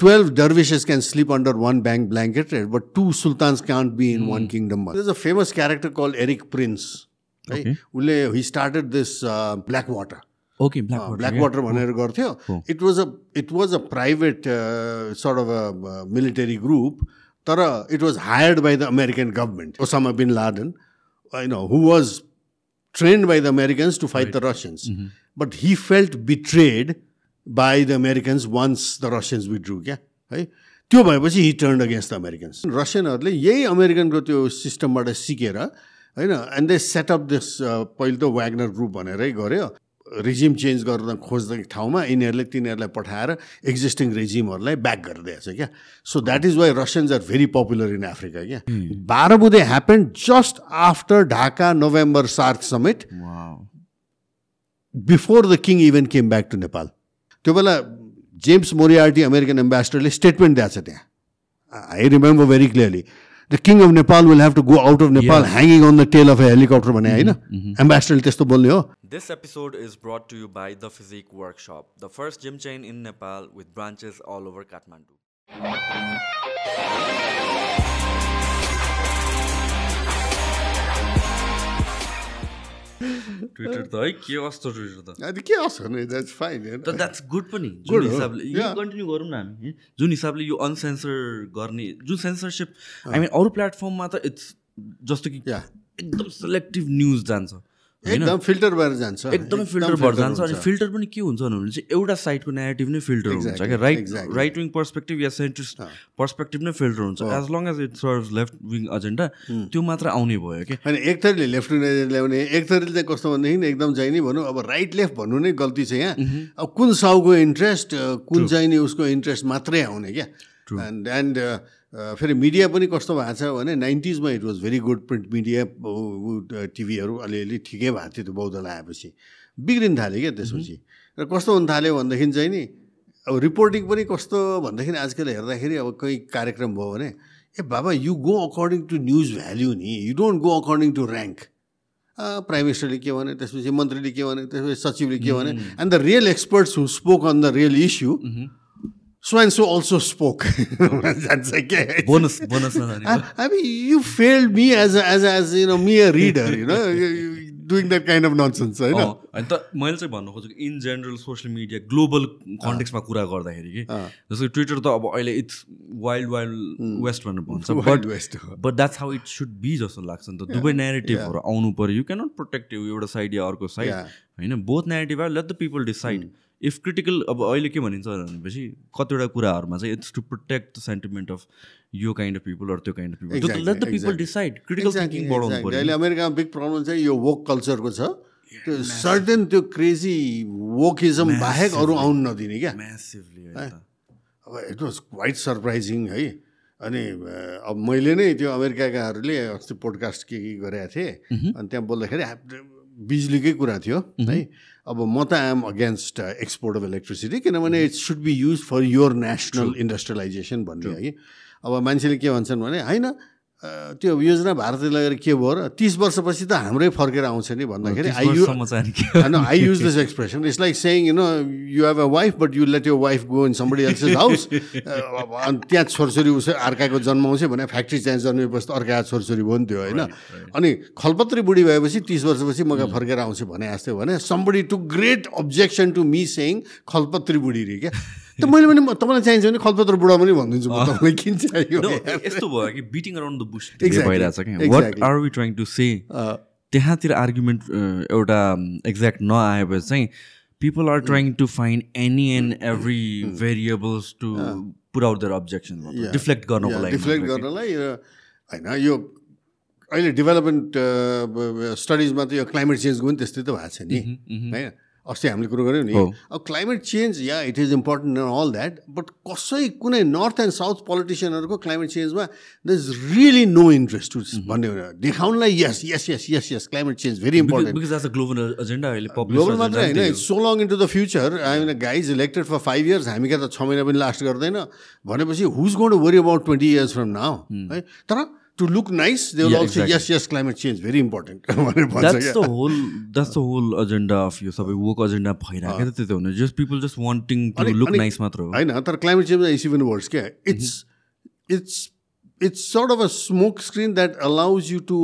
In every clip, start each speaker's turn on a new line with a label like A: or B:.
A: 12 dervishes can sleep under one bank blanket, right? but two sultans can't be in one kingdom. There's a famous character called Eric Prince. Right?
B: Okay.
A: उसले he started this uh, Blackwater.
B: Okay black
A: Blackwater भनेर गर्थ्यो it was a it was a private sort of a military group तर it was hired by the American government Osama bin Laden होइन who was trained by the Americans to fight the Russians. But he felt betrayed By the Americans once the Russians withdrew. क्या है त्यो भएपछि he turn against the Americans रसियनहरूले यही अमेरिकनको त्यो सिस्टमबाट सिकेर होइन एन्ड दे सेटअप दिस पहिले त वाग्नर ग्रुप भनेरै गऱ्यो रिजिम चेन्ज गर्न खोज्ने ठाउँमा यिनीहरूले तिनीहरूलाई पठाएर एक्जिस्टिङ रेजिमहरूलाई ब्याक गरिदिएछ क्या so that is why Russians are very popular in Africa क्या बाह्र बुधे happen just after Dhaka November SAARC summit before the king even came back to Nepal त्यो बेला जेम्स मोरियार्टी अमेरिकन एम्बेसडरले स्टेटमेन्ट दिएको छ त्यहाँ। I remember very clearly the king of Nepal will have to go out of Nepal hanging on the tail of a helicopter भने होइन? एम्बेसडरले त्यस्तो बोल्ने हो।
C: This episode is brought to you by The Physique Workshop, the first gym chain in Nepal with branches all over Kathmandu.
B: Twitter त है के कस्तो Twitter त?
A: के द्याट्स फाइन
B: तर द्याट्स गुड पनि। जुन। हिसाबले यो. कन्टिन्यू गरौँ न हामी जुन हिसाबले यो अनसेन्सर गर्ने जुन सेन्सरसिप आई मिन अरू प्लेटफर्ममा त इट्स जस्तो कि. एकदम सेलेक्टिभ न्युज जान्छ।
A: एकदम फिल्टर भएर जान्छ।
B: एकदमै फिल्टर भएर जान्छ। अनि फिल्टर पनि के हुन्छ भने चाहिँ एउटा साइडको नेगेटिभ नै फिल्टर हुन्छ क्या? राइट. राइट विङ पर्सपेक्टिभ या सेन्ट्रिस्ट पर्सपेक्टिभ नै फिल्टर हुन्छ। As long as it serve left wing agenda त्यो मात्र आउने भयो क्या?
A: होइन एक थरीले लेफ्ट ल्याउने एक थरीले चाहिँ कस्तो भनेदेखि एकदम चाहिँ नि भनौँ अब राइट लेफ्ट भन्नु नै गल्ती छ यहाँ। अब कुन साउको इन्ट्रेस्ट कुन चाहिँ नि उसको इन्ट्रेस्ट मात्रै आउने क्या? एन्ड एन्ड फेरि मिडिया पनि कस्तो भएको छ भने नाइन्टिजमा it was very good print media टिभीहरू अलिअलि ठिकै भएको थियो त्यो बौद्धल आएपछि बिग्रिन थाल्यो क्या त्यसपछि। र कस्तो हुन थाल्यो भनेदेखि चाहिँ नि अब रिपोर्टिङ पनि कस्तो भन्दाखेरि आजकल हेर्दाखेरि अब कोही कार्यक्रम भयो भने ए बाबा you go according to news value नि you don't go according to rank prime मिनिस्टरले के भने त्यसपछि मन्त्रीले के भने त्यसपछि सचिवले के भने and the real experts who spoke on the real issue so and so also spoke जान्छ क्या
B: bonus bonus
A: I mean, you failed me as a, as a, as you know me a reader, you know, doing that kind of nonsense, होइन
B: अनि त मैले चाहिँ भन्नु खोजेको in general social media global कन्टेक्समा कुरा गर्दाखेरि कि जस्तो ट्विटर त अब अहिले इट्स वाइल्ड वाइल्ड वेस्ट भनेर भन्छ
A: Wild
B: बट
A: West हो।
B: But that's how it should be जस्तो लाग्छ नि त। दुवै नेरेटिभहरू आउनु पऱ्यो। यु क्यानट प्रोटेक्ट एउटा साइड या अर्को साइड. होइन? Both narrative are let the people decide if critical अब अहिले के भनिन्छ भनेपछि कतिवटा कुराहरूमा चाहिँ it's to protect the sentiment of यो काइन्ड अफ पिपल अर त्यो
A: kind
B: of people let
A: the
B: people. Decide
A: critical
B: thinking बढाउनु. पऱ्यो।
A: अहिले अमेरिकामा बिग प्रब्लम चाहिँ यो वोक कल्चरको छ। त्यो सर्टेन त्यो क्रेजी वोकिजम बाहेक अरू आउनु नदिने क्या।
B: म्यासिभली
A: अब इट वाज क्वाइट सरप्राइजिङ है। अनि अब मैले नै त्यो अमेरिकाकाहरूले अस्ति पोडकास्ट के के गरेका थिएँ। अनि त्यहाँ बोल्दाखेरि बिजुलीकै कुरा थियो है। अब म त I'm against export of electricity किनभने it should be use for your national industrialization भन्ने है। अब मान्छेले के भन्छन् भने होइन त्यो योजना भारतले लगेर के भयो र तिस वर्षपछि त हाम्रै फर्केर आउँछ नि भन्दाखेरि आई यु
B: वर्षसम्म चाहिँ के-
A: I know I use this expression. It's like saying, you know, you have a wife, but you let your wife go in somebody else's house. Uh, अनि त्यहाँ छोरछोरी उसै अर्काको जन्माउँछ भने फ्याक्ट्री चाहिँ जन्मेपछि त अर्का छोरछोरी भयो नि त्यो होइन अनि खलपत्री बुढी भएपछि तिस वर्षपछि मगा फर्केर आउँछु भने जस्तो भने somebody to great objection to me saying खलपत्री बुढी रे क्या त मैले पनि तपाईँलाई चाहिन्छ भने खलपत्र बुढा पनि भनिदिन्छु म तपाईँलाई किन चाहियो
B: यस्तो भयो कि बिटिङ अराउन्ड द बुस भइरहेछ कि
A: what.
B: Are we trying to say त्यहाँतिर आर्गुमेन्ट एउटा एक्ज्याक्ट नआएपछि चाहिँ people are trying to find any and every variables to put out their objection deflect गर्नको लागि
A: डिफ्लेक्ट। गर्नलाई होइन यो अहिले डेभलपमेन्ट स्टडिजमा त यो क्लाइमेट चेन्जको पनि त्यस्तै त भएको छ नि। होइन? अस्ति हामीले कुरो गऱ्यौँ नि। अब climate change yeah it is important in all that but कसै कुनै नर्थ एन्ड साउथ पोलिटिसियनहरूको climate चेन्जमा the is really no interest to भन्ने देखाउनलाई यस यस यस यस यस climate
B: change very important global agenda अहिले
A: ग्लोबल मात्रै होइन so long into the future I mean guys elected for five years हामी क्या त छ महिना पनि लास्ट गर्दैन। भनेपछि who's going to worry about twenty years from now है तर to look nice they will
B: Yeah,
A: also
B: exactly.
A: Change very important भनेर भन्छ
B: द्याट्स
A: क्या
B: the whole that's the whole agenda of यो सबै वर्क एजेन्डा भइरहेको त हुने। Just people just
A: wanting
B: to
A: look
B: nice मात्र हो।
A: होइन तर climate change is even worse क्या। It's it's it's sort of a smoke screen that allows you to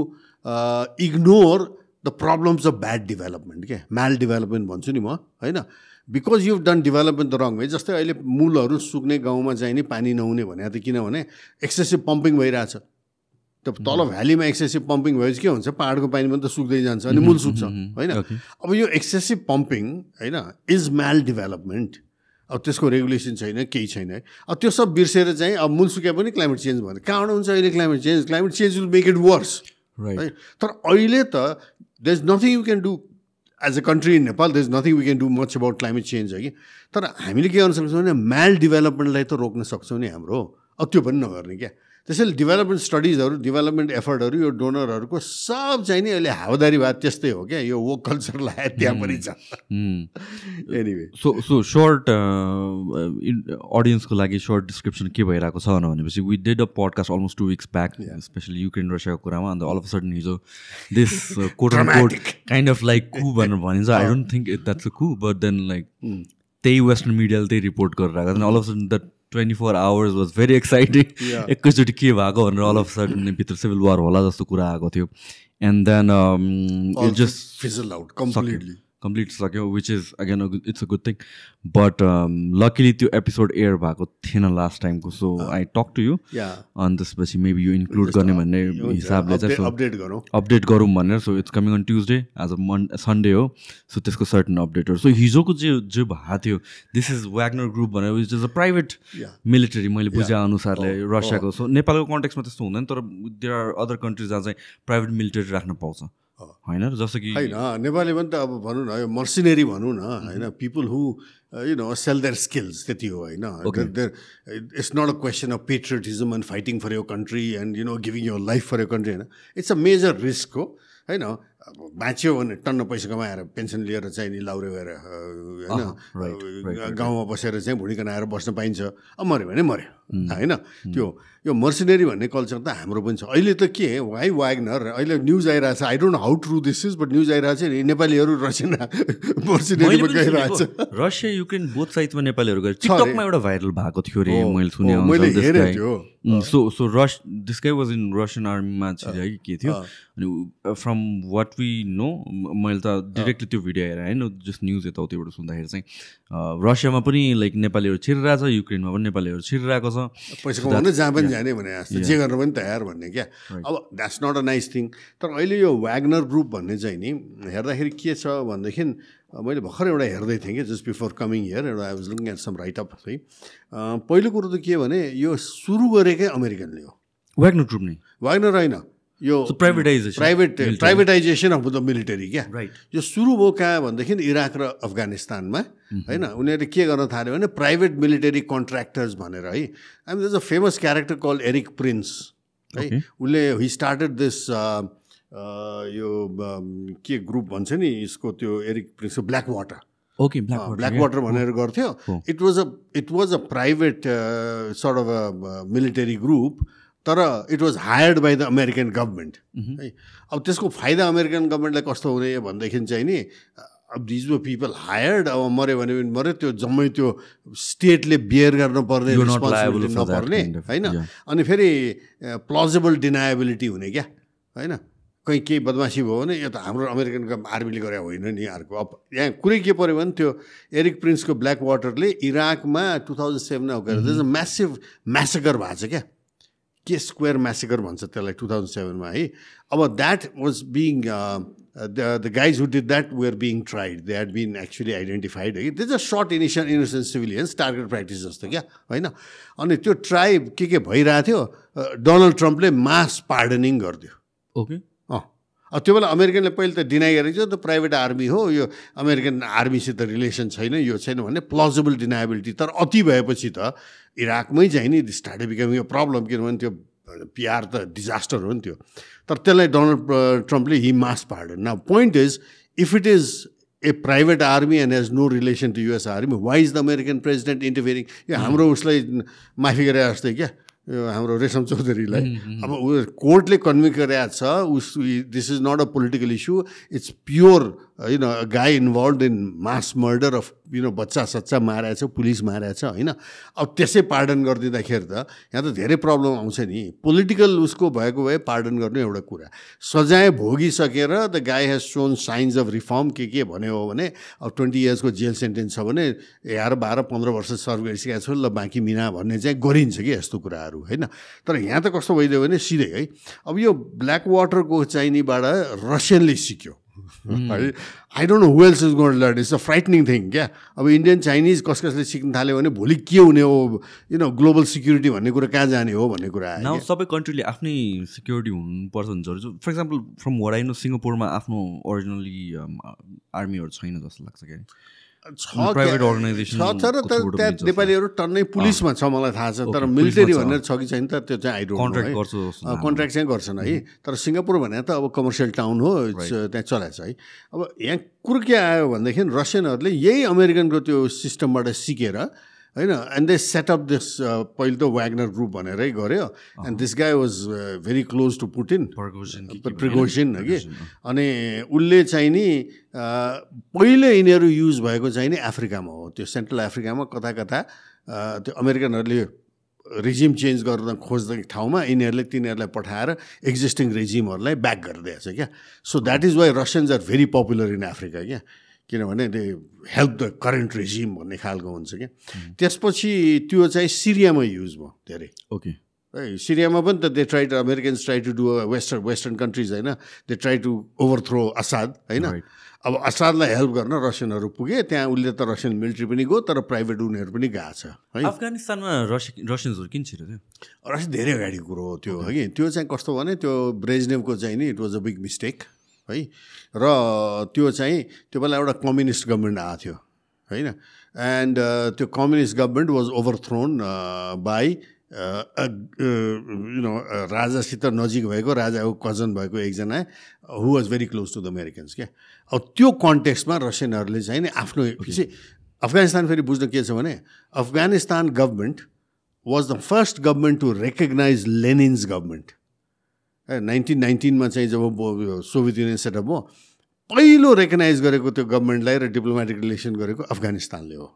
A: ignore the problems of bad development क्या। Maldevelopment भन्छु नि म होइन। Because you done development the wrong way जस्तै अहिले मूलहरू सुक्ने गाउँमा चाहिँ नि पानी नहुने भने त किनभने एक्सेसिभ पम्पिङ भइरहेछ। त तल भ्यालीमा एक्सेसिभ पम्पिङ भएपछि के हुन्छ? पाहाडको पानी पनि त सुक्दै जान्छ अनि मूल सुक्छ होइन. अब यो एक्सेसिभ पम्पिङ होइन इज म्याल डेभलपमेन्ट। अब त्यसको रेगुलेसन छैन केही छैन है। अब त्यो सब बिर्सेर चाहिँ अब मूल सुक्या पनि क्लाइमेट चेन्ज भने कहाँबाट हुन्छ अहिले climate change? Climate change will make it worse
B: right
A: है। तर अहिले त there is nothing you can do as a country in Nepal there is nothing we can do much about climate change है कि? तर हामीले के गर्न सक्छौँ भने म्याल डेभलपमेन्टलाई त रोक्न सक्छौँ नि हाम्रो। अब त्यो पनि नगर्ने क्या। त्यसैले डेभलपमेन्ट स्टडिजहरू डेभलपमेन्ट एफर्टहरू यो डोनरहरूको सब चाहिँ नि अहिले हावादारी भए त्यस्तै हो क्या यो वर्क कल्चर लगाए त्यहाँ पनि छ। एनिवे
B: सो सो सर्ट अडियन्सको लागि सर्ट डिस्क्रिप्सन के भइरहेको छ भनेपछि we did a podcast almost two weeks back specially Ukraine रसियाको कुरामा अन्त अल अफ सडन हिजो this quote quote kind of like coup भनेर भनिन्छ। I don't think it that's a coup but then like त्यही वेस्टर्न मिडियाले त्यही report गरेर आएको all of sudden that twenty four hours was very
A: exciting.
B: एकैचोटि के भएको भनेर अल अफ सडन भित्र सिभिल वार होला जस्तो कुरा आएको थियो. And then it just
A: fizzle out completely
B: complete सक्यो which is again it's a good thing but luckily त्यो एपिसोड एयर भएको थिएन लास्ट टाइमको so I talk to
A: you
B: अनि त्यसपछि मेबी यो इन्क्लुड गर्ने भन्ने हिसाबले चाहिँ
A: अपडेट गरौँ।
B: अपडेट गरौँ भनेर so it's coming on Tuesday as a मन सन्डे हो सो त्यसको सर्टन अपडेटहरू सो हिजोको जे जे भएको थियो दिस इज व्यागनर ग्रुप भनेर which is a
A: private.
B: Military मैले बुझे अनुसारले रसियाको। सो नेपालको कन्टेक्समा त्यस्तो हुँदैन तर देयर आर अदर कन्ट्रिज जहाँ चाहिँ प्राइभेट मिलिटरी राख्न पाउँछ। होइन र जस्तो कि
A: होइन नेपाली पनि त अब भनौँ न यो मर्सिनेरी भनौँ न होइन people who you know sell their skills त्यति हो होइन। It's not a question of patriotism and fighting for your country and you know giving your life for your country होइन। इट्स अ मेजर रिस्क हो होइन। अब बाँच्यो भने टन्न पैसा कमाएर पेन्सन लिएर चाहिँ नि लाउरे भएर होइन? गाउँमा बसेर चाहिँ भुँडी कनाएर बस्न पाइन्छ। अब मऱ्यो भने मऱ्यो होइन? त्यो यो मर्सिनेरी भन्ने कल्चर त हाम्रो पनि छ। अहिले त के वाइ वाग्नर? अहिले न्युज आइरहेको छ I don't how true this is but news आइरहेको छ नि नेपालीहरू रसियन मर्सिनेरीमा गइरहेको छ
B: रसिया युक्रेन बोथ साइडमा नेपालीहरू गएर। टिकटकमा एउटा भाइरल भएको थियो
A: हो,
B: मैले सुने
A: मैले हेरेँ त्यो।
B: सो सो रस this guy was in Russian आर्मीमा है के थियो? अनि फ्रम वाट वी नो मैले त डिरेक्टली त्यो भिडियो हेरेँ होइन? जस्ट न्युज यताउतिबाट सुन्दाखेरि चाहिँ रसियामा पनि लाइक नेपालीहरू छिरिरहेको छ युक्रेनमा पनि नेपालीहरू छिरिरहेको छ।
A: पैसा कमाउनु जहाँ पनि जाने भने जस्तो जे गर्न पनि तयार भन्ने क्या? अब that's not a nice thing तर अहिले यो व्यागनर ग्रुप भन्ने चाहिँ नि हेर्दाखेरि के छ भनेदेखि मैले भर्खर एउटा हेर्दै थिएँ कि जस्ट बिफोर कमिङ हियर एउटा I was looking at some write up है अँ, पहिलो कुरो त के भने यो सुरु गरेकै अमेरिकनले हो।
B: व्याग्नो ट्रुप नै।
A: वाग्नर होइन। यो
B: privatization. Private.
A: Privatization of the military क्या?
B: Right.
A: यो सुरु भयो कहाँ भनेदेखि इराक र अफगानिस्तानमा होइन? उनीहरूले के गर्न थाल्यो भने प्राइभेट मिलिटरी कन्ट्र्याक्टर्स भनेर है? हामी this a famous character call Eric Prince है. उसले हि स्टार्टेड दिस यो um, के ग्रुप भन्छ नि यसको त्यो एरिक प्रिन्सको Blackwater
B: okay black
A: Blackwater भनेर गर्थ्यो. It was a it was a private sort of a military group तर it was hired by the American government है? अब त्यसको फाइदा अमेरिकन गभर्मेन्टलाई कस्तो हुने भनेदेखि चाहिँ नि अब दिज व पिपल हायर्ड अब मऱ्यो भने पनि मऱ्यो त्यो जम्मै त्यो स्टेटले बियर गर्न पर्ने
B: You're not liable
A: responsibility
B: for that
A: नपर्ने होइन. अनि फेरि प्लजेबल डिनाएबिलिटी हुने क्या होइन? कहीँ केही बदमासी भयो भने यो त हाम्रो अमेरिकनको आर्मीले गरे होइन नि अर्को। अब यहाँ कुरै के पऱ्यो भने त्यो एरिक प्रिन्सको ब्ल्याक वाटरले इराकमा टु थाउजन्ड सेभेनमा गएर म्यासिभ म्यासेकर भएको छ क्या। के स्क्वायर म्यासेकर भन्छ त्यसलाई टु थाउजन्ड सेभेनमा है? अब that was being the guys who did that were being tried they had been actually identified है? त्यो चाहिँ sort initial innocent civilians target practice जस्तो क्या? होइन? अनि त्यो ट्राइब के के भइरहेको थियो? डोनाल्ड ट्रम्पले मास पार्डनिङ गरिदियो।
B: ओके
A: अँ अब त्यो बेला अमेरिकनले पहिले त डिनाइ गरेको थियो त प्राइभेट आर्मी हो यो अमेरिकन आर्मीसित रिलेसन छैन यो छैन भने प्लजेबल डिनाएबिलिटी तर अति भएपछि त इराकमै चाहिँ नि स्टार्ट बिकमिङ यो प्रब्लम किनभने त्यो पिआर त डिजास्टर हो नि त्यो। तर त्यसलाई डोनाल्ड ट्रम्पले हि मास पार्डन न point is if it is a private army and has no relation to US army why is the American president interfering यो हाम्रो उसलाई माफी गरे जस्तै क्या? यो हाम्रो रेशम चौधरीलाई। अब ऊ कोर्टले कन्भिक गरेको छ उस this is not a political issue it's pure होइन guy involve in mass murder of you बच्चा सच्चा मारेको छ पुलिस मारेको छ होइन? अब त्यसै पार्डन गरिदिँदाखेरि त यहाँ त धेरै प्रब्लम आउँछ नि। पोलिटिकल उसको भएको भए पार्डन गर्नु एउटा कुरा। सजाय भोगिसकेर the guy has shown signs of reform के के भन्यो हो भने अब ट्वेन्टी इयर्सको जेल सेन्टेन्स छ भने एघार बाह्र पन्ध्र वर्ष सर्भ गरिसकेको छु ल बाँकी मिना भन्ने चाहिँ गरिन्छ कि यस्तो कुराहरू होइन? तर यहाँ त कस्तो भइदियो भने सिधै है। अब यो ब्ल्याक वाटरको चाइनीबाट रसियनले सिक्यो। है? I don't know wells is gone learn it's a frightening thing क्या? अब इन्डियन चाइनिज कस कसले सिक्न थाल्यो भने भोलि के हुने हो? यु नो ग्लोबल सिक्युरिटी भन्ने कुरा कहाँ जाने हो भन्ने कुरा
B: आयो सबै कन्ट्रीले आफ्नै सिक्युरिटी हुनुपर्छ हुन्छ for example from what I know सिङ्गापुरमा आफ्नो ओरिजिनली आर्मीहरू um, छैन जस्तो लाग्छ क्या?
A: प्राइभेट अर्गनाइजेसन छ तर त्यहाँ नेपालीहरू टन्नै पुलिसमा छ मलाई थाहा छ तर मिलिटरी भनेर छ कि छैन त त्यो चाहिँ आइडो कन्ट्र्याक्ट कन्ट्र्याक्ट चाहिँ गर्छन् है। तर सिङ्गापुर भने त अब कमर्सियल टाउन हो त्यहाँ चलाएको छ है। अब यहाँ कुरो के आयो भनेदेखि रसियनहरूले यही अमेरिकनको त्यो सिस्टमबाट सिकेर होइन एन्ड दे सेटअप दिस पहिले त वाग्नर ग्रुप भनेरै गऱ्यो and this guy was very close to Putin Prigozhin हो कि अनि उसले चाहिँ नि पहिले यिनीहरू युज भएको चाहिँ नि अफ्रिकामा हो। त्यो सेन्ट्रल अफ्रिकामा कता कता त्यो अमेरिकनहरूले रिजिम चेन्ज गर्न खोज्ने ठाउँमा यिनीहरूले तिनीहरूलाई पठाएर एक्जिस्टिङ रेजिमहरूलाई ब्याक गरिदिएको छ क्या। So that is why Russians are very popular in Africa क्या। किनभने हेल्प द करेन्ट रेजिम भन्ने खालको हुन्छ क्या। त्यसपछि त्यो चाहिँ सिरियामा युज भयो धेरै।
B: ओके।
A: है सिरियामा पनि त they try to Americans try to do western western countries होइन। They try to overthrow Assad होइन। अब असादलाई हेल्प गर्न रसियनहरू पुगे त्यहाँ उसले त रसियन मिलिट्री पनि गयो तर प्राइभेट उनीहरू पनि गएको छ
B: है। अफगानिस्तानमा रसियन रसियन्सहरू किन छिरो
A: थियो रसियन धेरै अगाडि कुरो हो त्यो है। त्यो चाहिँ कस्तो भने त्यो ब्रेजनेभको चाहिँ नि it was a big mistake है? र त्यो चाहिँ त्यो बेला एउटा कम्युनिस्ट गभर्मेन्ट आएको थियो होइन? एन्ड त्यो communist government was overthrown by you know राजासित नजिक भएको राजाको कजन भएको एकजना who was very close to the Americans क्या? अब त्यो कन्टेक्स्टमा रसियनहरूले चाहिँ नि आफ्नो अफगानिस्तान फेरि बुझ्नु के छ भने Afghanistan government was the first government to recognize Lenin's government nineteen नाइन्टिनमा चाहिँ जब सोभियत युनियन सेटअप हो पहिलो रेकगनाइज गरेको त्यो गभर्मेन्टलाई र डिप्लोमेटिक रिलेसन गरेको अफगानिस्तानले हो।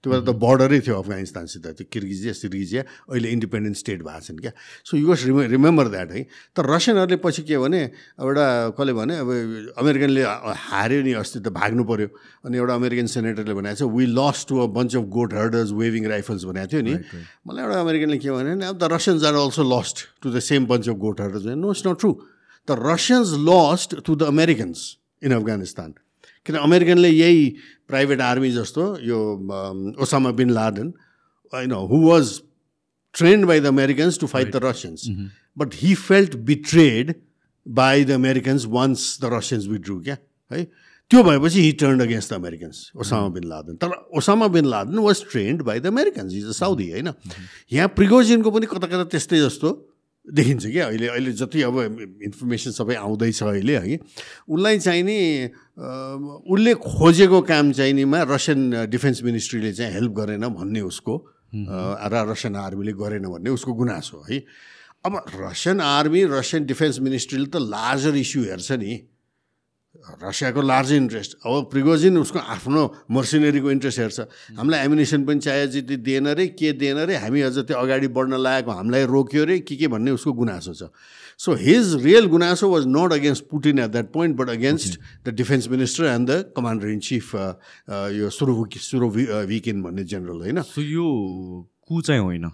A: त्यो बेला त बोर्डरै थियो अफगानिस्तानसित त्यो किर्गिजिया सिर्गिजिया अहिले इन्डिपेन्डेन्ट स्टेट भएको छन् क्या। So you reme remember that है? तर रसियनहरूले पछि के भने एउटा कसले भने अब अमेरिकनले हार्यो नि अस्ति त भाग्नु पऱ्यो अनि एउटा अमेरिकन सेनेटरले भनेको छ we lost to a bunch of goat herders waving rifles भनेको थियो नि। मलाई एउटा अमेरिकनले के भने अब the Russians are also lost to the same bunch of goat herders no it's not true the Russians lost to the Americans in Afghanistan. किन अमेरिकनले यही प्राइभेट आर्मी जस्तो यो ओसामा बिन लाडन होइन who was trained by the Americans to fight the Russians but he felt betrayed by the Americans once the Russians withdrew क्या है त्यो भएपछि he turn against the Americans Osama bin Laden तर Osama bin Laden was trained by the Americans is a Saudi होइन यहाँ प्रिगोजिनको पनि कता कता त्यस्तै जस्तो देखिन्छ क्या अहिले अहिले जति अब इन्फर्मेसन सबै आउँदैछ अहिले है। उसलाई चाहिँ नि उसले खोजेको काम चाहिँ निमा रसियन डिफेन्स मिनिस्ट्रीले चाहिँ हेल्प गरेन भन्ने उसको र रसियन आर्मीले गरेन भन्ने उसको गुनासो है अब रसियन आर्मी रसियन डिफेन्स मिनिस्ट्रीले त लार्जर इस्यु हेर्छ नि। रसियाको लार्ज इन्ट्रेस्ट। अब प्रिगोजिन उसको आफ्नो मर्सिनेरीको इन्ट्रेस्ट हेर्छ। हामीलाई एमिनेसन पनि चाहियो जति दिएन रे के दिएन रे हामी अझ त्यो अगाडि बढ्न लागेको हामीलाई रोक्यो रे के के भन्ने उसको गुनासो छ। सो हिज रियल गुनासो was not against Putin at that point but against the defence minister and the commander in chief यो सुरु सुरु विकेन भन्ने जेनरल होइन?
B: यो कु चाहिँ होइन?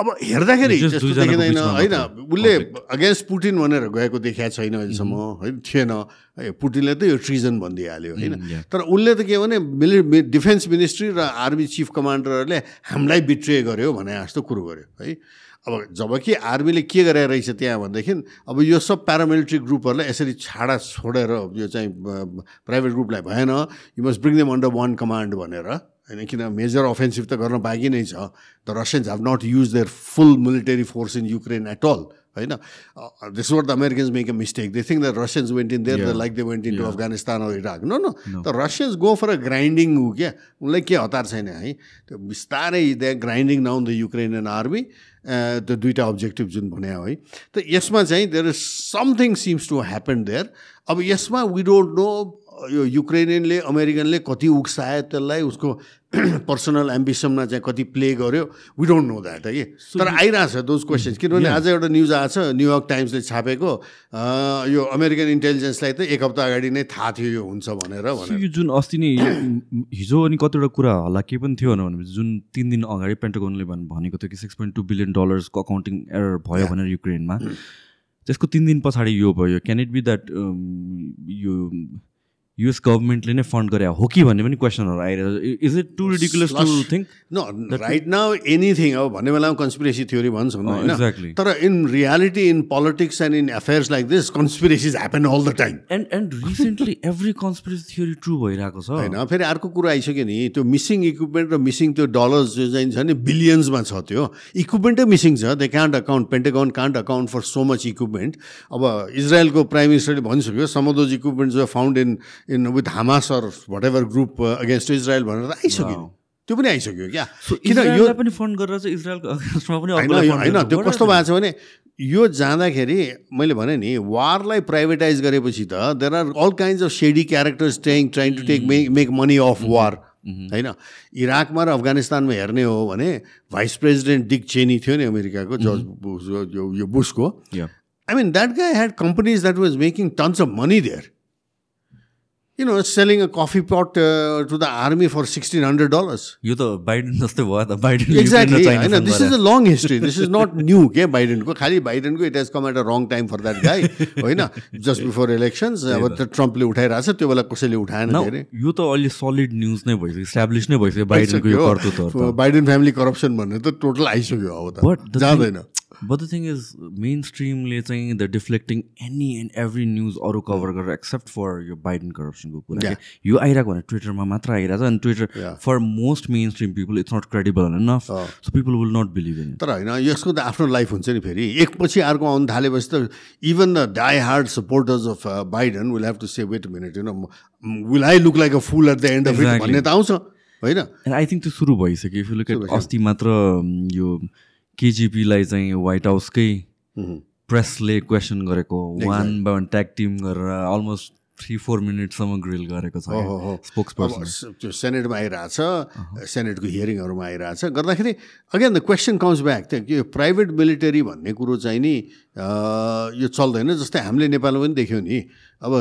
A: अब हेर्दाखेरि त्यस्तो देखिँदैन होइन उसले अगेन्स्ट पुटिन भनेर गएको देखिएको छैन अहिलेसम्म है थिएन। पुटिनले त यो ट्रिजन भनिदिइहाल्यो होइन। तर उसले त के भने मिलि डिफेन्स मिनिस्ट्री र आर्मी चिफ कमान्डरहरूले हामीलाई बिट्रे गर्यो भने जस्तो कुरो गर्यो है। अब जब कि आर्मीले के गरेर रहेछ त्यहाँ भनेदेखि अब यो सब प्यारामिलिट्री ग्रुपहरूलाई यसरी छाडा छोडेर यो चाहिँ प्राइभेट ग्रुपलाई भएन। You must bring them under one command भनेर। होइन किन मेजर अफेन्सिभ त गर्न बाँकी नै छ। The Russians have not use their full military force in Ukraine at all होइन? This what the Americans make a mistake they think the Russians went in there like they went in to Afghanistan or Iraq no no the Russians go for a grinding ऊ क्या उनलाई के हतार छैन है? त्यो बिस्तारै they grinding down the Ukrainian army त्यो दुइटा अब्जेक्टिभ जुन भने है? त यसमा चाहिँ there is something seems to happen there अब यसमा वी डोन्ट नो यो युक्रेनियनले अमेरिकनले कति उक्सायो त्यसलाई उसको पर्सनल एम्बिसनमा चाहिँ कति प्ले गर्यो वी डोन्ट नो द्याट है? तर आइरहेछ दोज क्वेसन्स किनभने आज एउटा न्युज आएको छ न्युयोर्क टाइम्सले छापेको यो अमेरिकन इन्टेलिजेन्सलाई त एक हप्ता अगाडि नै थाहा थियो यो हुन्छ भनेर
B: यो जुन अस्ति नै हिजो अनि कतिवटा कुरा होला के पनि थियो भनेपछि जुन तिन दिन अगाडि पेन्टागोनले भनेको थियो कि सिक्स पोइन्ट टू बिलियन डलर्सको अकाउन्टिङ एरर भयो भनेर युक्रेनमा। त्यसको तिन दिन पछाडि यो भयो। क्यान इट बी द्याट यो युएस गभर्मेन्टले नै फन्ड गरे हो कि भन्ने पनि क्वेसनहरू आइरहेको is it too ridiculous to think
A: न राइट नाउ एनिथिङ अब भन्ने बेलामा कन्सपिरेसी थ्योरी भन्छौँ होइन। तर in reality in politics and in affairs like this conspiracies happen all the time
B: and and recently every conspiracy theory true भइरहेको छ।
A: होइन फेरि अर्को कुरो आइसक्यो नि त्यो मिसिङ इक्विपमेन्ट र मिसिङ त्यो डलर्स जो चाहिँ छ नि बिलियन्समा छ त्यो। इक्विपमेन्टै मिसिङ छ they can't account Pentagon can't account for so much equipment अब इजरायलको प्राइम मिनिस्टरले भनिसक्यो सम अफ दोज इक्विपमेन्ट जो found in in with Hamas or whatever group against Israel भनेर आइसक्यो। त्यो पनि आइसक्यो क्या।
B: किन यो पनि फन्ड गरेर चाहिँ इजरायलको
A: होइन त्यो कस्तो भएको छ भने यो जाँदाखेरि मैले भने नि वारलाई प्राइभेटाइज गरेपछि त there are all kind of shady characters trying trying to take make make money of war होइन। इराकमा र अफगानिस्तानमा हेर्ने हो भने भाइस प्रेसिडेन्ट डिक चेनी थियो नि अमेरिकाको जर्ज यो बुसको I mean that guy had companies that was making tons of money there you know, selling a coffee pot uh, to the army for sixteen hundred dollars.
B: You the Biden जस्तै भयो त.
A: Exactly. I know this is a long history. This is not new. के Biden को खालि Biden को it has come at a wrong time for that guy. होइन just before elections अब त ट्रम्पले उठाइरहेको छ त्यो बेला कसैले उठाएन
B: धेरै यो त अहिले सलिड न्युज नै भइसक्यो इस्टाब्लिस नै भइसक्यो बाइडेनको यो कर्तुत्व
A: बाइडेन फ्यामिली करप्सन भन्ने त टोटल आइसक्यो अब त जाँदैन
B: but the thing is main स्ट्रिमले चाहिँ the deflecting any and every news अरू कभर गरेर एक्सेप्ट फर यो बाइडन करप्सनको कुरा यो आइरहेको भने ट्विटरमा मात्र आइरहेको छ अनि Twitter for most main stream people it's not credible enough so people will not believe in
A: तर होइन यसको त आफ्नो लाइफ हुन्छ नि फेरि। एकपछि अर्को आउनु थालेपछि त even the die hard supporters of Biden will have to say wait minute you know will I look like a fool at the end of it भन्ने त आउँछ। होइन?
B: आई थिङ्क त्यो सुरु भइसक्यो। इफ लुक एट अस्ति मात्र यो केजिपीलाई चाहिँ व्हाइट हाउसकै प्रेसले क्वेसन गरेको one by one tag team गरेर अलमोस्ट थ्री फोर मिनटसम्म ग्रिल गरेको छ स्पोक्स पर्सन
A: त्यो सेनेटमा आइरहेछ सेनेटको हियरिङहरूमा आइरहेछ। गर्दाखेरि again the question comes back त्यो कि प्राइभेट मिलिटरी भन्ने कुरो चाहिँ नि यो चल्दैन जस्तै हामीले नेपालमा पनि देख्यौँ नि। अब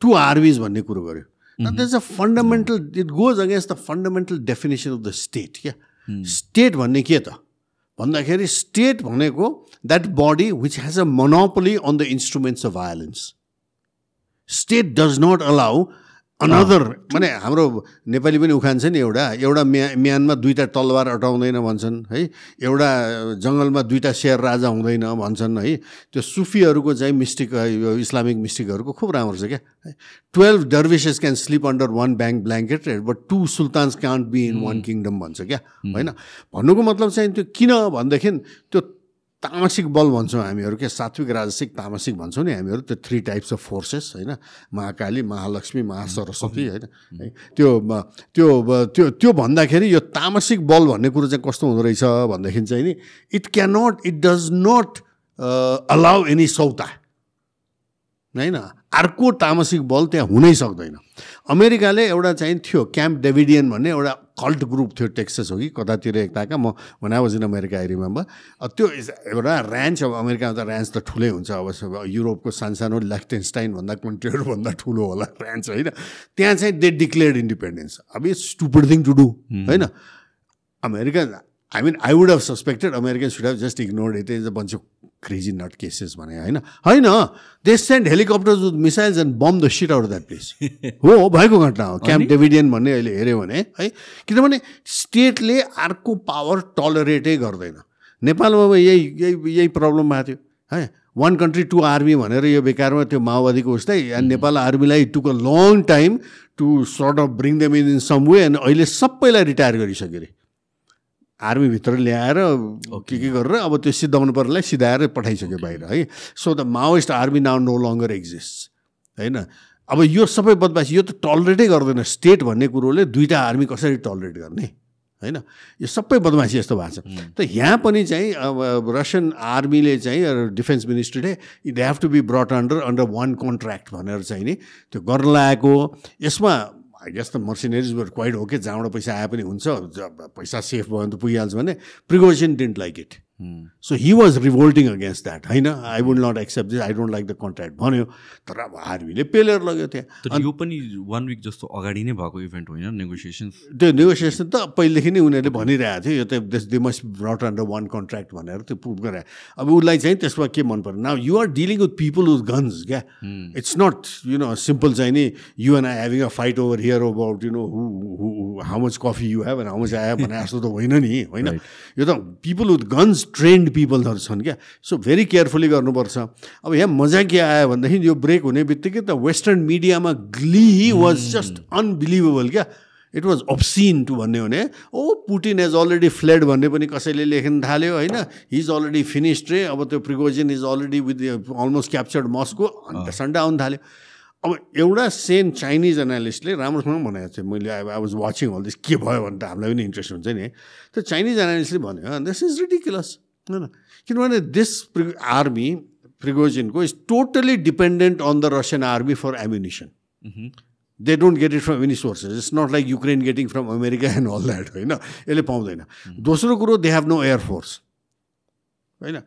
A: टु आर्मिज भन्ने कुरो that is a fundamental it goes against the fundamental definition of the state क्या? स्टेट भन्ने के त? भन्दाखेरि स्टेट भनेको that body which has a monopoly on the instruments of violence state does not allow another माने हाम्रो नेपाली पनि उखान्छ नि एउटा। एउटा म्या म्यानमा दुईवटा तलवार अटाउँदैन भन्छन् है। एउटा जङ्गलमा दुईवटा सेयर राजा हुँदैन भन्छन् है। त्यो सुफीहरूको चाहिँ मिस्टिक यो इस्लामिक मिस्टिकहरूको खुब राम्रो छ क्या twelve dervishes can sleep under one blank blanket but two sultans can't be in one kingdom भन्छ क्या होइन। भन्नुको मतलब चाहिँ त्यो किन भनेदेखि त्यो तामसिक बल भन्छौँ हामीहरू के? सात्विक राजसिक तामसिक भन्छौँ नि हामीहरू। त्यो थ्री टाइप्स अफ फोर्सेस होइन? महाकाली महालक्ष्मी महासरस्वती होइन? है? त्यो त्यो त्यो त्यो भन्दाखेरि यो तामसिक बल भन्ने कुरो चाहिँ कस्तो हुँदो रहेछ भन्दाखेरि चाहिँ नि it can not it does not allow any सौता। होइन? अर्को तामसिक बल त्यहाँ हुनै सक्दैन। अमेरिकाले एउटा चाहिँ थियो क्याम्प डेभिडियन भन्ने एउटा कल्ट ग्रुप थियो टेक्सस हो कि कतातिर एकताका म भना was in America I remember त्यो एउटा ऱ्यान्च अब अमेरिकामा त ऱ्यान्च त ठुलै हुन्छ अब युरोपको सानसानो लेफ्टेन्स्टाइन भन्दा कन्ट्रीहरूभन्दा ठुलो होला ऱ्यान्च होइन। त्यहाँ चाहिँ दे डिक्लेयर्ड इन्डिपेन्डेन्स अब it's stupid thing to do होइन। America I mean I would have suspected American should have just ignored it is a bunch of crazy nut cases भने होइन होइन they send helicopters with missiles and bomb the shit out that place हो भएको घटना हो camp डेभिडियन भन्ने अहिले हेऱ्यो भने है किनभने स्टेटले अर्को पावर टलरेटै गर्दैन नेपालमा अब यही यही यही प्रब्लम भएको थियो है वान कन्ट्री टु आर्मी भनेर यो बेकारमा त्यो माओवादीको उस्तै and Nepal आर्मीलाई took a long time to sort of bring them in in some way and अहिले सबैलाई रिटायर गरिसक्यो अरे आर्मीभित्र ल्याएर के के गरेर अब त्यो सिद्धाउनु पर्नेलाई सिधाएर पठाइसक्यो बाहिर है। So the Maoist army now no longer exist होइन। अब यो सबै बदमासी यो त टलरेटै गर्दैन। स्टेट भन्ने कुरोले दुईवटा आर्मी कसरी टलरेट गर्ने होइन? यो सबै बदमासी यस्तो भएको छ। त यहाँ पनि चाहिँ अब रसियन आर्मीले चाहिँ defence मिनिस्ट्रीले they have to be brought under under one contract भनेर चाहिँ नि त्यो गर्न लागेको। यसमा आई गेस त मर्सिनेरिज क्वाइट हो कि जहाँबाट पैसा आए पनि हुन्छ पैसा सेफ भयो भने त पुगिहाल्छ भने Prigozhin didn't like it so he was revolting against that होइन I would not accept this I don't like the contract भन्यो तर अब आर्मीले पेलेर लग्यो
B: त्यहाँ यो पनि वान विक जस्तो अगाडि नै भएको इभेन्ट होइन नेगोसिएसन
A: त्यो नेगोसिएसन त पहिलेदेखि नै उनीहरूले भनिरहेको थियो यो त this they must brought under one contract भनेर त्यो प्रुभ गरे अब उसलाई चाहिँ त्यसमा के मन पर्यो now you are dealing with people with guns क्या it's not you know simple चाहिँ नि you and I having a fight over here about you know who how much coffee you have and how much I have भने जस्तो त होइन नि होइन यो त पिपल विथ गन्स ट्रेन्ड पिपलहरू छन् क्या? सो भेरी केयरफुली गर्नुपर्छ। अब यहाँ मजा के आयो भनेदेखि यो ब्रेक हुने बित्तिकै त वेस्टर्न मिडियामा ग्ली वाज जस्ट अनबिलिभेबल क्या? इट वाज अप्सिन टु भन्ने भने oh Putin has already fled भन्ने पनि कसैले लेख्न थाल्यो होइन? हि इज अलरेडी फिनिस्ड रे। अब त्यो Prigozhin is already with almost captured Moscow सन्डा आउनु थाल्यो। अब एउटा सेन चाइनिज एनालिस्टले राम्रोसँग भनेको थियो। मैले अब I was watching all this के भयो भने त हामीलाई पनि इन्ट्रेस्ट हुन्छ नि त्यो चाइनिज एनालिस्टले भन्यो दिस इज रिडिकुलस होइन। किनभने this pre army प्रिगोजिनको is totally dependent on the Russian army for ammunition they don't get it from any sources it's not like Ukraine getting from America and all that होइन। यसले पाउँदैन। दोस्रो कुरो they have no air force होइन।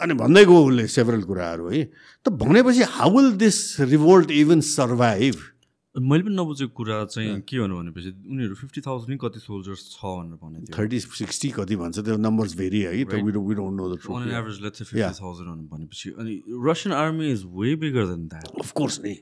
A: अनि भन्दै गयो उसले सेभरल कुराहरू है। त भनेपछि how will this revolt even survive
B: मैले पनि नबुझेको कुरा चाहिँ के भन्नु भनेपछि उनीहरू फिफ्टी थाउजन्ड कति सोल्जर्स छ भनेर भनेको
A: थर्टी सिक्सटी कति भन्छ त्यो नम्बर्स भेरी है
B: एभरेज लेट्स फिफ्टी थाउजन्ड भनेपछि। अनि Russian army is way bigger than that
A: of course नि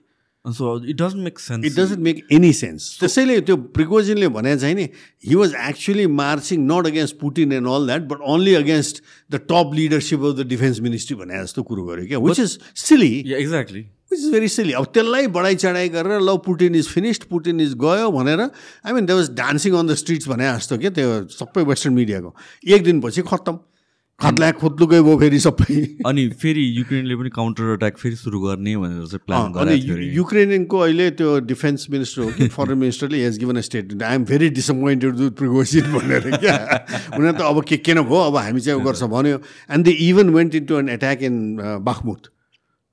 B: so it doesn't make sense
A: it doesn't make any sense त्यसैले त्यो प्रिकोजिनले भने चाहिँ नि he was actually marching not against Putin and all that but only against the top leadership of the defence ministry भने जस्तो कुरो गर्यो क्या which is silly
B: exactly
A: which is very silly अब त्यसलाई बढाइ चढाइ गरेर ल Putin is finished Putin is गयो भनेर I mean they was dancing on the streets भने जस्तो क्या त्यो सबै वेस्टर्न मिडियाको एक दिनपछि खत्तम। खत्ला खोत्लुकै भयो फेरि सबै।
B: अनि फेरि युक्रेनले पनि काउन्टर अट्याक फेरि सुरु गर्ने भनेर चाहिँ प्लान अनि
A: युक्रेनको अहिले त्यो डिफेन्स मिनिस्टर हो कि foreign मिनिस्टरले has given a statement I am very disappointed with Prigozhin भनेर क्या। उनीहरू त अब के किन भयो अब हामी चाहिँ गर्छ भन्यो। And they even went into an attack in Bakhmut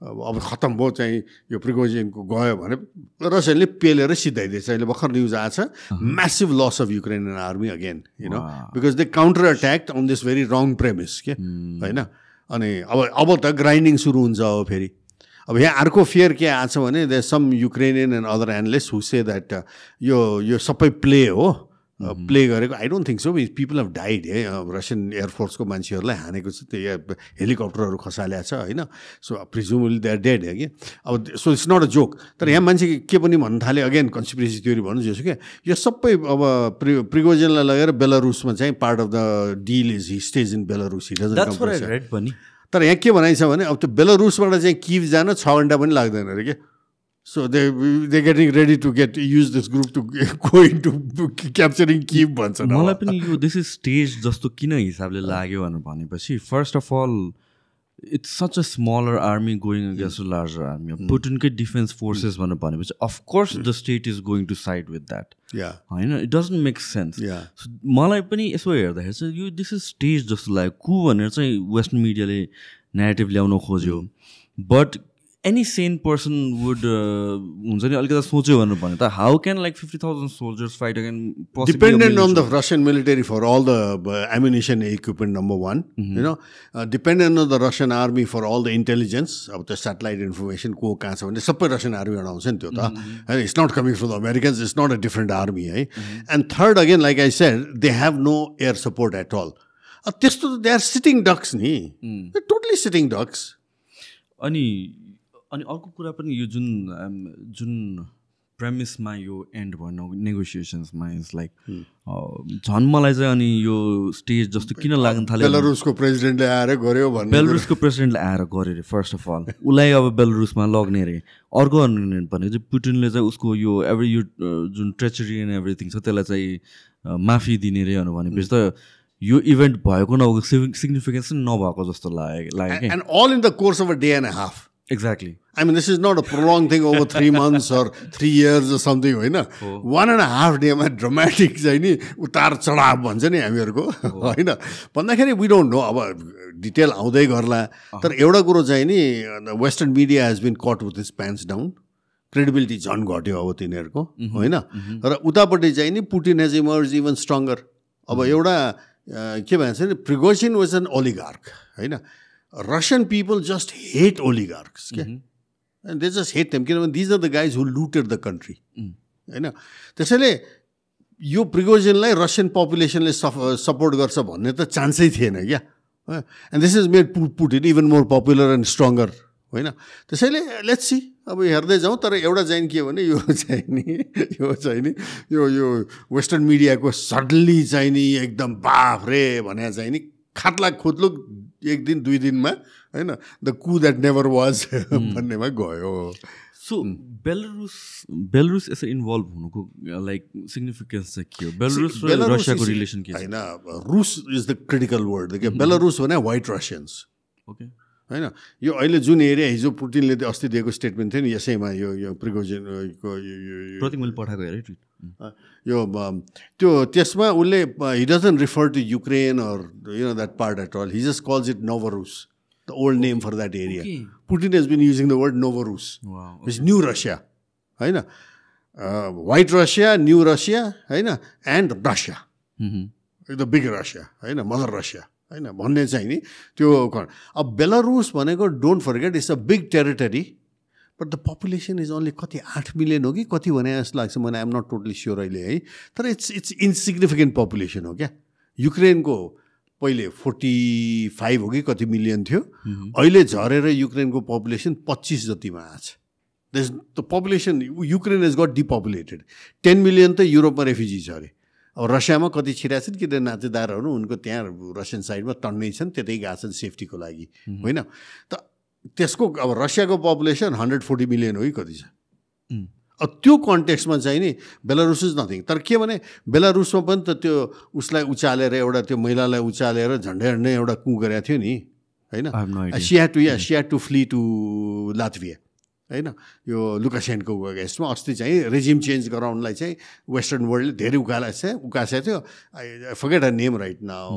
A: अब खत्तम भयो चाहिँ यो प्रिकोजिनको गयो भने रसियाले पेलेर सिधाइदिएछ। अहिले भर्खर न्युज आएको छ massive loss of Ukraine army again you know because they counter attack on this very wrong premise के होइन? अनि अब अब त ग्राइन्डिङ सुरु हुन्छ अब फेरि। अब यहाँ अर्को फियर के आएको छ भने the some Ukrainian and other analysts who say that यो यो सबै प्ले हो। प्ले गरेको। I don't think so people have died है रसियन एयरफोर्सको मान्छेहरूलाई हानेको छ त्यो हेलिकप्टरहरू खसाल्या छ होइन? So presumably they are dead है कि? अब so it's not a joke तर यहाँ मान्छे के पनि भन्नु थाल्यो अगेन कन्सिपिरेसी थ्योरी भन्नु जस्तो क्या यो सबै अब प्रि प्रिगोजनलाई लगेर बेलारुसमा चाहिँ part of the deal is he stays in
B: Belarus
A: तर यहाँ के भनाइ छ भने अब त्यो बेलारुसबाट चाहिँ किभ जान छ घन्टा पनि लाग्दैन अरे क्या? So they they getting ready to get use this group to going to capturing keep भन्छ
B: मलाई पनि यो दिस इज स्टेज जस्तो किन हिसाबले लाग्यो भनेर भनेपछि first of all it's such a smaller army going against a larger army पुटिनकै defence forces भनेर भनेपछि of course the state is going to side with that होइन? इट डजन्ट मेक सेन्स मलाई पनि यसो हेर्दाखेरि चाहिँ यो दिस इज स्टेज जस्तो लाग्यो। कु भनेर चाहिँ वेस्टर्न मिडियाले नेगेटिभ ल्याउन खोज्यो। But any sane person would हुन्छ नि अलिकति सोच्यो भनेर भने त how can like fifty thousand soldiers fight again
A: dependent on the Russian military for all the ammunition equipment number one होइन dependent on the Russian army for all the intelligence अब त्यो सेटेलाइट इन्फर्मेसन को कहाँ छ भने सबै Russian आर्मीबाट आउँछ नि त्यो त। होइन it's not coming from the Americans it's not a different army है? And third again like I said they have no air support at all त्यस्तो त दे आर सिटिङ डक्स नि। टोटली सिटिङ डक्स
B: अनि अनि अर्को कुरा पनि यो जुन जुन प्रेमिसमा यो एन्ड भयो नेगोसिएसन्समा इज लाइक झन् मलाई चाहिँ अनि यो स्टेज जस्तो किन लाग्न थाल्यो
A: बेलारुसको प्रेसिडेन्टले आएर गऱ्यो भने
B: बेलारुसको प्रेसिडेन्टले आएर गऱ्यो अरे फर्स्ट अफ अल उसलाई अब बेलारुसमा लग्ने अरे। अर्को भनेको चाहिँ पुटिनले चाहिँ उसको यो एभ्री यो जुन ट्रेचरी एन्ड एभ्रिथिङ छ त्यसलाई चाहिँ माफी दिने अरे भनेपछि त यो इभेन्ट भएको नभएको सिग्निफिकेन्स नभएको जस्तो लाग्यो लाग्यो कि?
A: And all in the course of a day and
B: exactly
A: I mean, this is not a prolonged thing over three months or three years or something, होइन? वान एन्ड हाफ डेमा dramatic चाहिँ नि उतार चढाव भन्छ नि हामीहरूको होइन? भन्दाखेरि वी डोन्ट नो अब डिटेल आउँदै गर्ला। तर एउटा कुरो चाहिँ नि western media has been caught with its pants down credibility झन् घट्यो अब तिनीहरूको होइन? र उतापट्टि चाहिँ नि Putin has emerge even stronger अब एउटा अ, के भन्छ नि प्रिगोसिन वाज एन ओलिगार्क होइन? रसियन पिपल जस्ट हेट क्या and they just hate them किनभने these are the guys who looted the country होइन त्यसैले यो प्रिगोजनलाई रसियन पपुलेसनले सफ सपोर्ट गर्छ भन्ने त चान्सै थिएन क्या? And this is made put put it even more popular and stronger होइन? त्यसैले लेट्स सी अब हेर्दै जाउँ तर एउटा चाहिँ के भने यो चाहिँ नि यो चाहिँ नि यो यो वेस्टर्न मिडियाको सडनली चाहिँ नि एकदम बाफ रे भने चाहिँ नि खात्लाक खुत्लुक एक दिन दुई दिनमा होइन? The coup that never was भन्नेमा गयो।
B: सो बेलरुस बेलरुस यसरी इन्भल्भ हुनुको लाइक सिग्निफिकेन्स चाहिँ के हो? बेलरुस र
A: बेलारुस
B: रसियाको रिलेसन के
A: होइन Rus is the critical word क्या बेलारुस भने व्हाइट रसियन्स
B: ओके
A: होइन? यो अहिले जुन एरिया हिजो पुटिनले अस्ति दिएको स्टेटमेन्ट थियो नि यसैमा यो यो
B: मैले पठाएको हेरेँ ट्विट।
A: यो um, त्यो त्यसमा उसले he doesn't refer to Ukraine or you know that part at all he just calls it Novorus the old name for
B: that
A: area. Putin has been using the word
B: Novorus
A: is new Russia होइन white Russia new Russia होइन and Russia the big Russia होइन mother Russia होइन भन्ने चाहिँ नि त्यो अब Belarus भनेको don't forget it's a big territory but the population is only कति आठ मिलियन हो कि कति भने जस्तो लाग्छ मलाई आइएम नट टोटली स्योर अहिले है। तर इट्स इट्स इन्सिग्निफिकेन्ट पपुलेसन हो क्या? युक्रेनको पहिले फोर्टी फाइभ हो कि कति मिलियन थियो। अहिले झरेर युक्रेनको पपुलेसन पच्चिस जतिमा आएको छ दस the population Ukraine is got depopulated ten million त युरोपमा रेफ्युजी छ अरे। अब रसियामा कति छिराएको छन् किन नातेदारहरू उनको त्यहाँ रसियन साइडमा टन्नै छन् त्यतै गएको छन् सेफ्टीको लागि। होइन? त त्यसको अब रसियाको पपुलेसन हन्ड्रेड फोर्टी मिलियन हो कि कति छ? अब त्यो कन्टेक्स्टमा चाहिँ नि बेलारुस इज नथिङ। तर के भने बेलारुसमा पनि त त्यो उसलाई उचालेर एउटा त्यो महिलालाई उचालेर झन्डै झन्डै एउटा कु गरेको थियो नि होइन. सिया टु या सिया टु फ्ली टु लाथविया होइन? यो लुकासेनको अगेन्स्टमा अस्ति चाहिँ रेजिम चेन्ज गराउनलाई चाहिँ वेस्टर्न वर्ल्डले धेरै उकाला छ उकासेको थियो I forget a name right now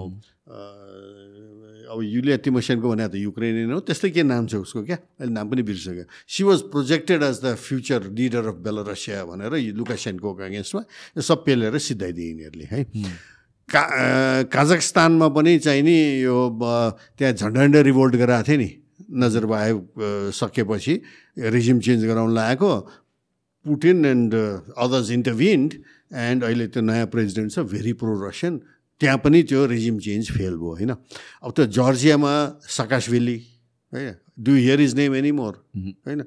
A: अब युलिया तिमोसेनको भने त युक्रेनियन हो त्यस्तै के नाम छ उसको क्या? अहिले नाम पनि बिर्सक्यो she was projected as the future leader of Belorussia भनेर यो लुकासेनको अगेन्स्टमा यो सब पेलेर सिधाइदिए यिनीहरूले है। का अ, काजाखस्तानमा पनि चाहिँ नि यो त्यहाँ झन्डा झन्डा रिभोल्ट गराएको थियो नि नजरबायब अ, सकेपछि। रिजिम चेन्ज गराउन लागेको। Putin and others intervened and अहिले त्यो नयाँ प्रेसिडेन्ट छ भेरी प्रो रसियन त्यहाँ पनि त्यो रेजिम चेन्ज फेल भयो होइन? अब त्यो जर्जियामा सकासवेली है? Do hear his name any more होइन?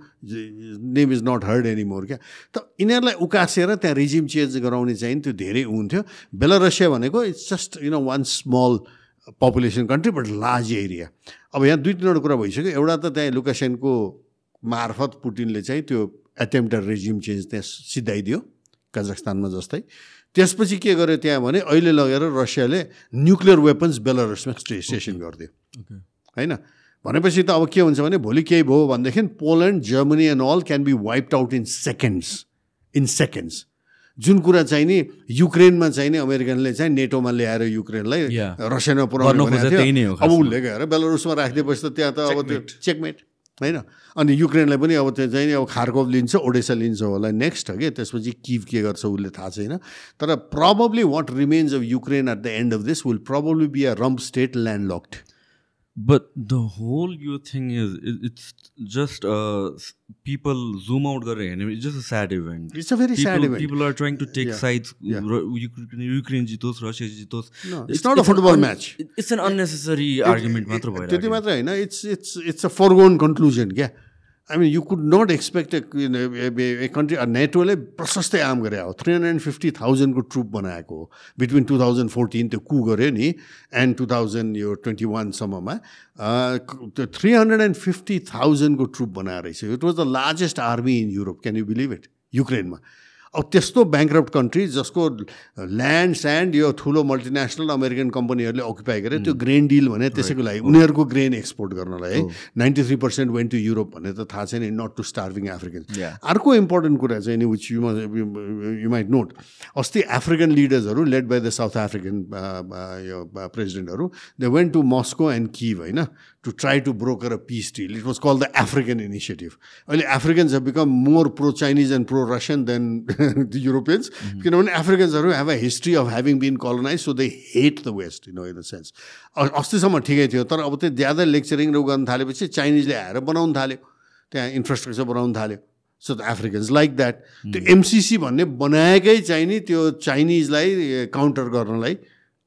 A: Name is not heard any more क्या? त यिनीहरूलाई उकासेर त्यहाँ रिजिम चेन्ज गराउने चाहिँ त्यो धेरै हुन्थ्यो। बेलारसिया भनेको it's just you know one small population country but large area अब यहाँ दुई तिनवटा कुरा भइसक्यो। एउटा त त्यहाँ लुकासेनको मार्फत पुटिनले चाहिँ त्यो एटेम्प्टेड रेजिम चेन्ज त्यहाँ सिधाइदियो कजाखस्तानमा जस्तै। त्यसपछि के गर्यो त्यहाँ भने अहिले लगेर रसियाले न्युक्लियर वेपन्स बेलारसमा स्टे स्टेसन गरिदियो। होइन? भनेपछि त अब के हुन्छ भने भोलि केही भयो भनेदेखि Poland Germany and all can be wiped out in seconds in seconds जुन कुरा चाहिँ नि युक्रेनमा चाहिँ नि अमेरिकनले चाहिँ नेटोमा ल्याएर युक्रेनलाई. रसियामा पुऱ्याउनु अब। उसले गएर बेलारुसमा राखिदिएपछि त त्यहाँ त अब त्यो चेकमेट होइन? अनि युक्रेनलाई पनि अब त्यो चाहिँ अब खार्कोभ लिन्छ ओडेसा लिन्छ होला नेक्स्ट हो कि? त्यसपछि किभ के गर्छ उसले थाहा छैन। तर probably what remains of Ukraine at the end of this will probably be a rump state land locked
B: But the whole your thing is it- it's just uh people zoom out गरेर हेर्ने it's just a sad event.
A: A very sad
B: People,
A: event
B: people are trying to take
A: Yeah.
B: sides.
A: Yeah.
B: Ukraine, Russia जितोस्
A: No, it's not a football
B: an
A: match.
B: It's an unnecessary argument मात्र
A: त्यति
B: भइरहेको
A: मात्र होइन it's it's it's a foregone conclusion क्या I mean you could not expect a country नेटोले प्रशस्तै arm गरे। हो three hundred and fifty थाउजन्डको ट्रुप बनाएको हो। बिट्विन टु थाउजन्ड फोर्टिन त्यो कु गऱ्यो नि एन्ड टु थाउजन्ड यो ट्वेन्टी वानसम्ममा त्यो थ्री हन्ड्रेड एन्ड फिफ्टी थाउजन्डको ट्रुप बनाएर रहेछ। It was the largest army in Europe can you believe it युक्रेनमा अब त्यस्तो ब्याङ्क्रप्ट कन्ट्री जसको ल्यान्ड स्यान्ड यो ठुलो मल्टिनेसनल अमेरिकन कम्पनीहरूले अकुपाई गरे त्यो ग्रेन डिल भने त्यसैको लागि उनीहरूको ग्रेन एक्सपोर्ट गर्नलाई है। Ninety three percent went to Europe भन्ने त थाहा छैन नट टु स्टार्भिङ अफ्रिकन अर्को इम्पोर्टेन्ट कुरा चाहिँ नि which you you might note अस्ति African लिडर्सहरू led by the South African यो प्रेसिडेन्टहरू they went to Moscow and Kyiv होइन। To try to broker a peace deal it was call the African initiative अहिले Africans have become more pro Chinese and pro Russian than the Europeans किनभने अफ्रिकन्सहरू have a history of having been colonize so they hate the west in in the sense अस्तिसम्म ठिकै थियो तर अब त्यो ज्यादा लेक्चरिङ र गर्न थालेपछि चाइनिजले आएर बनाउनु थाल्यो त्यहाँ इन्फ्रास्ट्रक्चर बनाउनु थाल्यो. So the Africans like that त्यो एमसिसी भन्ने बनाएकै चाहिने त्यो चाइनिजलाई काउन्टर गर्नलाई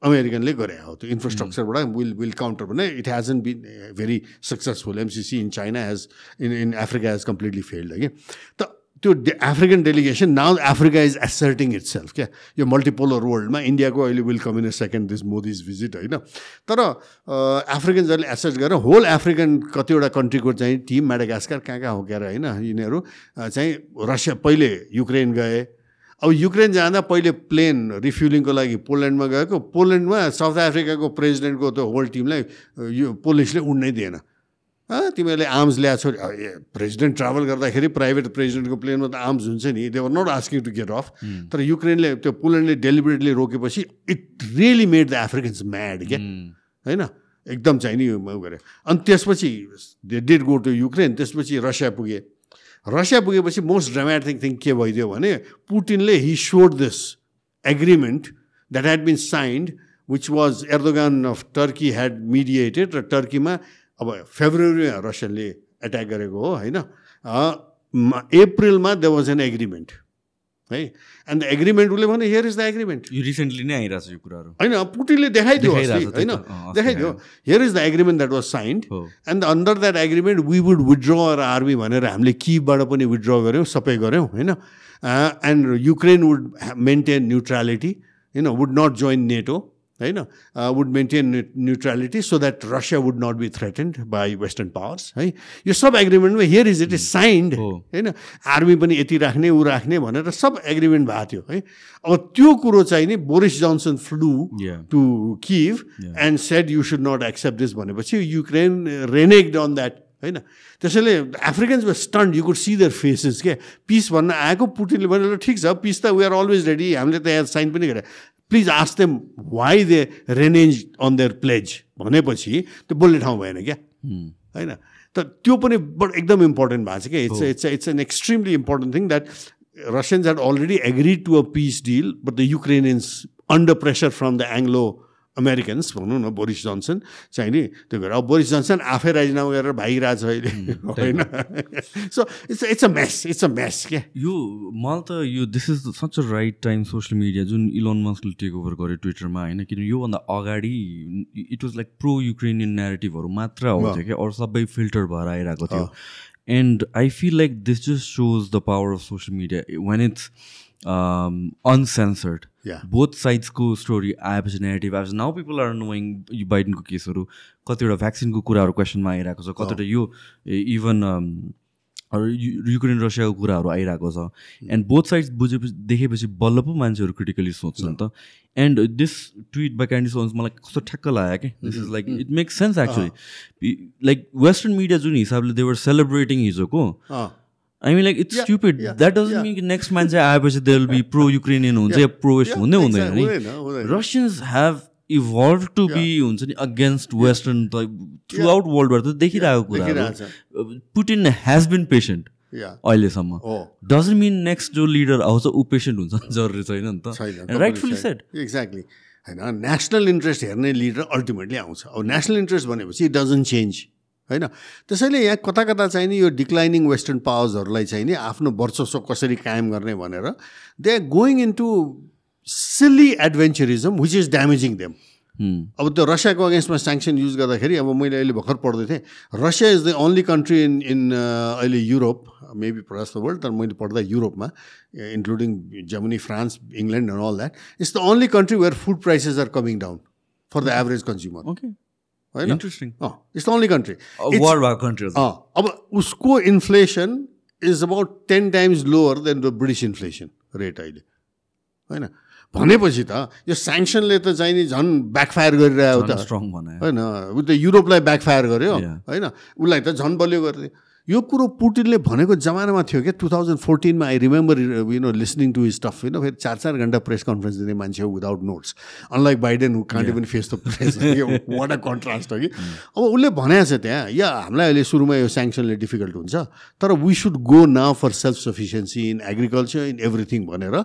A: अमेरिकनले गरे हो। त्यो इन्फ्रास्ट्रक्चरबाट विल विल काउन्टर भने it hasn't been very successful MCC in China has in in Africa has completely failed कि त त्यो African delegation now Africa is asserting itself क्या यो मल्टिपोलर वर्ल्डमा इन्डियाको अहिले will come in a second this Modi's visit होइन? तर अफ्रिकन्सहरूले एसर्ट गरेर होल अफ्रिकन कतिवटा कन्ट्रीको चाहिँ टिम मेडागास्कर कहाँ कहाँ हो क्या होइन यिनीहरू चाहिँ रसिया पहिले युक्रेन गए अब युक्रेन जाँदा पहिले प्लेन रिफ्युलिङको लागि पोल्यान्डमा गएको पोल्यान्डमा साउथ अफ्रिकाको प्रेसिडेन्टको त्यो होल टिमलाई यो पुलिसले उड्नै दिएन। तिमीहरूले आर्म्स ल्याएको छौ। प्रेसिडेन्ट ट्राभल गर्दाखेरि प्राइभेट प्रेसिडेन्टको प्लेनमा त आर्म्स हुन्छ नि। They're not asking to get off तर युक्रेनले त्यो पोल्यान्डले deliberately रोकेपछि it really made the Africans mad क्या? होइन? एकदम चाहिँ नि गरे। अनि त्यसपछि they did go to Ukraine त्यसपछि रसिया पुगे। रसिया पुगेपछि मोस्ट ड्रामेटिक थिङ के भइदियो भने पुटिनले he showed this agreement that had been signed which was Erdogan of Turkey had mediated र टर्कीमा अब फेब्रुअरीमा रसियाले एट्याक गरेको हो होइन? एप्रिलमा द वाज एन एग्रिमेन्ट है? एन्ड द एग्रिमेन्ट उसले भने हियर इज द एग्रिमेन्ट
B: यो रिसेन्टली नै आइरहेको छ यो कुराहरू।
A: होइन पुटिनले देखाइदियो होइन? देखाइदियो। Here is the agreement that was signed and under that agreement we would withdraw our army भनेर हामीले किबाट पनि विथड्र गऱ्यौँ सबै गऱ्यौँ होइन? And Ukraine would maintain neutrality होइन वुड नट जोइन नेटो होइन would maintain neutrality so that Russia would not be threatened by western powers है? यो सब एग्रिमेन्टमा here is it is signed होइन आर्मी पनि यति राख्ने ऊ राख्ने भनेर सब एग्रिमेन्ट भएको थियो है? अब त्यो कुरो चाहिँ नि Boris Johnson flew to Kyiv and said you should not accept this भनेपछि युक्रेन रेनेक्ड अन द्याट होइन त्यसैले Africans were stunned you could see their faces के पिस भन्न आएको पुटिनले भने ठिक छ पिस त वी आर अलवेज रेडी हामीले त यहाँ साइन पनि गरे please ask them why they renege on their pledge भनेपछि त्यो बोल्ने ठाउँ भएन क्या। होइन? त त्यो पनि बड एकदम इम्पोर्टेन्ट भएको छ क्या। It's it's it's an extremely important thing that Russians had already agree to a peace deal but the Ukrainians under pressure from the Anglo Americans भनौँ न बोरिस जोन्सन चाहिँ नि त्यो भएर अब बोरिस जोन्सन आफै राजीनामा गरेर भागिरहेछ अहिले। होइन? So it's it's a mess it's a mess क्या?
B: यो मलाई त यो this is such a right time social media जुन इलोन मस्कले टेक ओभर गर्यो ट्विटरमा होइन? किनभने योभन्दा अगाडि it was like pro Ukrainian नेरेटिभहरू मात्र आउँथ्यो क्या? अरू सबै फिल्टर भएर आइरहेको थियो। And I feel like this just shows the power of social media when it's uncensored both साइड्सको story आएपछि नेगेटिभ आएपछि नाउ पिपल आर नोइङ यो बाइडनको केसहरू कतिवटा भ्याक्सिनको कुराहरू क्वेसनमा आइरहेको छ कतिवटा यो इभन युक्रेन रसियाको कुराहरू आइरहेको छ एन्ड बोथ साइड्स बुझेपछि देखेपछि बल्ल पो मान्छेहरू क्रिटिकली सोध्छन् त and this tweet by Candace Owens मलाई कस्तो ठ्याक्क लाग्यो कि this is like it makes sense actually like western media जुन हिसाबले देवर सेलिब्रेटिङ हिजोको I mean like it's stupid that doesn't mean कि नेक्स्ट मान्छे आएपछि they will be pro Ukrainian हुन्छ या प्रो वेस्ट हुँदै हुँदैन नि Russians have evolve to be हुन्छ नि अगेन्स्ट वेस्टर्न थ्रु आउट वर्ल्डबाट त देखिरहेको कुराहरू पुटिन हेज बिन पेसेन्ट अहिलेसम्म डजन्ट मिन नेक्स्ट जो लिडर आउँछ ऊ पेसेन्ट हुन्छ जरुरी छैन नि त राइटफुली सेट
A: एक्ज्याक्टली होइन नेसनल इन्ट्रेस्ट हेर्ने लिडर अल्टिमेटली आउँछ अब नेसनल इन्ट्रेस्ट भनेपछि इट डजन्ट चेन्ज होइन? त्यसैले यहाँ कता कता चाहिँ नि यो डिक्लाइनिङ वेस्टर्न पावर्सहरूलाई चाहिँ नि आफ्नो वर्चस्व कसरी कायम गर्ने भनेर they are going into silly adventurism which is damaging them अब त्यो रसियाको अगेन्स्टमा स्याङ्सन युज गर्दाखेरि अब मैले अहिले भर्खर पढ्दै थिएँ। Russia is the only country in in अहिले Europe maybe across the world तर मैले पढ्दा युरोपमा including Germany France England and all that it's the only country where food prices are coming down for the average consumer
B: okay
A: होइन? Interesting it's only country
B: world भएको country
A: अब उसको inflation is about ten times lower than the British inflation rate अहिले होइन? भनेपछि त यो स्याङ्सनले त चाहिँ नि झन् ब्याकफायर गरिरहेको त।
B: स्ट्रङ
A: होइन ऊ त युरोपलाई ब्याकफायर गर्यो. होइन? उसलाई त झन् बलियो गरिदियो। यो कुरो पुटिनले भनेको जमानामा थियो क्या two thousand फोर्टिनमा I remember you know listening to stuff होइन फेरि चार चार घन्टा प्रेस कन्फरेन्स दिने मान्छे हो without notes unlike Biden can't पनि face the press what a contrast हो कि? अब उसले भनेको छ त्यहाँ या हामीलाई अहिले सुरुमा यो स्याङ्सनले डिफिकल्ट हुन्छ तर we should go now for self sufficiency in agriculture in everything भनेर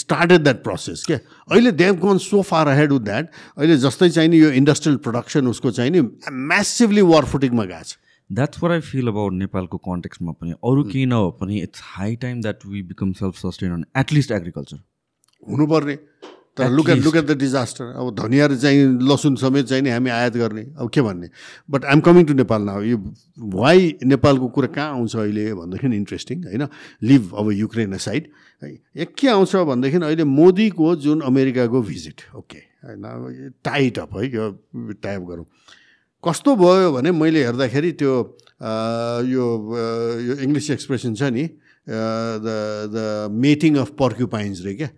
A: स्टार्टेड द्याट प्रोसेस क्या अहिले they've gone so far ahead with that अहिले जस्तै चाहिँ नि यो इन्डस्ट्रियल प्रोडक्सन उसको चाहिँ नि म्यासिभली वार फुटिङमा गएको छ।
B: That's what I feel about नेपालको कन्टेक्समा पनि. अरू केही नभए पनि it's high time that we become self sustain on at least agriculture
A: हुनुपर्ने। तर look
B: at.
A: Look at the disaster अब धनियाँ चाहिँ लसुन समेत चाहिँ नि हामी आयात गर्ने। अब के भन्ने? But I'm coming to Nepal now यो वाइ नेपालको कुरा कहाँ आउँछ अहिले भन्दाखेरि इन्ट्रेस्टिङ होइन? लिभ अब युक्रेन साइड है? यहाँ के आउँछ भनेदेखि अहिले मोदीको जुन अमेरिकाको भिजिट ओके होइन? टाइट अप है? यो टाइप गरौँ। कस्तो भयो भने मैले हेर्दाखेरि त्यो यो यो इङ्ग्लिस एक्सप्रेसन छ नि the the mating of porcupines रे क्या।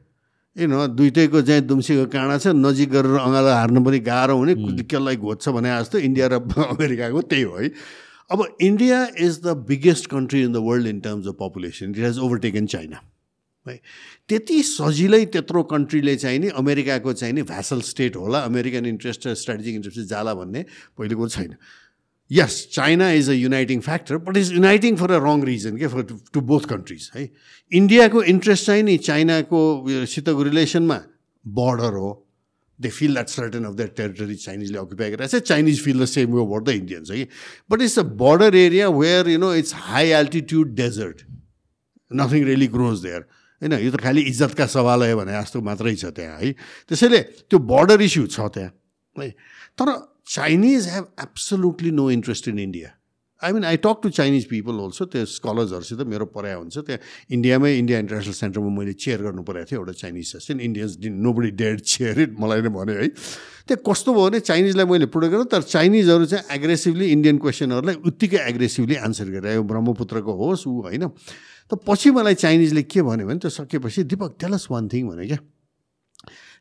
A: ए न दुइटैको चाहिँ दुम्सीको काँडा छ नजिक गरेर अँगालो हार्नु पनि गाह्रो हुने कसलाई घोज्छ भने जस्तो इन्डिया र अमेरिकाको त्यही हो है। अब India is the biggest country in the world in terms of population it has overtaken China है। त्यति सजिलै त्यत्रो कन्ट्रीले चाहिँ नि अमेरिकाको चाहिँ नि भ्यासल स्टेट होला अमेरिकन इन्ट्रेस्ट र स्ट्राटेजिक इन्ट्रेस्ट जाला भन्ने पहिलो कुरो छैन। यस China is a uniting factor but is uniting for a wrong reason के फर टु बोथ कन्ट्रिज है। इन्डियाको इन्ट्रेस्ट चाहिँ नि चाइनाको सितको रिलेसनमा बर्डर हो। They feel that certain of that territory चाइनिजले occupy गरिरहेको छ Chinese feel the same way the Indians है but it's a border area where you know it's high altitude desert nothing really grows there होइन यो त खालि इज्जतका सवाल है भने जस्तो मात्रै छ त्यहाँ है। त्यसैले त्यो बर्डर इस्यु छ त्यहाँ है। तर Chinese have absolutely no interest in India I mean I talk to Chinese people also त्यो स्कलर्सहरूसित मेरो पढाइ हुन्छ। त्यहाँ इन्डियामै इन्डिया इन्टरनेसनल सेन्टरमा मैले चेयर गर्नु परेको थियो एउटा Chinese session Indians didn't nobody did care it मलाई नै भन्यो है। त्यहाँ कस्तो भयो भने चाइनिजलाई मैले पुरो गरेँ तर चाइनिजहरू चाहिँ एग्रेसिभली इन्डियन क्वेसनहरूलाई उत्तिकै एग्रेसिभली आन्सर गरिरह्यो ब्रह्मपुत्रको होस् ऊ होइन। त पछि मलाई चाइनिजले के भन्यो भने त्यो सकेपछि दिपक टेलस वान थिङ भने क्या।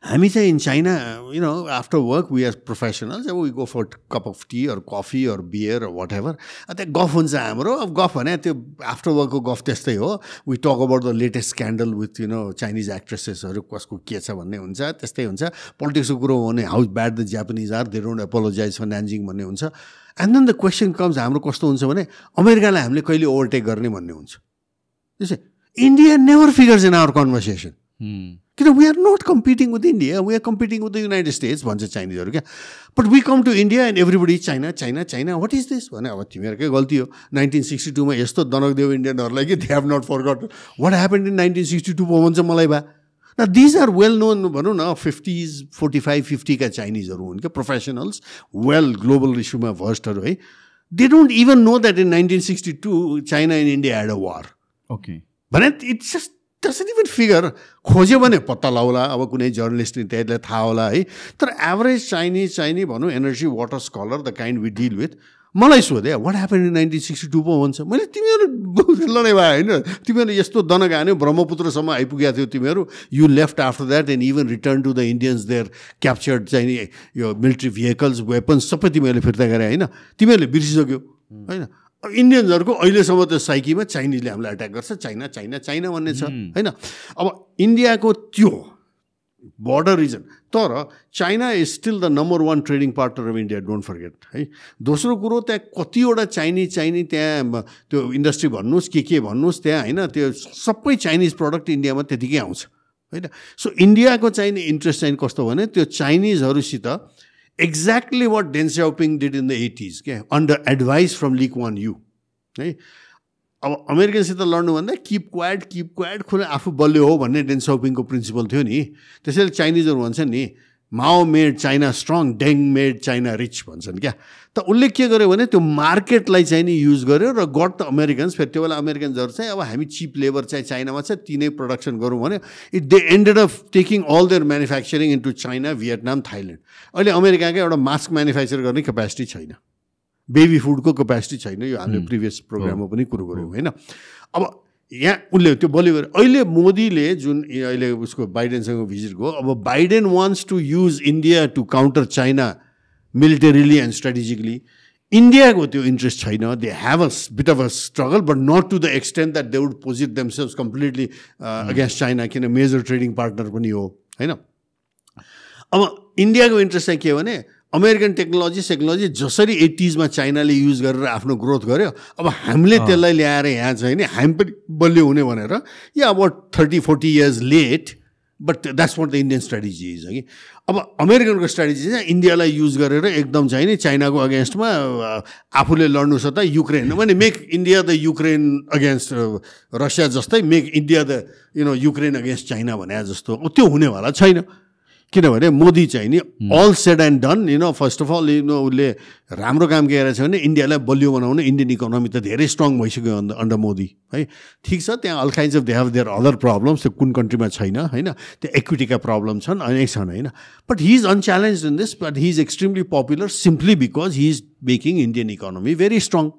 A: हामी चाहिँ in China you know after work we are professionals we go for cup of tea or coffee or beer whatever त्यहाँ गफ हुन्छ हाम्रो। अब गफ भने त्यो आफ्टर वर्कको गफ त्यस्तै हो। We talk about the latest scandal with you know Chinese एक्ट्रेसेसहरू कसको के छ भन्ने हुन्छ त्यस्तै हुन्छ। पोलिटिक्सको कुरो हो भने how bad the Japanese are they don't apologise for Nanjing भन्ने हुन्छ। And then the question comes हाम्रो कस्तो हुन्छ भने अमेरिकालाई हामीले कहिले ओभरटेक गर्ने भन्ने हुन्छ। त्यसै India never figures in our conversation किन we are not competing with India we are competing with the United States भन्छ चाइनिजहरू क्या but we come to India and everybody China China China what is this भने अब तिमीहरूकै गल्ती हो nineteen sixty टूमा यस्तो दनकदेव इन्डियनहरूलाई कि they have not forgot what happen in nineteen sixty two भन्छ मलाई बा न दिज आर वेल नोन भनौँ न फिफ्टिज फोर्टी फाइभ फिफ्टीका चाइनिजहरू हुन् क्या प्रोफेसनल्स वेल ग्लोबल इस्युमा भर्स्टहरू है they don't even know that in nineteen sixty two China and India had a war
B: okay
A: भने it's just doesn't even figure खोज्यो भने पत्ता लाउला अब कुनै जर्नलिस्ट त्यसलाई थाहा होला है। तर एभरेज चाइनिज चाइनी भनौँ energy water scholar the kind we deal with मलाई सोधे what happen in nineteen sixty two पो भन्छ मैले तिमीहरू लडाइँ भयो होइन। तिमीहरू यस्तो दन गान्यो ब्रह्मपुत्रसम्म आइपुगेको थियो तिमीहरू। You left after that and even return to the Indians there captured चाहिँ नि यो मिलिट्री भेहिकल्स वेपन्स सबै तिमीहरूले फिर्ता गरे होइन। तिमीहरूले बिर्सिसक्यो होइन। अब इन्डियन्सहरूको अहिलेसम्म त्यो साइकीमा चाइनिजले हामीलाई एट्याक गर्छ चाइना चाइना चाइना भन्ने छ होइन? अब इन्डियाको त्यो बर्डर रिजन तर China is still the number one trading partner of India don't forget है? दोस्रो कुरो त्यहाँ कतिवटा चाइनिज चाइनी त्यहाँ त्यो इन्डस्ट्री भन्नुहोस् के के भन्नुहोस् त्यहाँ होइन त्यो सबै चाइनिज प्रडक्ट इन्डियामा त्यतिकै आउँछ होइन? सो इन्डियाको चाहिने इन्ट्रेस्ट चाहिँ कस्तो भने त्यो चाइनिजहरूसित exactly what Deng Xiaoping did in the eighties क्या under advice from Lee Kuan Yew है अब अमेरिकनसित लड्नुभन्दा किप क्वाड किप क्वाड खुला आफू बलियो हो भन्ने डेन साउपिङको प्रिन्सिपल थियो नि। त्यसैले चाइनिजहरू भन्छन् नि Mao made China strong Deng made China rich भन्छन् क्या। त उसले के गर्यो भने त्यो मार्केटलाई चाहिँ नि युज गर्यो र गट द अमेरिकन्स फेरि त्यो बेला अमेरिकन्सहरू चाहिँ अब हामी चिप लेबर चाहिँ चाइनामा छ तिनै प्रडक्सन गरौँ भने it they ended up taking all their manufacturing into China Vietnam Thailand अहिले अमेरिकाकै एउटा मास्क म्यानुफ्याक्चर गर्ने क्यापेसिटी छैन। बेबी फुडको क्यापेसिटी छैन। यो हामीले प्रिभियस प्रोग्राममा पनि कुरो गऱ्यौँ होइन। अब यहाँ उसले त्यो गरेर अहिले मोदीले जुन अहिले उसको बाइडेनसँग भिजिट गयो अब Biden wants to use India to counter China militarily and strategically इन्डियाको त्यो इन्ट्रेस्ट छैन they have a bit of a struggle but not to the extent that they would posit themselves completely against China किन major trading partner पनि हो होइन? अब इन्डियाको interest चाहिँ के भने अमेरिकन टेक्नोलोजी सेक्नोलोजी जसरी एट्टिजमा चाइनाले युज गरेर आफ्नो ग्रोथ गर्यो अब हामीले त्यसलाई ल्याएर यहाँ चाहिँ नि हामी पनि बलियो हुने भनेर या अब thirty forty years late but that's what the Indian strategy is कि अब अमेरिकनको स्ट्राटेजी चाहिँ इन्डियालाई युज गरेर एकदम चाहिँ नि चाइनाको अगेन्स्टमा आफूले लड्नु छ त युक्रेन भने make India the Ukraine against Russia जस्तै make India the you know Ukraine against China भने जस्तो त्यो हुनेवाला छैन। किनभने मोदी चाहिँ नि all said and done you know first of all you know उसले राम्रो काम गरेको छ भने इन्डियालाई बलियो बनाउनु इन्डियन इकोनोमी त धेरै स्ट्रङ भइसक्यो अन्त अन्डर मोदी है। ठिक छ त्यहाँ all kinds of they have their other problems त्यो कुन कन्ट्रीमा छैन होइन। त्यो इक्विटीका प्रब्लम छन् अनेक छन् होइन। But he is unchallenge in this but he is extremely popular simply because he is making Indian economy very strong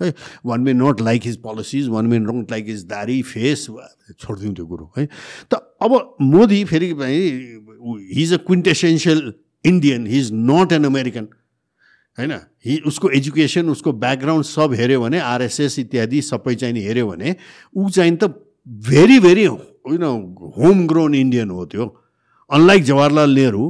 A: है। One may not like his policies one may not like his दारी face छोडिदिउँ त्यो कुरो है। त अब मोदी फेरि he is a quintessential Indian he is not an American होइन हि उसको एजुकेसन उसको ब्याकग्राउन्ड सब हेऱ्यो भने आरएसएस इत्यादि सबै चाहिँ हेऱ्यो भने ऊ चाहिँ त भेरी भेरी होइन होम ग्रोन इन्डियन हो त्यो। Unlike Jawaharlal Nehru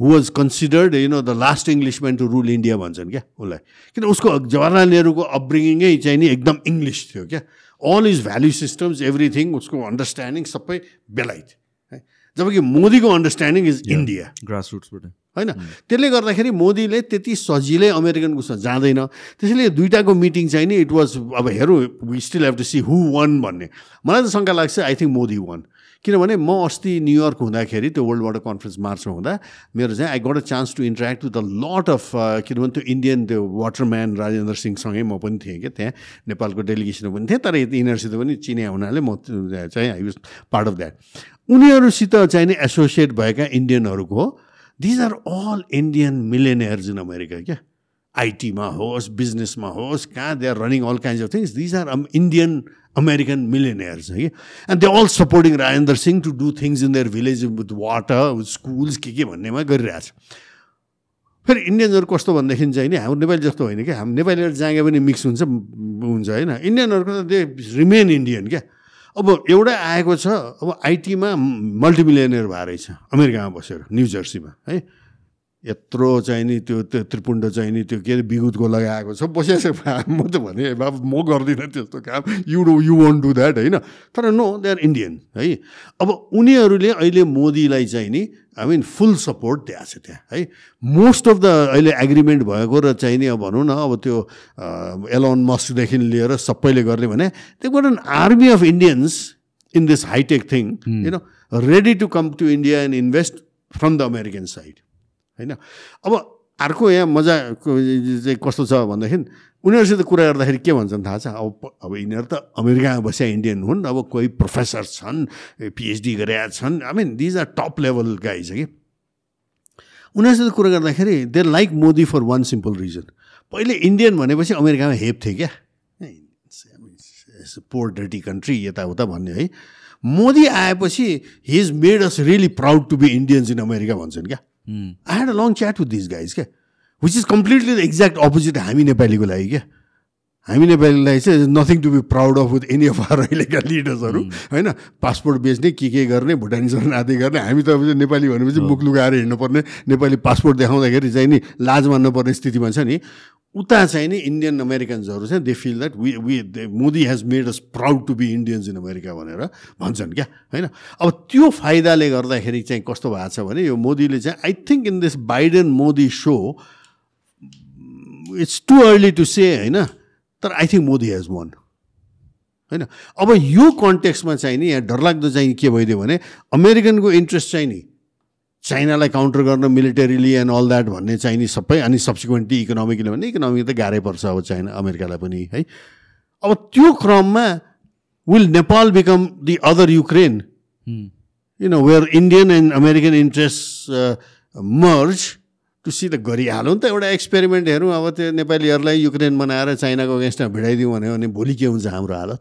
A: who was considered you know the last Englishman to rule India भन्छन् क्या? उसलाई। किन उसको जवाहरलाल नेहरूको अपब्रिङिङै चाहिँ नि एकदम इङ्ग्लिस थियो क्या? All is value systems everything उसको अन्डरस्ट्यान्डिङ सबै बेलाइट है? जबकि मोदीको अन्डरस्ट्यान्डिङ इज इन्डिया
B: ग्रास रुट्सबाट
A: होइन? त्यसले गर्दाखेरि मोदीले त्यति सजिलै अमेरिकनको जाँदैन। त्यसैले दुइटाको मिटिङ चाहिँ नि इट वाज अब हेरौँ we still have to see who won भन्ने। मलाई त शङ्का लाग्छ आई थिङ्क मोदी वान किनभने म अस्ति न्युयोर्क हुँदाखेरि त्यो वर्ल्ड वाटर कन्फरेन्स मार्चमा हुँदा मेरो चाहिँ I got a chance to interact with the lot of किनभने त्यो इन्डियन त्यो वाटरम्यान राजेन्द्र सिंहसँगै म पनि थिएँ क्या त्यहाँ नेपालको डेलिगेसनमा पनि थिएँ तर यिनीहरूसित पनि चिने हुनाले म चाहिँ I was part of that उनीहरूसित चाहिँ नि एसोसिएट भएका इन्डियनहरूको these are all Indian millionaires in America क्या। आइटीमा होस् बिजनेसमा होस् कहाँ they are running all kind of things these are Indian American millionaires है and they all supporting Rajendra Singh to do things in their village with water with schools के के भन्नेमा गरिरहेछ। फेरि इन्डियन्सहरू कस्तो भन्दाखेरि चाहिँ नि हाम्रो नेपाली जस्तो होइन क्या। हाम्रो नेपालीहरू जाँगे पनि मिक्स हुन्छ हुन्छ होइन। इन्डियनहरूको त दे रिमेन इन्डियन क्या। अब एउटा आएको छ अब आइटीमा मल्टिमिलियनियर भएर रहेछ अमेरिकामा बसेर न्यु जर्सीमा है। यत्रो चाहिँ नि त्यो त्यो त्रिपुण्ड चाहिँ नि त्यो के अरे विगुतको लगाएको छ। बसिरहेको छ म त भने बाबु म गर्दिनँ त्यस्तो काम। You do you want do that होइन? तर नो दे आर इन्डियन है? अब उनीहरूले अहिले मोदीलाई चाहिँ नि आई मिन फुल सपोर्ट दिएको छ त्यहाँ है? मोस्ट अफ द अहिले एग्रिमेन्ट भएको र चाहिँ नि अब भनौँ न अब त्यो एलोन मस्कदेखि लिएर सबैले गर्ने भने त्यो an army of Indians in this high tech thing you know ready to come to India and invest from the American side होइन? अब अर्को यहाँ मजा चाहिँ कस्तो छ भन्दाखेरि उनीहरूसित कुरा गर्दाखेरि के भन्छन् थाहा छ? अब अब यिनीहरू त अमेरिकामा बसिया इन्डियन हुन् अब कोही प्रोफेसर छन् पिएचडी गरेका छन् I mean these are top level guy छ कि उनीहरूसित कुरा गर्दाखेरि they like Modi for one simple reason पहिले इन्डियन भनेपछि अमेरिकामा हेप थियो क्या? पोर डर्टी कन्ट्री यताउता भन्ने है? मोदी आएपछि he is made us really proud to be Indians in America भन्छन् क्या? I had a long chat with this guys क्या which is completely the exact opposite हामी नेपालीको लागि क्या हामी नेपालीलाई चाहिँ nothing to be proud of with any of our अहिलेका लिडर्सहरू होइन पासपोर्ट बेच्ने के के गर्ने भुटानिजहरू आदि गर्ने हामी त नेपाली भनेपछि मुख लुगाएर हिँड्नुपर्ने नेपाली पासपोर्ट देखाउँदाखेरि चाहिँ नि लाज मान्नुपर्ने स्थितिमा छ नि उता चाहिँ नि इन्डियन अमेरिकन्सहरू चाहिँ they feel that we we Modi has made us proud to be Indians in America भनेर भन्छन् क्या होइन? अब त्यो फाइदाले गर्दाखेरि चाहिँ कस्तो भएको छ भने यो मोदीले चाहिँ I think in this Biden Modi so it's too early to say होइन? तर I think Modi has won होइन? अब यो कन्टेक्स्टमा चाहिँ नि यहाँ डरलाग्दो चाहिँ के भइदियो भने अमेरिकनको इन्ट्रेस्ट चाहिँ नि चाइनालाई काउन्टर गर्न मिलिटरीली एन्ड अल द्याट भन्ने चाहिँ नि सबै अनि सब्सिक्वेन्टली इकोनोमिकली भने इकोनोमिक त गाह्रै पर्छ अब चाइना अमेरिकालाई पनि है। अब त्यो क्रममा will Nepal become the other Ukraine you know where Indian and American interest merge to see त गरिहालौँ नि त एउटा एक्सपेरिमेन्ट हेरौँ। अब त्यो नेपालीहरूलाई युक्रेन बनाएर चाइनाको अगेन्स्टमा भिडाइदिउँ भन्यो भने भोलि के हुन्छ हाम्रो हालत?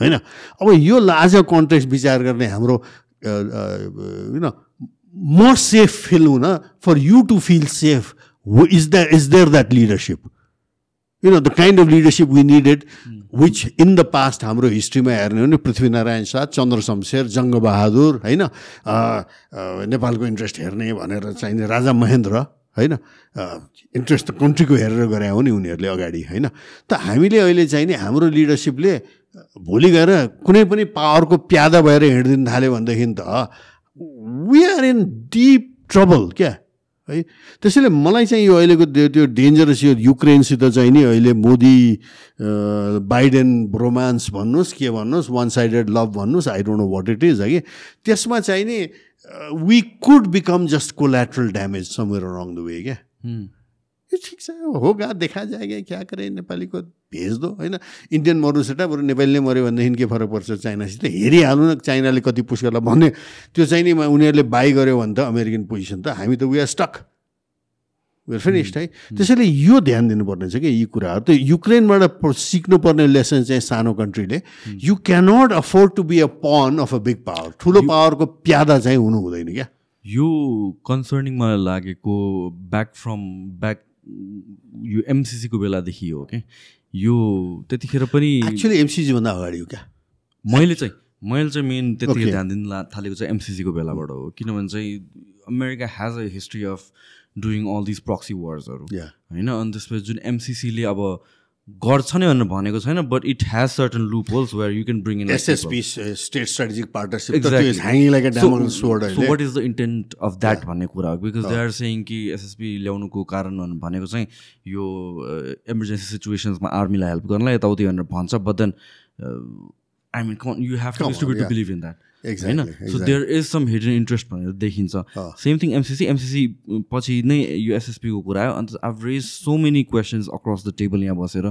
A: होइन? अब यो लाज कन्टेक्स्ट विचार गर्ने हाम्रो होइन म सेफ फिल हुन for you to feel safe is the is there that leadership you know the kind of leadership we needed which in the past हाम्रो हिस्ट्रीमा हेर्ने हो भने पृथ्वीनारायण शाह चन्द्र शमशेर जङ्गबहादुर होइन नेपालको इन्ट्रेस्ट हेर्ने भनेर चाहिने राजा महेन्द्र होइन इन्ट्रेस्ट त कन्ट्रीको हेरेर गरे हो नि उनीहरूले अगाडि होइन त हामीले अहिले चाहिँ नि हाम्रो लिडरसिपले भोलि गएर कुनै पनि पावरको प्यादा भएर हिँडिदिनु थाल्यो भनेदेखि त आर इन डिप ट्रबल क्या है त्यसैले मलाई चाहिँ यो अहिलेको त्यो डेन्जरस यो युक्रेनसित चाहिँ नि अहिले मोदी बाइडेन ब्रोमान्स भन्नुहोस् के भन्नुहोस् वान साइडेड लभ भन्नुहोस् I don't know what it is है कि त्यसमा चाहिँ नि we could become just collateral damage somewhere around the way क्या ठिक छ होगा देखा जाएगा क्या करे नेपालीको भेज दो होइन इन्डियन मरुसेटा बरु नेपालीले मऱ्यो भनेदेखि के फरक पर्छ? चाइनासित हेरिहाल्नु न चाइनाले कति पुस गर्ला भन्ने। त्यो चाहिँ नि उनीहरूले बाई गऱ्यो भने त अमेरिकन पोजिसन त हामी त we are stuck where finished है? त्यसैले यो ध्यान दिनुपर्ने छ कि यी कुराहरू। त युक्रेनबाट सिक्नुपर्ने लेसन चाहिँ सानो कन्ट्रीले you cannot afford to be a pawn of a big power ठुलो पावरको प्यादा चाहिँ हुनु हुँदैन क्या।
B: यो कन्सर्निङ मलाई लागेको ब्याक फ्रम ब्याक यो एमसिसीको बेलादेखि हो क्या यो त्यतिखेर पनि
A: एक्चुली एमसिसीभन्दा अगाडि हो क्या
B: मैले चाहिँ मैले चाहिँ मेन त्यतिखेर ध्यान दिन थालेको चाहिँ एमसिसीको बेलाबाट हो किनभने चाहिँ America has a history of doing all this proxy वर्सहरू होइन अनि त्यसपछि जुन एमसिसीले अब गर्छ नै भनेर भनेको छैन but it has certain loopholes where you can bring in
A: SSP state strategic partnership
B: what is the intent of that भन्ने कुरा हो? बिकज दे आर सेङ कि एसएसपी ल्याउनुको कारण भनेको चाहिँ यो इमर्जेन्सी सिचुएसन्समा आर्मीलाई हेल्प गर्नलाई यताउति भनेर भन्छ but then I mean you have to believe in that होइन? So there is some hidden interest भनेर देखिन्छ। सेम थिङ एमसिसी एमसिसी पछि नै यो एसएसपीको कुरा आयो। अन्त I've raise so many questions across the table यहाँ बसेर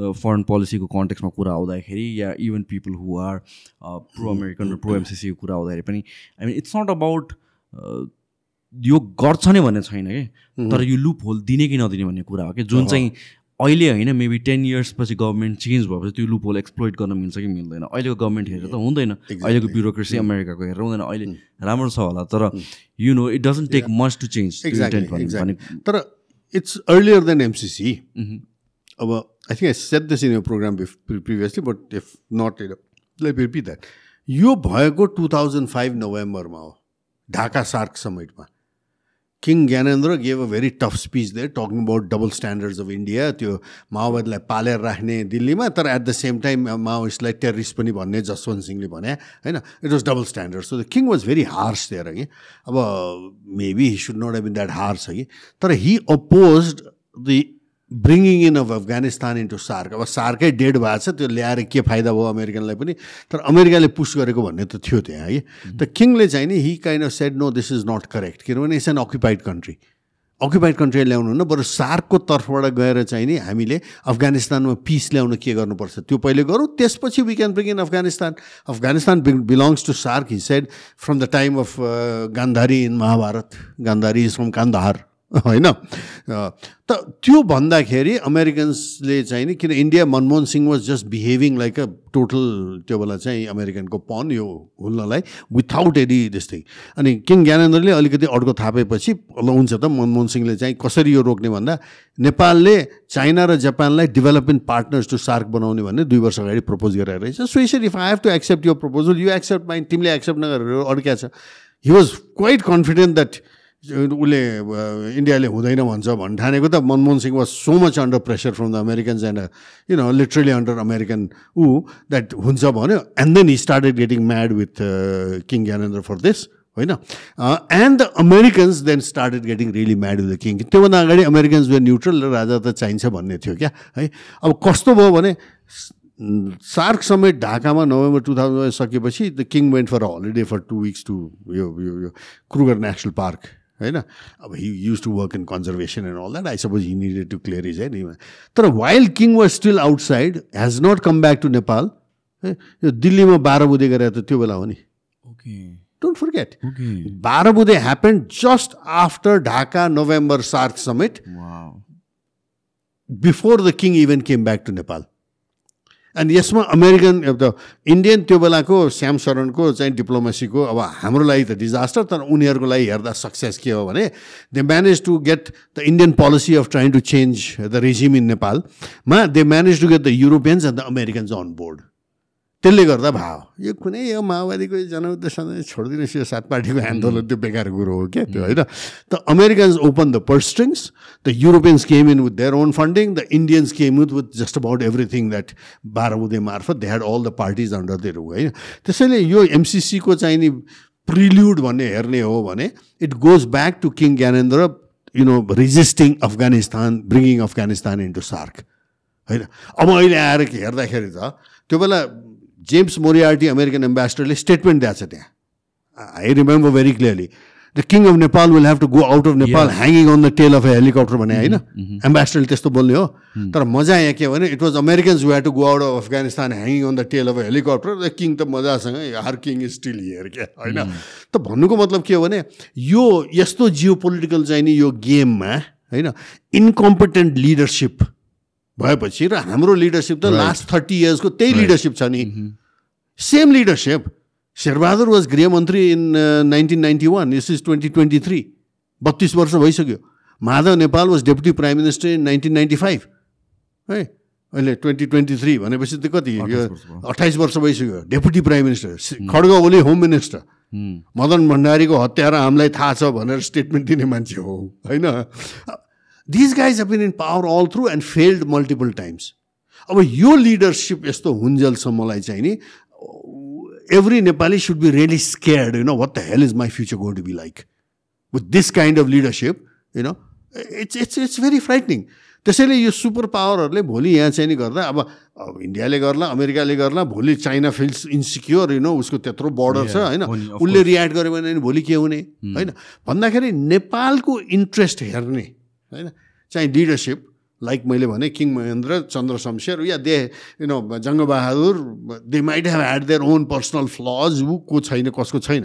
B: फरेन पोलिसीको कन्टेक्समा कुरा आउँदाखेरि या even people who are pro American र प्रो एमसिसीको कुरा आउँदाखेरि पनि I mean it's not about यो गर्छ नै भन्ने छैन कि? तर यो लुप होल दिने कि नदिने भन्ने कुरा हो कि? जुन चाहिँ अहिले होइन मेबी टेन इयर्स पछि गभर्मेन्ट चेन्ज भएपछि त्यो लुप होल एक्सप्लोइट गर्न मिल्छ कि मिल्दैन। अहिलेको गभर्मेन्ट हेरेर त हुँदैन। अहिलेको ब्युरोक्रेसी अमेरिकाको हेरेर हुँदैन। अहिले राम्रो छ होला तर you know it doesn't take much to change
A: तर इट्स अर्लियर देन एमसिसी अब I think I set this in यो programme previously but if not like repeat that यो भएको टु थाउजन्ड फाइभ नोभेम्बरमा हो Dhaka SAARC समिटमा। King Gyanendra gave a very tough speech they talking about double standards of India त्यो माओवादीलाई पालेर राख्ने दिल्लीमा तर एट द सेम टाइम माओइस्टलाई टेरिस्ट पनि भन्ने जसवन्त सिंहले भने होइन? It was double standard so the king was very harsh दिएर कि अब maybe he should not have been that harsh कि तर he oppose the bringing in of Afghanistan into SAARC अब सार्कै डेड भएको छ त्यो ल्याएर के फाइदा भयो अमेरिकनलाई पनि? तर अमेरिकाले पुस गरेको भन्ने त थियो त्यहाँ है? त किङले चाहिँ नि he kind of said no this is not correct किनभने it's an occupied country occupied country ल्याउनु न बरु सार्कको तर्फबाट गएर चाहिँ नि हामीले अफगानिस्तानमा पिस ल्याउन के गर्नुपर्छ? त्यो पहिले गरौँ त्यसपछि we can bring in Afghanistan Afghanistan belongs to SAARC he said from the time of Gandhari in Mahabharat Gandhari is from Kandahar होइन? त त्यो भन्दाखेरि अमेरिकन्सले चाहिँ नि किन India Manmohan Singh was just behaving like a total त्यो बेला चाहिँ अमेरिकनको पन यो हुल्नलाई विथाउट एनी थिङ अनि किङ ज्ञानेन्द्रले अलिकति अड्को थापेपछि ल हुन्छ त मनमोहन सिंहले चाहिँ कसरी यो रोक्ने भन्दा नेपालले चाइना र जापानलाई डेभलपमेन्ट पार्टनर्स टु सार्क बनाउने भन्ने दुई वर्ष अगाडि प्रपोज गरेर रहेछ। सो यसरी if I have to accept यो प्रपोजल यु एक्सेप्ट माइ तिमीले एक्सेप्ट नगरेर अड्क्या छ। He was quite confident that उसले इन्डियाले हुँदैन भन्छ भन्ने ठानेको त Manmohan Singh was so much under pressure from the Americans and you know literally under American ऊ द्याट हुन्छ भन्यो. And then he started getting mad with king Gyanendra for this होइन? And the Americans then started getting really mad with the king त्योभन्दा अगाडि Americans way neutral र राजा त चाहिन्छ भन्ने थियो क्या है? अब कस्तो भयो भने सार्क समेत ढाकामा नोभेम्बर टु थाउजन्ड सकेपछि the king went for holiday for two weeks to यो क्रुगर नेसनल पार्क होइन अब he use to work in conservation and all that I suppose he needed to clear is नि तर wild king was still outside has not come back to Nepal है? यो दिल्लीमा बाह्र बुधे गरेर त त्यो बेला हो नि डोन्ट फर्गेट बाह्र बुधे happen just after Dhaka November SAARC summit before the king even came back to Nepal and यसमा अमेरिकन द इन्डियन त्यो बेलाको श्याम शरणको चाहिँ डिप्लोमेसीको अब हाम्रो लागि त डिजास्टर तर उनीहरूको लागि हेर्दा सक्सेस के हो भने they manage to get the Indian policy of trying to change the regime in नेपालमा they manage to get the Europeans and the Americans on board त्यसले गर्दा भाव। यो कुनै यो माओवादीको जनउद्देश्य छोडिदिनुहोस् यो सात पार्टीको आन्दोलन त्यो बेकार कुरो हो क्या त्यो होइन? The Americans open the purse strings the Europeans came in with their own funding the Indians came with with just about everything that बाह्र उदय मार्फत they had all the parties under their होइन? त्यसैले यो एमसिसीको चाहिँ नि प्रिल्युड भन्ने हेर्ने हो भने it goes back to king Gyanendra you know resisting Afghanistan bringing Afghanistan into SAARC होइन? अब अहिले आएर हेर्दाखेरि त त्यो बेला जेम्स मोरियार्टी अमेरिकन एम्बेसडरले स्टेटमेन्ट दिएको छ त्यहाँ. I remember very clearly the king of Nepal will have to go out of Nepal hanging on the tail of a helicopter भने होइन? एम्बेसडरले त्यस्तो बोल्ने हो. तर मजा यहाँ के भने it was Americans way to go out of Afghanistan hanging on the tail of a helicopter the king त मजासँग our king is still here क्या? होइन? त भन्नुको मतलब के हो भने यो यस्तो जियो पोलिटिकल चाहिँ नि यो गेममा होइन इन्कम्पिटेन्ट लिडरसिप भएपछि र हाम्रो लिडरसिप त लास्ट थर्टी इयर्सको त्यही लिडरसिप छ नि। सेम लिडरसिप शेरबहादुर वाज गृहमन्त्री इन नाइन्टिन नाइन्टी वान यस इज ट्वेन्टी ट्वेन्टी थ्री बत्तिस वर्ष भइसक्यो। Madhav Nepal was deputy prime minister in nineteen ninety five है? अहिले ट्वेन्टी ट्वेन्टी थ्री भनेपछि त कति? यो अठाइस वर्ष भइसक्यो डेपुटी प्राइम मिनिस्टर खड्ग ओली होम मिनिस्टर मदन भण्डारीको हत्या र हामीलाई थाहा छ भनेर स्टेटमेन्ट दिने मान्छे हो होइन? These guys have been in power all through and failed multiple times अब यो लिडरसिप यस्तो हुन्जेलसम्मलाई चाहिँ नि every Nepali should be really scared you know what the hell is my future going to be like with this kind of leadership you know it's it's it's very frightening त्यसैले यो super पावरहरूले भोलि यहाँ चाहिँ नि गर्दा अब अब इन्डियाले गर्ला अमेरिकाले गर्ला भोलि China feels insecure you know उसको त्यत्रो बोर्डर छ होइन? उसले रियाक्ट गर्यो भने भोलि के हुने होइन? भन्दाखेरि नेपालको इन्ट्रेस्ट हेर्ने होइन? चाहिँ लिडरसिप लाइक मैले भने king Mahendra Chandra Shamsher yeah they you know Jang Bahadur they might have had their own personal flaws ऊ को छैन कसको छैन?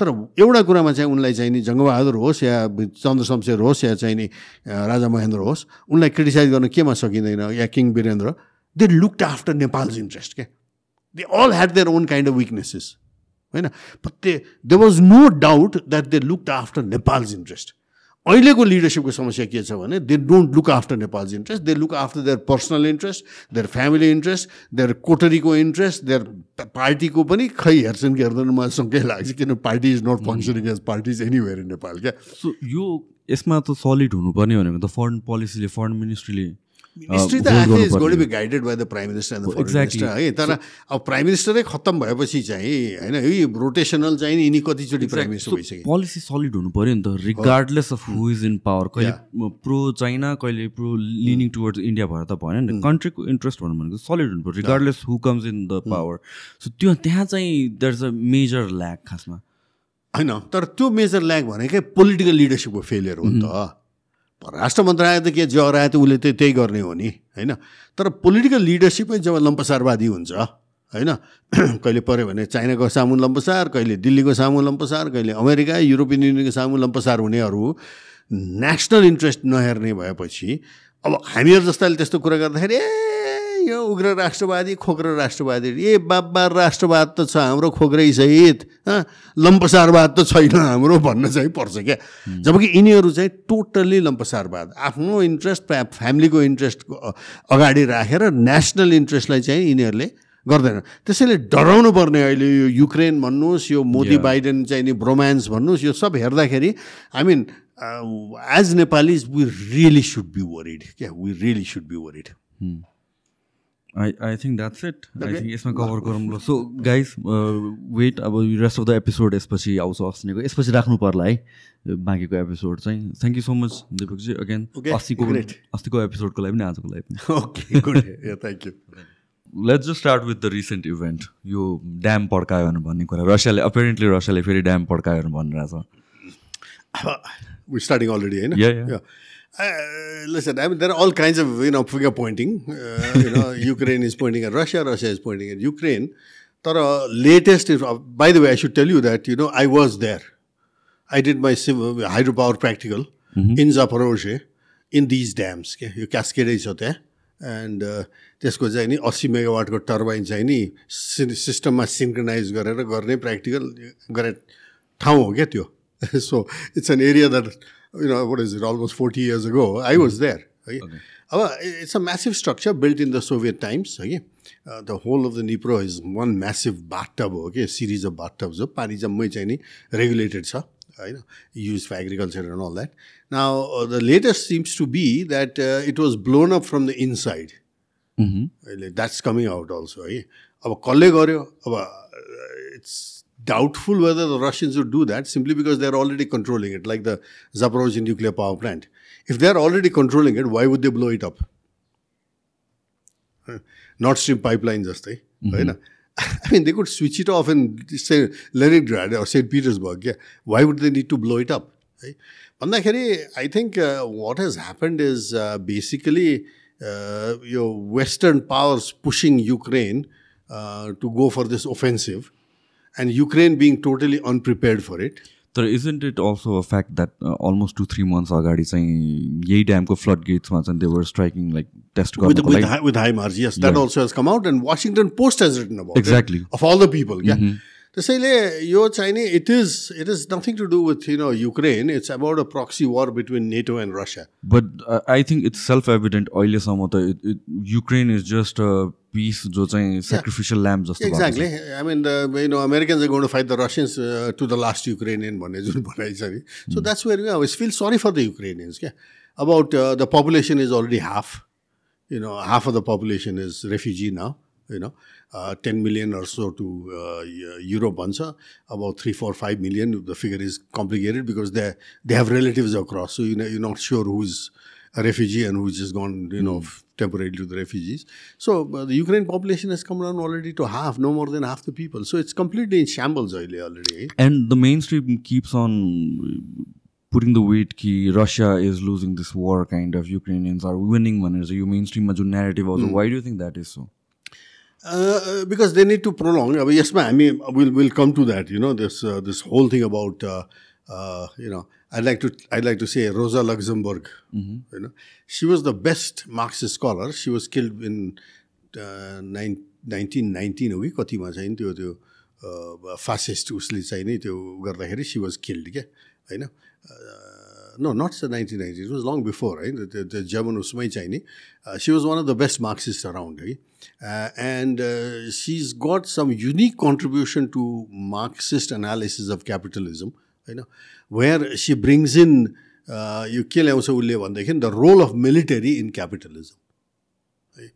A: तर एउटा कुरामा चाहिँ उनलाई चाहिँ नि जङ्गबहादुर होस् या चन्द्र शमशेर होस् या चाहिँ नि राजा महेन्द्र होस् उनलाई क्रिटिसाइज गर्न केमा सकिँदैन या king Birendra they looked after Nepal's interest क्या they all had their own kind of weaknesses होइन? They was no doubt that they looked after Nepal's interest अहिलेको लिडरसिपको समस्या के छ भने they don't look after Nepal's interest they look after their personal interest their family interest their कोटरीको इन्ट्रेस्ट their पार्टीको पनि खै हेर्छन् कि हेर्दैन मलाई सँगै लाग्छ किन party is not functioning as party is anywhere in Nepal क्या?
B: सो यो यसमा त सलिड हुनुपर्ने भनेको त फरेन पोलिसीले फरेन मिनिस्ट्रीले
A: मिनिस्ट्री त आफै is got be guided by the prime minister and minister है तर अब प्राइम मिनिस्टरै खत्तम भएपछि चाहिँ होइन यो रोटेसनल चाहिँ यिनी कतिचोटि प्राइम मिनिस्टर भइसक्यो
B: पोलिसी सलिड हुनु पऱ्यो नि त regardless of who is in power कहिले प्रो चाइना कहिले प्रो लिनिङ टुवर्ड्स इन्डिया भएर त भएन नि कन्ट्रीको इन्ट्रेस्ट भन्नु भनेको सलिड हुनु पऱ्यो regardless who comes in the power so त्यो त्यहाँ चाहिँ there is a major lack खासमा।
A: होइन तर त्यो मेजर ल्याक भनेकै पोलिटिकल लिडरसिपको फेलियर हो नि त। राष्ट्र मन्त्रालय त के जर आयो त उसले त त्यही गर्ने हो नि होइन? तर पोलिटिकल लिडरसिपै जब लम्पसारवादी हुन्छ होइन? कहिले पऱ्यो भने चाइनाको सामु लम्पसार कहिले दिल्लीको सामु लम्पसार कहिले अमेरिका युरोपियन युनियनको सामु लम्पसार हुनेहरू नेसनल इन्ट्रेस्ट नहेर्ने भएपछि अब हामीहरू जस्ताले त्यस्तो कुरा गर्दाखेरि ए यो उग्र राष्ट्रवादी खोक्रो राष्ट्रवादी। ए बाबा राष्ट्रवाद त छ हाम्रो खोक्रै सहित लम्पसारवाद त छैन हाम्रो भन्न चाहिँ पर्छ क्या। जबकि यिनीहरू चाहिँ टोटल्ली लम्पसारवाद आफ्नो इन्ट्रेस्ट फ्यामिलीको इन्ट्रेस्ट अगाडि राखेर नेसनल इन्ट्रेस्टलाई चाहिँ यिनीहरूले गर्दैन। त्यसैले डराउनु पर्ने अहिले यो युक्रेन भन्नुहोस् यो मोदी बाइडेन चाहिँ नि ब्रोमान्स भन्नुहोस् यो सब हेर्दाखेरि I mean as Nepalese we really should be worried क्या? We really should be worried
B: I I think that's it I think यसमा कभर गरौँ ल सो गाइस वेट अब रेस्ट अफ द एपिसोड यसपछि आउँछ अस्तिको यसपछि राख्नु पर्ला है बाँकीको एपिसोड चाहिँ। Thank you so much Deepakji again अस्तिको अस्तिको एपिसोडको लागि पनि आजको लागि पनि।
A: Okay thank you
B: let's just start with the recent event यो ड्याम पड्कायो भन्ने कुरा। रसियाले अपेरेन्टली रसियाले फेरि ड्याम पड्कायो भनिरहेछ
A: स्टार्टिङ अलरेडी होइन Uh, listen, I mean, there are all kinds of you know finger pointing. Uh, you know, Ukraine is pointing at Russia, Russia is pointing at Ukraine. The uh, latest is, uh, by the way, I should tell you that you know I was there. I did my hydropower practical mm-hmm. in Zaporozhye in these dams. Okay? You cascades होते हैं and त्यसको चाहिँ नि अस्सी मेगावाटको turbine चाहिँ नि सि सिस्टममा synchronise गरेर गर्ने प्र्याक्टिकल गरे ठाउँ हो क्या त्यो so it's an area that you know what is it almost forty years ago I was there है अब it's a massive structure built in the Soviet times है कि the whole of the Dnipro is one massive bathtub हो कि series of बाथटब्स हो पानी जम्मै चाहिँ नि रेगुलेटेड छ होइन use for agriculture and all that now the latest seems to be that it was blown up from the inside अहिले द्याट्स कमिङ आउट अल्सो है अब कसले गर्यो अब it's doubtful whether the Russians would do that simply because they're already controlling it, like the Zaporozhye nuclear power plant. If they're already controlling it, why would they blow it up? Nord Stream pipeline, just mm -hmm. right? I mean, they could switch it off in, say, Leningrad or St. Petersburg. Yeah. Why would they need to blow it up? Right? I think uh, what has happened is uh, basically uh, your Western powers pushing Ukraine uh, to go for this offensive and Ukraine being totally unprepared for it
B: तर is isn't it also affect the almost two three months अगाडि चाहिँ यही ड्यामको flood गेट्समा चाहिँ
A: त्यसैले यो चाहिने it is it is nothing to do with you know Ukraine it's about a proxy war between NATO and Russia
B: but I think it's self evident अहिलेसम्म त Ukraine is just a piece जो चाहिँ sacrificial lamp जस्तो
A: exactly I mean the you know Americans are gonna fight the Russians to the last Ukrainian भन्ने जुन भनाइ छ नि। So that's where I feel sorry for the Ukrainians क्या about the population is already half you know, half of the population is refugee now, you know, uh, 10 million or so to uh, Europe answer, about 3, 4, 5 million. The figure is complicated because they they have relatives across. So, you know, you're not sure who's a refugee and who's just gone, you know, temporarily to the refugees. So, uh, the Ukraine population has come down already to half, no more than half the people. So, it's completely in shambles already. already.
B: And the mainstream keeps on putting the weight कि Russia is losing this war kind of Ukrainians are winning भनेर चाहिँ यो main जुन narrative आउँछ why do you think that is so?
A: Uh, because they need to prolong. अब यसमा हामी will will come to that. You know this uh, this whole thing about uh, uh, you know I'd like to I'd like to say Rosa Luxemburg. You know she was the best Marxist scholar. She was killed in uh, nine, 1919 हो कि कतिमा चाहिँ त्यो त्यो fascist उसले चाहिँ नि त्यो गर्दाखेरि सी वाज किल्ड क्या होइन no, not the 1990s. It was long before, right? The, the, the German Usmai Chaini. Uh, she was one of the best Marxists around, right? Uh, and uh, she's got some unique contribution to Marxist analysis of capitalism, you know, where she brings in, uh, you kill the role of military in capitalism. Right?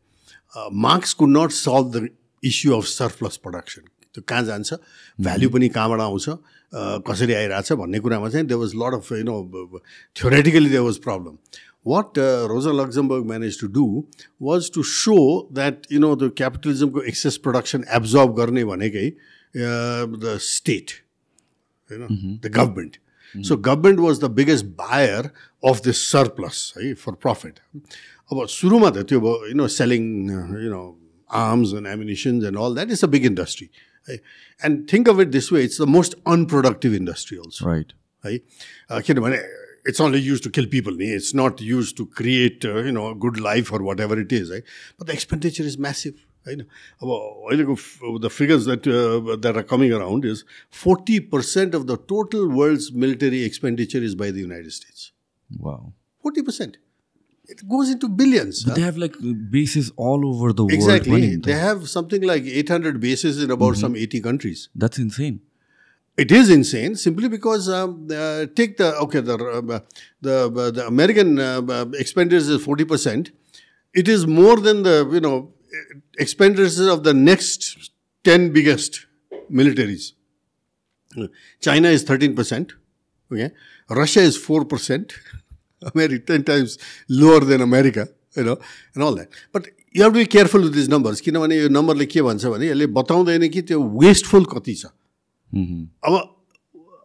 A: Uh, Marx could not solve the issue of surplus production. त्यो कहाँ जान्छ value पनि कहाँबाट आउँछ कसरी आइरहेछ भन्ने कुरामा चाहिँ they was lot of you know theoretically they was problem what Rosa Luxemburg manage to do was to so that you know the क्यापिटलिजमको excess production absorb गर्ने भनेकै द स्टेट होइन the government so government was the biggest buyer of this surplus है for profit अब सुरुमा त त्यो भयो you know selling you know arms and ammunitions and all that is a big industry. Right? And think of it this way it's the most unproductive industry also.
B: Right.
A: Right? Uh, it's only used to kill people. It's not used to create uh, you know a good life or whatever it is. Right? But the expenditure is massive. होइन अब the figures that uh, that are coming around is 40% of the total world's military expenditure is by the United States.
B: Wow.
A: 40%. It goes into billions.
B: But
A: huh?
B: they have like bases all over the world.
A: Exactly. They have something like 800 bases in about some 80 countries.
B: That's insane.
A: It is insane simply because um, uh, take the okay the uh, the the American uh, expenditures is 40 percent. It is more than the you know expenditures of the next 10 biggest militaries. China is 13 percent. Okay, Russia is 4 percent. America, 10 times lower than America, you know, and all that. But you have to be careful with these numbers. किनभने यो नम्बरले के भन्छ भने यसले बताउँदैन कि त्यो wasteful कति छ अब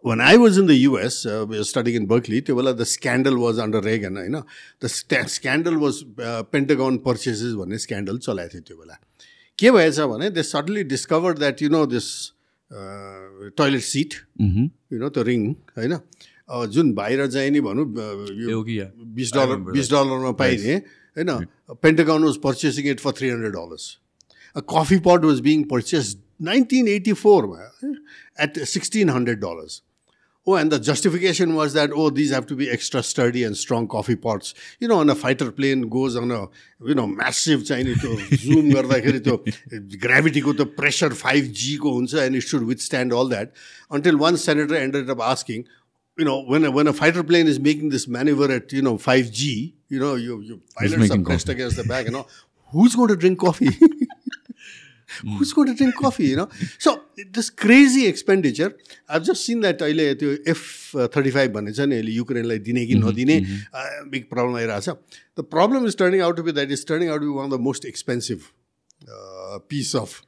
A: when I was in the US, uh, we were studying in Berkeley, त्यो बेला the scandal was under Reagan, होइन the scandal was uh, Pentagon purchases भन्ने scandal चलाएको थियो त्यो बेला के भएछ भने they suddenly discovered that you know this uh, toilet seat, you know, त्यो रिङ होइन जुन बाहिर चाहिँ नि भनौँ बिस डलर बिस डलरमा पाइने होइन? Pentagon was purchasing it for three hundred dollars coffee pot was being purchase nineteen eighty फोरमा eight sixteen hundred dollars oh and the justification was that oh these have to be extra sturdy and strong coffee pots you know on a fighter plane goes on a you know massive चाहिने त्यो zoom गर्दाखेरि त्यो ग्राभिटीको त्यो pressure five जीको हुन्छ and it should withstand all that until one senator end of asking you know, when a, when a fighter plane is making this maneuver at, you know, 5G, you know, you, you pilots are pressed against the back, you know, who's going to drink coffee? who's going to drink coffee you know so this crazy expenditure i've just seen that अहिले त्यो F thirty five भन्ने छ नि अहिले युक्रेनलाई दिने कि नदिने big problem आइरहेछ the problem is turning out to be that is turning out to be one of the most expensive piece of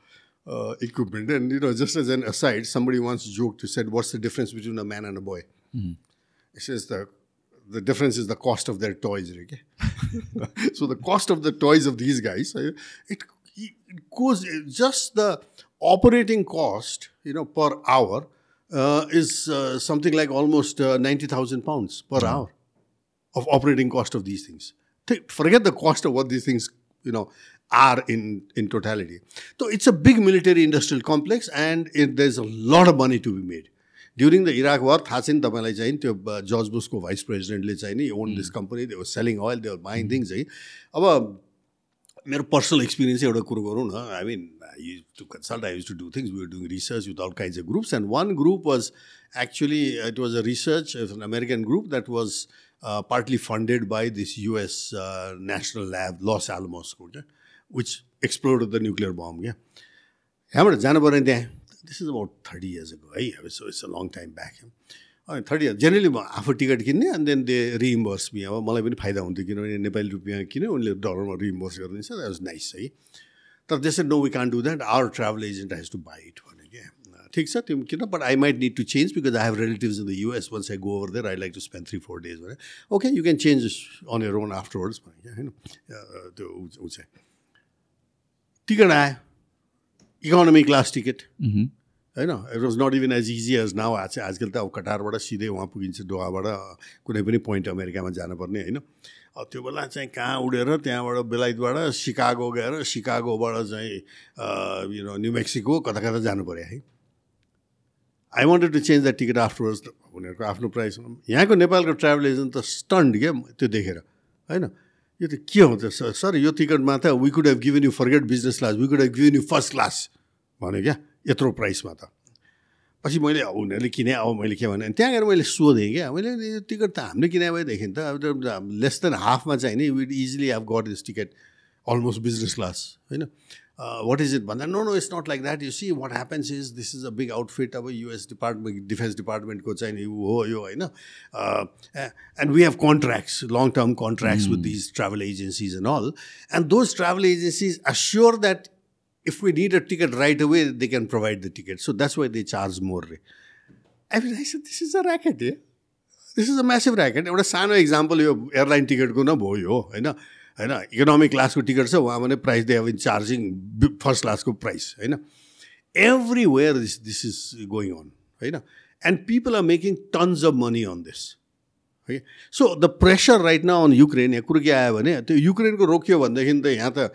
A: uh, equipment. And you know, just as an aside, somebody once joked who said, "What's the difference between a man and a boy?" Mm. He says the the difference is the cost of their toys. Okay? so the cost of the toys of these guys, it it goes just the operating cost, you know, per hour uh, is uh, something like almost uh, 90,000 pounds per mm. hour of operating cost of these things. Forget the cost of what these things, you know, are in, in totality. So it's a big military industrial complex and it, there's a lot of money to be made. During the Iraq war थाहा छ नि तपाईँलाई चाहिँ त्यो George बुसको vice प्रेसिडेन्टले चाहिँ नि own this company they were selling oil they were buying things है अब मेरो पर्सनल एक्सपिरियन्स एउटा कुरो गरौँ न। I mean I to consult I use to do things we doing research with all kinds of groups and one group was actually it was a research an American group that was partly funded by this US national lab Los एल्मोसको क्या which explore the nuclear bomb क्या यहाँबाट जानु पऱ्यो त्यहाँ? This is about thirty years है so it's a long time back अनि thirty generally म आफू टिकट किन्ने अनि देन दे रिइम्बर्स मी अब मलाई पनि फाइदा हुन्थ्यो किनभने नेपाली रुपियाँ किन्यो उनले डलरमा रिइम्बर्स गरिदिन्छ द्याट वाज नाइस है तर त्यसै no we can do that our travel agent has to buy it भने क्या ठिक छ त्यो किन? But I might need to change because I have relatives in the US once I go over there I like to spend three four days भने okay you can change on your own afterwards भने क्या होइन त्यो ऊ चाहिँ. Ticket आयो. Economy class ticket होइन it was not even as easy as now आज आजकल त अब कटारबाट सिधै उहाँ पुगिन्छ डोहाबाट कुनै पनि पोइन्ट अमेरिकामा जानुपर्ने होइन? त्यो बेला चाहिँ कहाँ उडेर त्यहाँबाट बेलायतबाट सिकागो गएर सिकागोबाट चाहिँ यु नो न्यु मेक्सिको कता कता जानु पऱ्यो है? I wanted to change the ticket afterwards उनीहरूको आफ्नो प्राइस यहाँको नेपालको ट्राभल एजेन्ट त स्टन्ड क्या त्यो देखेर होइन? यो त के हुन्छ? सर यो टिकटमा त we could have given you forget business class we could have given you first class भन्यो क्या? यत्रो प्राइसमा त। पछि मैले उनीहरूले किने अब मैले के भने त्यहाँ गएर मैले सोधेँ क्या। मैले टिकट त हामीले किने भएदेखि त अब लेस देन हाफमा चाहिँ नि we'd easily have got this ticket almost business class होइन? वाट इज़ इट भन्दा no no it's not like that you see what happens is this is a big outfit अब युएस डिपार्टमेन्ट डिफेन्स डिपार्टमेन्टको चाहिँ नि हो यो होइन? And we have contracts long term contracts with these travel agencies and all and those travel agencies assure that if we need a ticket right away, they can provide the ticket. So that's why they charge more. I mean, I said, this is a yeah? This is a massive racket. एउटा सानो example यो airline टिकटको न भयो यो होइन होइन economic क्लासको टिकट छ उहाँ भने price they have in charging first क्लासको प्राइस होइन everywhere this this is going on होइन and people are making tons of money on this है? सो द प्रेसर राइट न अन युक्रेन यहाँ कुरो के आयो भने त्यो युक्रेनको रोकियो भनेदेखि त यहाँ त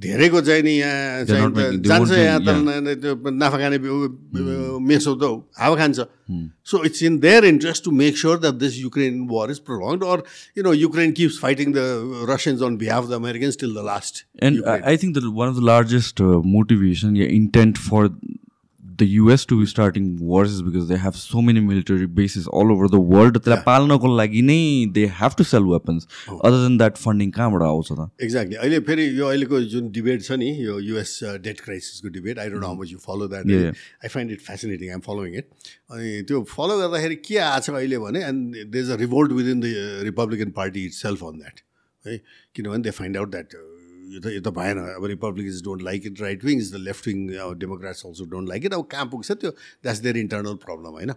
A: धेरैको चाहिँ नि यहाँ चाहिँ जान्छ यहाँ त त्यो नाफा खाने मेसो त हावा खान्छ। So it's in their interest to make sure that this Ukraine war is profound or you know Ukraine keeps fighting the Russians on behalf the Americans till the last
B: and I think the one of the largest motivation yeah intent for the US to be starting wars is because they have so many military bases all over the world. त्यसलाई पाल्नको लागि नै they have to sell weapons other than that funding कहाँबाट आउँछ त
A: exactly अहिले फेरि यो अहिलेको जुन डिबेट छ नि यो US debt क्राइसिसको debate I don't how much you follow that I find it fascinating I'm following it अनि त्यो फलो गर्दाखेरि के आएको छ अहिले भने and they is a revolt within the Republican party itself on that है किनभने दे फाइन्ड आउट द्याट यो त यो त भएन। अब Republicans don't like it right wings the left wing अब Democrats also don't like it अब कहाँ पुग्छ त्यो? द्याट्स देयर इन्टर्नल प्रब्लम होइन?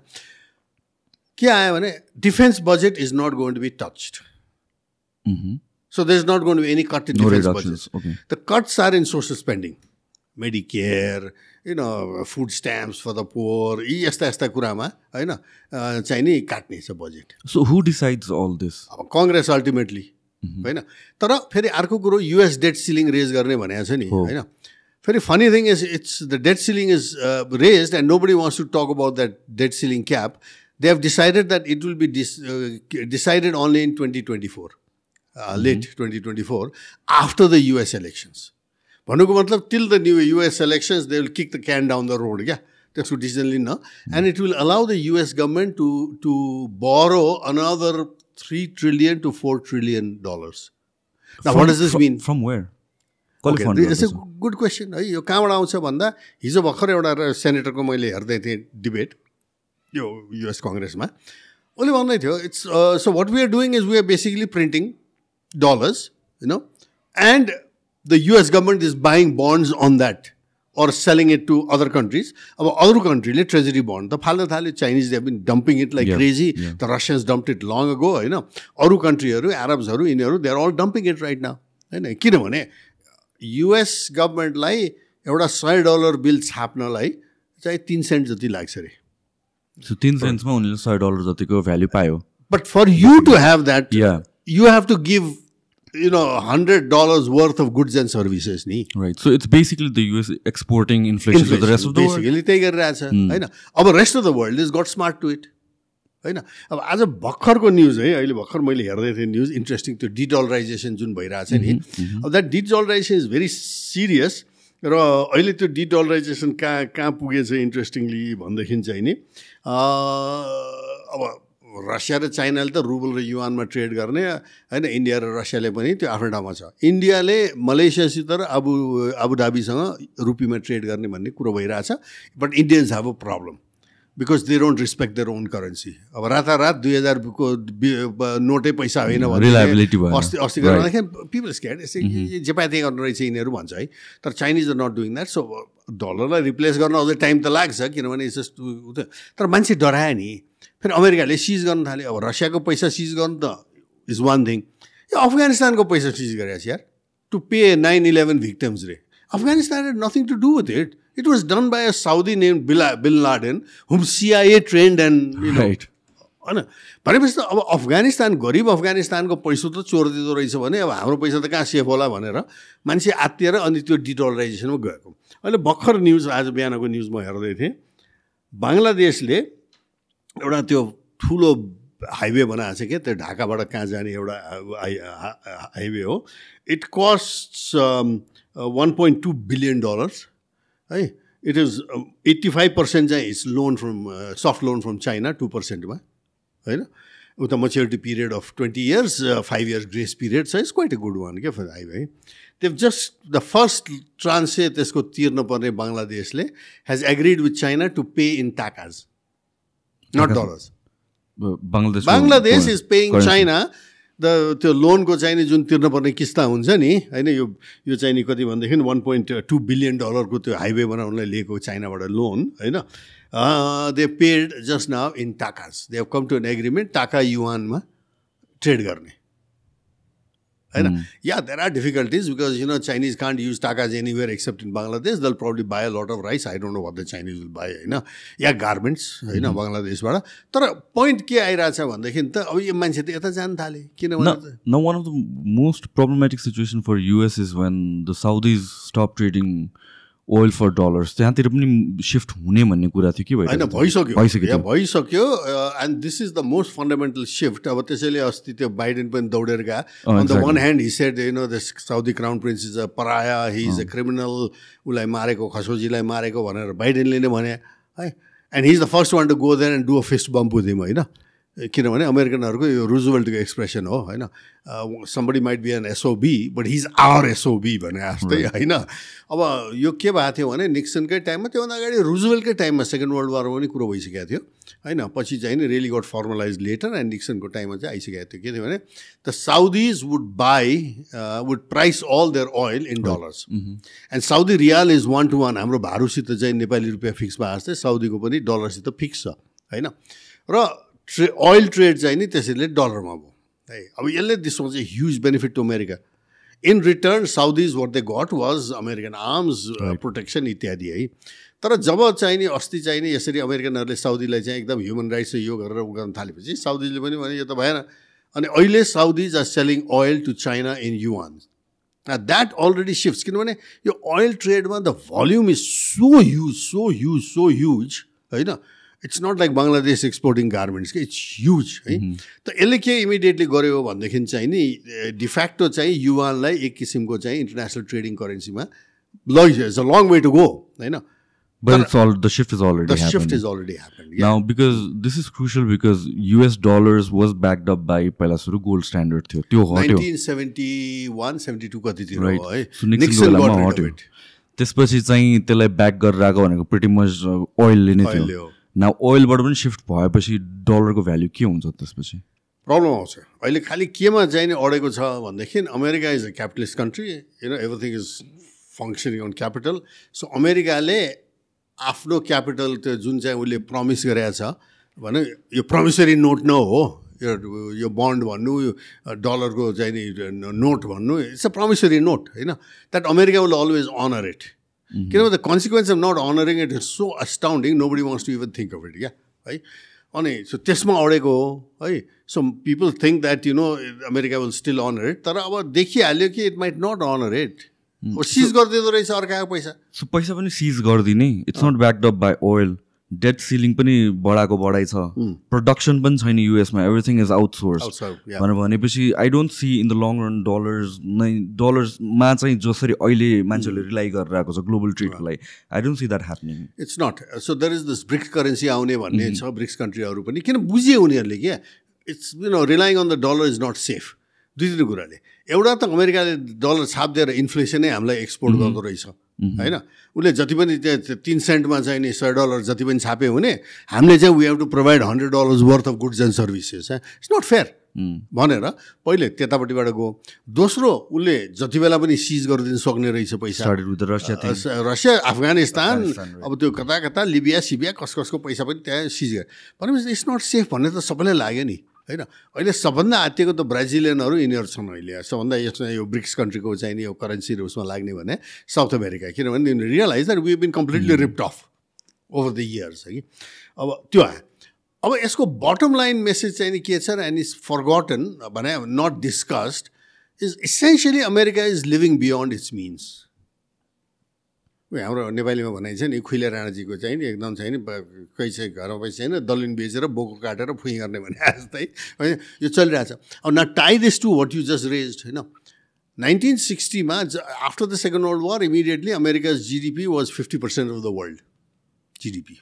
A: के आयो भने defence budget is not going to be touched so there is not going to be any cut in defence budget the cuts are in social spending Medicare you know food stamps for the poor यी यस्ता यस्ता कुरामा होइन? चाहिँ नि काट्ने छ budget
B: so who decides all this
A: अब कङ्ग्रेस अल्टिमेटली होइन? तर फेरि अर्को कुरो युएस डेट सिलिङ रेज गर्ने भनेको छ नि होइन? फेरि funny thing is it's the debt ceiling is raise and nobody wants to talk about that debt ceiling cap they have decided that it will be dis decided only in twenty twenty four late twenty twenty four after the US elections भन्नुको मतलब till the new US elections they will kick the can down the road क्या? त्यसको decision लिन्न and it will allow the US government to to borrow another three trillion to four trillion dollars what is this mean
B: from where
A: it's a good question है यो कहाँबाट आउँछ भन्दा हिजो भर्खर एउटा सेनेटरको मैले हेर्दै थिएँ डिबेट यो युएस कङ्ग्रेसमा उसले भन्दै थियो it's so what we are doing is we are basically printing dollars you know and the US government is buying bonds on that or selling it to other countries अब अरू कन्ट्रीले treasury bond त फाल्न थाल्यो। Chinese they been dumping it like crazy the Russians dump it long होइन। अरू कन्ट्रीहरू एरब्सहरू यिनीहरू they are all dumping it right now होइन। किनभने युएस गभर्मेन्टलाई एउटा सय डलर बिल छाप्नलाई चाहिँ तिन सेन्ट जति लाग्छ अरे।
B: तिन सेन्टमा उनीहरूले सय डलर जतिको भ्याल्यु पायो।
A: But for you to have that you have to give you know, hundred dollars worth of goods and services, ni.
B: Right. So it's basically the US exporting inflation, inflation to the rest of the
A: basically, world. Basically, गरिरहेछ होइन अब rest of the world is got smart to it होइन अब आज भर्खरको news है अहिले भर्खर मैले हेर्दै थिएँ न्युज इन्ट्रेस्टिङ त्यो डिडलराइजेसन जुन भइरहेछ नि अब that dedollarisation is very serious र अहिले त्यो डिडलराइजेसन कहाँ कहाँ पुगेछ इन्ट्रेस्टिङली भनेदेखि चाहिँ नि अब रसिया र चाइनाले त रुबल र युवानमा ट्रेड गर्ने होइन इन्डिया र रसियाले पनि त्यो आफ्नो ठाउँमा छ। इन्डियाले मलेसियासित र अबु अबुधाबीसँग रुपीमा ट्रेड गर्ने भन्ने कुरो भइरहेछ but Indians have a problem because they don't respect their own currency अब रातारात दुई हजारको नोटै पैसा होइन अस्ति अस्ति गर्दाखेरि पिपल स्क्याड यसै जे पाए त्यही गर्नु रहेछ यिनीहरू भन्छ है। तर Chinese are not doing that so डलरलाई replace गर्न अझै टाइम त लाग्छ किनभने जस्ट तर मान्छे डरायो नि। फेरि अमेरिकाले सिज गर्न थाल्यो अब रसियाको पैसा सिज गर्नु त इज वान थिङ यो अफगानिस्तानको पैसा सिज गरेको छ यार। To pay nine eleven victims रे। Afghanistan had nothing to do with it it was done by a Saudi name बिला bin Laden whom CIA trained and right होइन। भनेपछि त अब अफगानिस्तान गरिब अफगानिस्तानको पैसा त चोर दिँदो रहेछ भने अब हाम्रो पैसा त कहाँ सेफ होला भनेर मान्छे आत्तिएर अनि त्यो डिटोलराइजेसनमा गएको। अहिले भर्खर न्युज आज बिहानको न्युज म हेर्दै थिएँ। बङ्गलादेशले एउटा त्यो ठुलो हाइवे बनाएको छ क्या त्यो ढाकाबाट कहाँ जाने एउटा हाइवे हो। It cost one point two billion dollars है। It is eighty five percent चाहिँ it's loan from soft loan from China to पर्सेन्टमा होइन। उता maturity period of twenty years five years grace period छ it's quite a good one क्या highway त्यो just the first tranche त्यसको तिर्न पर्ने बङ्गलादेशले has agreed with China to pay in takas not dollars
B: Bangladesh
A: Bangladesh is paying China the त्यो लोनको चाहिने जुन तिर्नुपर्ने किस्ता हुन्छ नि होइन यो यो चाहिने कति भनेदेखि वान पोइन्ट टू बिलियन डलरको त्यो हाइवे बनाउनलाई लिएको चाइनाबाट लोन होइन? They paid just now in takas they have come to an agreement taka युवानमा trade गर्ने। होइन या there are difficulties because you know Chinese can't use takas anywhere except in Bangladesh they'll probably buy lot of rice I don't know what the Chinese will buy होइन या garments होइन बङ्गलादेशबाट तर point के आइरहेछ भनेदेखि त अब यो मान्छे त यता जान थाले किनभने
B: न one of the most problematic situation for US is when the Saudis stop trading oil for dollars त्यहाँतिर पनि सिफ्ट हुने भन्ने कुरा थियो कि
A: होइन भइसक्यो। भइसक्यो भइसक्यो and this is the most fundamental shift अब त्यसैले अस्ति त्यो बाइडेन पनि दौडेर गयो on the one hand he said you know the Saudi crown prince is a pariah he is a. Criminal उसलाई मारेको खसोजीलाई मारेको भनेर बाइडेनले नै भने। है? And he is the first one to go then and do a fist bump with him होइन? किनभने अमेरिकनहरूको यो रुजवेल्टको एक्सप्रेसन हो होइन? Somebody might be an SOB but he's our SOB भने जस्तै होइन? अब यो के भएको थियो भने निक्सनकै टाइममा त्योभन्दा अगाडि रुजवेल्टकै टाइममा सेकेन्ड वर्ल्ड वारमा पनि कुरो भइसकेको थियो होइन? पछि चाहिँ नि really got formalise later and निक्सनको टाइममा चाहिँ आइसकेको थियो। के थियो भने the Saudis would buy would price all their oil in dollars and Saudi riyal is one to one हाम्रो भारूसित चाहिँ नेपाली रुपियाँ फिक्स भए जस्तै साउदीको पनि डलरसित फिक्स छ होइन? र ट्रे ओइल ट्रेड चाहिँ नि त्यसैले डलरमा भयो। है अब यसले this was a huge benefit to America in return Saudis what they got was American arms protection इत्यादि है। तर जब चाहिने अस्ति चाहिने यसरी अमेरिकनहरूले साउदीलाई चाहिँ एकदम ह्युमन राइट्स यो गरेर उ गर्न थालेपछि साउदीले पनि भने यो त भएन। अनि अहिले Saudis are selling oil to China in yuan that already shift किनभने यो oil ट्रेडमा the volume is so huge so huge so huge होइन? It's not like Bangladesh exporting garments कि इट्स ह्युज है त यसले के इमिडिएटली गर्यो भनेदेखि चाहिँ नि डिफ्याक्टो चाहिँ युवानलाई एक किसिमको चाहिँ इन्टरनेसनल ट्रेडिङ करेन्सीमा लग it's a long way to go होइन
B: But it's all the shift is already
A: the
B: happened.
A: shift is already happened. Yeah.
B: Now, because this is crucial because US dollars was backed up by पहिला सुरु gold standard थियो त्यो हट्यो
A: 1971, 72 कतितिर
B: right
A: हो है
B: निक्सनको
A: Nixon got
B: बेलामा
A: rid of
B: हट्यो. त्यसपछि चाहिँ त्यसलाई ब्याक गरेर आएको भनेको प्रिटी मच ओइलले नै
A: Oil ले
B: थियो
A: हो।
B: न ओइलबाट पनि सिफ्ट भएपछि डलरको भ्याल्यु के हुन्छ त्यसपछि?
A: प्रब्लम आउँछ। अहिले खालि केमा चाहिँ अडेको छ भनेदेखि America is a capitalist country you everything is functioning on capital so अमेरिकाले आफ्नो क्यापिटल त्यो जुन चाहिँ उसले प्रमिस गरेको छ भने यो प्रमिसरी नोट न हो यो यो बन्ड भन्नु यो डलरको चाहिँ नोट भन्नु इट्स अ प्रमिसरी नोट होइन? That America will always honour it किनभने the consequence of not honouring it is so astounding nobody wants to even think of it क्या है अनि सो त्यसमा अडेको हो? है so people think that you know America will still honour it तर अब देखिहाल्यो कि it might not honour it seize गरिदिँदो रहेछ अर्काको पैसा।
B: सो पैसा पनि सिज गरिदिने। It's not backed up by oil debt ceiling पनि बढाएको बढाइ छ। प्रडक्सन पनि छैन युएसमा एभ्रिथिङ इज आउटसोर्स. भनेर भनेपछि I don't see in the long run dollars नै डलर्समा चाहिँ जसरी अहिले मान्छेहरूले रिलाइ गरेर आएको छ ग्लोबल ट्रेडको लागि I don't see that happening
A: it's not so there is this BRICS currency आउने भन्ने छ ब्रिक्स कन्ट्रीहरू पनि। किन बुझे उनीहरूले क्या it's you know relying on the dollar is not safe दुई तिन कुराले। एउटा त अमेरिकाले डलर छापिदिएर इन्फ्लेसनै हामीलाई एक्सपोर्ट गर्दो रहेछ। होइन उसले जति पनि त्यो तिन सेन्टमा चाहिँ नि सय डलर जति पनि छाप्यो भने हामीले चाहिँ we have to provide hundred dollars worth of goods and services it's not fair भनेर पहिले त्यतापट्टिबाट गयो। दोस्रो उसले जति बेला पनि सिज गरिदिनु सक्ने रहेछ पैसा।
B: Russia Afghanistan.
A: अब त्यो कता कता लिबिया सिबिया कस कसको पैसा पनि त्यहाँ सिज गरे। भनेपछि इट्स नट सेफ भन्ने त सबैलाई लाग्यो नि। होइन? अहिले सबभन्दा आत्तिएको त ब्राजिलियनहरू यिनीहरू छन् अहिले। सबभन्दा यसमा यो ब्रिक्स कन्ट्रीको चाहिँ नि यो करेन्सी उसमा लाग्ने भने साउथ अमेरिका। किनभने realise that we been completely ripped off over the years कि? अब त्यो आयो। अब यसको बटम लाइन मेसेज चाहिँ नि के छ एन्ड इज फरगटन भने not discussed is essentially America is living beyond its means हाम्रो नेपालीमा भनाइ छ नि खुइले राणाजीको चाहिँ नि एकदम चाहिँ नि चाहिँ घरमा पैसा छैन दलिन बेचेर बोको काटेर फुइ गर्ने भने जस्तै होइन यो चलिरहेछ। अब न tie this to what you just raise होइन। Nineteen सिक्सटीमा after the second world war immediately America's GDP was fifty percent of the world GDP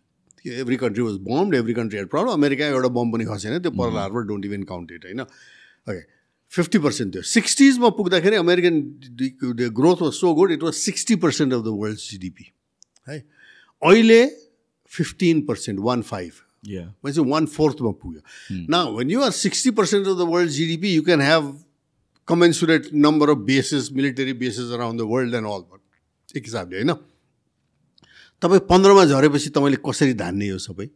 A: every country was bombed every country had problem America एउटा bomb पनि खसेन त्यो Pearl Harbor don't even count it होइन। Okay fifty percent थियो. सिक्सटिजमा पुग्दाखेरि American growth was so good it was sixty percent of the world GDP है अहिले फिफ्टिन पर्सेन्ट वान फाइभ भनेपछि वान फोर्थमा पुग्यो. न when you are sixty percent of the world GDP you can have commensurate number of bases military bases around the world and all एक हिसाबले होइन? तपाईँ पन्ध्रमा झरेपछि तपाईँले कसरी धान्ने यो सबै?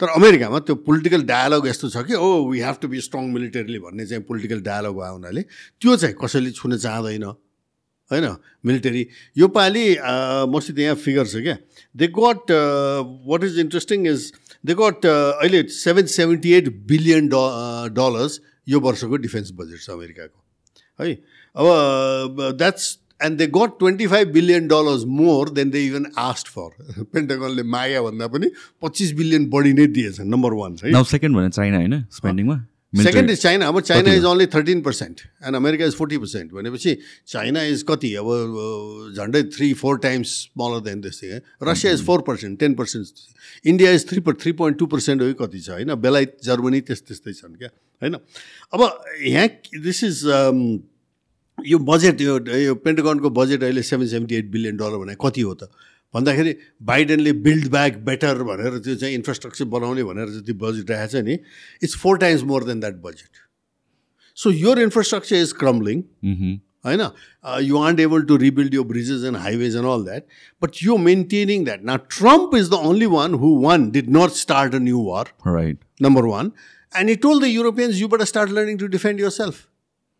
A: तर अमेरिकामा त्यो पोलिटिकल डायलग यस्तो छ कि ओ we have to be strong militarily भन्ने चाहिँ पोलिटिकल डायलग भयो हुनाले त्यो चाहिँ कसैले छुन चाहँदैन होइन? मिलिटरी यो पालि मसित यहाँ फिगर छ क्या। They got what is interesting is they got अहिले सेभेन सेभेन्टी एट बिलियन ड डलर्स यो वर्षको डिफेन्स बजेट छ अमेरिकाको। है? अब that's and they got twenty five billion dollars more than they even asked for पेन्टागनले माया भन्दा पनि पच्चिस बिलियन बढी नै दिएछ नम्बर वान है।
B: नाउ सेकेन्ड भने चाइना होइन? स्पेन्डिङमा
A: सेकेन्ड इज चाइना अब China is only thirteen percent and America is forty percent भनेपछि चाइना इज कति? अब झन्डै three four times smaller than है। Russia is four percent ten percent India is three three point two percent हो कति छ होइन? बेलायत जर्मनी त्यस त्यस्तै छन् क्या होइन? अब यहाँ दिस इज यो बजेट यो यो पेन्टागनको बजेट अहिले seven seventy eight billion dollar भने कति हो त? भन्दाखेरि बाइडेनले बिल्ड ब्याक बेटर भनेर त्यो चाहिँ इन्फ्रास्ट्रक्चर बनाउने भनेर जति बजेट राखेको छ नि it's four times more than that budget so your infrastructure is crumbling होइन? You aren't able to rebuild यो bridges and highways and all that but you maintaining that न Trump is the only one who one did not start a new war
B: right
A: number one. And he told the Europeans, you better start learning to defend yourself.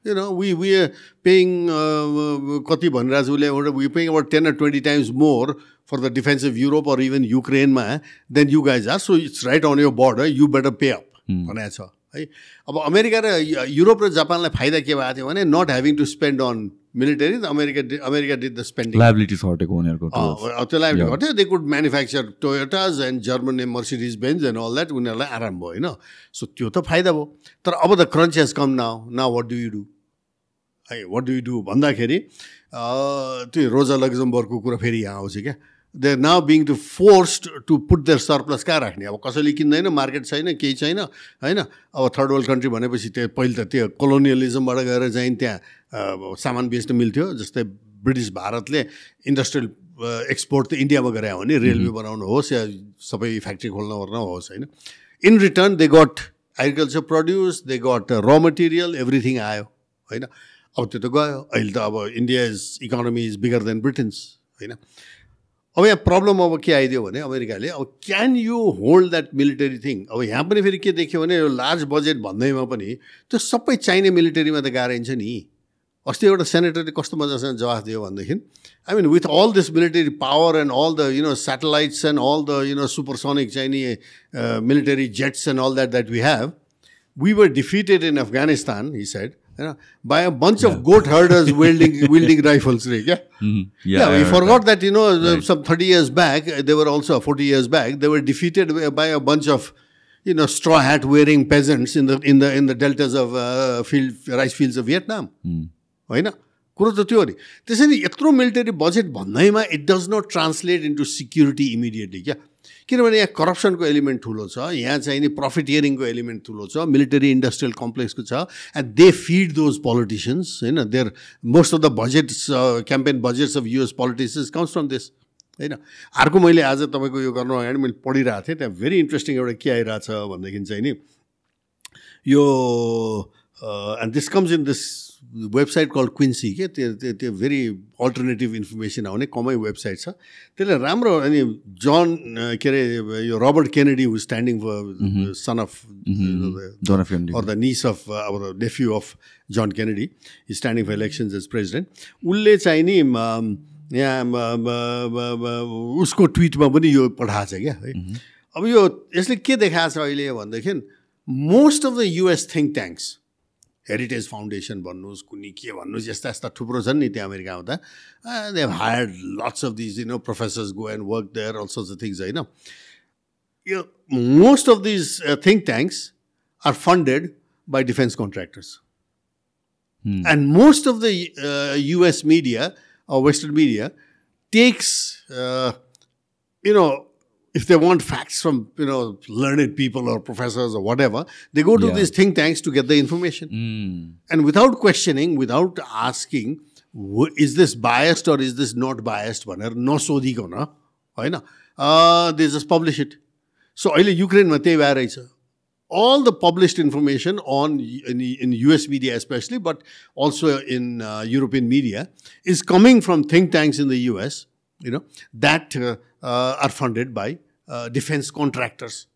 A: You know, we, we are paying, uh, कति भनिरहेको छ उसले एउटा we paying about 10 or 20 times more for the defense of Europe or even Ukraine मा than you guys are. So it's right on your border. You better pay up. भनेको छ है अब अमेरिका र युरोप र जापानलाई फाइदा के भएको थियो भने not having to spend on military America America did the spending
B: liabilities हटेको उनीहरूको
A: त्यो लाइबिलिटी हट्यो they could manufacture Toyotas and German Mercedes Benz and all that उनीहरूलाई आराम भयो होइन सो त्यो त फाइदा भयो तर अब the crunch has come now now what do you do है वाट डु यु डु भन्दाखेरि त्यो रोजा लग्जमबर्गको कुरा फेरि यहाँ आउँछ क्या। They are now being to forced to put their surplus कहाँ राख्ने? अब कसैले किन्दैन मार्केट छैन केही छैन होइन? अब थर्ड वर्ल्ड कन्ट्री भनेपछि त्यो पहिले त त्यो कोलोनियलिजमबाट गएर चाहिँ त्यहाँ सामान बेच्न मिल्थ्यो जस्तै ब्रिटिस भारतले इन्डस्ट्रियल एक्सपोर्ट त इन्डियामा गरे हो भने रेलवे बनाउनु होस् या सबै फ्याक्ट्री खोल्न ओर्न होस् होइन? In return they got agriculture produce they got र मटेरियल एभ्रिथिङ आयो होइन? अब त्यो त गयो अहिले त अब India is economy is bigger than Britain's होइन अब यहाँ प्रब्लम अब के आइदियो भने अमेरिकाले अब can you hold that military thing अब यहाँ पनि फेरि के देख्यो भने यो लार्ज बजेट भन्दैमा पनि त्यो सबै चाहिने मिलिटरीमा त गाह्रिन्छ नि अस्ति एउटा सेनेटरले कस्तो मजासँग जवाफ दियो भनेदेखि I mean with all this military power and all the you know satellites and all the you know supersonic चाहिने military jets and all that that we have we were defeated in Afghanistan he said होइन by a bunch of goat herders wielding राइफल्सले
B: क्या
A: forget that you know some thirty years back they were also forty years back they were defeated by a bunch of you know straw hat wearing peasants in the in the in the deltas of field rice fields of Vietnam होइन कुरो त त्यो अरे त्यसरी यत्रो military budget भन्दैमा it does not translate into security immediately क्या किनभने यहाँ करप्सनको एलिमेन्ट ठुलो छ यहाँ चाहिँ नि प्रफिटियरिङको एलिमेन्ट ठुलो छ मिलिटरी इन्डस्ट्रियल कम्प्लेक्सको छ and they feed those politicians होइन? Their most of the budgets campaign budgets of US politicians comes from this होइन? अर्को मैले आज तपाईँको यो गर्नु अगाडि मैले पढिरहेको थिएँ त्यहाँ भेरी इन्ट्रेस्टिङ एउटा के आइरहेछ भनेदेखि चाहिँ नि यो and this comes in this website call Quincy के त्यो त्यो त्यो भेरी अल्टरनेटिभ इन्फर्मेसन आउने कमै वेबसाइट छ। त्यसले राम्रो अनि जन के अरे यो Robert
B: Kennedy who standing
A: for son of of uh, or the nephew of John Kennedy. Is standing for elections as president. उसले चाहिँ नि यहाँ उसको ट्विटमा पनि यो पठाएको छ क्या है। अब यो यसले के देखाएको छ अहिले भनेदेखि most of the US think tanks Heritage Foundation भन्नुहोस् कुनै के भन्नुहोस् यस्ता यस्ता थुप्रो छन् नि त्यहाँ अमेरिकामा त they hired lots of these you know professors go and work there all sorts things होइन यो most of these think tanks are funded by defense contractors.
B: Hmm.
A: And most of the uh, US media or Western media takes, uh, you know, if they want facts from, you know, learned people or professors or whatever, they go to
B: Yeah.
A: these think tanks to get the information.
B: Mm.
A: And without questioning, without asking, "Wh- is this biased or is this not biased? भनेर नसोधिकन होइन they just publish it so अहिले युक्रेनमा त्यही भएर रहेछ all the published information on in, in US media especially, but also in uh, European media, is coming from think tanks in the US, you know, that uh, uh, are funded by uh, defense contractors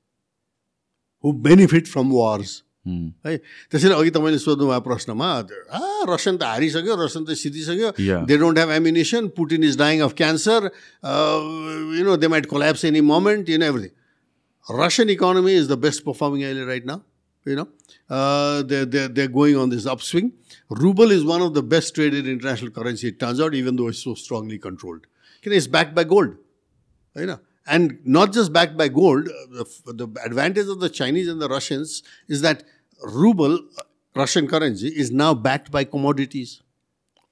A: who benefit from wars.
B: Mm.
A: है त्यसैले अघि तपाईँले सोध्नु भयो प्रश्नमा आ Russian त हारिसक्यो रसियन त सिद्धिसक्यो
B: Yeah.
A: They don't have ammunition Putin is dying of cancer you know they might collapse any moment you know everything Russian economy is the best performing area right now. You know, uh, they're, they're, they're going on this upswing. Ruble is one of the best traded international currency, it turns out, even though it's so strongly controlled. Okay, It's backed by gold. You know, and not just backed by gold, uh, the, the advantage of the Chinese and the Russians is that ruble, uh, Russian currency, is now backed by commodities.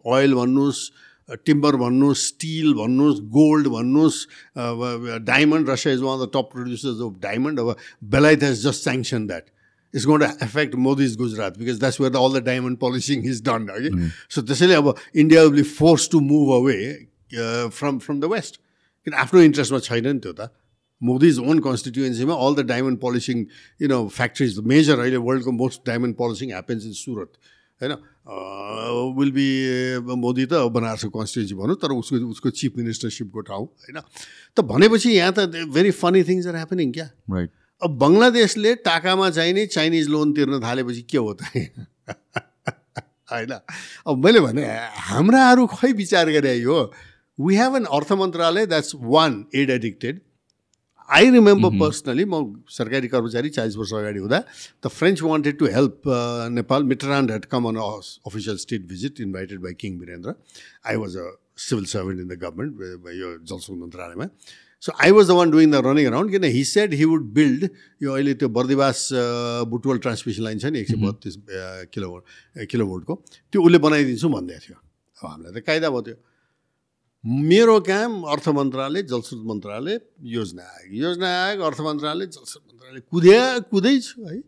A: oil भन्नुहोस् timber भन्नुहोस् still भन्नुहोस् gold भन्नुहोस् diamond Russia is one of the top producers of diamond अब बेलायत has just sanction that it's gonna affect Modi's Gujarat because that's where all the diamond polishing is done है so त्यसैले अब India will be force to move away from from the west किन आफ्नो इन्ट्रेस्टमा छैन नि त्यो त. Modi's own कन्स्टिट्युएन्सीमा all the diamond polishing you know factories major अहिले वर्ल्डको most diamond polishing happens in Surat होइन विल बी मोदी त बनारसको कन्स्टिट्युन्सी भनौँ तर उसको उसको चिफ मिनिस्टरसिपको ठाउँ होइन त भनेपछि यहाँ त very funny things are happening क्या
B: Right.
A: अब बङ्गलादेशले टाकामा चाहिने चाइनिज लोन तिर्न थालेपछि के हो त होइन अब मैले भने हाम्राहरू खै विचार गरे यो वी हेभ एन अर्थ मन्त्रालय that's one aid addicted I remember personally म सरकारी कर्मचारी चालिस वर्ष अगाडि हुँदा the French wanted to help Nepal Mitterrand had come on official state visit invited by king Birendra I was a civil servant in the government यो जलशक्ति मन्त्रालयमा so I was the one doing the running around किन he said he would build यो अहिले त्यो Bardibas Butwal transmission line छ नि एक सय बत्तिस किलोभोल्ट किलोभोल्टको त्यो उसले बनाइदिन्छु भन्दै थियो अब हामीलाई त कायदा भयो त्यो मेरो काम अर्थ मन्त्रालय जलस्रोत मन्त्रालय योजना आयोग योजना आयोग अर्थ मन्त्रालय जलस्रोत मन्त्रालय कुद्या कुदैछु है?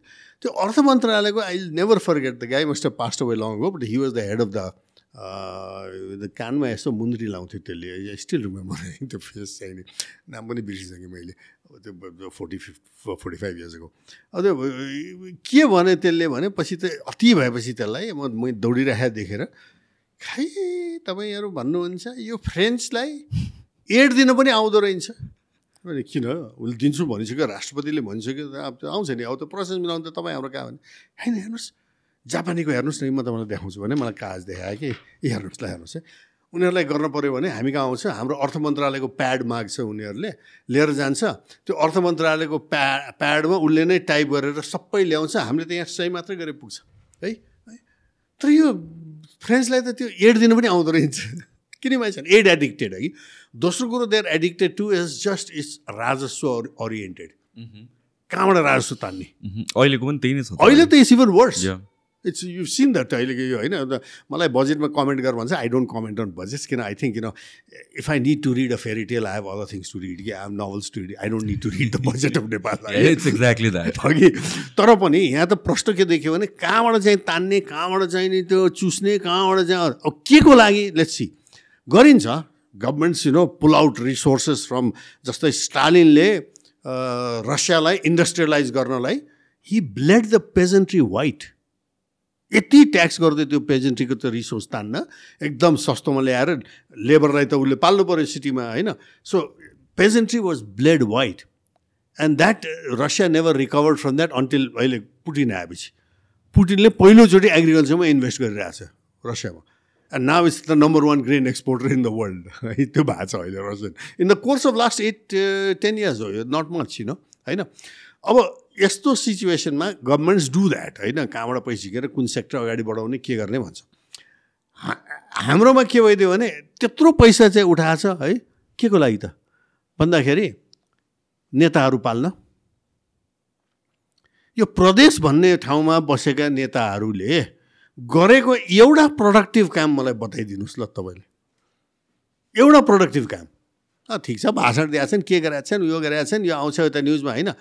A: त्यो अर्थ मन्त्रालयको I never forget the guy must passed away long हो but he was the head of the कानमा यसो मुन्द्री लाउँथ्यो त्यसले। स्टिल रिमेम्बर त्यो फेस चाहिने नाम पनि बिर्सिसकेँ मैले। त्यो फोर्टी फिफ्ट फोर्टी फाइभ इयर्सको अब त्यो के भने त्यसले भने पछि त अति भएपछि त्यसलाई म मै दौडिरहेको देखेर खै तपाईँहरू भन्नुहुन्छ यो फ्रेन्चलाई एड दिन पनि आउँदो रहेछ। किन? उसले दिन्छु भनिसक्यो राष्ट्रपतिले भनिसक्यो अब त्यो आउँछ नि। अब त्यो प्रोसेस मिलाउनु त तपाईँ हाम्रो कहाँ भने होइन हेर्नुहोस् जापानीको हेर्नुहोस् न म तपाईँलाई देखाउँछु भने मलाई कागज देखाएँ कि? हेर्नुहोस् ल हेर्नुहोस् है। उनीहरूलाई गर्न पऱ्यो भने हामी कहाँ आउँछ? हाम्रो अर्थ मन्त्रालयको प्याड माग्छ उनीहरूले। लिएर जान्छ। त्यो अर्थ मन्त्रालयको प्या प्याडमा उसले नै टाइप गरेर सबै ल्याउँछ। हामीले त यहाँ सही मात्रै गरेर पुग्छ। है? तर यो फ्रेन्चलाई त त्यो एड दिनु पनि आउँदो रहेछ। किन मान्छे एड एडिक्टेड है? कि दोस्रो कुरो there addicted to is just is राजस्व ओरिएन्टेड कहाँबाट राजस्व तान्ने?
B: अहिलेको पनि त्यही नै छ
A: अहिले त it's even worse it's you seen that अहिलेको यो होइन मलाई बजेटमा कमेन्ट गर भन्छ I don't comment on budgets किन आई थिङ्क किन if I need to read a fairy tale I have other things to read कि I novels to read I don't need to read the budget of Nepal
B: it's exactly that
A: अघि तर पनि यहाँ त प्रश्न के देख्यो भने कहाँबाट चाहिँ तान्ने कहाँबाट चाहिँ नि त्यो चुस्ने कहाँबाट चाहिँ के को लागि लेट्स सी गरिन्छ governments you know pull out resources from जस्तै स्टालिनले रसियालाई इन्डस्ट्रियलाइज गर्नलाई he bled the peasantry white यति ट्याक्स गर्दै त्यो पेजेन्ट्रीको त्यो रिसोर्स तान्न एकदम सस्तोमा ल्याएर लेबरलाई त उसले पाल्नु पऱ्यो सिटीमा होइन? So peasantry was bled white and that Russia never recovered from that until अहिले पुटिन आएपछि. पुटिनले पहिलोचोटि एग्रिकल्चरमा इन्भेस्ट गरिरहेछ रसियामा and now it's the number one grain exporter in the world है त्यो भएको छ अहिले Russian in the course of last eight ten years हो यो नट मच छिन होइन? अब यस्तो सिचुएसनमा गभर्मेन्ट्स डु द्याट होइन? कहाँबाट पैसा झिकेर कुन सेक्टर अगाडि बढाउने के गर्ने भन्छ। हाम्रोमा के भइदियो भने त्यत्रो पैसा चाहिँ उठाएछ है? के को लागि त? भन्दाखेरि नेताहरू पाल्न। यो प्रदेश भन्ने ठाउँमा बसेका नेताहरूले गरेको एउटा प्रोडक्टिभ काम मलाई बताइदिनुहोस् ल तपाईँले। एउटा प्रोडक्टिभ काम। ठिक छ भाषण दिएका छन् के गरेका छन् यो गरेका छन् यो आउँछ यता न्युजमा होइन?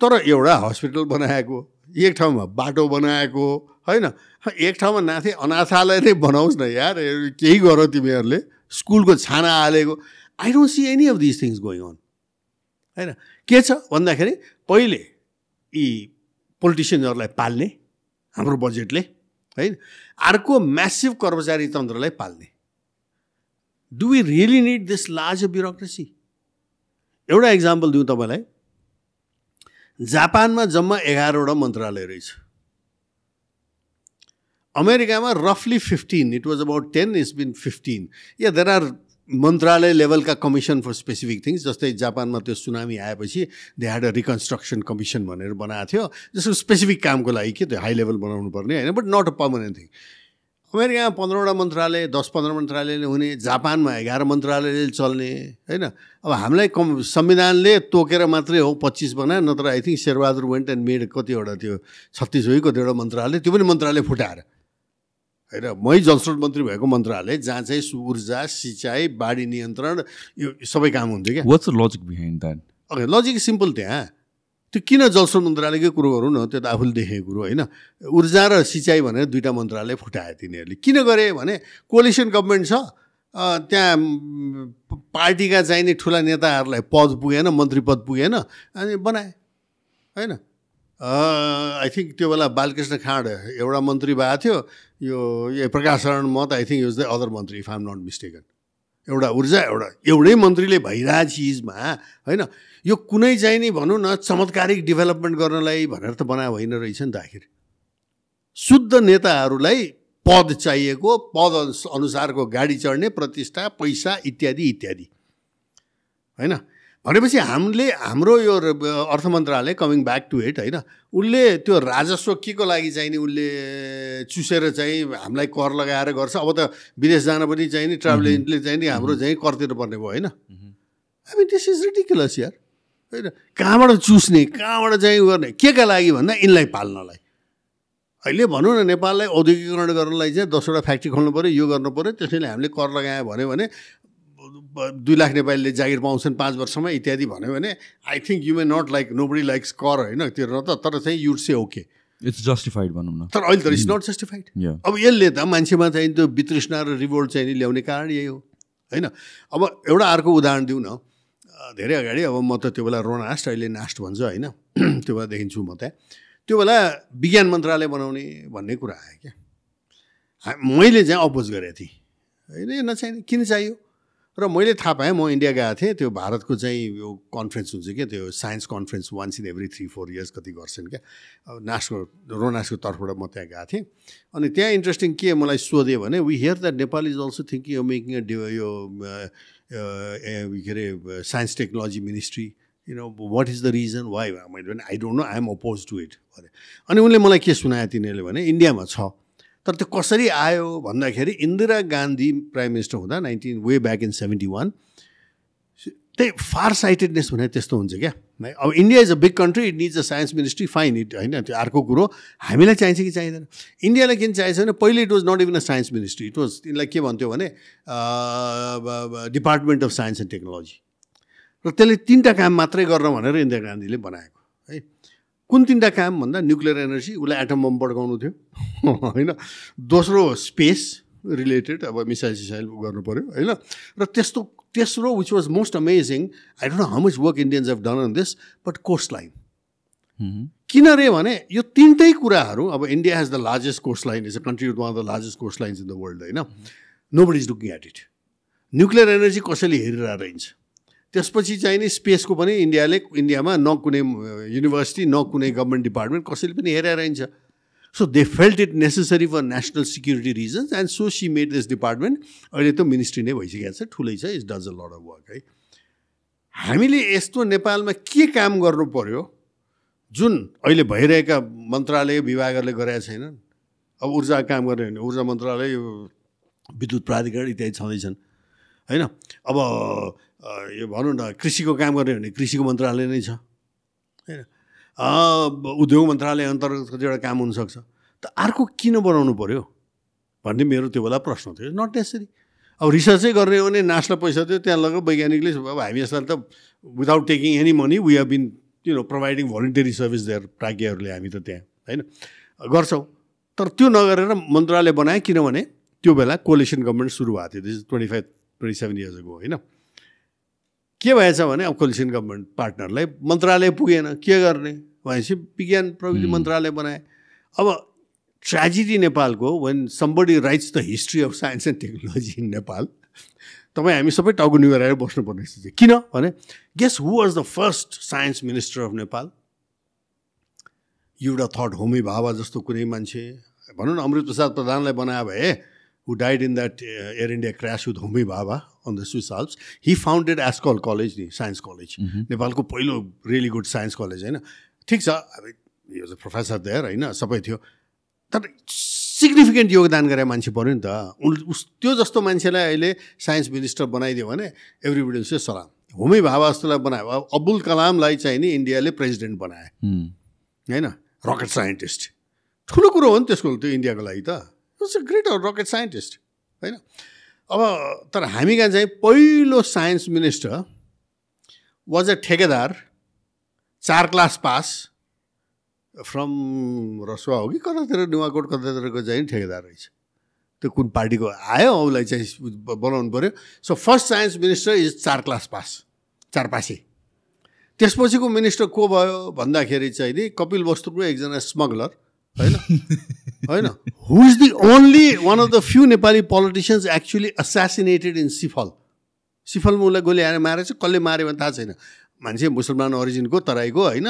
A: तर एउटा हस्पिटल बनाएको एक ठाउँमा बाटो बनाएको होइन? एक ठाउँमा नाथे अनाथालय नै बनाओस् न यार केही गर तिमीहरूले। स्कुलको छाना हालेको। I don't see any of this things going on होइन? के छ भन्दाखेरि पहिले यी पोलिटिसियन्सहरूलाई पाल्ने हाम्रो बजेटले है अर्को म्यासिभ कर्मचारी तन्त्रलाई पाल्ने। Do we really need this large bureaucracy एउटा इक्जाम्पल दिउँ तपाईँलाई। जापानमा जम्मा एघारवटा मन्त्रालय रहेछ। अमेरिकामा रफली fifteen it was about ten it's been fifteen yeah there are मन्त्रालय लेभलका कमिसन फर स्पेसिफिक थिङ्स जस्तै जापानमा त्यो सुनामी आएपछि they had a reconstruction commission भनेर बनाएको थियो। जस्तो स्पेसिफिक कामको लागि के त्यो हाई लेभल बनाउनु पर्ने होइन? But not a permanent thing अमेरिकामा पन्ध्रवटा मन्त्रालय दस पन्ध्र मन्त्रालयले हुने जापानमा एघार मन्त्रालयले चल्ने होइन? अब हामीलाई कम संविधानले तोकेर मात्रै हो पच्चिस बना नत्र I think Sher Bahadur went and made कतिवटा त्यो छत्तिस हो कतिवटा मन्त्रालय त्यो पनि मन्त्रालय फुटाएर। होइन? मै जलस्रोत मन्त्री भएको मन्त्रालय जहाँ चाहिँ ऊर्जा सिँचाइ बाढी नियन्त्रण यो सबै काम हुन्थ्यो
B: क्या। Logic behind that
A: okay logic simple त्यहाँ। त्यो किन जलस्रोत मन्त्रालयकै कुरो गरौँ न? त्यो त आफूले देखेको कुरो होइन? ऊर्जा र सिँचाइ भनेर दुइटा मन्त्रालय फुटायो तिनीहरूले। किन गरे भने कोलिसन गभर्मेन्ट छ त्यहाँ पार्टीका चाहिने ठुला नेताहरूलाई पद पुगेन मन्त्री पद पुगेन अनि बनाए होइन? आई थिङ्क त्यो बेला बालकृष्ण खाँड एउटा मन्त्री भएको थियो। यो Prakash Sharan Mahat I think use the other मन्त्री इफ आम नट मिस्टेकन। एउटा ऊर्जा एउटा एउटै मन्त्रीले भइरहेको चिजमा होइन? यो कुनै चाहिँ नि भनौँ न चमत्कारिक डेभलपमेन्ट गर्नलाई भनेर त बनायो होइन रहेछ नि त आखिर। शुद्ध नेताहरूलाई पद चाहिएको पद अनुसारको गाडी चढ्ने प्रतिष्ठा पैसा इत्यादि इत्यादि। होइन? भनेपछि हामीले हाम्रो यो अर्थ मन्त्रालय कमिङ ब्याक टु इट होइन? उसले त्यो राजस्व के को लागि चाहिँ नि उसले चुसेर चाहिँ हामीलाई कर लगाएर गर्छ। अब त विदेश जान पनि चाहिँ नि ट्राभल एजेन्टले चाहिँ नि हाम्रो चाहिँ कर तिर्नुपर्ने भयो होइन? I mean this is ridiculous यार। होइन? कहाँबाट चुस्ने कहाँबाट चाहिँ गर्ने? के का लागि भन्दा यिनलाई पाल्नलाई। अहिले भनौँ न नेपाललाई औद्योगिकरण गर्नलाई चाहिँ दसवटा फ्याक्ट्री खोल्नु पऱ्यो यो गर्नु पऱ्यो त्यसैले हामीले कर लगायो भन्यो भने दुई लाख नेपालीले जागिर पाउँछन् पाँच वर्षमा इत्यादि भन्यो भने I think you may not like nobody likes कर होइन तिर्न त तर चाहिँ you'd say okay
B: it's justified भनौँ न।
A: तर अहिले त इट्स नट जस्टिफाइड अब यसले त मान्छेमा चाहिँ त्यो वितृष्णा र रिभोल्ट चाहिँ ल्याउने कारण यही हो होइन? अब एउटा अर्को उदाहरण दिउँ न। धेरै अगाडि अब म त त्यो बेला रोनास्ट अहिले नास्ट भन्छ होइन। त्यो बेला देखिन्छु म त्यहाँ। त्यो बेला विज्ञान मन्त्रालय बनाउने भन्ने कुरा आयो क्या। मैले चाहिँ अपोज गरेको थिएँ। होइन नचाहिने किन चाहियो? र मैले थाहा पाएँ म इन्डिया गएको थिएँ। त्यो भारतको चाहिँ यो कन्फरेन्स हुन्छ क्या त्यो science conference once in every three four years कति गर्छन् क्या। अब नासको रोनासको तर्फबाट म त्यहाँ गएको थिएँ। अनि त्यहाँ इन्ट्रेस्टिङ के मलाई सोधेँ भने we hear that Nepal is also thinking यो मेकिङ अ यो के अरे science technology ministry you know what is the reason why मैले भने I don't know I am oppose to it भने अनि उनले मलाई के सुनायो तिनीहरूले भने इन्डियामा छ। तर त्यो कसरी आयो भन्दाखेरि इन्दिरा गान्धी प्राइम मिनिस्टर हुँदा nineteen way back in seventy one त्यही फार साइटेडनेस भने त्यस्तो हुन्छ क्या। अब India is a big country it needs a science ministry fine it होइन त्यो अर्को कुरो। हामीलाई चाहिन्छ कि चाहिँदैन? इन्डियालाई किन चाहिन्छ भने पहिले it was not even a science ministry it was तिनलाई के भन्थ्यो भने department of science and technology र त्यसले तिनवटा काम मात्रै गर्न भनेर इन्दिरा गान्धीले बनाएको है। कुन तिनवटा काम भन्दा न्युक्लियर एनर्जी उसलाई एटम बम पड्काउनु थियो होइन। दोस्रो स्पेस रिलेटेड अब मिसाइल सिसाइल गर्नु पऱ्यो होइन। र त्यस्तो तेस्रो which was most amazing I don't know how much work Indians have done on this but coast line किन रे भने यो तिनटै कुराहरू अब India has the largest coast line is a country with one of the largest coast lines in the world होइन nobody is looking at it nuclear energy कसैले हेरिरहेको रहन्छ त्यसपछि चाहिँ नि स्पेसको पनि इन्डियाले इन्डियामा न कुनै युनिभर्सिटी न कुनै गभर्मेन्ट डिपार्टमेन्ट कसैले पनि हेरेर रहन्छ so they felt it necessary for national security reasons and so she made this department अहिले त मिनिस्ट्री नै भइसकेको छ ठुलै छ is does a lot of work है हामीले यस्तो नेपालमा के काम गर्नु पर्यो जुन अहिले भइरहेका मन्त्रालय विभागहरूले गरेका छैनन् अब ऊर्जा काम गर्ने भने ऊर्जा मन्त्रालय विद्युत प्राधिकरण इत्यादि छँदैछन् होइन अब यो भनौँ न कृषिको काम गर्ने भने कृषिको मन्त्रालय नै छ होइन उद्योग मन्त्रालय अन्तर्गत कतिवटा काम हुनसक्छ। त अर्को किन बनाउनु पऱ्यो भन्ने मेरो त्यो बेला प्रश्न थियो। नट नेसरी अब रिसर्चै गर्ने हो भने नासलाई पैसा थियो त्यहाँ लग वैज्ञानिकले अब हामी यसलाई त without taking any money we have been you know providing voluntary service there प्राज्ञहरूले हामी त त्यहाँ होइन? गर्छौँ। तर त्यो नगरेर मन्त्रालय बनाएँ किनभने त्यो बेला कोलिसन गभर्मेन्ट सुरु भएको थियो। This twenty five twenty seven years अगो होइन? के भएछ भने अब कोलिसन गभर्मेन्ट पार्टनरलाई मन्त्रालय पुगेन। के गर्ने? भनेपछि विज्ञान प्रविधि मन्त्रालय बनाए। अब ट्रेजेडी नेपालको when somebody writes the history of science and technology in Nepal तपाईँ हामी सबै टाउको निभाएर बस्नुपर्ने स्थिति। किन? भने guess who was the first science minister of Nepal you'd thought Homi Bhabha जस्तो कुनै मान्छे। भनौँ न अमृत प्रसाद प्रधानलाई बनायो भए who died in that uh, Air India crash with Homi Baba on the Swiss Alps, he founded Ascol College, the science college. नेपालको पहिलो रियली गुड साइन्स कलेज होइन ठिक छ अब यो चाहिँ प्रोफेसर देयर होइन सबै थियो तर सिग्निफिकेन्ट योगदान गरे मान्छे पऱ्यो नि त उस त्यो जस्तो मान्छेलाई अहिले साइन्स मिनिस्टर बनाइदियो भने एभ्रिबडी चाहिँ सलाम होमी भावा जस्तोलाई बनायो अब्दुल कलामलाई चाहिँ नि इन्डियाले प्रेसिडेन्ट बनाए होइन रकेट साइन्टिस्ट ठुलो कुरो हो नि त्यसको त्यो इन्डियाको लागि त was a great rocket scientist होइन अब तर हामी कहाँ चाहिँ पहिलो साइन्स मिनिस्टर वाज अ ठेकेदार चार क्लास पास फ्रम रसुवा हो कि कतातिर नुवाकोट कतातिरको चाहिँ ठेकेदार रहेछ। त्यो कुन पार्टीको आयो उसलाई चाहिँ बनाउनु पऱ्यो so first science minister is चार क्लास पास चार पासे। त्यसपछिको मिनिस्टर को भयो भन्दाखेरि चाहिँ नि कपिल वस्तुको एकजना स्मगलर होइन? होइन? Who is the only one of the few Nepali politicians actually assassinated in Sifal सिफलमा उसलाई गोली हानेर मारेछ कसले माऱ्यो भने थाहा छैन। मान्छे मुसलमान ओरिजिनको तराईको होइन?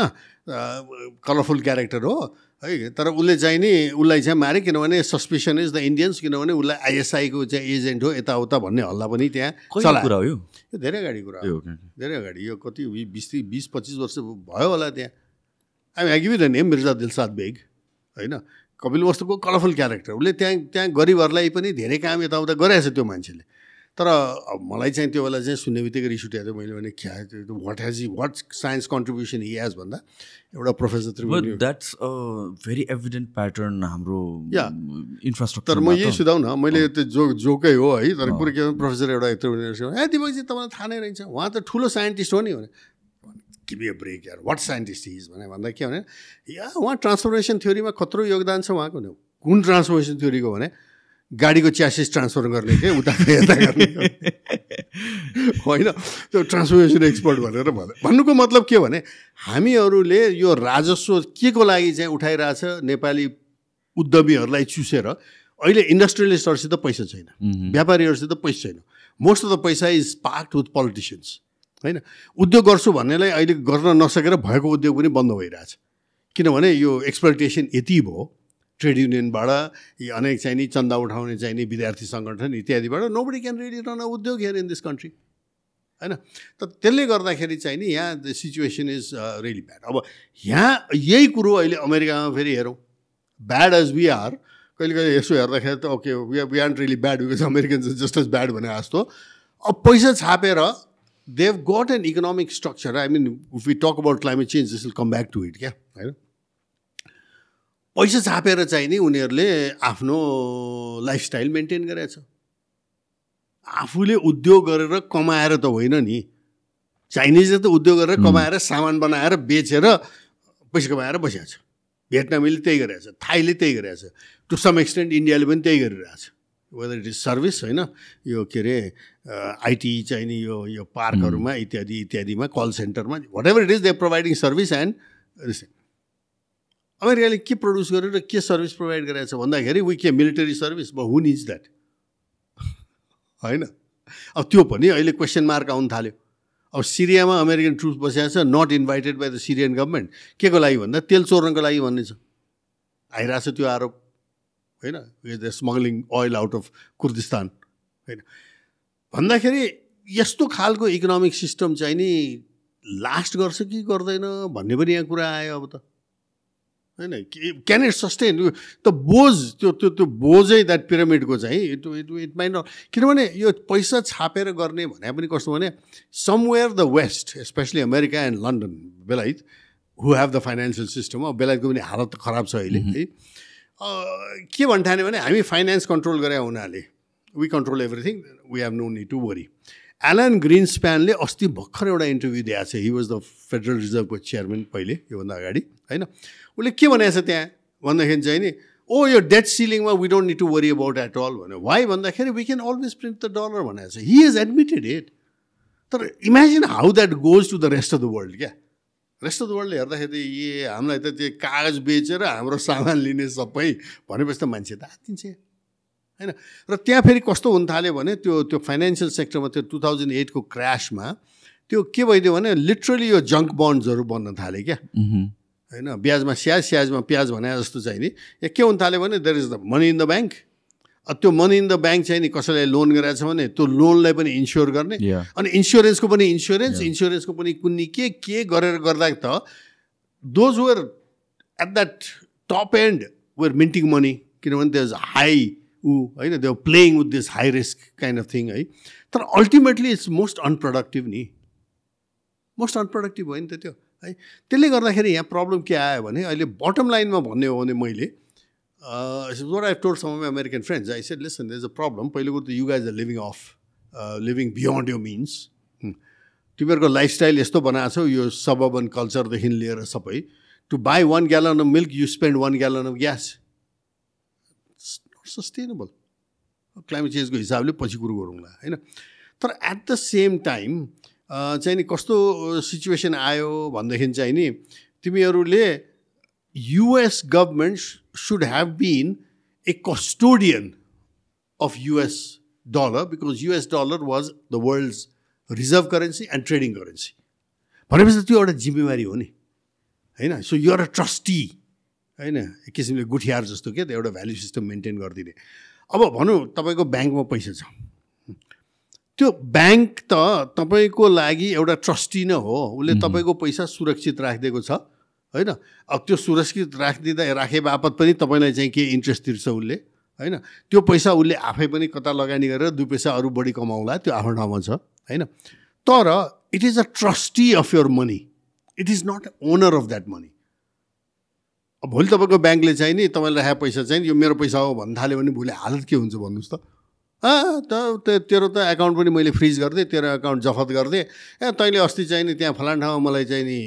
A: कलरफुल क्यारेक्टर हो है? तर उसले चाहिँ नि उसलाई चाहिँ मारे किनभने सस्पेसन इज द इन्डियन्स किनभने उसलाई आइएसआईको चाहिँ एजेन्ट हो यताउता भन्ने हल्ला पनि त्यहाँ चला
B: कुरा हो यो?
A: धेरै अगाडि कुरा हो। धेरै अगाडि। यो कति बिस बिस पच्चिस वर्ष भयो होला त्यहाँ। हामी आगिबी र नेम मिर्जा दिलसाद बेग होइन? कपिल वस्तुको कलरफुल क्यारेक्टर। उसले त्यहाँ त्यहाँ गरिबहरूलाई पनि धेरै काम यताउता गरेछ त्यो मान्छेले। तर अब मलाई चाहिँ त्यो बेला चाहिँ सुन्ने बित्तिकै रिस उठेको थियो। मैले भने क्या what has he what science contribution he has भन्दा एउटा
B: professor
A: Triveni
B: that's a very evident pattern हाम्रो
A: Yeah.
B: इन्फ्रास्ट्रक्चर
A: म यही सुधाउन मैले त्यो जो जोकै हो है। तर कुरो के प्रोफेसर एउटा त्रिवेणी ए दिपकजी तपाईँलाई थाहा नै रहेछ। उहाँ त ठुलो साइन्टिस्ट हो नि भने कि बी ब्रेक यार। वाट साइन्टिस्ट इज भने भन्दा के भने या उहाँ ट्रान्सफर्मेसन थ्योरीमा कत्रो योगदान छ उहाँको नि कुन ट्रान्सफर्मेसन थ्योरीको भने गाडीको च्यासिस ट्रान्सफर गर्ने के? उता यता गर्ने होइन? त्यो ट्रान्सफर्मेसन एक्सपर्ट भनेर भन्यो। भन्नुको मतलब के भने हामीहरूले यो राजस्व के को लागि चाहिँ उठाइरहेछ नेपाली उद्यमीहरूलाई चुसेर अहिले इन्डस्ट्रियलिस्टहरूसित पैसा छैन। व्यापारीहरूसित पैसा छैन। मोस्ट अफ द पैसा इज पार्ट विथ पोलिटिसियन्स होइन? उद्योग गर्छु भन्नेलाई अहिले गर्न नसकेर भएको उद्योग पनि बन्द भइरहेछ। किनभने यो एक्सप्लोइटेसन यति भयो। ट्रेड युनियनबाट अनेक चाहिँ नि चन्दा उठाउने चाहिँ नि विद्यार्थी सङ्गठन इत्यादिबाट nobody can ready run a उद्योग हेयर इन दिस कन्ट्री होइन? त त्यसले गर्दाखेरि चाहिँ नि यहाँ the situation is really bad अब यहाँ यही कुरो अहिले अमेरिकामा फेरि हेरौँ। ब्याड एज वी आर कहिले कहिले यसो हेर्दाखेरि त okay we are really bad because Americans is just as bad भने जस्तो। अब पैसा छापेर they've got an economic structure I mean if we talk about climate change this will come back to it क्या होइन पैसा छापेर चाहिँ नि उनीहरूले आफ्नो लाइफस्टाइल मेन्टेन गरेछ आफूले उद्योग गरेर कमाएर त होइन नि। चाइनिजले त उद्योग गरेर कमाएर सामान बनाएर बेचेर पैसा कमाएर बसिरहेको छ। भियतनामीले त्यही गरिरहेछ थाईले त्यही गरिरहेछ टु सम एक्सटेन्ट इन्डियाले पनि त्यही गरिरहेछ वेदर इट इज सर्भिस होइन यो के अरे आइटी चाहिँ नि यो यो पार्कहरूमा इत्यादि इत्यादिमा कल सेन्टरमा whatever it is they providing service and recent अमेरिकाले के प्रड्युस गरेर के सर्भिस प्रोभाइड गरेको छ भन्दाखेरि वी के मिलिटरी सर्भिस ब हुन इज द्याट होइन? अब त्यो पनि अहिले क्वेसन मार्क आउनु थाल्यो। अब सिरियामा अमेरिकन ट्रुप बसिएको छ not invited by the Syrian government के को लागि भन्दा तेल चोर्नको लागि भन्ने छ। आइरहेको छ त्यो आरोप। होइन? The smuggling oil out of Kurdistan होइन? भन्दाखेरि यस्तो खालको इकोनोमिक सिस्टम चाहिँ नि लास्ट गर्छ कि गर्दैन भन्ने पनि यहाँ कुरा आयो अब त। होइन? क्यान इट सस्टेन त बोझ त्यो त्यो त्यो बोझै द्याट पिरामिडको चाहिँ इट इट इट माइन्ड किनभने यो पैसा छापेर गर्ने भने पनि कस्तो भने somewhere the west specially America and London बेलायत who have the financial system अब बेलायतको पनि हालत त खराब छ अहिले है? अँ, के भन्ठाने भने हामी फाइनेन्स कन्ट्रोल गरे हुनाले। We control everything we have no need to worry Alan ग्रिन्सप्यानले अस्ति भर्खर एउटा इन्टरभ्यू दिएको छ। हि वाज द फेडरल रिजर्भको चेयरम्यान पहिले योभन्दा अगाडि होइन? उसले के भनेको छ त्यहाँ? भन्दाखेरि चाहिँ नि ओ यो debt सिलिङमा we don't need to worry about at all भन्यो। वाइ भन्दाखेरि we can always print the dollar भनेको छ। हि इज एडमिटेड इट तर imagine how that goes to the rest of the world क्या? रेस्ट अफ द वर्ल्डले हेर्दाखेरि ए हामीलाई त त्यो कागज बेचेर हाम्रो सामान लिने सबै भनेपछि त मान्छे त आत्तिन्छ होइन? र त्यहाँ फेरि कस्तो हुन थाल्यो भने त्यो त्यो फाइनेन्सियल सेक्टरमा त्यो टु थाउजन्ड एटको क्रासमा त्यो के भइदियो भने लिटरली यो जङ्क बन्ड्सहरू बन्न थाल्यो क्या। होइन? ब्याजमा स्याज स्याजमा प्याज भने जस्तो चाहिँ नि। के हुन थाल्यो भने there is the money in the bank त्यो मनी इन द ब्याङ्क चाहिँ नि कसैलाई लोन गराएको छ भने त्यो लोनलाई पनि इन्स्योर गर्ने. अनि इन्सुरेन्सको पनि इन्सुरेन्स इन्सुरेन्सको पनि कुन्नी के के गरेर गर्दा त those were at that top and were minting money किनभने त्यो हाई ऊ होइन त्यो playing with this high risk kind of thing है। तर अल्टिमेटली इट्स मोस्ट अनप्रोडक्टिभ नि। मोस्ट अनप्रोडक्टिभ भयो नि त त्यो है। त्यसले गर्दाखेरि यहाँ प्रब्लम के आयो भने अहिले बटम लाइनमा भन्ने हो भने मैले what I told some American friends I said listen is a problem पहिलो कुरो त you guys are living off living beyond यो मिन्स तिमीहरूको लाइफस्टाइल यस्तो बनाएको छौ यो सबन कल्चरदेखि लिएर सबै। To buy one gallon of milk you spend one gallon of gas sustainable climate चेन्जको हिसाबले पछि कुरो गरौँला होइन? तर एट द सेम टाइम चाहिँ नि कस्तो सिचुएसन आयो भनेदेखि चाहिँ नि तिमीहरूले US government should have been a custodian of US dollar because US dollar was the world's reserve currency and trading currency भनेपछि त त्यो एउटा जिम्मेवारी हो नि। होइन? सो युआर अ ट्रस्टी होइन? एक किसिमले गुठियार जस्तो क्या त एउटा भ्याल्यु सिस्टम मेन्टेन गरिदिने। अब भनौँ तपाईँको ब्याङ्कमा पैसा छ। त्यो ब्याङ्क त तपाईँको लागि एउटा ट्रस्टी नै हो। उसले तपाईँको पैसा सुरक्षित राखिदिएको छ। होइन? अब त्यो सुरक्षित राखिदिँदा राखे बापत पनि तपाईँलाई चाहिँ के इन्ट्रेस्ट तिर्छ उसले? होइन? त्यो पैसा उसले आफै पनि कता लगानी गरेर दुई पैसा अरू बढी कमाउला त्यो आफ्नो ठाउँमा छ होइन? तर it is a trustee of your money it is not owner of that money अब भोलि तपाईँको ब्याङ्कले चाहिँ नि तपाईँलाई राखेको पैसा चाहिँ यो मेरो पैसा हो भन्न थाल्यो भने भोलि हालत के हुन्छ भन्नुहोस् त। त तेरो त एकाउन्ट पनि मैले फ्रिज गरिदिएँ तेरो एकाउन्ट जफत गरिदिएँ। ए तैँले अस्ति चाहिँ नि त्यहाँ फलान ठाउँमा मलाई चाहिँ नि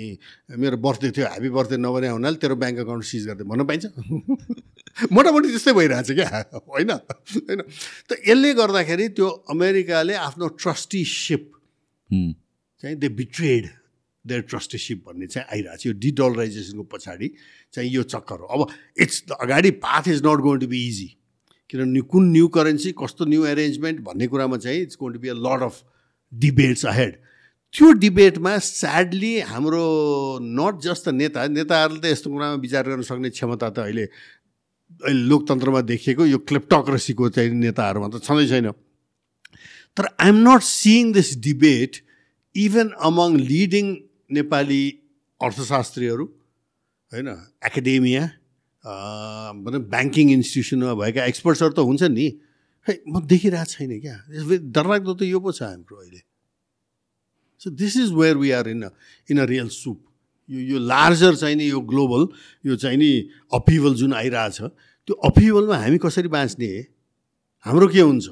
A: मेरो बर्थडे थियो ह्याप्पी बर्थडे नबने हुनाले तेरो ब्याङ्क एकाउन्ट सिज गरिदिएँ। भन्न पाइन्छ? मोटामोटी त्यस्तै भइरहेछ क्या? होइन होइन। त यसले गर्दाखेरि त्यो अमेरिकाले आफ्नो ट्रस्टीसिप चाहिँ दे बिट्रेड देयर ट्रस्टीसिप भन्ने चाहिँ आइरहेको छ यो डिडलराइजेसनको पछाडि चाहिँ यो चक्कर हो। अब इट्स अगाडि path is not going to be easy किनभने कुन न्यू करेन्सी कस्तो न्यू एरेन्जमेन्ट भन्ने कुरामा चाहिँ it's going to be a lot of debates ahead त्यो डिबेटमा स्याडली हाम्रो नट जस्ट द नेता नेताहरूले त यस्तो कुरामा विचार गर्न सक्ने क्षमता त अहिले अहिले लोकतन्त्रमा देखिएको यो क्लेप्टोक्रेसीको चाहिँ नेताहरूमा त छँदै छैन। तर I'm not seeing this debate even among leading Nepali अर्थशास्त्रीहरू होइन एकाडेमिया ब्याङ्किङ इन्स्टिट्युसनमा भएका एक्सपर्ट्सहरू त हुन्छ नि। खै म देखिरहेको छैन क्या। डरलाग्दो त यो पो छ हाम्रो अहिले। So this is where we are in a in a real soup यो यो लार्जर चाहिँ नि यो ग्लोबल यो चाहिँ नि अपिभल जुन आइरहेछ त्यो अपिभलमा हामी कसरी बाँच्ने? हाम्रो के हुन्छ?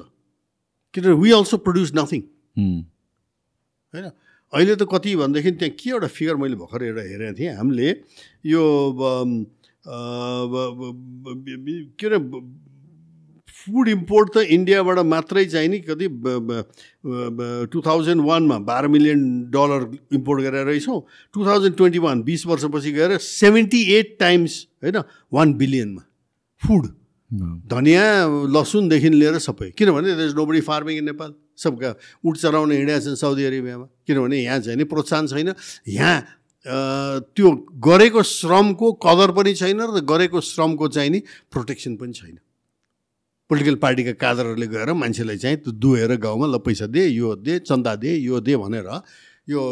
A: किनभने वी अल्सो प्रड्युस नथिङ होइन? अहिले त कति भनेदेखि त्यहाँ के एउटा फिगर मैले भर्खर एउटा हेरेको थिएँ। हामीले यो के अरे फुड इम्पोर्ट त इन्डियाबाट मात्रै चाहिँ नि कति टु थाउजन्ड वानमा बाह्र मिलियन डलर इम्पोर्ट गरेर रहेछौँ। टु थाउजन्ड ट्वेन्टी वान बिस वर्षपछि गएर सेभेन्टी एट टाइम्स होइन वान बिलियनमा फुड धनियाँ लसुनदेखि लिएर सबै। किनभने nobody farming in Nepal सबका उठ चलाउन हिँडेका छन् साउदी अरेबियामा किनभने यहाँ चाहिँ नि प्रोत्साहन छैन। यहाँ त्यो गरेको श्रमको कदर पनि छैन र गरेको श्रमको चाहिँ नि प्रोटेक्सन पनि छैन। पोलिटिकल पार्टीका कादरहरूले गएर मान्छेलाई चाहिँ त्यो दुहेर गाउँमा ल पैसा दे यो दे चन्दा दे यो दे भनेर यो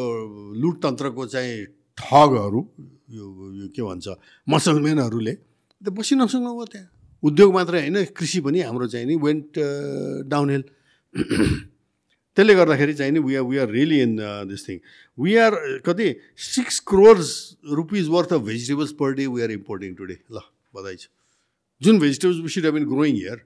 A: लुटतन्त्रको चाहिँ ठगहरू यो यो के भन्छ मसलमेनहरूले त्यो बसी नसक्नु भयो त्यहाँ। उद्योग मात्रै होइन कृषि पनि हाम्रो चाहिँ नि वेन्ट डाउन हिल त्यसले गर्दाखेरि चाहिँ नि we are we are really in this thing we are कति? Six crores rupees worth of vegetables per day we are importing today ल बधाई छ। जुन vegetables we should have been growing here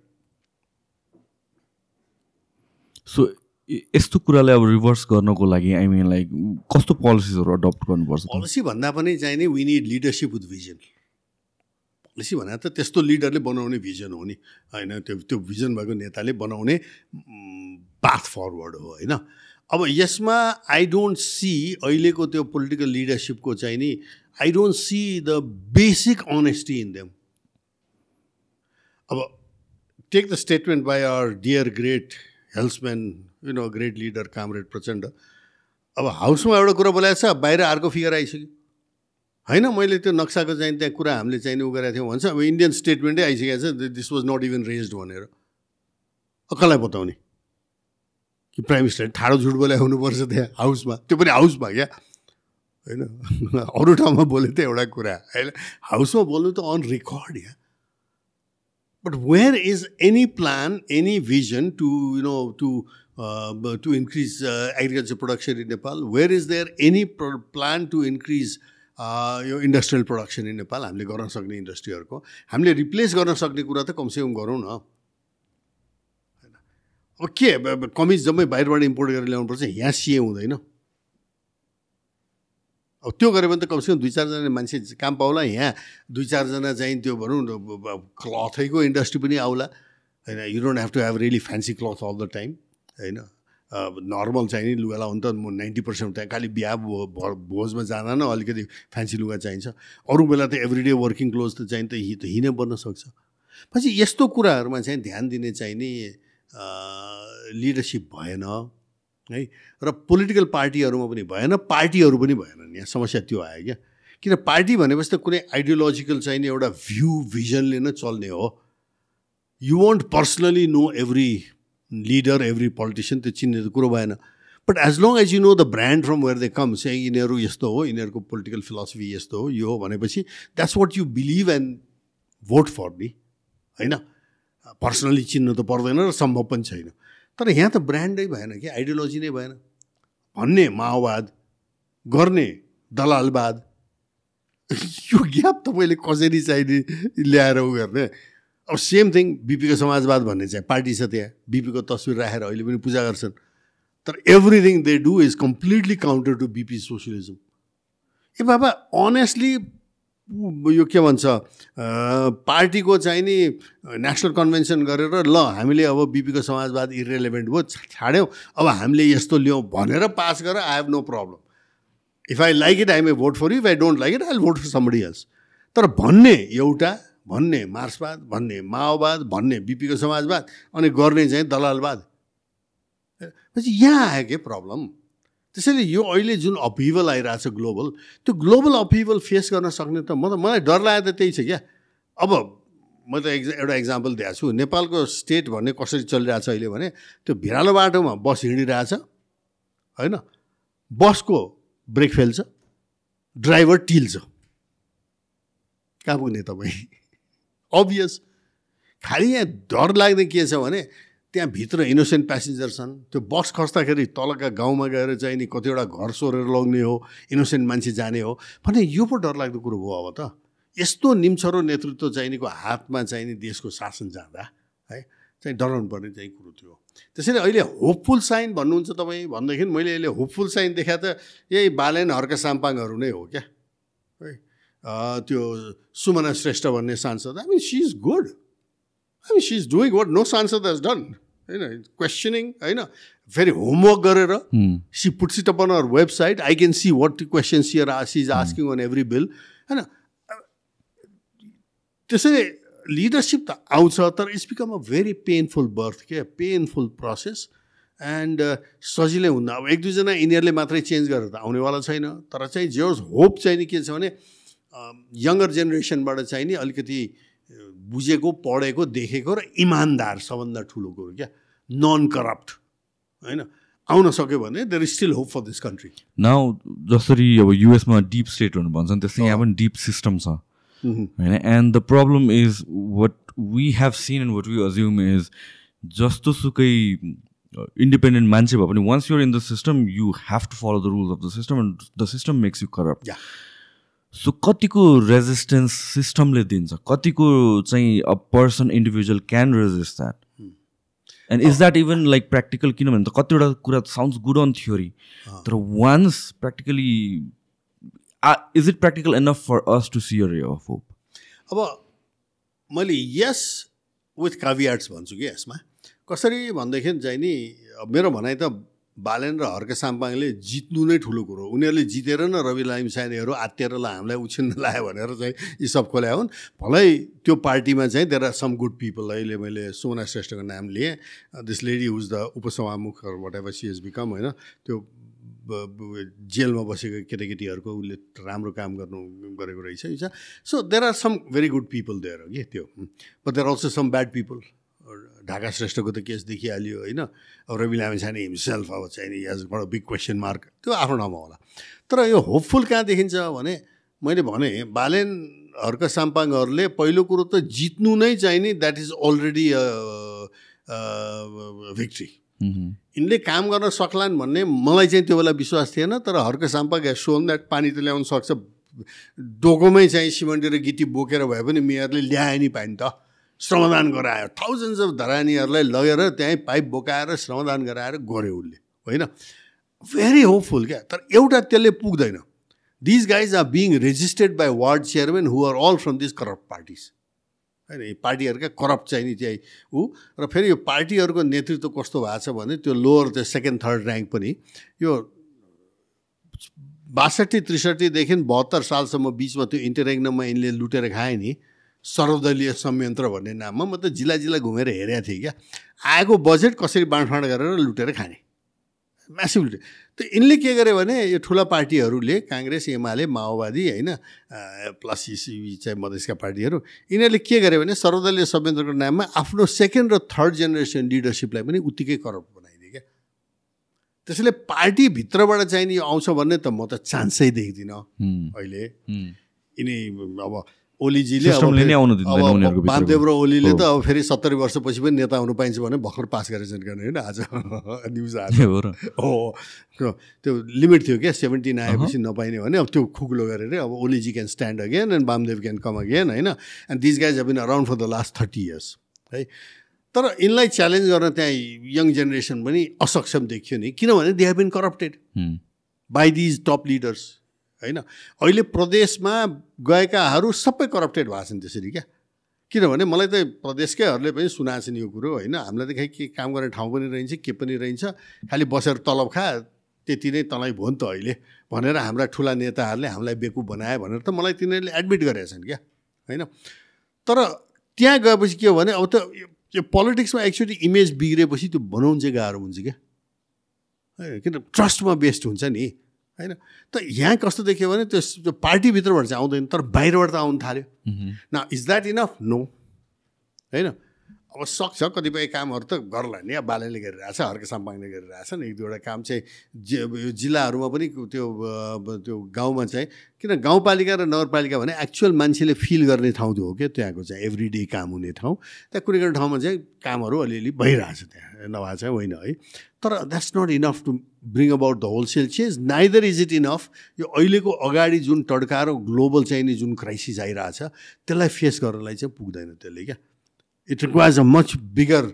B: so यस्तो कुरालाई अब रिभर्स गर्नको लागि आई मिन लाइक कस्तो पोलिसिजहरू अडप्ट गर्नुपर्छ?
A: पोलिसी भन्दा पनि चाहिँ नि we need leadership with vision policy भने त त्यस्तो लिडरले बनाउने भिजन हो नि। होइन त्यो त्यो भिजन भएको नेताले बनाउने पाथ फरवर्ड हो होइन। अब यसमा आई डोन्ट सी अहिलेको त्यो पोलिटिकल लिडरसिपको चाहिँ नि I don't see the basic honesty in them अब take the statement by our dear great helmsman you know great leader comrade Prachanda अब हाउसमा एउटा कुरा बोलाएको छ बाहिर अर्को फिगर आइसक्यो। होइन मैले त्यो नक्साको चाहिँ त्यहाँ कुरा हामीले चाहिँ उ गरेको थियौँ भन्छ अब इन्डियन स्टेटमेन्टै आइसकेको छ this was not even raised भनेर। कसलाई बताउने? कि प्राइम मिनिस्टर ठाडो झुट बोले हुनुपर्छ त्यहाँ हाउसमा। त्यो पनि हाउसमा क्या? होइन अरू ठाउँमा बोले त एउटा कुरा। होइन हाउसमा बोल्नु त on record yeah? But where is any plan any vision to you know to to increase agriculture production in Nepal where is there any plan to increase यो इन्डस्ट्रियल प्रोडक्सन इन नेपाल हामीले गर्न सक्ने इन्डस्ट्रीहरूको हामीले रिप्लेस गर्न सक्ने कुरा त कमसेकम गरौँ न। अब के? कमिज जम्मै बाहिरबाट इम्पोर्ट गरेर ल्याउनुपर्छ यहाँ सिए हुँदैन। अब त्यो गऱ्यो भने त कमसेकम दुई चारजना मान्छे काम पाउला यहाँ दुई चारजना चाहिँ त्यो भनौँ क्लथैको इन्डस्ट्री पनि आउला। होइन you don't have to have really fancy cloth all the time होइन। नर्मल चाहिँ नि लुगा लाउनु त म नाइन्टी पर्सेन्ट त्यहाँ खालि बिहा भोजमा जाँदा न अलिकति फ्यान्सी लुगा चाहिन्छ। अरू बेला त एभ्री डे वर्किङ क्लोज त चाहिँ त हि त हिँडै बन्न सक्छ। पछि यस्तो कुराहरूमा चाहिँ ध्यान दिने चाहिँ नि लिडरसिप भएन है? र पोलिटिकल पार्टीहरूमा पनि भएन पार्टीहरू पनि भएनन् यहाँ समस्या त्यो आयो क्या। किन पार्टी भनेपछि त कुनै आइडियोलोजिकल चाहिने एउटा भ्यू भिजनले नै चल्ने हो। You won't personally know every leader every politician त्यो चिन्ने त कुरो भएन. But as long as you know the brand from where they come say यिनीहरू यस्तो हो यिनीहरूको पोलिटिकल फिलोसफी यस्तो हो यो हो भनेपछि that's what you believe and vote for me होइन? पर्सनली चिन्नु त पर्दैन र सम्भव पनि छैन. तर यहाँ त ब्रान्डै भएन कि आइडियोलोजी नै भएन. भन्ने माओवाद गर्ने दलालवाद यो ग्याप तपाईँले कसरी चाहिने ल्याएर उ गर्ने? अब सेम थिङ बिपीको समाजवाद भन्ने चाहिँ पार्टी छ त्यहाँ। बिपीको तस्विर राखेर अहिले पनि पूजा गर्छन्। तर everything they do is completely counter to BP socialism ए बाबा अनेस्टली यो के भन्छ पार्टीको चाहिँ नि नेसनल कन्भेन्सन गरेर ल हामीले अब बिपीको समाजवाद इरेलिभेन्ट भयो छाड्यौँ। अब हामीले यस्तो ल्याउँ भनेर पास गरेर I have no problem if I like it I may vote for you if I don't like it I vote for somebody else तर भन्ने एउटा भन्ने मार्क्सवाद भन्ने माओवाद भन्ने बिपीको समाजवाद अनि गर्ने चाहिँ दलालवाद। यहाँ आयो के प्रब्लम त्यसैले यो अहिले जुन अपिभल आइरहेछ ग्लोबल त्यो ग्लोबल अपिभल फेस गर्न सक्ने त म त मलाई डर लागेको त त्यही छ क्या। अब म त एक्जा एउटा इक्जाम्पल दिएको छु। नेपालको स्टेट भन्ने कसरी चलिरहेछ अहिले भने त्यो भिरालो बाटोमा बस हिँडिरहेछ होइन? बसको ब्रेक फेल्छ ड्राइभर टिल्छ। कहाँ पुग्ने तपाईँ? अभियस खालि यहाँ डर लाग्ने के छ भने त्यहाँभित्र इनोसेन्ट प्यासेन्जर छन्। त्यो बस खस्दाखेरि तलका गाउँमा गएर चाहिँ नि कतिवटा घर सोरेर लग्ने हो इनोसेन्ट मान्छे जाने हो भने यो पो डरलाग्दो कुरो भयो अब त। यस्तो निम्छरो नेतृत्व चाहिनेको हातमा चाहिने देशको शासन जाँदा है चाहिँ डराउनु पर्ने चाहिँ कुरो थियो। त्यसैले अहिले होपफुल साइन भन्नुहुन्छ तपाईँ भनेदेखि मैले अहिले होपफुल साइन देखा त यही बालेन हर्का साम्पाङहरू नै हो क्या है। त्यो सुमना श्रेष्ठ भन्ने सांसद। I mean she is good I mean she is doing what no सांसद हेज डन होइन क्वेसनिङ होइन फेरि होमवर्क गरेर she puts it upon her website I can see what question she's she is asking on every bill होइन त्यसैले leadership त आउँछ तर it's become a very painful birth के पेनफुल प्रोसेस एन्ड सजिलै हुन्न। अब एक दुईजना यिनीहरूले मात्रै चेन्ज गरेर त आउनेवाला छैन। तर चाहिँ जे होप चाहिँ नि के छ भने यङ्गर जेनेरेसनबाट चाहिँ नि अलिकति बुझेको पढेको देखेको र इमान्दार सबभन्दा ठुलो कुरो क्या? नन करप्ट होइन? आउन सक्यो भने there is still hope for this country
B: now जसरी अब युएसमा डिप स्टेटहरू भन्छन् त्यस्तै यहाँ पनि डिप सिस्टम छ। होइन? And the problem is what we have seen and what we assume is जस्तो सुकै इन्डिपेन्डेन्ट मान्छे भए पनि once you're in the system you have to follow the rules of the system and the system makes you corrupt so कतिको resistance सिस्टमले दिन्छ? कतिको चाहिँ a person individual can resist that? And is that even like practical किनभने त कतिवटा कुरा sounds good on theory तर once practically is it practical enough for us to see ray of hope
A: अब मैले यस विथ काभियार्ट्स भन्छु कि यसमा। कसरी भनेदेखि चाहिँ नि मेरो भनाइ त बालेन र हर्के साम्पाङले जित्नु नै ठुलो कुरो उनीहरूले जितेर न रवि लाइम सानेहरू आत्तिएर ल हामीलाई उछिन्न लायो भनेर चाहिँ यी सब खोल्या हुन्। भलै त्यो पार्टीमा चाहिँ there are some good people अहिले मैले सोना श्रेष्ठको नाम लिएँ। दिस लेडी हुज द उपसभामुख whatever she is become होइन त्यो जेलमा बसेको केटाकेटीहरूको उसले राम्रो काम गर्नु गरेको रहेछ so there are some very good people there हो कि त्यो? But there also some bad people Dhaka श्रेष्ठको त केस देखिहाल्यो होइन? अब रवि लामिछाने हिमसेल्फ अब चाहिँ नि एज बडा बिग क्वेसन मार्क त्यो आफ्नो ठाउँमा होला। तर यो होपफुल कहाँ देखिन्छ भने मैले भने बालेन हर्क साम्पाङहरूले पहिलो कुरो त जित्नु नै चाहिने द्याट इज अलरेडी भिक्ट्री यिनले काम गर्न सक्लान् भन्ने मलाई चाहिँ त्यो बेला विश्वास थिएन तर Harka Sampang has shown that पानी त ल्याउनु सक्छ। डोकोमै चाहिँ सिमेन्ट र गिटी बोकेर भए पनि मेयरले ल्याए नि पानी त। श्रमदान गरायो। थाउजन्ड्स अफ धरानीहरूलाई लगेर त्यहीँ पाइप बोकाएर श्रमदान गराएर गऱ्यो उसले होइन? भेरी होपफुल क्या? तर एउटा त्यसले पुग्दैन। These guys are being registered by ward chairmen who are all from this corrupt parties होइन यो पार्टीहरूका करप्ट चाहिँ नि चाहिँ ऊ। र फेरि यो पार्टीहरूको नेतृत्व कस्तो भएको छ भने त्यो लोवर त्यो सेकेन्ड थर्ड ऱ्याङ्क पनि यो बासठी त्रिसठीदेखि बहत्तर सालसम्म बिचमा त्यो इन्टरेग्नममा यिनले लुटेर खाए नि। सर्वदलीय संयन्त्र भन्ने नाममा म त जिल्ला जिल्ला घुमेर हेरेको थिएँ क्या। आएको बजेट कसरी बाँडफाँड गरेर लुटेर खाने? म्यासिभली त यिनले के गर्यो भने यो ठुला पार्टीहरूले काङ्ग्रेस एमाले माओवादी होइन प्लस इसिबी चाहिँ मधेसका पार्टीहरू यिनीहरूले के गर्यो भने सर्वदलीय संयन्त्रको नाममा आफ्नो सेकेन्ड र थर्ड जेनेरेसन लिडरसिपलाई पनि उत्तिकै करप्ट बनाइदियो क्या। त्यसैले पार्टीभित्रबाट चाहिँ नि यो आउँछ भन्ने त म त चान्सै देख्दिनँ। अहिले यिनी अब ओलीजीले अब वामदेव र ओलीले त अब फेरि सत्तरी वर्षपछि पनि नेता हुनु पाइन्छ भने भर्खर पास गरेछन् गर्ने होइन आज न्युज आयो हो त्यो लिमिट थियो क्या सेभेन्टिन आएपछि नपाइने भने अब त्यो खुकुलो गरेर अब Oliji can stand again and Bamdev can come again होइन। And this guys been around for the last thirty years है। तर यिनलाई च्यालेन्ज गर्न त्यहाँ यङ जेनेरेसन पनि असक्षम देखियो नि। किनभने they have been corrupted. By these top leaders. होइन? अहिले प्रदेशमा गएकाहरू सबै करप्टेड भएको छन् त्यसरी क्या। किनभने मलाई त प्रदेशकैहरूले पनि सुनाएको छन् यो कुरो होइन। हामीलाई त खै के काम गर्ने ठाउँ पनि रहन्छ के पनि रहन्छ। खालि बसेर तलब खा त्यति नै तँलाई भयो नि त अहिले। भनेर हाम्रा ठुला नेताहरूले हामीलाई बेकु बनायो भनेर त मलाई तिनीहरूले एडमिट गरेका छन् क्या होइन? तर त्यहाँ गएपछि के हो भने अब त यो पोलिटिक्समा एक्चुली इमेज बिग्रेपछि त्यो बनाउनु चाहिँ गाह्रो हुन्छ क्या। किन? ट्रस्टमा बेस्ड हुन्छ नि। होइन? त यहाँ कस्तो देखियो भने त्यो त्यो पार्टीभित्रबाट चाहिँ आउँदैन तर बाहिरबाट त आउनु थाल्यो। न इज द्याट इनफ नो होइन? अब सक्छ कतिपय कामहरू त गर्ला नि। अब बालेले गरिरहेछ हर्के साम्पाङले गरिरहेछन् एक दुईवटा काम चाहिँ यो जिल्लाहरूमा पनि त्यो त्यो गाउँमा चाहिँ किन गाउँपालिका र नगरपालिका भने एक्चुअल मान्छेले फिल गर्ने ठाउँ हो क्या त्यहाँको चाहिँ एभ्री डे काम हुने ठाउँ। त्यहाँ कुनै कुनै ठाउँमा चाहिँ कामहरू अलिअलि भइरहेछ त्यहाँ। नभए चाहिँ होइन है। तर that's not enough to bring about the wholesale change neither is it enough यो अहिलेको अगाडि जुन टड्का र ग्लोबल चाहिने जुन क्राइसिस आइरहेछ त्यसलाई फेस गर्नलाई चाहिँ पुग्दैन त्यसले क्या। It requires a much bigger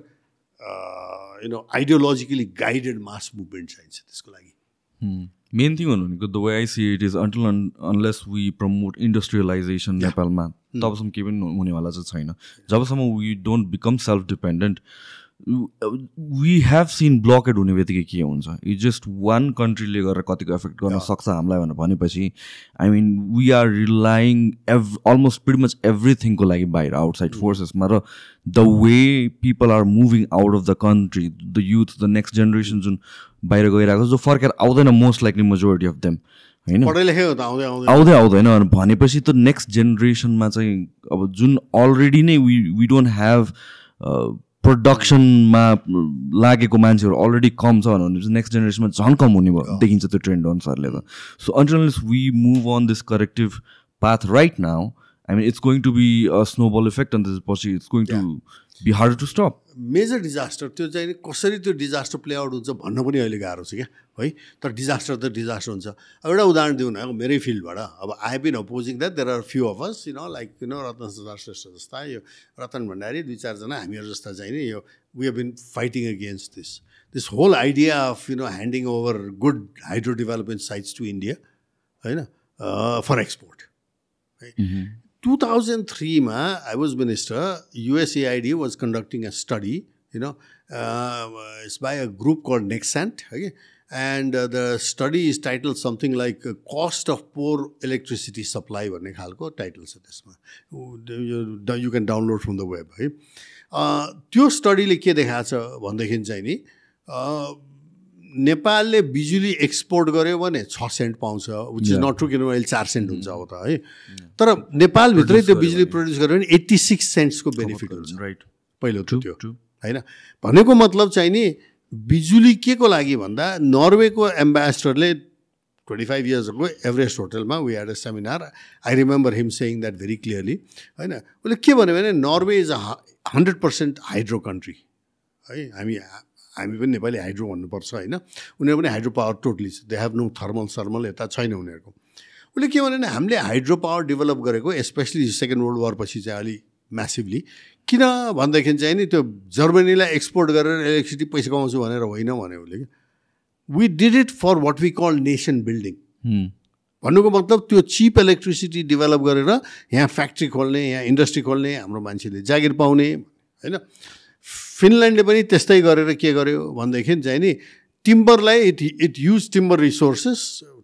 A: you know ideologically guided mass movement चाहिन्छ त्यसको लागि
B: मेन थिङ भनेको the way I see it is until unless we promote industrialization नेपालमा तबसम्म केही पनि हुनेवाला चाहिँ छैन जबसम्म we don't become self dependent we have seen blockade हुने बित्तिकै के हुन्छ? यो जस्ट वान कन्ट्रीले गरेर कतिको एफेक्ट गर्न सक्छ हामीलाई भनेर भनेपछि I mean we are relying of almost pretty much एभ्रिथिङको लागि बाहिर आउटसाइड फोर्सेसमा र the way people are moving out of the country the youth the next generation जुन बाहिर गइरहेको छ जो फर्केर आउँदैन most likely majority of them होइन? आउँदै आउँदैन। भनेपछि त नेक्स्ट जेनेरेसनमा चाहिँ अब जुन अलरेडी नै वी वी डोन्ट ह्याभ प्रडक्सनमा लागेको मान्छेहरू अलरेडी कम छ भने नेक्स्ट जेनेरेसनमा झन् कम हुने भयो। देखिन्छ त्यो ट्रेन्ड अनुसारले त। So unless we move on this corrective path right now I mean it's going to be a snowball effect अनि त्यसपछि it's going to be to stop
A: major disaster त्यो चाहिँ कसरी त्यो डिजास्टर प्ले आउट हुन्छ भन्न पनि अहिले गाह्रो छ क्या है? तर डिजास्टर त डिजास्टर हुन्छ। अब एउटा उदाहरण दिउँ न मेरै फिल्डबाट अब I been opposing that there are few of us you know like you know Ratna Sudhar Shrestha जस्ता यो रतन भण्डारी दुई चारजना हामीहरू जस्ता चाहिँ नि यो we have been fighting against this this whole idea of you know handing over good hydro development sites to India होइन? फर एक्सपोर्ट है two thousand थ्रीमा I was minister USAID was conducting a study you know it's by a group call Nexant है and the study is title something like cost of power electricity supply भन्ने खालको title छ त्यसमा you can download from the web है त्यो स्टडीले के देखाएको छ भनेदेखि चाहिँ नि नेपालले बिजुली एक्सपोर्ट गर्यो भने छ सेन्ट पाउँछ विच इज नट ट्रु किनभने अहिले चार सेन्ट हुन्छ अब त है। तर नेपालभित्रै त्यो बिजुली प्रड्युस गर्यो भने एट्टी सिक्स सेन्ट्सको बेनिफिट हुन्छ। राइट पहिलो त्यो। होइन? भनेको मतलब चाहिँ नि बिजुली के को लागि भन्दा नर्वेको एम्बेसडरले ट्वेन्टी फाइभ इयर्स अगो एभरेस्ट होटलमा we had a seminar I remember him saying that very clearly होइन? उसले के भन्यो भने Norway is a hundred percent hydro country है हामी हामी पनि नेपाली हाइड्रो भन्नुपर्छ होइन? उनीहरू पनि हाइड्रो पावर टोटली छ। They have no thermal thermal यता छैन उनीहरूको। उसले के भने हामीले हाइड्रो पावर डेभलप गरेको स्पेसली सेकेन्ड वर्ल्ड वार पछि चाहिँ अलिक म्यासिभली किन भनेदेखि चाहिँ नि त्यो जर्मनीलाई एक्सपोर्ट गरेर इलेक्ट्रिसिटी पैसा कमाउँछु भनेर होइन भने उसले कि? We did it for what we call nation building भन्नुको मतलब त्यो चिप इलेक्ट्रिसिटी डेभलप गरेर यहाँ फ्याक्ट्री खोल्ने यहाँ इन्डस्ट्री खोल्ने हाम्रो मान्छेले जागिर पाउने होइन? फिनल्यान्डले पनि त्यस्तै गरेर के गर्यो भनेदेखि चाहिँ नि टिम्बरलाई it it use timber resources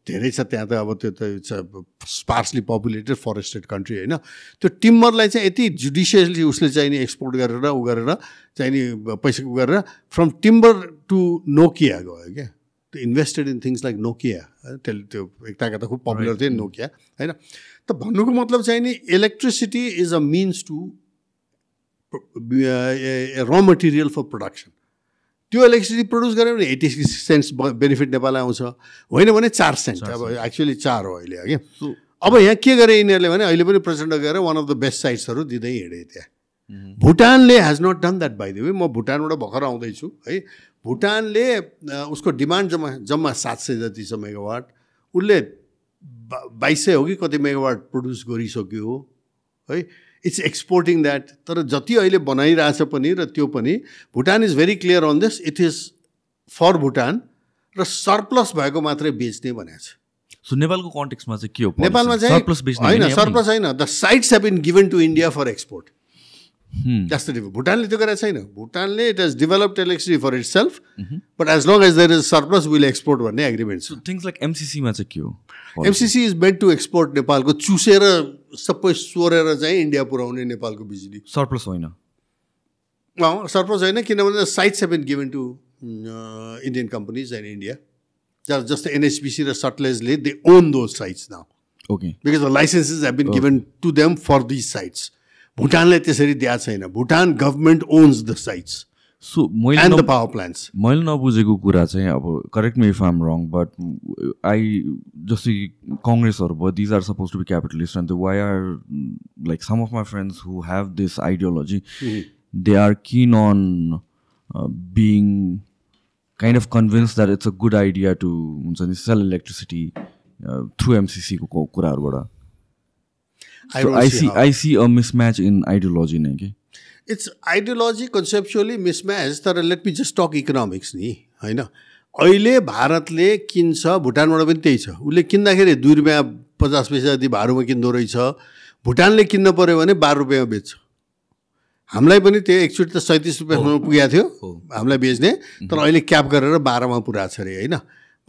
A: धेरै छ त्यहाँ त अब त्यो त स्पार्सली पपुलेटेड फरेस्टेड कन्ट्री होइन। त्यो टिम्बरलाई चाहिँ यति जुडिसियसली उसले चाहिँ नि एक्सपोर्ट गरेर उ गरेर चाहिँ नि पैसा उ गरेर फ्रम टिम्बर टु नोकिया गयो क्या। त्यो invested in things like Nokia त्यसले त्यो एकताका त खुब पपुलर थियो नोकिया होइन। त भन्नुको मतलब चाहिँ नि electricity is a means to raw material for production त्यो इलेक्ट्रिसिटी प्रड्युस गऱ्यो भने eighty six cents benefit Nepal आउँछ। होइन भने चार सेन्ट अब एक्चुअली चार हो अहिले कि अब यहाँ के गरे यिनीहरूले भने अहिले पनि प्रचण्ड गएर वान अफ द बेस्ट साइट्सहरू दिँदै हिँडेँ त्यहाँ। भुटानले has not done that by the way म भुटानबाट भर्खर आउँदैछु है? भुटानले उसको डिमान्ड जम्मा जम्मा सात सय जति छ मेगावाट उसले बाइस सय हो कि कति मेगावाट प्रड्युस गरिसक्यो हो है? इट्स एक्सपोर्टिङ द्याट तर जति अहिले बनाइरहेछ पनि र त्यो पनि Bhutan is very clear on this it is for Bhutan र सरप्लस भएको मात्रै बेच्ने भनेको छ
B: सो नेपालको कन्टेक्समा चाहिँ के हो?
A: नेपालमा चाहिँ होइन सरप्लस होइन। The sites have been given to India for export त्यस्तो डिभ भुटानले त्यो गरेको छैन भुटानले it has developed electricity for itself but as long as there is surplus will export भन्ने एग्रिमेन्ट छ
B: थिङ्स लाइक एमसिसीमा चाहिँ के हो
A: MCC is made to export नेपालको चुसेर सबै सोरेर चाहिँ इन्डिया पुऱ्याउने नेपालको बिजुली
B: सरप्लस होइन
A: सरप्लस होइन किनभने sites have been given to Indian companies and India जस्तै एनएचपिसी र सटलेजले they own those sites now
B: okay
A: because the licenses have been given to them for these sites भुटानले त्यसरी दिएको छैन। Bhutan government owns the sites
B: so मैले
A: and the power plants
B: मैले नबुझेको कुरा चाहिँ अब correct me if I'm wrong but I जस्तै कङ्ग्रेसहरू भयो these are supposed to be capitalist and why are like some of my friends who have this ideology they are keen on being kind of convince that it's a good idea to हुन्छ नि sale electricity through एमसिसीको कुराहरूबाट I, see I see a mismatch in ideology नै कि
A: it's ideology conceptually mismatch तर let me just talk economics नि होइन अहिले भारतले किन्छ भुटानबाट पनि त्यही छ। उसले किन्दाखेरि दुई रुपियाँ पचास पैसा जति भारूमा किन्दो रहेछ भुटानले किन्न पऱ्यो भने बाह्र रुपियाँमा बेच्छ। हामीलाई पनि त्यो एकचोटि त सैँतिस रुपियाँसम्म पुगेको थियो हामीलाई बेच्ने तर अहिले क्याप गरेर बाह्रमा पुऱ्याएको छ अरे होइन?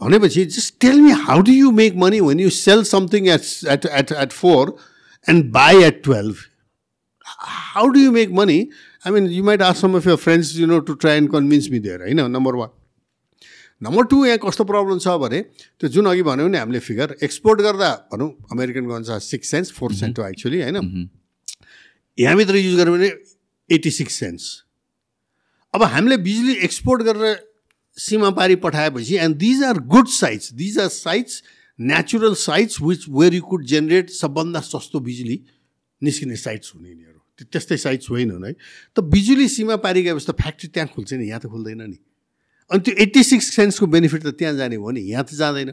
A: भनेपछि just tell me how do you make money when you sell something at at at at four and buy at 12 how do you make money? I mean you might ask some of your friends you know to try and convince me there होइन number one number two यहाँ कस्तो problem छ भने त्यो जुन अघि भन्यो नि हामीले फिगर एक्सपोर्ट गर्दा भनौँ अमेरिकन गन्छ सिक्स सेन्स फोर सेन्ट हो एक्चुली होइन? यहाँभित्र युज गऱ्यो भने एट्टी सिक्स सेन्स अब हामीले बिजुली एक्सपोर्ट गरेर सीमा पारी पठाएपछि and these are good sites these are sites natural sites which where you could generate सबभन्दा सस्तो बिजुली निस्किने साइट्स हुने यिनीहरू त्यस्तै साइट्स होइनन् है त बिजुली सीमा पारी गएपछि त फ्याक्ट्री त्यहाँ खुल्छ नि यहाँ त खुल्दैन नि अनि त्यो एट्टी सिक्स सेन्सको बेनिफिट त त्यहाँ जाने हो नि यहाँ त जाँदैन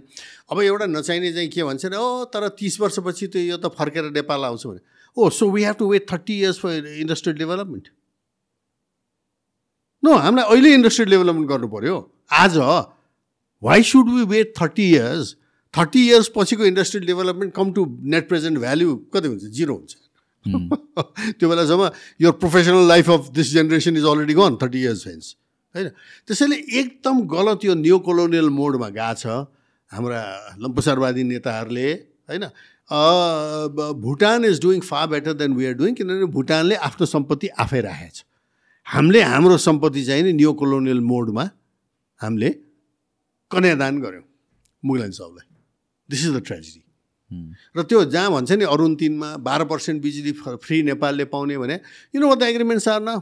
A: अब एउटा नचाहिने चाहिँ के भन्छ ओ तर तिस वर्षपछि त यो त फर्केर नेपाल आउँछ भने ओ so we have to wait thirty years for industrial development no हामीलाई अहिले इन्डस्ट्रियल डेभलपमेन्ट गर्नु पऱ्यो आज why should we wait thirty years thirty years पछिको industrial development come to net present value कति हुन्छ? जिरो हुन्छ। त्यो बेलासम्म यो professional life of this generation is already gone thirty years hence होइन? त्यसैले एकदम गलत यो न्यु कोलोनियल मोडमा गएको छ हाम्रा लम्पुसारवादी नेताहरूले होइन? Bhutan is doing far better than we are doing किनभने भुटानले आफ्नो सम्पत्ति आफै राखेको छ हामीले हाम्रो सम्पत्ति चाहिँ नि न्यु कोलोनियल मोडमा हामीले कन्यादान गऱ्यौँ। मुगलान साहबलाई। दिस इज द ट्रेजेडी र त्यो जहाँ भन्छ नि अरुण तिनमा बाह्र पर्सेन्ट बिजुली फ्री नेपालले पाउने भने you know the agreements are न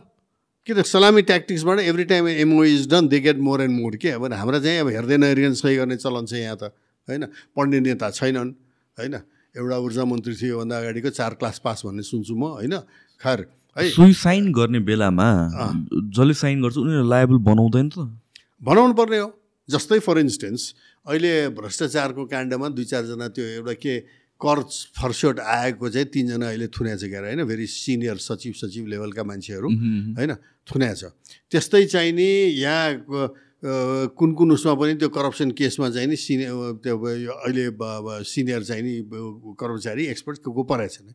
A: कि त सलामी ट्याक्टिक्सबाट every time MO is done they get more and more के अब हाम्रो चाहिँ अब हेर्दैन हेरिकन सही गर्ने चलन छ यहाँ त होइन? पढ्ने नेता छैनन् होइन? एउटा ऊर्जा मन्त्री थियो योभन्दा अगाडिको चार क्लास पास भन्ने सुन्छु म होइन? खैर
B: है। सुई साइन गर्ने बेलामा जसले साइन गर्छ उनीहरू लाइबल बनाउँदैन त।
A: बनाउनु पर्ने हो। जस्तै फर इन्स्टेन्स अहिले भ्रष्टाचारको काण्डमा दुई चारजना त्यो एउटा के कर फर्सोट आएको चाहिँ तिनजना अहिले थुन्या छ क्यार होइन? भेरी सिनियर सचिव सचिव लेभलका मान्छेहरू होइन? थुन्या छ त्यस्तै चाहिँ नि यहाँ कुन कुन उसमा पनि त्यो करप्सन केसमा चाहिँ नि सिनियर त्यो अहिले सिनियर चाहिँ नि कर्मचारी एक्सपर्ट को को परेको छैन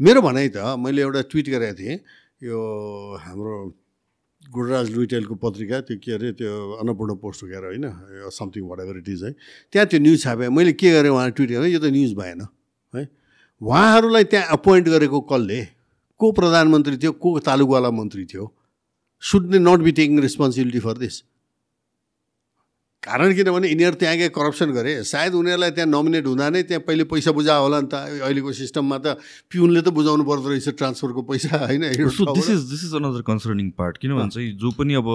A: मेरो भनाइ त मैले एउटा ट्विट गरेको थिएँ यो हाम्रो गुडराज लुइटेलको पत्रिका त्यो के अरे त्यो अन्नपूर्ण पोस्ट गएर होइन something whatever it is है त्यहाँ त्यो न्युज छापे। मैले के गरेँ उहाँ ट्विट गरेँ यो त न्युज भएन है। उहाँहरूलाई त्यहाँ अपोइन्ट गरेको कसले को प्रधानमन्त्री थियो को तालुकवाला मन्त्री थियो should they not be taking responsibility for this कारण किनभने यिनीहरू त्यहाँ गए करप्सन गरे। सायद उनीहरूलाई त्यहाँ नोमिनेट हुँदा नै त्यहाँ पहिले पैसा बुझा होला नि त। अहिलेको सिस्टममा त पिउनले त बुझाउनु पर्दो रहेछ ट्रान्सफरको पैसा होइन?
B: So this is this is another concerning part किनभने चाहिँ जो पनि अब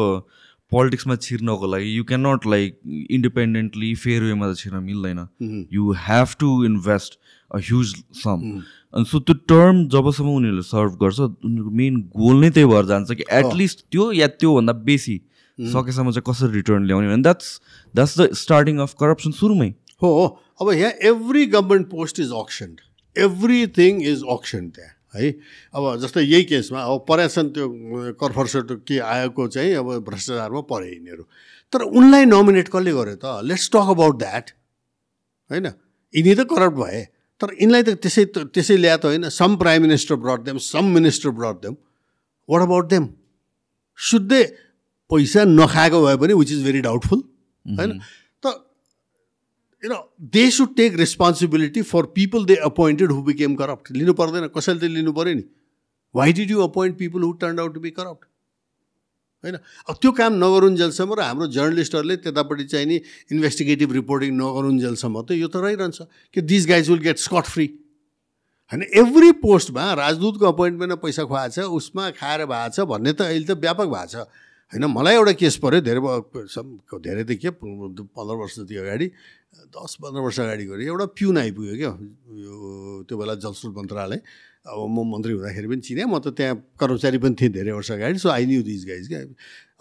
B: पोलिटिक्समा छिर्नको लागि you can not like independently fair वेमा त छिर्न मिल्दैन। You have to invest a huge sum अनि सो त्यो टर्म जबसम्म उनीहरूले सर्भ गर्छ उनीहरूको मेन गोल नै त्यही भएर जान्छ कि एटलिस्ट त्यो या त्योभन्दा बेसी सकेसम्म चाहिँ कसरी रिटर्न ल्याउने भने that's that's the starting of corruption सुरुमै
A: हो अब यहाँ every government post is auction everything is auction त्यहाँ है अब जस्तै यही केसमा अब परेछन् त्यो कर्फर्सट के आएको चाहिँ अब भ्रष्टाचारमा परे यिनीहरू तर उनलाई नोमिनेट कसले गर्यो त लेट्स टक अबाउट द्याट होइन यिनी त करप्ट भए तर यिनलाई त त्यसै त्यसै ल्या त होइन some prime minister brought them some minister brought them what about them शुद्धै पैसा नखाएको भए पनि विच इज भेरी डाउटफुल होइन? त you know they should take responsibility for people they appointed who became corrupt लिनु पर्दैन कसैले त लिनु पऱ्यो नि? Why did you appoint people who turn out to be corrupt होइन? अब त्यो काम नगरुन्जेलसम्म र हाम्रो जर्नलिस्टहरूले त्यतापट्टि चाहिँ नि इन्भेस्टिगेटिभ रिपोर्टिङ नगरुन्जेलसम्म त यो त रहिरहन्छ कि this guys will get scot free होइन? एभ्री पोस्टमा राजदूतको अपोइन्टमेन्टमा पैसा खुवाएको छ उसमा खाएर भएको छ भन्ने त अहिले त व्यापक भएको छ। होइन मलाई एउटा केस पऱ्यो धेरै धेरै त के पन्ध्र वर्ष जति अगाडि दस पन्ध्र वर्ष अगाडि गऱ्यो एउटा प्युन आइपुग्यो क्या यो त्यो बेला जलस्रोत मन्त्रालय। अब म मन्त्री हुँदाखेरि पनि चिनेँ म त त्यहाँ कर्मचारी पनि थिएँ धेरै वर्ष अगाडि so I knew this guys क्या।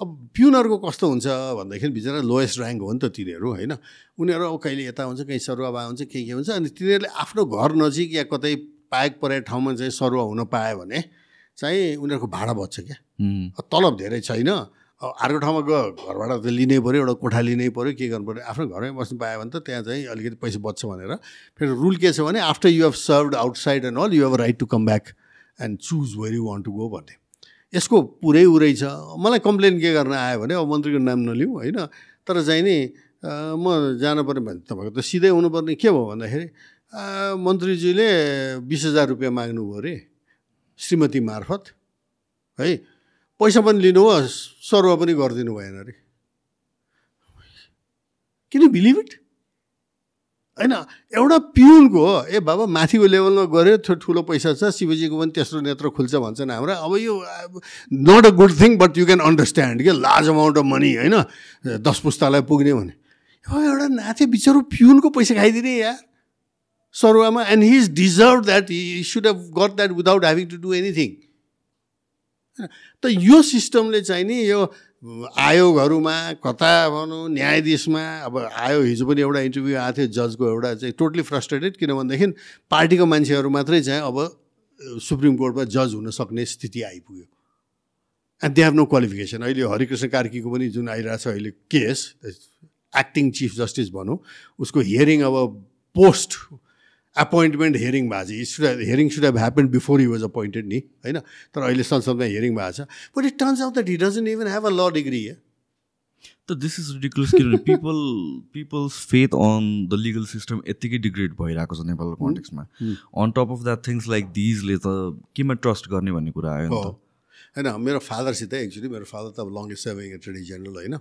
A: अब प्युनहरूको कस्तो हुन्छ भन्दाखेरि बिचरा लोएस्ट ऱ्याङ्क हो नि त तिनीहरू होइन। उनीहरू अब कहिले यता हुन्छ कहीँ सरुवा हुन्छ के के हुन्छ अनि तिनीहरूले आफ्नो घर नजिक या कतै पाएक परेको ठाउँमा चाहिँ सरुवा हुन पायो भने चाहिँ उनीहरूको भाडा बच्छ क्या। तलब धेरै छैन। अर्को ठाउँमा गयो घरबाट त लिनै पऱ्यो एउटा कोठा लिनै पऱ्यो के गर्नु पऱ्यो आफ्नो घरमै बस्नु पायो भने त त्यहाँ चाहिँ अलिकति पैसा बच्छ भनेर। फेरि रुल के छ भने after you have served outside and all you have right to come back and choose where you want to go भन्ने। यसको पुरै उरै छ। मलाई कम्प्लेन के गर्न आयो भने अब मन्त्रीको नाम नलिउँ होइन? तर चाहिँ नि म जानु पऱ्यो भने तपाईँको त सिधै हुनुपर्ने के भयो भन्दाखेरि मन्त्रीजीले बिस हजार रुपियाँ माग्नुभयो अरे। श्रीमती मार्फत है? पैसा पनि लिनुहोस् सरुवा पनि गरिदिनु भएन अरे। किन बिलिभ इट होइन एउटा पिउनको ए बाबा माथिको लेभलमा गऱ्यो ठुलो पैसा छ शिवजीको पनि तेस्रो नेत्र खुल्छ भन्छन् हाम्रो। अब यो not a good thing but you can understand के लार्ज अमाउन्ट अफ मनी होइन? दस पुस्तालाई पुग्ने भने। एउटा नाथे बिचरो पिउनको पैसा खाइदिने यार। And he is deserve that should have got that without having to do anything त यो सिस्टमले चाहिँ नि यो आयोगहरूमा कता भनौँ न्यायाधीशमा अब आयो हिजो पनि एउटा इन्टरभ्यू आएको थियो जजको एउटा चाहिँ टोटली फ्रस्ट्रेटेड किनभनेदेखि पार्टीको मान्छेहरू मात्रै चाहिँ अब सुप्रिम कोर्टमा जज हुन सक्ने स्थिति आइपुग्यो। And they have no qualification अहिले हरिकृष्ण कार्कीको पनि जुन आइरहेको छ अहिले केस एक्टिङ चिफ जस्टिस भनौँ उसको हियरिङ अब पोस्ट एपोइन्टमेन्ट हेरिङ भएको छ. Should hearing should have happen before he was appointed नि होइन? तर अहिले संसदमा हेरिङ भएको छ. But it turns out that he doesn't even have a law degree
B: त दिस इज रिडिकुलस किनभने people people's faith on the legal system यत्तिकै डिग्रेड भइरहेको छ नेपालको कन्टेक्समा on top of that things like दिजले त केमा ट्रस्ट गर्ने भन्ने कुरा आयो
A: होइन मेरो फादरसित एक्चुली मेरो फादर त अब लङ्गेस्ट सर्भिङ एटर्नी जेनरल होइन?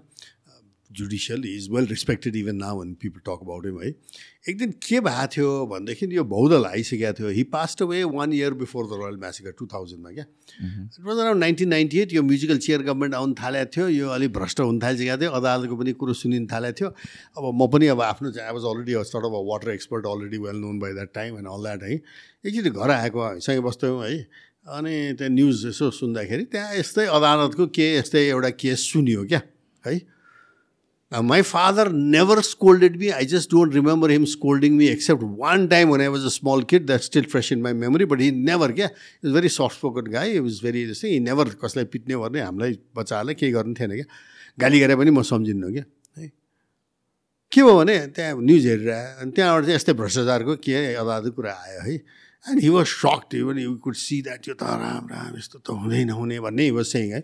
A: Judicial is well respected even now and people talk about him है एक दिन के भएको थियो भनेदेखि यो भौदल आइसकेको थियो। He passed away one year before the royal massacre two थाउजन्डमा क्या? It was around nineteen ninety eight यो म्युजिकल चेयर गभर्मेन्ट आउनु थालेको थियो। यो अलिक भ्रष्ट हुन थालिसकेको थियो। अदालतको पनि कुरो सुनिन थालेको थियो। अब म पनि अब आफ्नो I was already sort of water expert already well known by that time and all that है एकचोटि घर आएको सँगै बस्थ्यौँ है? अनि त्यहाँ न्युज यसो सुन्दाखेरि त्यहाँ यस्तै अदालतको के यस्तै एउटा केस सुनियो क्या? है? Uh, my father never scolded me. I just don't remember him scolding me except one time when I was a small kid. That's still fresh in my memory. But he never, was a very soft-spoken guy. He was very, this he never कसलाई पिट्ने गर्ने हामीलाई बच्चाहरूलाई केही गर्नु थिएन क्या गाली गरे पनि म सम्झिन्नु क्या है के भयो भने त्यहाँ न्युज हेरिरह अनि त्यहाँबाट चाहिँ यस्तै भ्रष्टाचारको के अदालतको कुरा आयो है and he was sacked even you could see that यो त राम राम यस्तो त हुँदै नहुने भन्ने हि वाज सेङ है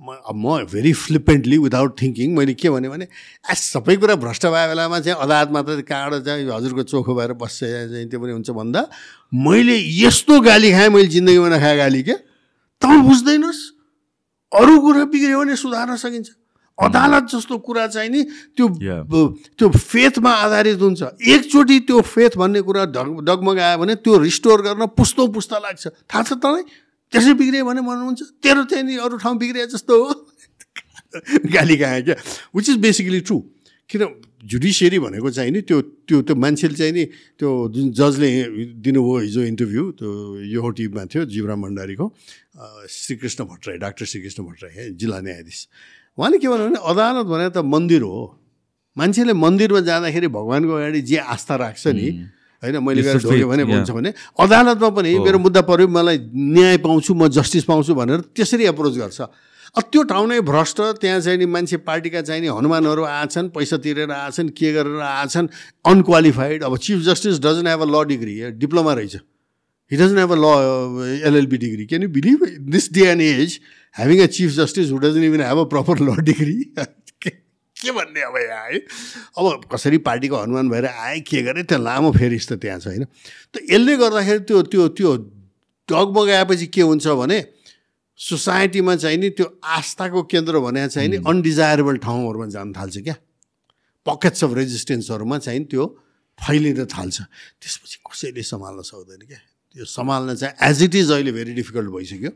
A: म म भेरी फ्लिपेन्टली विदाउट थिङ्किङ मैले के भने भने सबै कुरा भ्रष्ट भए बेलामा चाहिँ अदालतमा त कहाँबाट चाहिँ हजुरको चोखो भएर बस्छ चाहिँ त्यो पनि हुन्छ भन्दा मैले यस्तो गाली खाएँ मैले जिन्दगीमा नखाएँ गाली क्या? त बुझ्दैनस्? अरू कुरा बिग्रियो भने सुधार्न सकिन्छ। अदालत जस्तो कुरा चाहिँ नि त्यो. त्यो फेथमा आधारित हुन्छ। एकचोटि त्यो फेथ भन्ने कुरा ढग डगमगायो भने त्यो रिस्टोर गर्न पुस्तौँ पुस्ता लाग्छ। थाहा छ तँलाई? त्यसै बिग्रियो भने भन्नुहुन्छ तेरो नि अरू ठाउँ बिग्रिए जस्तो हो। गाली खाएँ क्या? विच इज बेसिकली ट्रु किन जुडिसियरी भनेको चाहिँ नि त्यो त्यो त्यो मान्छेले चाहिँ नि त्यो जुन जजले दिनुभयो हिजो इन्टरभ्यू त्यो यो टिभीमा थियो जीवराम भण्डारीको श्रीकृष्ण भट्टराई डाक्टर श्रीकृष्ण भट्टराई है जिल्ला न्यायाधीश। उहाँले के भन्नु भने अदालत भने त मन्दिर हो। मान्छेले मन्दिरमा जाँदाखेरि भगवान्को अगाडि जे आस्था राख्छ नि होइन मैले गएर ढोग्यो भने. भन्छ भने अदालतमा पनि मेरो मुद्दा पऱ्यो मलाई न्याय पाउँछु म जस्टिस पाउँछु भनेर त्यसरी एप्रोच गर्छ। अब त्यो ठाउँ नै भ्रष्ट त्यहाँ चाहिँ नि मान्छे पार्टीका चाहिँ नि हनुमानहरू आछन् पैसा तिरेर आछन् के गरेर आछन् अनक्वालिफाइड अब chief justice doesn't have a law degree diploma रहेछ। He doesn't have a law LLB degree can you believe this day and as having a chief justice who doesn't even have a proper law degree के भन्ने अब यहाँ है? अब कसरी पार्टीको हनुमान भएर आए के गरे त्यो लामो फेरिस त त्यहाँ छ होइन? त यसले गर्दाखेरि त्यो त्यो त्यो डगमगाएपछि के हुन्छ भने सोसाइटीमा चाहिँ नि त्यो आस्थाको केन्द्र भने चाहिँ नि अनडिजायरेबल ठाउँहरूमा जान थाल्छ क्या। पकेट्स अफ रेजिस्टेन्सहरूमा चाहिँ त्यो फैलिन थाल्छ। त्यसपछि कसैले सम्हाल्न सक्दैन क्या। त्यो सम्हाल्न चाहिँ एज इट इज अहिले भेरी डिफिकल्ट भइसक्यो।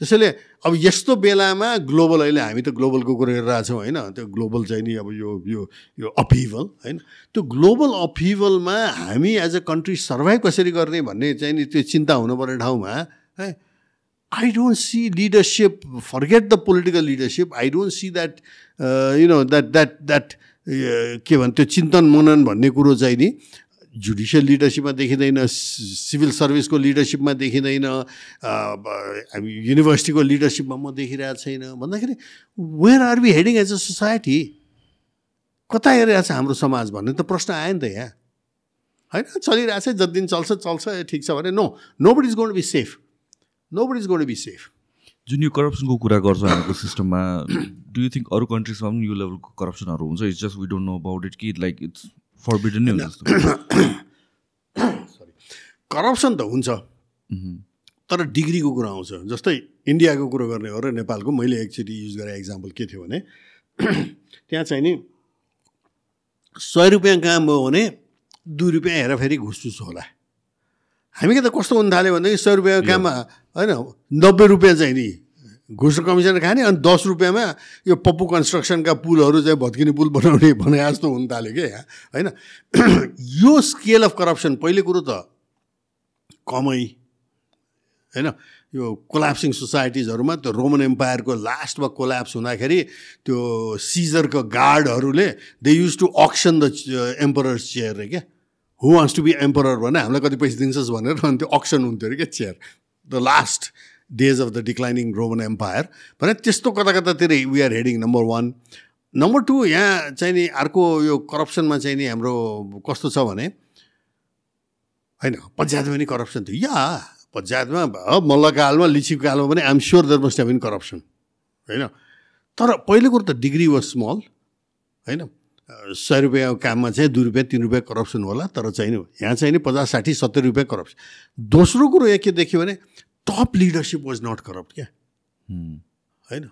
A: त्यसैले अब यस्तो बेलामा ग्लोबल अहिले हामी त ग्लोबलको कुरो गरिरहेछौँ होइन त्यो ग्लोबल चाहिँ नि अब यो यो यो अपिभल होइन त्यो ग्लोबल अपिभलमा हामी एज अ कन्ट्री सर्भाइभ कसरी गर्ने भन्ने चाहिँ नि त्यो चिन्ता हुनुपर्ने ठाउँमा है see leadership. Forget the political leadership. I don't see that. Uh, you know that that that uh, के भन्छ त्यो चिन्तन मनन भन्ने कुरो चाहिँ नि जुडिसियल लिडरसिपमा देखिँदैन सिभिल सर्भिसको लिडरसिपमा देखिँदैन युनिभर्सिटीको लिडरसिपमा म देखिरहेको छैन। भन्दाखेरि where are we heading as a society कता हेरिरहेको छ हाम्रो समाज भन्ने त प्रश्न आयो नि त यहाँ। होइन? चलिरहेको छ जति दिन चल्छ चल्छ ठिक छ भने। No nobody is gonna be safe nobody is gonna be safe
B: जुन यो करप्सनको कुरा गर्छ हाम्रो सिस्टममा डु यु थिङ्क अरू कन्ट्रिजमा पनि यो लेभलको करप्सनहरू हुन्छ? It's just we don't know about it कि लाइक इट्स फरबिडन नै हुन्छ जस्तो
A: करप्सन त हुन्छ. तर डिग्रीको कुरा आउँछ। जस्तै इन्डियाको कुरो गर्ने हो र नेपालको मैले एकचोटि युज गरेँ एक्जाम्पल के थियो भने त्यहाँ चाहिँ नि सय रुपियाँ काम भयो भने दुई रुपियाँ हेराफेरि घुसचुस होला। हामी के त कस्तो हुन थाल्यो भनेदेखि सय रुपियाँको काममा होइन नब्बे रुपियाँ चाहिँ नि घुस कमिसन खाने अनि दस रुपियाँमा यो पप्पु कन्स्ट्रक्सनका पुलहरू चाहिँ भत्किने पुल बनाउने भने जस्तो हुन थाल्यो क्या यहाँ होइन? यो स्केल अफ करप्सन पहिलो कुरो त कमै होइन? यो कोल्याप्सिङ सोसाइटिजहरूमा त्यो रोमन एम्पायरको लास्टमा कोल्याप्स हुँदाखेरि त्यो सिजरको गार्डहरूले they use to auction the emperor's chair रे क्या who wants to be emperor भने हामीलाई कति पैसा दिन्छस् भनेर अनि त्यो अक्सन हुन्थ्यो अरे क्या chair the last days of the declining Roman empire भने त्यस्तो कता कतातिर we are heading number one number two यहाँ चाहिँ नि अर्को यो करप्सनमा चाहिँ नि हाम्रो कस्तो छ भने? होइन पञ्चायतमा पनि करप्सन थियो। या पञ्चायतमा मल्लकालमा लिचीको कालमा पनि I'm sure there must have been corruption होइन? तर पहिलो कुरो त डिग्री वाज स्मल होइन? सय रुपियाँको काममा चाहिँ दुई रुपियाँ तिन रुपियाँ करप्सन होला। तर चाहिँ यहाँ चाहिँ नि पचास साठी सत्तरी रुपियाँ करप्सन दोस्रो कुरो यहाँ के देख्यो भने top leadership was not corrupt क्या. होइन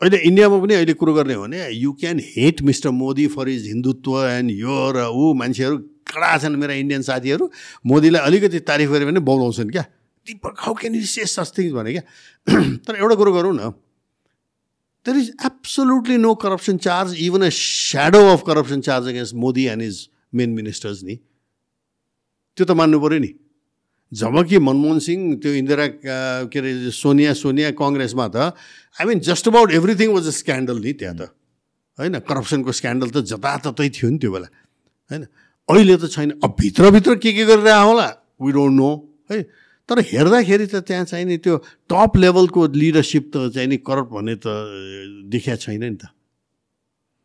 A: अहिले इन्डियामा पनि अहिले कुरो गर्ने हो भने you can hate mister Modi for his Hindutva and यो र ऊ मान्छेहरू कडा छन् मेरा इन्डियन साथीहरू। मोदीलाई अलिकति तारिफ गऱ्यो भने बोलाउँछन् क्या। Dipak how can you say such things भने क्या? तर एउटा कुरो गरौँ न। There is absolutely no corruption charge even a shadow of corruption charge against Modi and his main ministers नि। त्यो त मान्नु पऱ्यो नि। जब कि मनमोहन सिंह त्यो इन्दिरा के अरे सोनिया सोनिया कङ्ग्रेसमा त I mean just about everything was a scandal नि त्यहाँ त। होइन करप्सनको स्क्यान्डल त जताततै थियो नि त्यो बेला। होइन अहिले त छैन। अब भित्रभित्र के के गरिरहेको होला? वी डोन्ट नो है तर हेर्दाखेरि त त्यहाँ चाहिँ नि त्यो टप लेभलको लिडरसिप त चाहिँ नि करप्ट भन्ने त देखिया छैन नि त।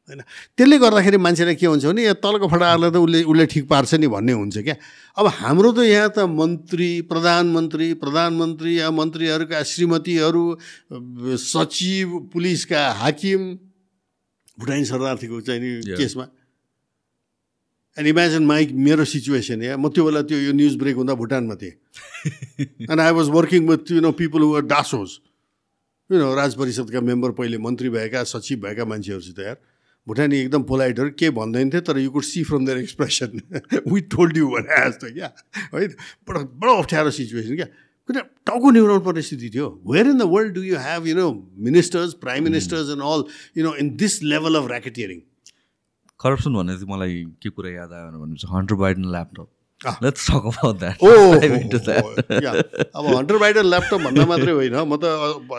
A: होइन। त्यसले गर्दाखेरि मान्छेलाई के हुन्छ भने यो तलको फटाहरूलाई त उसले उसले ठिक पार्छ नि भन्ने हुन्छ क्या। अब हाम्रो त यहाँ त मन्त्री प्रधानमन्त्री प्रधानमन्त्री या मन्त्रीहरूका श्रीमतीहरू सचिव पुलिसका हाकिम भुटानी शरणार्थीको चाहिँ नि
B: Yeah.
A: केसमा। एन्ड इमेजिन माइ मेरो सिचुएसन या। म त्यो बेला त्यो यो न्युज ब्रेक हुँदा भुटानमा थिएँ। And I was working with you know people who Dashos you know राज परिषदका मेम्बर पहिले मन्त्री भएका सचिव भएका मान्छेहरूसित यार। भुटानी एकदम पोलाइटहरू के भन्दैन थियो तर you could see from their expression we told you भने जस्तो क्या? होइन बडो बडो अप्ठ्यारो सिचुएसन क्या? किन टाउको निहुराउनु पर्ने स्थिति थियो where in the world do you have you know ministers prime ministers and all you know in this level of racketeering
B: corruption भने चाहिँ मलाई के कुरा याद आयो भने चाहिँ Hunter Biden laptop let's talk about that
A: oh अब हन्ड्रेड बाइडर ल्यापटप भन्दा मात्रै होइन। म त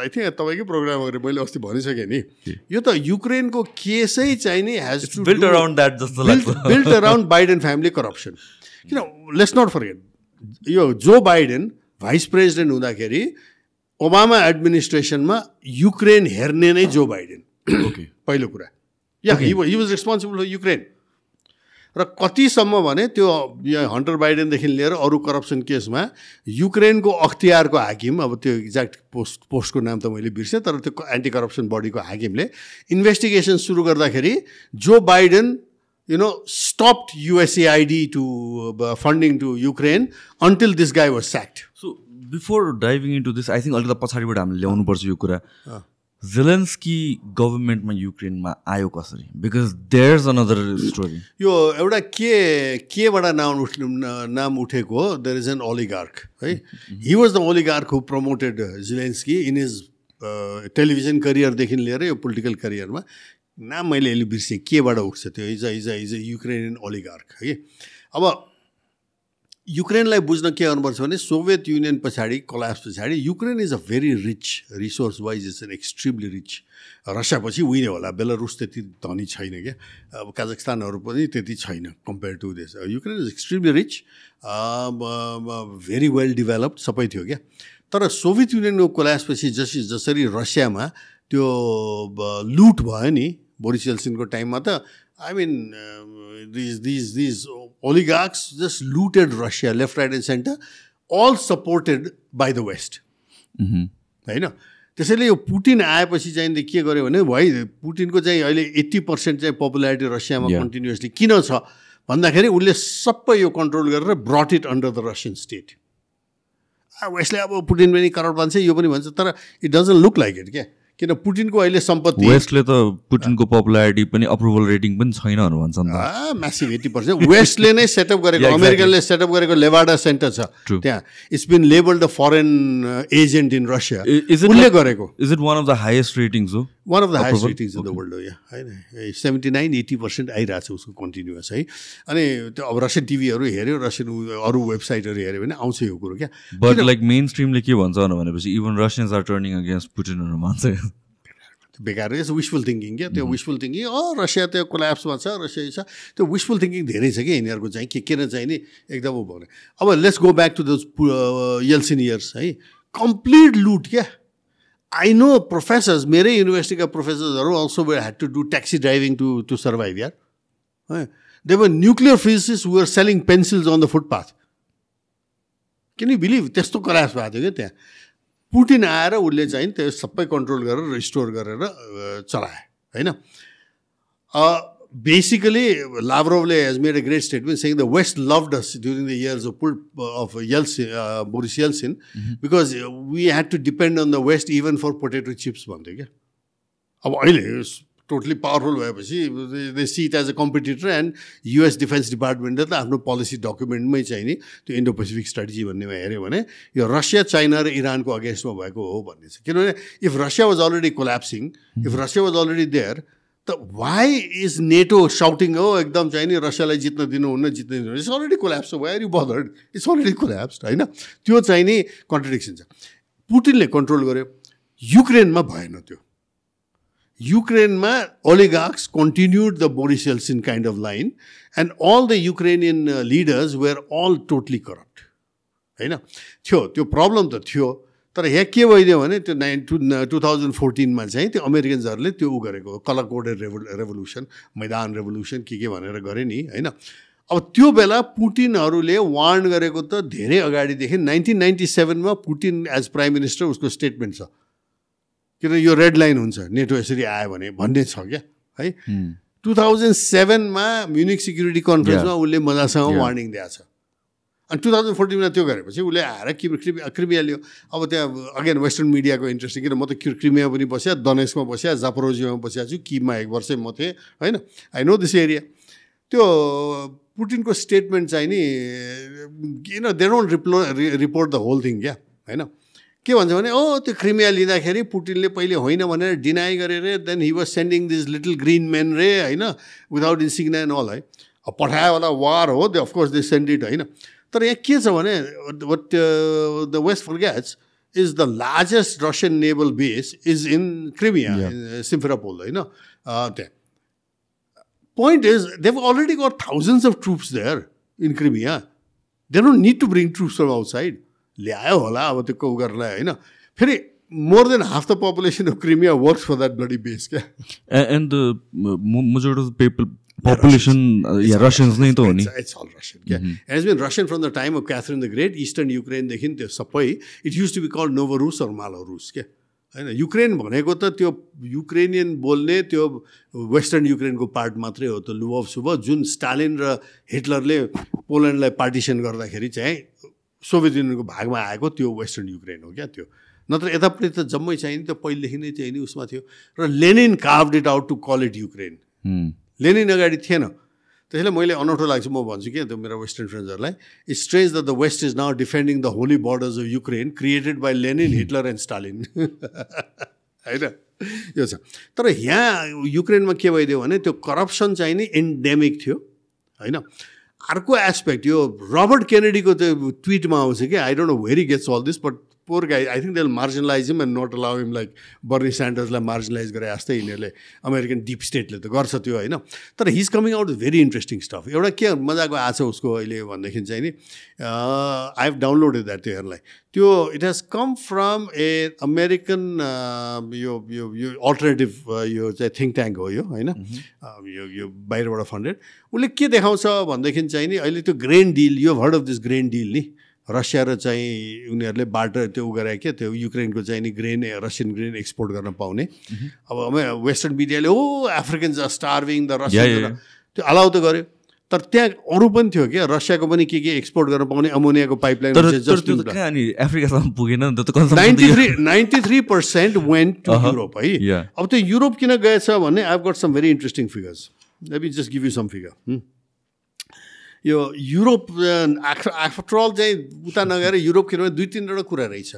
A: आई थिङ्क तपाईँकै प्रोग्राम गरेर मैले अस्ति भनिसकेँ नि। यो त युक्रेनको केसै चाहिँ नि has to
B: build around that जस्तो लाग्छ
A: build around Biden family corruption किन लेट्स नट फर्गेट यो जो बाइडेन भाइस प्रेसिडेन्ट हुँदाखेरि ओबामा एडमिनिस्ट्रेसनमा युक्रेन हेर्ने नै जो बाइडेन
B: ओके
A: पहिलो कुरा। या he was responsible for Ukraine र कतिसम्म भने त्यो हन्टर बाइडेनदेखि लिएर अरू करप्सन केसमा युक्रेनको अख्तियारको हाकिम अब त्यो एक्ज्याक्ट पोस्ट पोस्टको नाम त मैले बिर्सेँ तर त्यो एन्टी करप्सन बडीको हाकिमले इन्भेस्टिगेसन सुरु गर्दाखेरि Joe Biden you know stopped USAID to funding to Ukraine until this guy was sacked
B: so before diving into this I think अलिकति पछाडिबाट हामीले ल्याउनुपर्छ यो कुरा। जेलेन्सकी गभर्मेन्टमा युक्रेनमा आयो कसरी? बिकज देयर्स अनदर स्टोरी
A: यो एउटा के केबाट नाम उठ नाम उठेको हो? देयर इज एन ओलिगार्क है? He was the oligarch who promoted Zelensky in is television करियरदेखि लिएर यो पोलिटिकल करियरमा नाम मैले अहिले बिर्सेँ। केबाट उठ्छ त्यो? Is a is a is a Ukrainian oligarch है? अब युक्रेनलाई बुझ्न के गर्नुपर्छ भने सोभियत युनियन पछाडि कलाप्स पछाडि Ukraine is a very rich resource wise is an extremely rich रसियापछि उहिले होला बेलारुस त्यति धनी छैन क्या। अब काजाखस्तानहरू पनि त्यति छैन compare to this Ukraine is extremely rich very well developed सबै थियो क्या। तर सोभियत युनियनको कोल्यासपछि जसरी जसरी रसियामा त्यो लुट भयो नि बोरिस एल्सिनको टाइममा त I mean these these these oligarchs just looted Russia, left, right, and center, all supported by the West. होइन त्यसैले यो पुटिन आएपछि चाहिँ के गर्यो भने भाइ पुटिनको चाहिँ अहिले एट्टी पर्सेन्ट चाहिँ पपुलारिटी रसियामा कन्टिन्युसली किन छ? भन्दाखेरि उसले सबै यो कन्ट्रोल गरेर brought it under the Russian state अब यसले अब पुटिन पनि करप्ट भन्छ यो पनि भन्छ तर it doesn't look like it क्या? किन पुटिनको अहिले सम्पत्ति
B: वेस्टले त पुटिनको पपुलारिटी पनि अप्रुभल रेटिङ पनि छैनहरू भन्छ नि
A: म्यासिभ एट्टी पर्सेन्ट वेस्टले नै सेटअप गरेको अमेरिकनले सेटअप गरेको लेभाडा सेन्टर छ। त्यहाँ। It's been labelled the foreign agent in Russia उसले गरेको।
B: Is it one of the highest ratings हो
A: one of the highest ratings in the world हो या होइन। सेभेन्टी नाइन एट्टी पर्सेन्ट आइरहेको छ उसको कन्टिन्युस है। अनि त्यो अब रसियन टिभीहरू हेऱ्यो रसियन अरू वेबसाइटहरू हेऱ्यो भने आउँछ यो कुरो क्या?
B: बट लाइक मेन स्ट्रिमले के भन्छ भनेपछि even Russians are turning against पुटिनहरू भन्छ
A: बेकार यस विसफुल थिङ्किङ क्या? त्यो विसफुल थिङ्किङ अँ रसिया त्यो कोल्याप्समा छ रसिया छ। त्यो विसफुल थिङ्किङ धेरै छ कि यिनीहरूको चाहिँ? के किन चाहिँ नि? एकदम भने अब let's go back to the Yeltsin years है। कम्प्लिट लुट क्या? आई नो प्रोफेसर्स मेरै युनिभर्सिटीका प्रोफेसर्सहरू also had to do taxi driving to to survive यार। है। They were nuclear physicist were selling pencils on the footpath किन बिलिभ त्यस्तो crash भएको थियो क्या त्यहाँ। पुटिन आएर उसले चाहिँ त्यो सबै कन्ट्रोल गरेर रिस्टोर गरेर चलाए होइन? Basically लाभरोभले has made a great statement saying the West loved us during the years of pull of Yeltsin Boris Yeltsin because we had to depend on the West even for potato chips भन्थ्यो क्या? अब अहिले totally powerful भएपछि they see as a competitor and US defence डिपार्टमेन्टले त आफ्नो policy डकुमेन्टमै चाहिँ नि त्यो इन्डो पेसिफिक स्ट्राटेजी भन्नेमा हेऱ्यो भने यो रसिया चाइना र इरानको अगेन्स्टमा भएको हो भन्ने छ। किनभने if Russia was already collapsing if Russia was already there त वाइ इज नेटो साउटिङ हो एकदम चाहिँ नि रसियालाई जित्न दिनुहुन्न जित्न दिनु इट्स अलरेडी कोल्याप्स हो why you bothered it's already collapse होइन? त्यो चाहिँ नि कन्ट्रडिक्सन छ। पुटिनले कन्ट्रोल गर्यो। युक्रेनमा भएन त्यो। युक्रेनमा oligarchs continued the Boris Yeltsin kind of line and all the Ukrainian leaders were all totally corrupt होइन थियो त्यो प्रब्लम त थियो तर यहाँ के भइदियो भने त्यो नाइन टु टु थाउजन्ड फोर्टिनमा चाहिँ त्यो अमेरिकन्सहरूले त्यो उ गरेको कलर कोडेड रेभो रेभोल्युसन मैदान रेभोल्युसन के के भनेर गरे नि होइन अब त्यो बेला पुटिनहरूले वार्न गरेको त धेरै अगाडिदेखि नाइन्टिन नाइन्टी सेभेनमा पुटिन एज प्राइम मिनिस्टर उसको स्टेटमेन्ट छ किन यो रेड लाइन हुन्छ। नेटो यसरी आयो भने भन्ने छ क्या है? टु थाउजन्ड सेभेनमा म्युनिक सिक्युरिटी कन्फरेन्समा उसले मजासँग वार्निङ दिएको छ। अनि टु थाउजन्ड फोर्टिनमा त्यो गरेपछि उसले आएर कि क्रिमिया लियो। अब त्यहाँ अगेन वेस्टर्न मिडियाको इन्ट्रेस्टिङ किन म त क्रिमिया पनि बस्या दनेसमा बस्या जापरोजियोमा बसिया छु किमा एक वर्ष म थिएँ होइन? आई नो दिस एरिया त्यो पुटिनको स्टेटमेन्ट चाहिँ नि किन दे डोन्ट रिप्लो रिपोर्ट द होल थिङ क्या होइन? के भन्छ भने ओ त्यो क्रिमिया लिँदाखेरि पुटिनले पहिले होइन भनेर डिनाई गरेर then he was sending this little green men रे होइन विदाउट इन्सिग्ना एन्ड अल है पठायो होला वार हो they of course they send it होइन तर यहाँ के छ भने what the West forgets is the largest Russian naval base is in Crimea Simferopol होइन त्यहाँ point is they've already got thousands of troops there in Crimea. They don't need to bring troops from outside. ल्यायो होला अब त्यो कौ गर्नलाई होइन? फेरि more than half the population of Crimea works for that bloody base क्या?
B: And the of people population Russians नै त हो नि
A: इट्स अल रसियन क्या? As been Russian from the time of Catherine the Great Eastern युक्रेनदेखि त्यो सबै it used to be called Novorus or Malorus क्या? होइन? युक्रेन भनेको त त्यो युक्रेनियन बोल्ने त्यो वेस्टर्न युक्रेनको पार्ट मात्रै हो त लुभ सुभ जुन स्टालिन र हिटलरले पोल्यान्डलाई पार्टिसन गर्दाखेरि चाहिँ सोभियत युनियनको भागमा आएको त्यो वेस्टर्न युक्रेन हो क्या त्यो। नत्र यतापट्टि त जम्मै चाहिँ नि त्यो पहिलेदेखि नै चाहिँ नि उसमा थियो। र Lenin carved it out to call it Ukraine Lenin अगाडि थिएन। त्यसैले मैले अनौठो लाग्छ म भन्छु कि त्यो मेरो western फ्रेन्ड्सहरूलाई strange the the West is now defending the holy borders of Ukraine created by Lenin Hitler and Stalin होइन? यो छ। तर यहाँ युक्रेनमा के भइदियो भने त्यो करप्सन चाहिँ नि एन्डेमिक थियो। होइन? अर्को एस्पेक्ट यो रबर्ट केनेडीको त्यो ट्विटमा आउँछ कि I don't know very gets all this but poor guy I think they'll marginalise him and not allow him like Bernie स्यान्डर्सलाई marginalise गरे जस्तै यिनीहरूले अमेरिकन डिप स्टेटले त गर्छ त्यो होइन? तर his coming out very interesting stuff एउटा के मजाको आएको छ उसको अहिले भनेदेखि चाहिँ नि आई हेभ डाउनलोडेड द्याट त्यो हेर्नलाई त्यो it has come from a American यो यो अल्टरनेटिभ यो चाहिँ थिङ्क ट्याङ्क हो यो होइन? यो यो बाहिरबाट फन्डेड उसले के देखाउँछ भनेदेखि चाहिँ नि अहिले त्यो ग्रेन डिल यो भर्ड अफ दिस ग्रेन डिल नि? रसिया र चाहिँ उनीहरूले बाटो त्यो उ गरायो क्या त्यो युक्रेनको चाहिँ नि ग्रेन रसियन ग्रेन एक्सपोर्ट गर्न पाउने। अब वेस्टर्न मिडियाले ओ Africans are starving the Russian त्यो अलाउ त गर्यो। तर त्यहाँ अरू पनि थियो क्या रसियाको पनि के के एक्सपोर्ट गर्न पाउने अमोनियाको pipeline ninety three ninety three percent went to Europe है। अब त्यो युरोप किन गएछ भने I got some very interesting figures let me just give you some figure यो युरोप आफ्टर अल चाहिँ उता नगएर युरोप किनभने दुई तिनवटा कुरा रहेछ।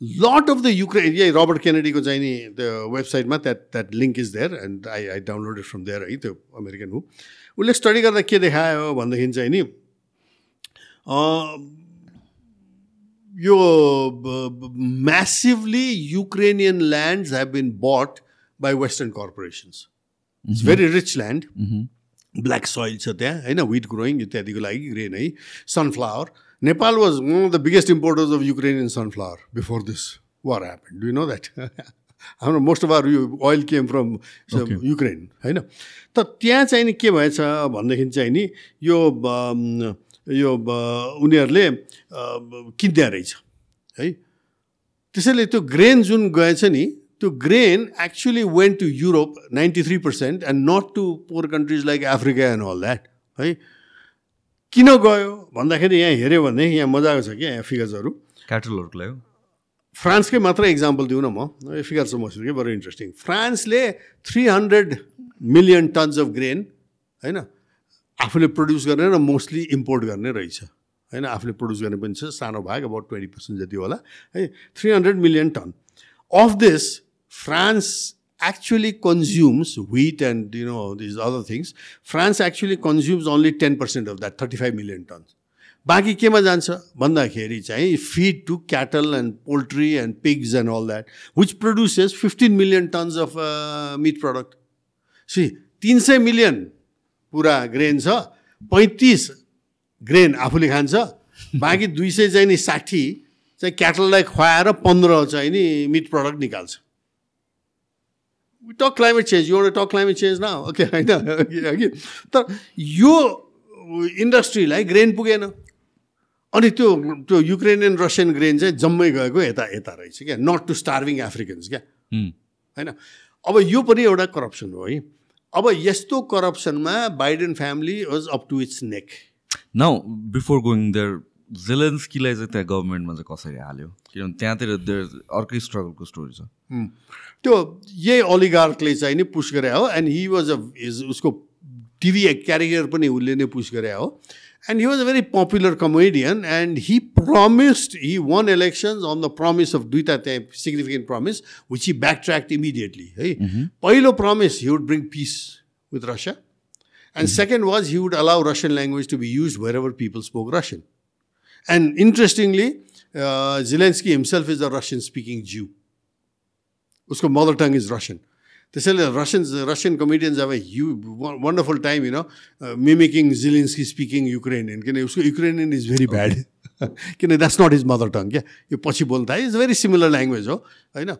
A: लट अफ द युक्रेन यही रबर्ट केनेडीको चाहिँ नि त्यो वेबसाइटमा that that link is there and I I downloaded from there है त्यो अमेरिकन हो उसले स्टडी गर्दा के देखायो भनेदेखि चाहिँ नि यो massively Ukrainian lands have been bought by western corporations it's very rich land black soil छ त्यहाँ होइन? विट ग्रोइङ इत्यादिको लागि ग्रेन है? Sunflower Nepal was one of the biggest importers of Ukrainian sunflower before this war happen do know that हाम्रो most of are you oil came from Ukraine होइन? त त्यहाँ चाहिँ नि के भएछ भनेदेखि चाहिँ नि यो यो उनीहरूले किन्दा रहेछ है? त्यसैले त्यो ग्रेन जुन गएछ नि त्यो grain actually went to Europe ninety three percent and not to poor countries like Africa and all that है किन गयो? भन्दाखेरि यहाँ हेऱ्यो भने यहाँ मजाको छ क्या यहाँ फिगर्सहरू
B: क्याटलहरूको लागि
A: फ्रान्सकै मात्रै इक्जाम्पल दिउँ न म। फिगर चाहिँ मसित कि बरु इन्ट्रेस्टिङ फ्रान्सले three hundred million tons of grain होइन? आफूले प्रड्युस गर्ने र मोस्टली इम्पोर्ट गर्ने रहेछ। होइन? आफूले प्रड्युस गर्ने पनि छ। सानो भाग अबाउट ट्वेन्टी पर्सेन्ट जति होला। है? Three hundred million ton of this France actually consumes wheat and you know these other things. France actually consumes only 10% of that, 35 million tons. बाँकी केमा जान्छ भन्दाखेरि चाहिँ feed to cattle and poultry and pigs and all that which produces fifteen million tons of meat product C तिन सय million पुरा grain छ पैँतिस ग्रेन आफूले खान्छ बाँकी दुई सय चाहिँ नि साठी चाहिँ क्याटललाई खुवाएर पन्ध्र चाहिँ नि मिट प्रडक्ट निकाल्छ टक क्लाइमेट चेन्ज यो एउटा टक क्लाइमेट चेन्ज न ओके होइन तर यो इन्डस्ट्रीलाई ग्रेन पुगेन। अनि त्यो त्यो युक्रेनियन रसियन ग्रेन चाहिँ जम्मै गएको यता यता रहेछ क्या। नट टु स्टार्भिङ एफ्रिकन्स क्या। होइन? अब यो पनि एउटा करप्सन हो है। अब यस्तो करप्सनमा Biden family was up to its neck
B: now before going there जेलेन्स्कीलाई चाहिँ त्यहाँ गभर्मेन्टमा चाहिँ कसरी हाल्यो? किनभने त्यहाँतिर अर्कै स्ट्रगलको स्टोरी छ।
A: त्यो यही अलिगार्कले चाहिँ नि पुस गरे हो एन्ड हि वाज अ उसको टिभी क्यारियर पनि उसले नै पुस गरे हो। And he was a very popular comedian and he promised he won elections on the promise of दुईवटा त्यहाँ significant promise which he backtracked immediately है पहिलो promise he would bring peace with Russia and second was he would allow Russian language to be use wherever people spoke Russian And interestingly, uh, Zelensky himself is a Russian speaking Jew. His mother tongue is Russian. त्यसैले Russians Russian comedians अब you wonderful time you mimicking Zelensky speaking Ukrainian किन उसको Ukrainian is very bad किन that's not is mother tongue क्या? यो पछि बोल्नु थाल्यो इज भेरी सिमिलर ल्याङ्ग्वेज हो। होइन?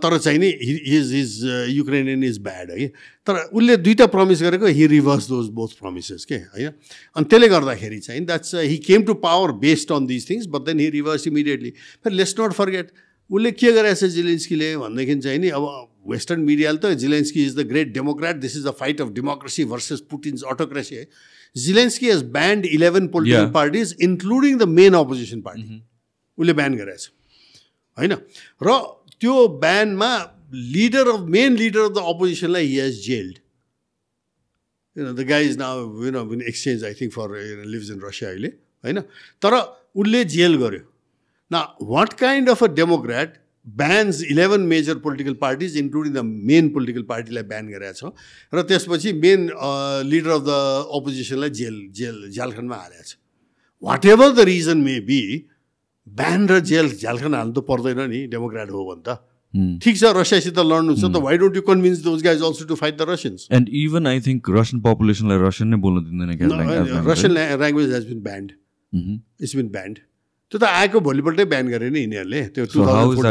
A: तर चाहिँ नि his his Ukrainian is bad है। तर उसले दुइटा प्रमिस गरेको he reverse those both promises के? होइन? अनि त्यसले गर्दाखेरि चाहिँ that's he came to power based on this things but then he reverse immediately फेरि लेट्स नट फर्गेट उसले के गरेको छ जिलेन्स्कीले भनेदेखि चाहिँ नि अब वेस्टर्न मिडियाले त Zelensky is the great democrat this is the fight of democracy versus Putin's autocracy है Zelensky has banned eleven political parties including the main opposition party उसले ब्यान गरेको छ। होइन? र त्यो ब्यानमा leader of main leader of the अपोजिसनलाई he has jailed no the guy is now you know in exchange I think for lives in Russia अहिले। होइन? तर उसले जेल गर्यो। न what kind of a democrat bans eleven major political parties including the main political पार्टीलाई ban गरेको छ र त्यसपछि मेन लिडर अफ द अपोजिसनलाई जेल जेल झ्यालखानमा हालेको छ whatever the reason may be ban र जेल झ्यालखान हाल्नु त पर्दैन नि डेमोक्रेट हो भने त ठिक छ रसियासित लड्नु छ त why don't you convince those guys also to fight the Russians
B: and even I think Russian पपुलेसनलाई Russian नै बोल्नु दिँदैन
A: Russian language has been banned it's been banned त्यो त आएको भोलिपल्टै ब्यान गरे नि यिनीहरूले त्यो टु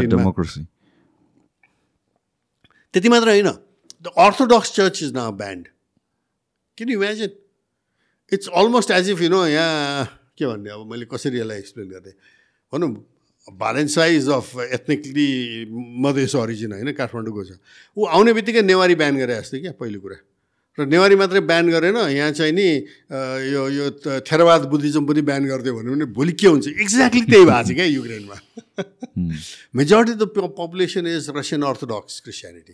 B: डेमोक्रेसी
A: त्यति मात्र होइन। The Orthodox Church is now banned किन imagine it's almost as if you know यहाँ के भन्ने अब मैले कसरी यसलाई एक्सप्लेन गरेँ भनौँ भालेन्सा is of ethnically Madhes origin होइन काठमाडौँको छ। ऊ आउने बित्तिकै नेवारी ब्यान गरे जस्तै क्या पहिलो कुरा। र नेवारी मात्रै ब्यान गरेन यहाँ चाहिँ नि यो यो थेरवाद बुद्धिज्म पनि ब्यान गरिदियो भन्यो भने भोलि के हुन्छ? एक्ज्याक्टली त्यही भएको छ क्या युक्रेनमा। Majority the population is Russian Orthodox Christianity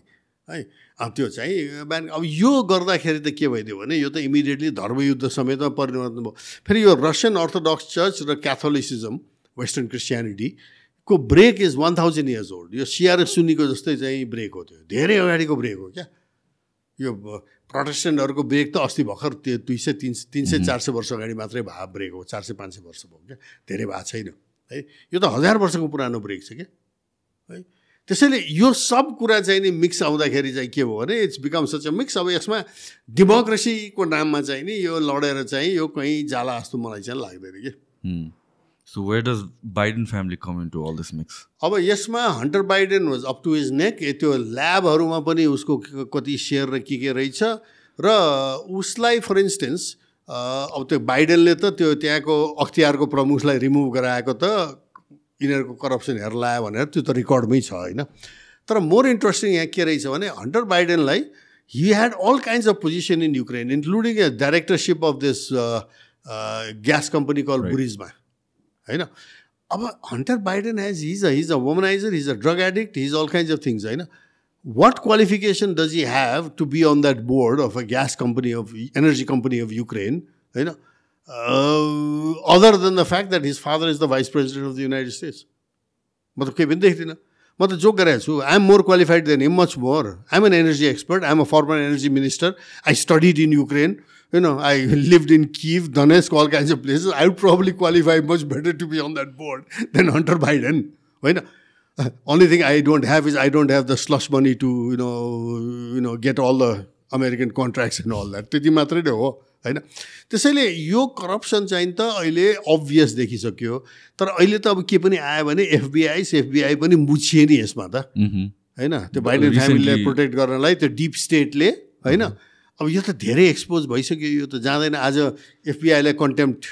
A: है। अब त्यो चाहिँ ब्यान अब यो गर्दाखेरि त के भइदियो भने यो त इमिडिएटली धर्मयुद्ध समेतमा परिवर्तन भयो। फेरि यो रसियन अर्थोडक्स चर्च र Catholicism western क्रिस्चियनिटीको break is one thousand years old यो सिआर सुन्नीको जस्तै चाहिँ ब्रेक हो त्यो। धेरै अगाडिको ब्रेक हो क्या। यो प्रोटेस्टेन्टहरूको ब्रेक त अस्ति भर्खर त्यो दुई सय तिन तिन सय चार सय वर्ष अगाडि मात्रै भए ब्रेक हो चार सय पाँच सय वर्ष भयो क्या? धेरै भएको छैन है? यो त हजार वर्षको पुरानो ब्रेक छ क्या? है? त्यसैले यो सब कुरा चाहिँ नि मिक्स आउँदाखेरि चाहिँ के भयो भने it's become such a mix अब यसमा डेमोक्रेसीको नाममा चाहिँ नि यो लडेर चाहिँ यो कहीँ जाला जस्तो मलाई चाहिँ लाग्दैन कि
B: where does Biden family come in to all this mix
A: अब यसमा Hunter Biden was up to his neck त्यो ल्याबहरूमा पनि उसको कति सेयर र के के रहेछ। र उसलाई फर इन्स्टेन्स अब त्यो बाइडेनले त त्यो त्यहाँको अख्तियारको प्रमुखलाई रिमुभ गराएको त यिनीहरूको करप्सन हेर लायो भनेर त्यो त रेकर्डमै छ होइन। तर मोर इन्ट्रेस्टिङ यहाँ के रहेछ भने Hunter बाइडेनलाई he had all kinds of position in Ukraine including directorship of this gas company call Burisma होइन? अब Hunter Biden has he's he's a womanizer he's a drug addict he's all kinds of things होइन? What qualification does यी have to be on that board of a gas company of energy company of Ukraine होइन? Other than the fact that his father is the vice president of the United States म त केही पनि देख्दिनँ। म त joke गरेको छु। I am more qualified than him much more I am an energy expert I am a former energy minister I studied in Ukraine you know, I lived in Kiev, Donetsk, all kinds of places. I would probably qualify much better to be on that board than Hunter Biden. Right? Uh, only thing I don't have is I don't have the slush money to, you know, you know, get all the American contracts and all that. त्यति मात्रै नै हो होइन त्यसैले यो corruption चाहिँ त अहिले अभियस देखिसक्यो तर अहिले त अब के पनि आयो भने एफबिआई सेफबिआई पनि मुछिए नि यसमा त होइन त्यो बाइडेन फ्यामिलीलाई प्रोटेक्ट गर्नलाई त्यो डिप स्टेटले होइन अब यो त धेरै एक्सपोज भइसक्यो यो त जाँदैन। आज एफबिआईलाई कन्टेम्प्ट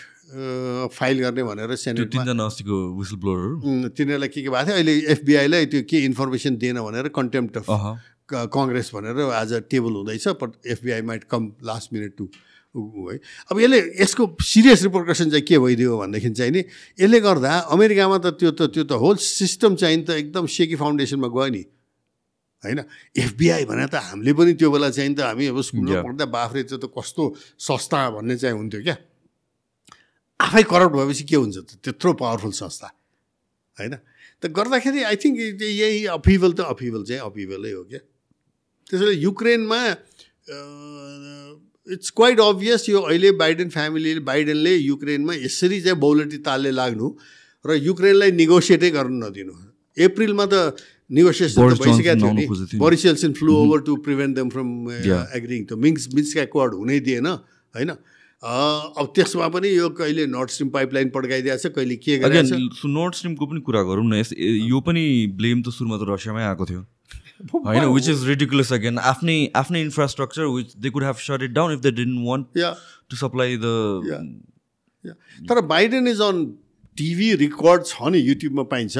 A: फाइल गर्ने भनेर
B: तिनजना अस्तिको विसल ब्लोरहरू
A: तिनीहरूलाई के के भएको थियो? अहिले एफबिआईलाई त्यो के इन्फर्मेसन दिएन भनेर कन्टेम्प्ट अफ कङ्ग्रेस भनेर आज टेबल हुँदैछ but FBI might come last minute too है। अब यसले यसको सिरियस रिपोर्कसन चाहिँ के भइदियो भनेदेखि चाहिँ नि यसले गर्दा अमेरिकामा त त्यो त त्यो त होल सिस्टम चाहिँ त एकदम सेकी फाउन्डेसनमा गयो नि। होइन? एफबिआई भने त हामीले पनि त्यो बेला चाहिँ त हामी अब स्कुलमा पढ्दा बाफ्रे त्यो त कस्तो सस्ता भन्ने चाहिँ हुन्थ्यो क्या। आफै करप्ट भएपछि के हुन्छ त? त्यत्रो पावरफुल संस्था। होइन? त गर्दाखेरि आई थिङ्क यही अफिभल त अफिभल चाहिँ अफिभलै हो क्या। त्यसैले युक्रेनमा इट्स क्वाइट अभियस यो अहिले बाइडेन फ्यामिलीले बाइडेनले युक्रेनमा यसरी चाहिँ बौलटी तालले लाग्नु र युक्रेनलाई निगोसिएटै गर्नु नदिनु। एप्रिलमा त निगोसिएसन भइसकेको थियो नि। Boris Yeltsin flew over to prevent them from agreeing त्यो मिङ्स मिन्सका कोड हुनै दिएन होइन? अब त्यसमा पनि यो कहिले नर्थ स्ट्रिम पाइपलाइन पड्काइदिएको छ कहिले के
B: गरेको नर्थ स्ट्रिमको पनि कुरा गरौँ न यो पनि ब्लेम त सुरुमा त रसियामै आएको थियो। होइन विच इज रिडिकुलस अगेन आफ्नै आफ्नै infrastructure which they could have shut it down if they didn't want to supply the
A: तर Biden is on TV record छ नि युट्युबमा पाइन्छ।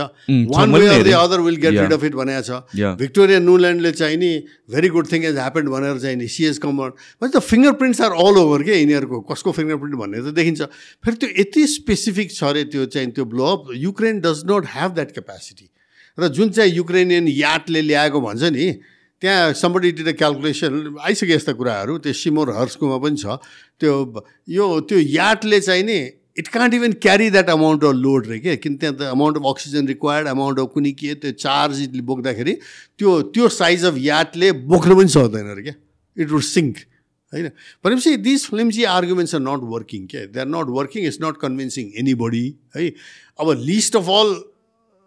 A: One way the other will get rid of it भनेको छ। Victoria न्युल्यान्डले चाहिँ नि very good thing as happened भनेर चाहिँ नि सिएस कमर भने त fingerprints are all over के यिनीहरूको? कसको फिङ्गर प्रिन्ट भन्ने त देखिन्छ। फेरि त्यो यति स्पेसिफिक छ अरे त्यो चाहिँ त्यो blow up Ukraine does not have that capacity र जुन चाहिँ युक्रेनियन याटले ल्याएको भन्छ नि त्यहाँ समबडी डिड क्यालकुलेसन आइसक्यो यस्ता कुराहरू त्यो सिमोर हर्सकोमा पनि छ। त्यो यो त्यो याटले चाहिँ नि it can't even carry that amount of load रे के किन त्यहाँ त amount of oxygen required amount of कुनै के त्यो चार्ज बोक्दाखेरि त्यो त्यो साइज अफ याटले बोक्नु पनि सक्दैन अरे क्या? इट वुड सिङ्क होइन? भनेपछि दिस फिल्मजी आर्गुमेन्ट्स आर नट वर्किङ के they are not working it's not convincing anybody है अब लिस्ट अफ अल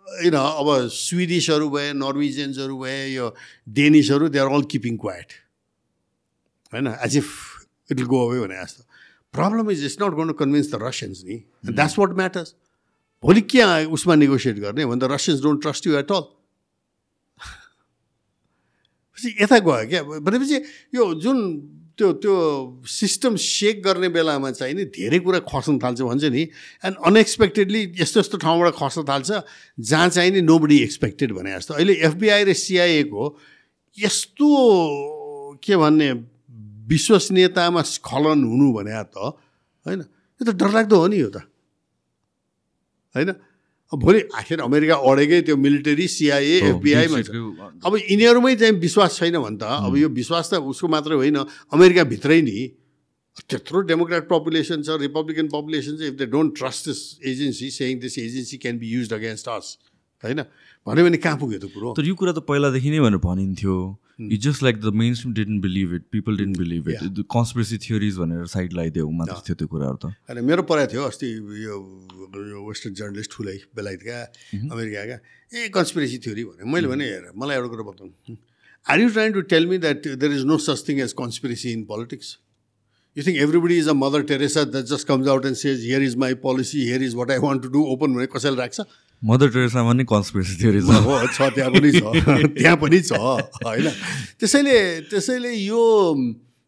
A: होइन अब स्विडिसहरू भए नर्वेजियन्सहरू भए यो डेनिसहरू they are all keeping quiet होइन? As if it will go away भने जस्तो। Problem is it's not gone to convince the Russians नि द्याट्स वाट म्याटर्स भोलि के उसमा नेगोसिएट गर्ने भने त Russians don't trust you at all यता गयो क्या भनेपछि यो जुन त्यो त्यो सिस्टम सेक गर्ने बेलामा चाहिँ नि धेरै कुरा खस्न थाल्छ भन्छ नि एन्ड अनएक्सपेक्टेडली यस्तो यस्तो ठाउँबाट खस्न थाल्छ जहाँ चाहिँ नि नो बडी एक्सपेक्टेड भने जस्तो अहिले एफबिआई र सिआइएको यस्तो के भन्ने विश्वसनीयतामा स्खलन हुनु भने त होइन? यो त डरलाग्दो हो नि यो त। होइन? भोलि आखिर अमेरिका अडेकै त्यो मिलिटरी सिआइए एफबिआईमा अब यिनीहरूमै चाहिँ विश्वास छैन भने त अब यो विश्वास त उसको मात्रै होइन अमेरिकाभित्रै नि। त्यत्रो डेमोक्रेट पपुलेसन छ रिपब्लिकन पपुलेसन छ if they don't trust this agency saying this agency can be use against us होइन? भन्यो भने कहाँ पुग्यो त कुरो?
B: तर यो कुरा त पहिलादेखि नै भनेर भनिन्थ्यो। It just like the mainstream didn't believe it people didn't believe it conspiracy theories भनेर साइड लगाइदियो मात्र थियो त्यो कुराहरू त।
A: होइन मेरो पढाएको थियो अस्ति यो वेस्टर्न जर्नलिस्ट ठुलै बेलायतका अमेरिकाका। ए कन्सपिरेसी थ्योरी भने मैले भने हेर मलाई एउटा कुरा बताउनु। Are you trying to tell me that there is no such thing as conspiracy in politics you think everybody is a Mother Teresa that just comes out and says here is my policy here is what I want to do open भने कसैले राख्छ?
B: Mother टेरेसामा नि conspiracy theory
A: छ। हो छ त्यहाँ पनि छ। त्यहाँ पनि छ होइन? त्यसैले त्यसैले यो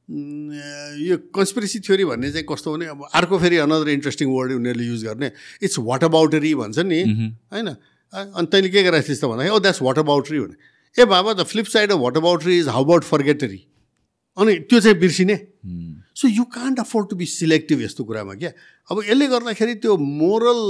A: यो कन्सपिरेसी थ्योरी भन्ने चाहिँ कस्तो भने अब अर्को फेरि अनदर इन्ट्रेस्टिङ वर्ड उनीहरूले युज गर्ने। इट्स वाट अबाउटरी भन्छ नि होइन? अनि तैँले के गरेको थिइस् त भन्दाखेरि ओ द्याट्स वाट अबाउटरी भने। ए बाबा the flip side of whataboutery is how about forgettery अनि त्यो चाहिँ बिर्सिने। So you can't afford to be selective यस्तो कुरामा क्या? अब यसले गर्दाखेरि त्यो मोरल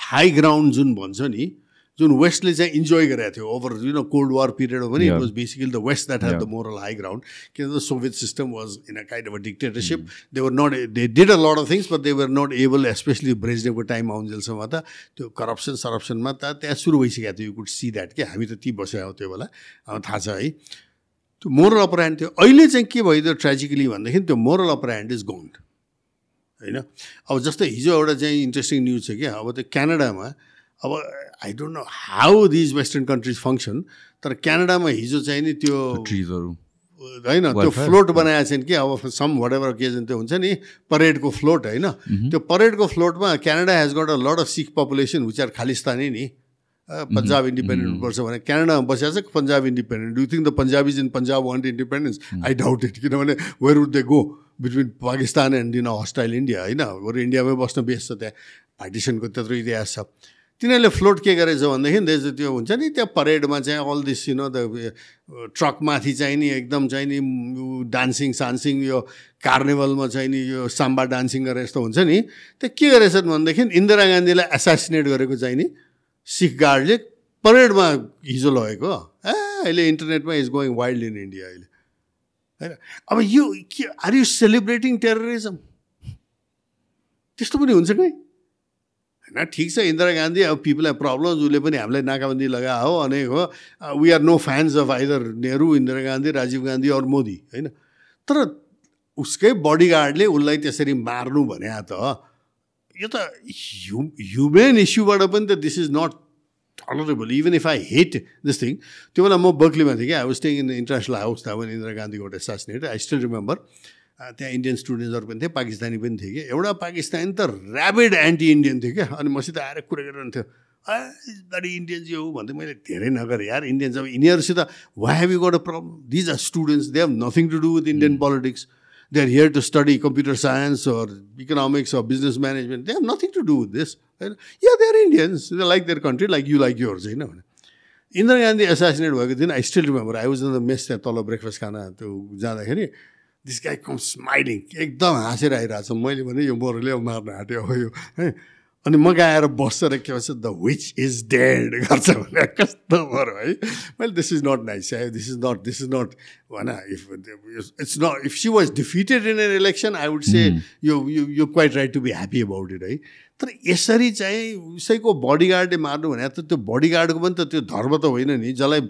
A: हाई ग्राउन्ड जुन भन्छ नि जुन वेस्टले चाहिँ इन्जोय गरेको थियो over you know cold war period हो भने it was basically the West that have the moral high ground किन the Soviet system was in a kind of a dictatorship they were not they did a lot of things but they were not able specially ब्रेजडेको time आउन्जेलसम्म त त्यो corruption सरप्सनमा त त्यहाँ सुरु भइसकेको थियो you could see that के हामी त ती बसेको हौ त्यो बेला थाहा छ है त्यो मोरल अपरान्ड थियो अहिले चाहिँ के भइदियो ट्रेजिकली भनेदेखि त्यो मोरल अपरान्ड इज गौन्ड होइन? अब जस्तै हिजो एउटा चाहिँ इन्ट्रेस्टिङ न्युज छ क्या अब त्यो क्यानाडामा अब I don't know how these western countries function तर क्यानाडामा हिजो चाहिँ नि त्यो
B: ट्रिजहरू
A: होइन त्यो फ्लोट बनाएको छैन कि अब सम वाट एभर ओकेजन त्यो हुन्छ नि परेडको फ्लोट होइन? त्यो परेडको फ्लोटमा Canada has got a lot of Sikh population which are Khalistani नि। पन्जाब इन्डिपेन्डेन्ट पर्छ भने क्यानाडामा बसेको छ Punjab independent do think the Punjab is in Punjab want independence I doubt it किनभने where would they go between Pakistan and in hostile India होइन बरु इन्डियामै बस्न बेस छ त्यहाँ पार्टिसनको त्यत्रो इतिहास छ तिनीहरूले फ्लोट के गरेछ भनेदेखि त्यसो त्यो हुन्छ नि त्यो परेडमा चाहिँ all this you know the ट्रकमाथि चाहिँ नि एकदम चाहिँ नि डान्सिङ सान्सिङ यो कार्निभलमा चाहिँ नि यो साम्बा डान्सिङ गरेर यस्तो हुन्छ नि त्यो के गरेछन् भनेदेखि इन्दिरा गान्धीलाई एसासिनेट गरेको चाहिँ नि सिख गार्डले परेडमा हिजो लगेको ए अहिले इन्टरनेटमा is going wild in India अहिले होइन? अब यो के आर यु सेलिब्रेटिङ टेररिजम त्यस्तो पनि हुन्छ कि होइन? ठिक छ इन्दिरा गान्धी अब पिपल हेभ प्रब्लम्स उसले पनि हामीलाई नाकाबन्दी लगा हो अनि हो। We are no fans of either Nehru Indira Gandhi Rajiv Gandhi or Modi होइन? तर उसकै बडीगार्डले उसलाई त्यसरी मार्नु भने त यो त ह्यु ह्युमेन इस्युबाट पनि त this is not tolerable even if I hate this thing त्यो बेला म बर्कलीमा थिएँ कि I was staying in International House था इन्दिरा गान्धीको एउटा एसासिनेट आई स्टिल रिमेम्बर त्यहाँ इन्डियन स्टुडेन्ट्सहरू पनि थिए पाकिस्तानी पनि थिए कि। एउटा पाकिस्तानी त ऱ्याबिड एन्टी इन्डियन थियो क्या। अनि मसित आएर कुरा गरिरहन्थ्यो बडी इन्डियन्स यो भन्दै मैले धेरै नगरेँ यार। इन्डियन्स अब यिनीहरूसित why have you got a problem these are students they have nothing to do with Indian politics are here to study computer science or economics or business management they have nothing to do with this होइन yeah they are Indians they like their country like you like yours होइन भने Indira Gandhi assassinate भएको दिन I still remember I was in the mess त्यहाँ तल breakfast खाना त्यो जाँदाखेरि दिस गाई कम स्माइलिङ एकदम हाँसेर आइरहेको छ मैले भने यो मोरले मार्न आँट्यो हो यो है अनि म आएर बस्छ र के भन्छ द विच इज डेड गर्छ भने कस्तो मरो है? मैले दिस इज नट नाइस है this is not this is not भन if it's not if she was defeated in an election I would say यो you quite right to be happy about it है तर यसरी चाहिँ उसैको बडीगार्डले मार्नु भने त त्यो बडीगार्डको पनि त त्यो धर्म त होइन नि। जसलाई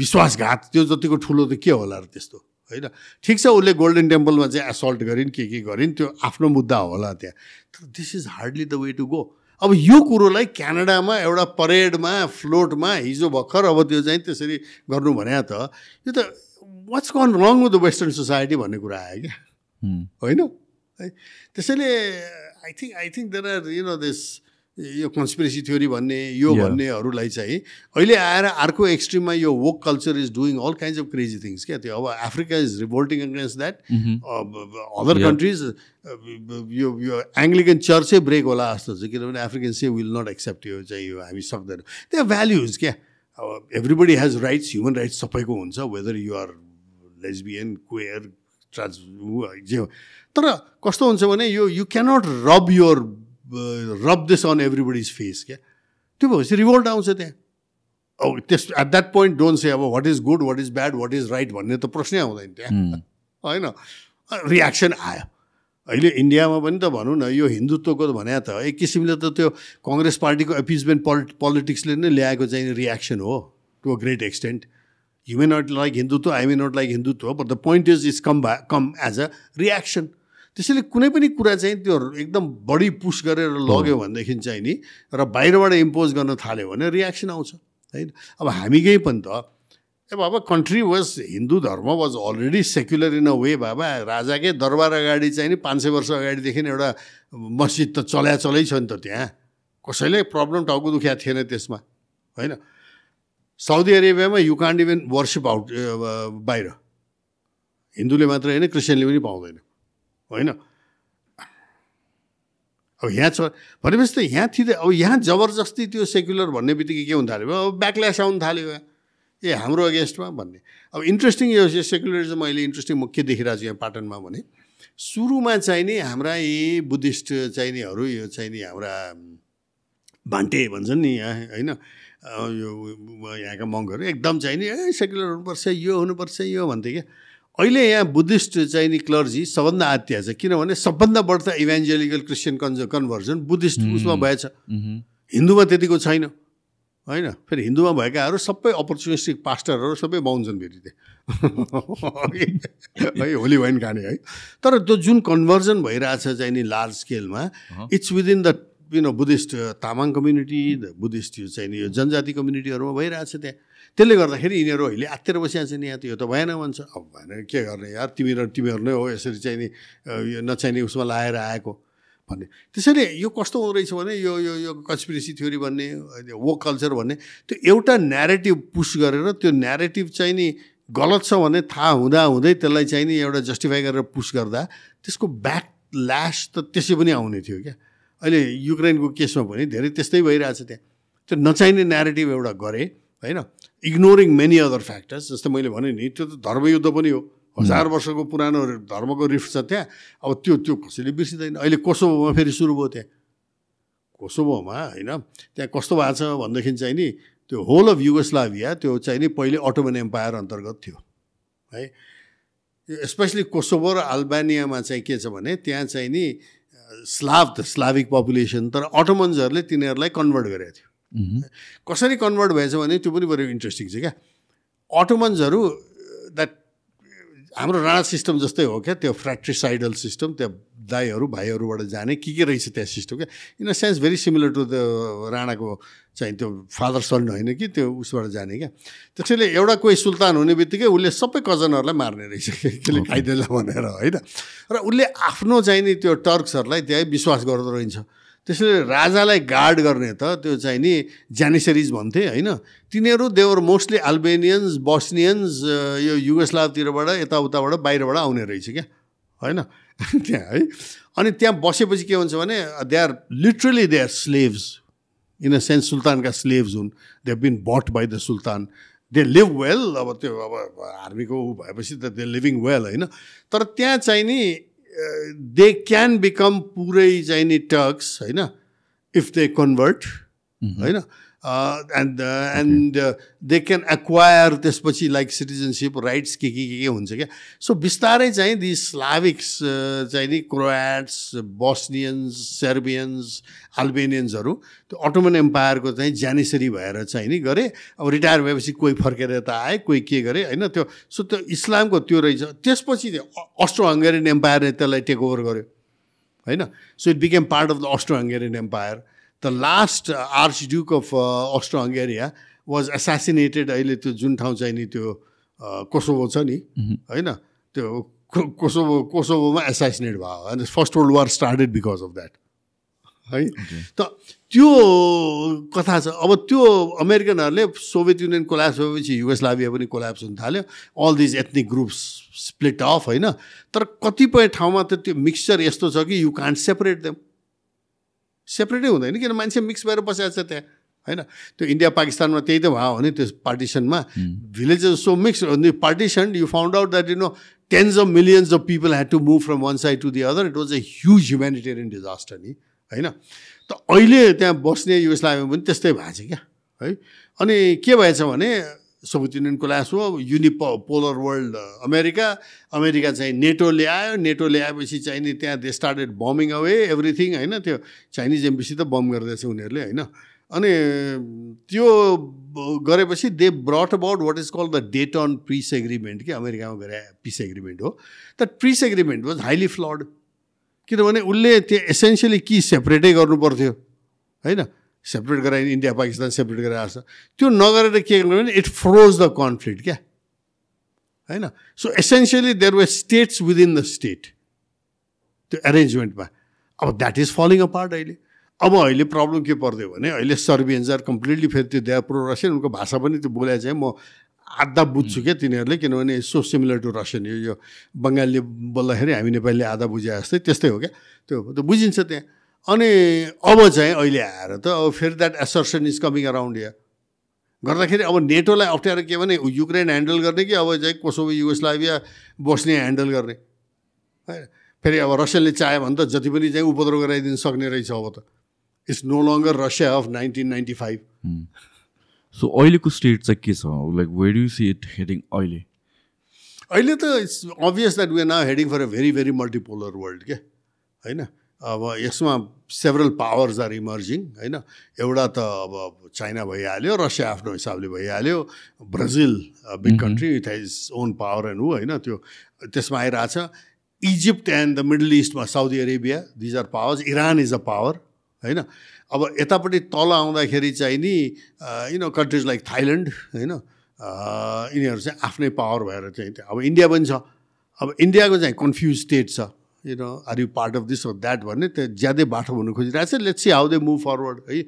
A: विश्वासघात त्यो जतिको ठुलो त के होला र त्यस्तो? होइन? ठिक छ उसले गोल्डन टेम्पलमा चाहिँ एसल्ट गरिन् के के गरिन् त्यो आफ्नो मुद्दा होला त्यहाँ। तर this is hardly the way to go अब यो कुरोलाई क्यानाडामा एउटा परेडमा फ्लोटमा हिजो भर्खर अब त्यो चाहिँ त्यसरी गर्नु भने त यो त what's gone wrong with the western society भन्ने कुरा आयो क्या। होइन? है त्यसैले I think I think there are you know this यो कन्सपिरेसी थ्योरी भन्ने यो भन्नेहरूलाई चाहिँ अहिले आएर अर्को एक्सट्रिममा यो woke culture is doing all kinds of crazy things क्या? त्यो अब Africa is revolting against that other countries यो यो एङ्ग्लिकन चर्चै ब्रेक होला जस्तो छ किनभने African say will not accept यो चाहिँ यो हामी सक्दैन। त्यो भ्याल्युज क्या? अब everybody has rights human rights सबैको हुन्छ whether you are lesbian queer trans जे तर कस्तो हुन्छ भने यो you cannot rub your rub this on everybody's face क्या त्यो भएपछि रिभोल्ट आउँछ त्यहाँ अब त्यस at that point don't say अब what is good what is bad what is right भन्ने त प्रश्नै आउँदैन त्यहाँ। होइन? रियाक्सन आयो। अहिले इन्डियामा पनि त भनौँ न यो हिन्दुत्वको भने त एक किसिमले त त्यो कङ्ग्रेस पार्टीको एपिजमेन्ट पोलिट पोलिटिक्सले नै ल्याएको चाहिँ रियाक्सन हो to a great extent you may not like Hindutva I may not like Hindutva but the point is is come भा कम एज अ रियाक्सन त्यसैले कुनै पनि कुरा चाहिँ त्यो एकदम बढी पुस गरेर लग्यो भनेदेखि चाहिँ नि र बाहिरबाट इम्पोज गर्न थाल्यो भने रियाक्सन आउँछ होइन? अब हामीकै पनि त अब अब कन्ट्री वाज हिन्दू धर्म was already secular in a way बाबा। राजाकै दरबार अगाडि चाहिँ नि पाँच सय वर्ष अगाडिदेखि एउटा मस्जिद त चल्या चलै छ नि त त्यहाँ। कसैले प्रब्लम टाउको दुखिया थिएन त्यसमा होइन? Saudi अरेबियामा you can't even worship out बाहिर। हिन्दूले मात्र होइन क्रिस्चियनले पनि पाउँदैन। होइन? अब यहाँ छ भनेपछि त यहाँ थिँदै अब यहाँ जबरजस्ती त्यो सेक्युलर भन्ने बित्तिकै के हुन थाल्यो अब ब्याकल्यास आउनु थाल्यो ए हाम्रो अगेन्स्टमा भन्ने। अब इन्ट्रेस्टिङ यो सेक्युलरिजम अहिले इन्ट्रेस्टिङ म के देखिरहेको छु यहाँ पाटनमा भने सुरुमा चाहिँ नि हाम्रा यी बुद्धिस्ट चाहिँ निहरू यो चाहिँ नि हाम्रा भान्टे भन्छन् नि यहाँ होइन? यो यहाँका मङ्गहरू एकदम चाहिँ नि ए सेक्युलर हुनुपर्छ यो हुनुपर्छ यो भन्थे क्या। अहिले यहाँ बुद्धिस्ट चाहिँ नि क्लर्जी सबभन्दा आत्या छ। किनभने सबभन्दा बढ्ता इभेन्जेलिकल क्रिस्चियन कन्ज कन्भर्जन बुद्धिस्ट उसमा भएछ। हिन्दूमा त्यतिको छैन। होइन? फेरि हिन्दूमा भएकाहरू सबै अपर्चुनिस्टिक पास्टरहरू सबै बाहुन्छन् फेरि त्यहाँ है होली वाइन खाने है। तर त्यो जुन कन्भर्जन भइरहेछ चाहिँ नि large स्केलमा it's within the you know Buddhist Tamang community the Buddhist यो चाहिँ नि यो जनजाति कम्युनिटीहरूमा भइरहेछ त्यहाँ। त्यसले गर्दाखेरि यिनीहरू अहिले आत्तिर बसिरहेको छ नि यहाँ त यो त भएन भन्छ। अब भएन के गर्ने? यार तिमी र तिमीहरू नै हो यसरी चाहिँ नि यो नचाहिने उसमा लाएर आएको भन्ने। त्यसैले यो कस्तो हुँदो रहेछ भने यो यो यो कन्सपिरेसी थ्योरी भन्ने वो कल्चर भन्ने त्यो एउटा न्यारेटिभ पुस गरेर त्यो न्यारेटिभ चाहिँ नि गलत छ भने थाहा हुँदा हुँदै त्यसलाई चाहिँ नि एउटा जस्टिफाई गरेर पुस गर्दा त्यसको ब्याक ल्यास त त्यसै पनि आउने थियो क्या। अहिले युक्रेनको केसमा पनि धेरै त्यस्तै भइरहेछ त्यहाँ। त्यो नचाहिने नेरेटिभ एउटा गरे होइन? इग्नोरिङ मेनी अदर फ्याक्टर्स जस्तै मैले भने नि त्यो त धर्मयुद्ध पनि हो। हजार वर्षको पुरानो धर्मको रिफ्ट छ त्यहाँ। अब त्यो त्यो कसैले बिर्सिँदैन। अहिले कोसोभोमा फेरि सुरु भयो त्यहाँ। कोसोभोमा होइन? त्यहाँ कस्तो भएको छ भनेदेखि चाहिँ नि त्यो होल अफ युगोस्लाभिया त्यो चाहिँ नि पहिले अटोमन एम्पायर अन्तर्गत थियो। है? स्पेसली कोसोभो र अल्बानियामा चाहिँ के छ भने त्यहाँ चाहिँ नि स्लाभ त स्लाभिक पपुलेसन तर अटोमन्सहरूले तिनीहरूलाई कन्भर्ट गरेको थियो। कसरी कन्भर्ट भएछ भने त्यो पनि बरु इन्ट्रेस्टिङ छ क्या। अटोमन्सहरू द्याट हाम्रो राणा सिस्टम जस्तै हो क्या त्यो फ्र्याक्ट्रिसाइडल सिस्टम त्यहाँ दाईहरू भाइहरूबाट जाने के के रहेछ त्यहाँ सिस्टम क्या। In a sense very similar to the राणाको चाहिँ त्यो फादर सन होइन कि त्यो उसबाट जाने क्या। त्यसैले एउटा कोही सुल्तान हुने बित्तिकै उसले सबै कजनहरूलाई मार्ने रहेछ केले खाइदिएला भनेर होइन। र उसले आफ्नो चाहिँ नि त्यो टर्क्सहरूलाई त्यहाँ विश्वास गर्दो रहेछ त्यसैले राजालाई गार्ड गर्ने त त्यो चाहिँ नि ज्यानिसरिज भन्थे होइन? तिनीहरू देवर मोस्टली अल्बेनियन्स बस्नियन्स यो युगोस्लाभतिरबाट यताउताबाट बाहिरबाट आउने रहेछ क्या? होइन? त्यहाँ है? अनि त्यहाँ बसेपछि के हुन्छ भने they are literally they are slaves in a sense सुल्तानका slaves हुन्। They have been bought by the sultan they live well अब त्यो अब आर्मीको ऊ भएपछि त दे लिभिङ वेल होइन? तर त्यहाँ चाहिँ नि दे क्यान बिकम पुरै चाहिँ नि टक्स होइन इफ दे कन्भर्ट होइन and and they can acquire त्यसपछि लाइक सिटिजनसिप राइट्स के के के के हुन्छ क्या सो बिस्तारै चाहिँ दि स्लाभिक्स चाहिँ नि क्रोएट्स बस्नियन्स सर्बियन्स अल्बेनियन्सहरू त्यो अटोमन एम्पायरको चाहिँ ज्यानिसरी भएर चाहिँ नि गरे अब रिटायर भएपछि कोही फर्केर यता आए कोही के गरे होइन त्यो सो त्यो इस्लामको त्यो रहेछ त्यसपछि त्यो अस्ट्रो हङ्गेरियन एम्पायरले त्यसलाई टेक ओभर गर्यो होइन so it became part of the Austro Hungarian empire the last archduke of Austro Hungaria was assassinated अहिले त्यो जुन ठाउँ चाहिँ नि त्यो कोसोभो छ नि होइन? त्यो कोसोभो कोसोभोमा एसासिनेट भयो अनि First World War started because of that है? त त्यो कथा छ अब त्यो अमेरिकनहरूले सोभियत युनियन कोल्याप्स भएपछि युगोस्लाभिया पनि कोल्याप्स हुन थाल्यो all these ethnic groups split off होइन? तर कतिपय ठाउँमा त त्यो मिक्सचर यस्तो छ कि यु कान्ट सेपरेट देम सेपरेटै हुँदैन किन मान्छे मिक्स भएर बसेको छ त्यहाँ? होइन? त्यो इन्डिया पाकिस्तानमा त्यही त भयो भने त्यो पार्टिसनमा villages so mix partition you found out that you know tens of millions of people had to move from one side to the other it was a huge humanitarian disaster नि होइन? त अहिले त्यहाँ बस्ने युएसलाईमा पनि त्यस्तै भएको छ क्या? है? अनि के भएछ भने सोभियत युनियन कोल्यास हो unipolar world America America चाहिँ नेटो ल्यायो नेटो ल्याएपछि चाहिँ नि त्यहाँ दे स्टार्टेड बमिङ अवे एभ्रिथिङ होइन? त्यो चाइनिज एम्बेसी त बम गर्दैछ उनीहरूले होइन? अनि त्यो गरेपछि they brought about what is called the Dayton peace agreement कि अमेरिकामा गरे पिस एग्रिमेन्ट हो। त peace agreement was highly flawed किनभने उसले त्यो एसेन्सियली कि सेपरेटै गर्नु पर्थ्यो होइन? सेपरेट गरायो इन्डिया पाकिस्तान सेपरेट गराएको छ त्यो नगरेर के गर्नु भने इट फ्रोज द कन्फ्लिक्ट क्या? होइन so essentially there were states within the state त्यो एरेन्जमेन्टमा अब that is following a part अहिले. अब अहिले प्रब्लम के पर्दियो भने अहिले सर्बियन्स आर कम्प्लिटली फेरि त्यो दे प्रो रसियन उनको भाषा पनि त्यो बोले चाहिँ म आधा बुझ्छु क्या तिनीहरूले किनभने सो सिमिलर टु रसियन यो यो बङ्गालीले बोल्दाखेरि हामी नेपालीले आधा बुझे जस्तै त्यस्तै हो क्या? त्यो त्यो बुझिन्छ त्यहाँ। अनि अब चाहिँ अहिले आएर त अब फेरि that assertion is coming around या गर्दाखेरि अब नेटोलाई अप्ठ्यारो के भने युक्रेन ह्यान्डल गर्ने कि अब चाहिँ कोसोभो युगोस्लाभिया बस्ने ह्यान्डल गर्ने। होइन? फेरि अब रसियाले चाह्यो भने त जति पनि चाहिँ उपद्रो गराइदिनु सक्ने रहेछ अब त। It's no longer Russia of nineteen ninety five
B: so अहिलेको स्टेट चाहिँ के छ? Like where you see it heading अहिले?
A: अहिले त it's obvious that we are now heading for a very very multipolar world के होइन? अब यसमा सेभरल पावर्स आर इमर्जिङ होइन? एउटा त अब चाइना भइहाल्यो रसिया आफ्नो हिसाबले भइहाल्यो Brazil big country it has own power and ऊ होइन? त्यो त्यसमा आइरहेछ। Egypt and the middle इस्टमा Saudi Arabia these are powers Iran is a power होइन? अब यतापट्टि तल आउँदाखेरि चाहिँ नि you know countries like Thailand होइन? यिनीहरू चाहिँ आफ्नै पावर भएर चाहिँ अब इन्डिया पनि छ। अब इन्डियाको चाहिँ कन्फ्युज स्टेट छ। You know are you part of this or that भन्ने त्यो ज्यादै बाटो हुनु खोजिरहेको छ। Let's see how they move forward है।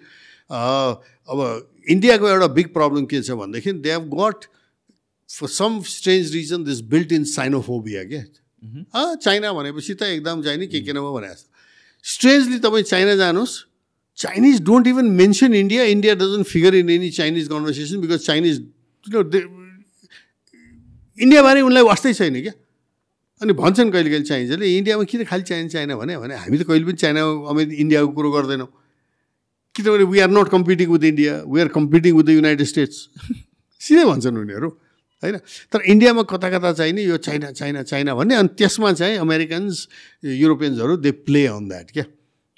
A: अब इन्डियाको एउटा बिग प्रब्लम के छ भनेदेखि they have got for some strange reason this built in Sinophobia के चाइना भनेपछि त एकदम चाहिँ नि के के नभए भने जस्तो स्ट्रेन्जली तपाईँ चाइना जानुहोस्। Chinese don't even mention India India doesn't figure in any Chinese conversation because Chinese इन्डियाबारे उनलाई वास्तै छैन क्या? अनि भन्छन् कहिले कहिले चाइनिजले इन्डियामा किन खालि चाइना चाइना? भने भने हामी त कहिले पनि चाइना अमेरिका इन्डियाको कुरो गर्दैनौँ। किनभने we are not competing with India we are competing with the United States सिधै भन्छन् उनीहरू होइन? तर इन्डियामा कता कता चाहिने यो चाइना चाइना चाइना भन्ने अनि त्यसमा चाहिँ अमेरिकन्स युरोपियन्सहरू दे प्ले अन द्याट क्या?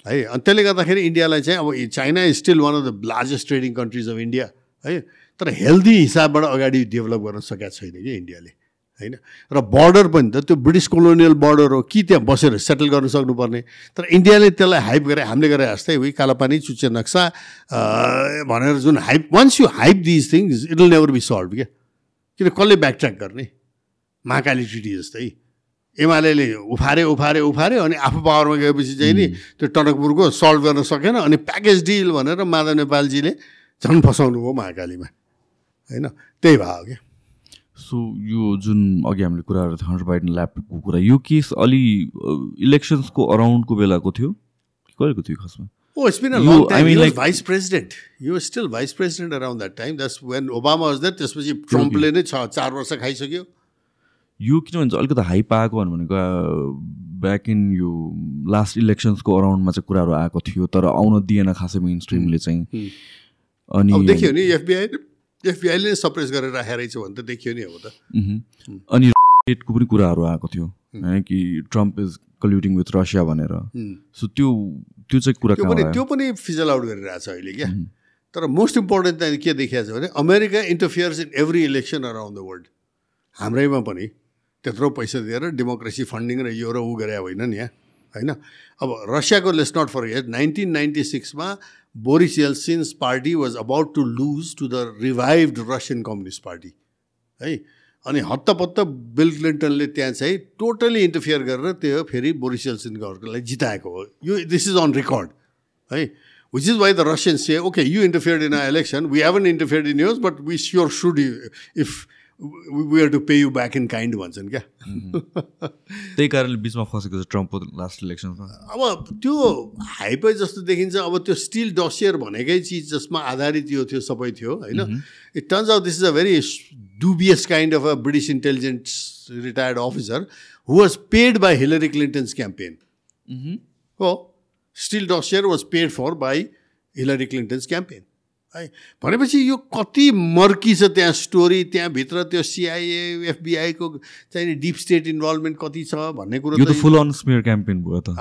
A: है? अनि त्यसले गर्दाखेरि इन्डियालाई चाहिँ अब China is still one of the largest trading countries of India है? तर हेल्दी हिसाबबाट अगाडि डेभलप गर्न सकेका छैन कि इन्डियाले। होइन? र बर्डर पनि त त्यो ब्रिटिस कोलोनियल बर्डर हो कि त्यहाँ बसेर सेटल गर्न सक्नुपर्ने? तर इन्डियाले त्यसलाई हाइप गरे हामीले गरे जस्तै उही कालापानी चुचे नक्सा भनेर जुन hype once you hype these things it will never be solve क्या? किन कसले ब्याकट्र्याक गर्ने? महाकाली ट्रिटी जस्तै। एमाले उफारे उफारे उफारे अनि आफू पावरमा गएपछि चाहिँ नि त्यो टनकपुरको सल्भ गर्न सकेन अनि प्याकेज डिल भनेर माधव नेपालजीले झन् फसाउनु भयो महाकालीमा। होइन? त्यही भयो क्या?
B: सो यो जुन अघि हामीले कुराहरू थियो हन्ड्रेड बाइडन ल्यापटपको कुरा यो केस अलि इलेक्सन्सको अराउन्डको बेलाको थियो कहिलेको थियो खासमा
A: Oh, it's been a long time. I mean, like vice president. You were still vice president around that time. That's when Obama was there. त्यसपछि ट्रम्पले नै छ चार वर्ष खाइसक्यो
B: यो किन भन्छ अलिकति हाई पाएको भनेको ब्याक इन यो लास्ट इलेक्सन्सको अराउन्डमा चाहिँ कुराहरू आएको थियो तर आउन दिएन खासै मेन स्ट्रिमले चाहिँ
A: अनि देखियो नि एफबिआई एफबिआईले नै सप्रेस गरेर राखेर रहेछ भने त देखियो नि अब
B: त। अनि रेटको पनि कुराहरू आएको थियो होइन कि Trump is colluding with Russia भनेर। सो त्यो त्यो चाहिँ कुरा
A: त्यो पनि त्यो पनि फिजल आउट गरिरहेछ अहिले क्या। तर मोस्ट इम्पोर्टेन्ट चाहिँ के देखिएको छ भने America interferes in every election around the world हाम्रैमा पनि त्यत्रो पैसा दिएर डेमोक्रेसी फन्डिङ र यो र ऊ गरे होइन नि यहाँ होइन? अब रसियाको let's not forget nineteen ninety सिक्समा Boris Yeltsin's party was about to lose to the revived Russian communist party है अनि हत्तपत्त बिल क्लिन्टनले त्यहाँ चाहिँ टोटली इन्टरफियर गरेर त्यो फेरि बोरिस एल्सिनको जिताएको हो। यो दिस इज अन रेकर्ड है which is why the Russian say okay you interfered in a election we haven't interfered in yours but we sure should you if we are to pay you back in kind भन्छन् क्या
B: त्यही कारणले बिचमा फसेको छ ट्रम्पको last इलेक्सनमा
A: अब त्यो हाइपै जस्तो देखिन्छ अब त्यो स्टिल डसियर भनेकै चिज जसमा आधारित यो थियो सबै थियो होइन it turns out this is a very kind of a British intelligence retired officer who was paid by Hillary Clinton's campaign. Mm-hmm. Oh, still dossier was paid for by Hillary Clinton's campaign. है। भनेपछि यो कति murky छ त्यहाँ story त्यहाँभित्र त्यो CIA एफबिआईको चाहिँ deep state involvement कति छ भन्ने कुरो
B: फुल अन स्मियर क्याम्पेन भयो त।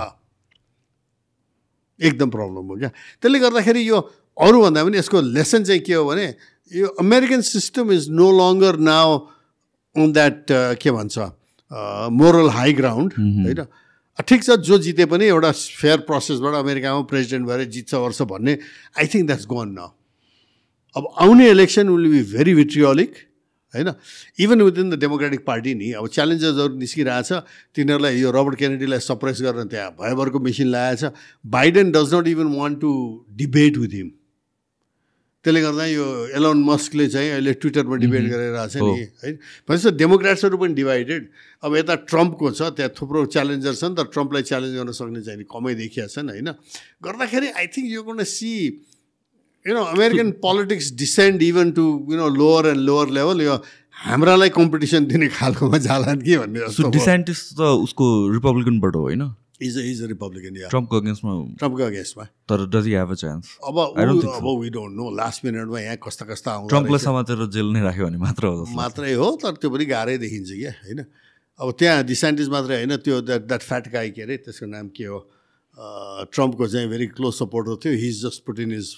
A: एकदम प्रब्लम हो क्या। त्यसले गर्दाखेरि यो अरूभन्दा पनि यसको लेसन चाहिँ के हो भने यो American system is no longer now on that के भन्छ मोरल हाई ग्राउन्ड होइन। ठिक छ जो जिते पनि एउटा फेयर प्रोसेसबाट अमेरिकामा प्रेसिडेन्ट भएर जित्छ वर्ष भन्ने आई थिङ्क द्याट्स गन न अब आउने election will be very vitriolic होइन? Even within the democratic party नि अब च्यालेन्जर्सहरू निस्किरहेछ तिनीहरूलाई यो रबर्ट केनेडीलाई सप्रेस गर्न त्यहाँ भयभरको machine लगाएछ Biden does not even want to debate with him त्यसले गर्दा यो एलोन मस्कले चाहिँ अहिले ट्विटरमा डिबेट गरिरहेको छ नि है। भनेपछि डेमोक्रेट्सहरू पनि डिभाइडेड अब यता ट्रम्पको छ त्यहाँ थुप्रो च्यालेन्जर छ नि त ट्रम्पलाई च्यालेन्ज गर्न सक्ने चाहिँ कमै देखिया छन् होइन? गर्दाखेरि आई थिङ्क यो गर्न see you know American politics descend even to you know lower and lower level यो हाम्रालाई कम्पिटिसन दिने खालकोमा जाला कि भन्ने
B: जस्तो डिसेन्टिस त उसको रिपब्लिकनबाट होइन?
A: इज इज अ रिपब्लिकन या
B: ट्रम्पको अगेन्स्टमा
A: ट्रम्पको अगेन्स्टमा
B: तर does you have a chance
A: अब अब वी डोन्ट नो लास्ट मिनटमा यहाँ कस्ता कस्ता आउँछ
B: ट्रम्पलाई समातेर जेल नै राख्यो भने मात्र हो
A: मात्रै हो तर त्यो पनि गाह्रै देखिन्छ क्या होइन? अब त्यहाँ डिसाइन्टिस मात्रै होइन त्यो द्याट द्याट फ्याट गाई के अरे त्यसको नाम के हो? ट्रम्पको चाहिँ भेरी क्लोज सपोर्टर थियो। He's just put in his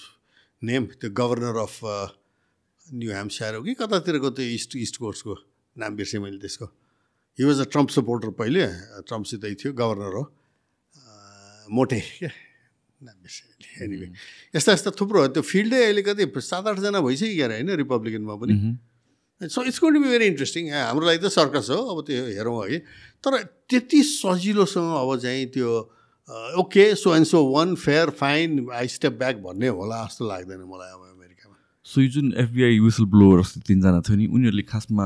A: name त्यो गभर्नर अफ न्यु ह्याम्सायर हो कि कतातिरको त्यो इस्ट इस्ट कोस्टको नाम बिर्सेँ मैले त्यसको। He was a Trump supporter पहिले ट्रम्पसितै थियो गभर्नर हो। मोटे क्या? एनिवे यस्ता यस्ता थुप्रो त्यो फिल्डै अहिले कति सात आठजना भइसक्यो होइन रिपब्लिकनमा पनि। So it's gotta be very interesting हाम्रो लागि त सर्कस हो अब त्यो हेरौँ है तर त्यति सजिलोसँग अब चाहिँ त्यो okay so and so won fair fine I step back भन्ने होला जस्तो लाग्दैन मलाई अब अमेरिकामा।
B: सो यो जुन एफबिआई विसल ब्लोवर जस्तो तिनजना थियो नि उनीहरूले खासमा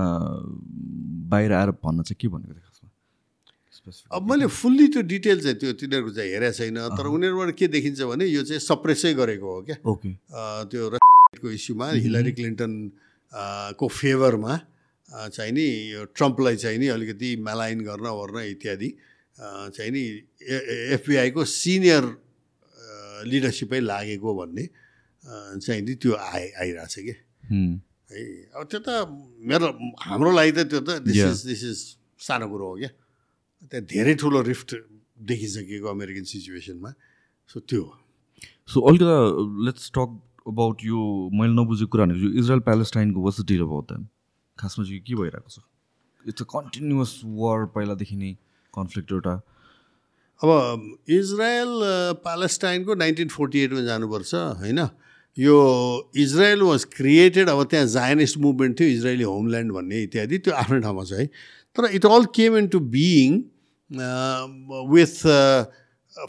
B: बाहिर आएर भन्न चाहिँ के भनेको थियो खासमा?
A: अब मैले फुल्ली त्यो डिटेल चाहिँ त्यो तिनीहरूको चाहिँ हेरेको छैन तर उनीहरूबाट के देखिन्छ भने यो चाहिँ सप्रेसै गरेको हो क्या?
B: ओके
A: त्यो को इस्युमा हिलरी क्लिन्टन को फेभरमा चाहिँ नि यो ट्रम्पलाई चाहिँ नि अलिकति मेलाइन गर्न ओर्न इत्यादि। चाहिँ नि एफबिआईको सिनियर लिडरसिपै लागेको भन्ने चाहिँ नि त्यो आइ आइरहेछ कि? है। अब त्यो त मेरो हाम्रो लागि त त्यो त दिस इज दिस इज सानो कुरो हो क्या। त्यहाँ धेरै ठुलो रिफ्ट देखिसकेको अमेरिकन सिचुएसनमा सो त्यो हो।
B: सो अलिकति लेट्स टक अबाउट यो मैले नबुझेको कुरा भनेको Israel प्यालेस्टाइनको was the deal about them खासमा चाहिँ के भइरहेको छ? इट्स अ कन्टिन्युस वार पहिलादेखि नै। कन्फ्लिक्ट एउटा।
A: अब इजरायल प्यालेस्टाइनको नाइन्टिन फोर्टी एटमा जानुपर्छ होइन? यो इजरायल वाज क्रिएटेड अब त्यहाँ जायनिस्ट मुभमेन्ट थियो इजरायली होमल्यान्ड भन्ने इत्यादि त्यो आफ्नै ठाउँमा छ है? तर it all came into being with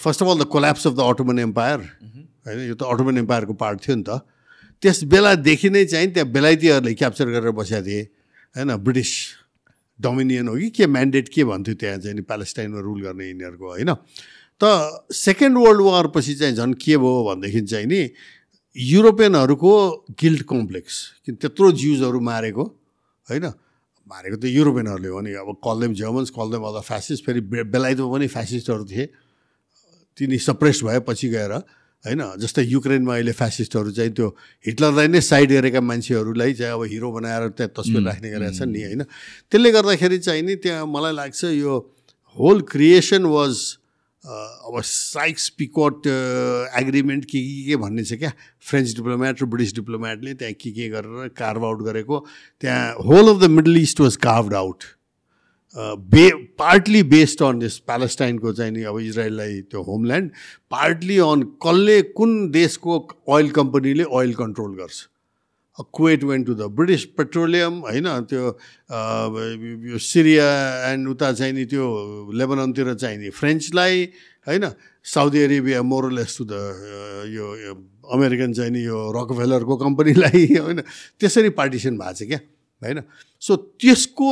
A: first of all the collapse of the Ottoman empire होइन? यो त अटोमन एम्पायरको पार्ट थियो नि त। त्यस बेलादेखि नै चाहिँ त्यहाँ बेलायतीहरूले क्याप्चर गरेर बसेका थिए होइन? ब्रिटिस डोमिनियन हो कि के म्यान्डेट के भन्थ्यो त्यहाँ चाहिँ प्यालेस्टाइनमा रुल गर्ने यिनीहरूको होइन? त सेकेन्ड वर्ल्ड वारपछि चाहिँ झन् के भयो भनेदेखि चाहिँ नि युरोपियनहरूको गिल्ड कम्प्लेक्स किन त्यत्रो जिउजहरू मारेको होइन? मारेको त युरोपियनहरूले हो नि। अब कलदेम जर्मन्स कलदेम अदर फ्यासिस्ट फेरि बेलायतमा पनि फ्यासिस्टहरू थिए। तिनी सप्रेस्ड भएपछि गएर होइन जस्तै युक्रेनमा अहिले फ्यासिस्टहरू चाहिँ त्यो हिटलरलाई नै साइड गरेका मान्छेहरूलाई चाहिँ अब हिरो बनाएर त्यहाँ तस्बिर राख्ने गरेका छन् नि होइन। त्यसले गर्दाखेरि चाहिँ नि त्यहाँ मलाई लाग्छ यो होल क्रिएसन वाज अब साइक्स पिकट एग्रिमेन्ट के के के भन्ने छ क्या? फ्रेन्च डिप्लोमेट र ब्रिटिस डिप्लोमेटले त्यहाँ के के गरेर कार्भ आउट गरेको। त्यहाँ whole of the middle east was carve out by partly based on यस प्यालेस्टाइनको चाहिँ नि अब इजरायललाई त्यो होमल्यान्ड पार्टली अन कसले कुन देशको ओइल कम्पनीले ओइल कन्ट्रोल गर्छ। Kuwait went to the British petroleum होइन त्यो सिरिया एन्ड उता चाहिँ नि त्यो लेबननतिर चाहिँ नि फ्रेन्चलाई होइन Saudi Arabia more or less to the यो अमेरिकन चाहिँ नि यो रकभेलरको कम्पनीलाई होइन त्यसरी पार्टिसन भएको छ क्या। होइन? सो त्यसको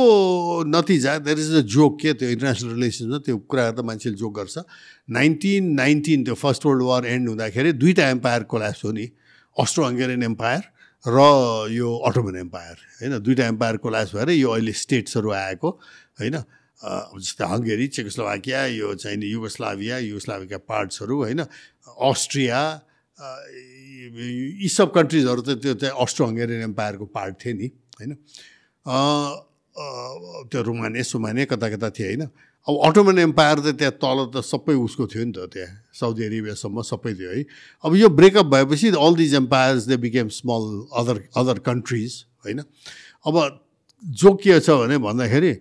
A: नतिजा देयर इज अ जोक के त्यो इन्टरनेसनल रिलेसन्समा त्यो कुराहरू त मान्छेले जोक गर्छ। नाइन्टिन नाइन्टिन त्यो फर्स्ट वर्ल्ड वार एन्ड हुँदाखेरि दुईवटा एम्पायर कोल्याप्स हो नि। अस्ट्रो हङ्गेरियन एम्पायर र यो अटोमन एम्पायर होइन? दुईवटा एम्पायर कोल्याप्स भएर यो अहिले स्टेट्सहरू आएको होइन? जस्तै हङ्गेरी चेकोस्लोभाकिया यो चाहिँ युगोस्लाभिया युगोस्लाभिका पार्ट्सहरू होइन? अस्ट्रिया यी सब कन्ट्रिजहरू त त्यो चाहिँ अस्ट्रो हङ्गेरियन एम्पायरको पार्ट थिए नि। होइन? त्यो रुमाने सुमाने कता कता थिए होइन? अब अटोमन एम्पायर त त्यहाँ तल त सबै उसको थियो नि त त्यहाँ साउदी अरेबियासम्म सबै थियो है? अब यो ब्रेकअप भएपछि all these empires they became small other other countries होइन? अब जो के छ भने भन्दाखेरि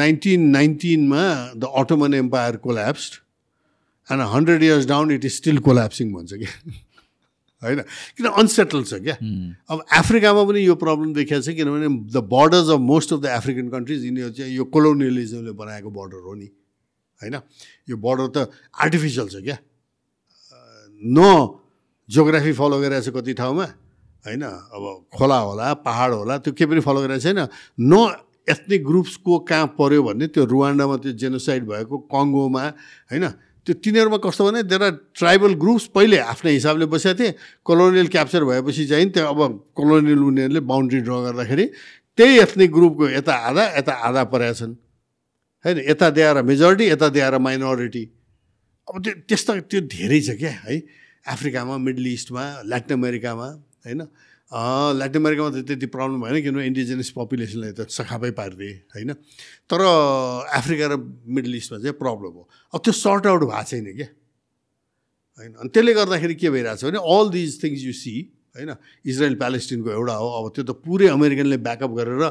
A: nineteen नाइन्टिनमा the Ottoman empire collapsed and hundred years down it is still collapsing भन्छ क्या? होइन? किन अनसेटल छ क्या? अब अफ्रिकामा पनि यो प्रब्लम देखिएको छ किनभने the borders of most of the African countries यिनीहरू चाहिँ यो कोलोनियलिजमले बनाएको बर्डर हो नि होइन? यो बर्डर त आर्टिफिसियल छ क्या? न जियोग्राफी फलो गरिरहेको छ कति ठाउँमा होइन? अब खोला होला पहाड होला त्यो केही पनि फलो गरिरहेको छैन न एथनिक ग्रुप्सको कहाँ पऱ्यो भने त्यो रुवान्डामा त्यो जेनोसाइड भएको कङ्गोमा होइन? त्यो तिनीहरूमा कस्तो भने देयर आर ट्राइबल ग्रुप्स पहिले आफ्नै हिसाबले बसेका थिए। कोलोनियल क्याप्चर भएपछि चाहिँ त्यो अब कोलोनियल उनीहरूले बााउन्ड्री ड्र गर्दाखेरि त्यही एथनिक ग्रुपको यता आधा यता आधा परेका छन्। होइन यता दिएर मेजोरिटी यता दिएर माइनोरिटी अब त्यो त्यस्तो त्यो धेरै छ क्या है। अफ्रिकामा मिडल इस्टमा ल्याटिन अमेरिकामा होइन। ल्याटिन अमेरिकामा त त्यति प्रब्लम भएन किनभने इन्डिजिनियस पपुलेसनलाई त सखापै पारिदिए होइन? तर अफ्रिका र मिडल इस्टमा चाहिँ प्रब्लम हो। अब त्यो सर्ट आउट भएको छैन क्या। होइन? अनि त्यसले गर्दाखेरि के भइरहेको छ भने all these things you see होइन? इजरायल प्यालेस्टिनको एउटा हो। अब त्यो त पुरै अमेरिकनले ब्याकअप गरेर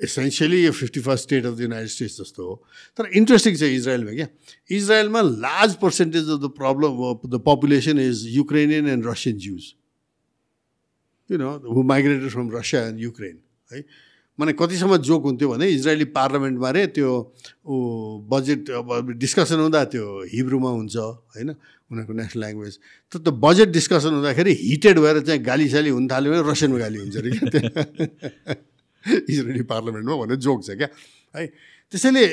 A: एसेन्सियली यो fifty first state of the United States जस्तो हो। तर इन्ट्रेस्टिङ छ इजरायलमा क्या। इजरायलमा large percentage of the problem the population is Ukrainian and Russian Jews you know who migrated from Russia and Ukraine है माने कतिसम्म जोक हुन्थ्यो भने इजरायली पार्लियामेन्टमा रे त्यो ऊ बजेट अब डिस्कसन हुँदा त्यो हिब्रूमा हुन्छ होइन? उनीहरूको नेसनल ल्याङ्ग्वेज तर त्यो बजेट डिस्कसन हुँदाखेरि हिटेड भएर चाहिँ गालीसाली हुन थाल्यो भने रसियनमा गाली हुन्छ अरे क्या। इजरायली पार्लियामेन्टमा भन्ने जोक छ क्या है? त्यसैले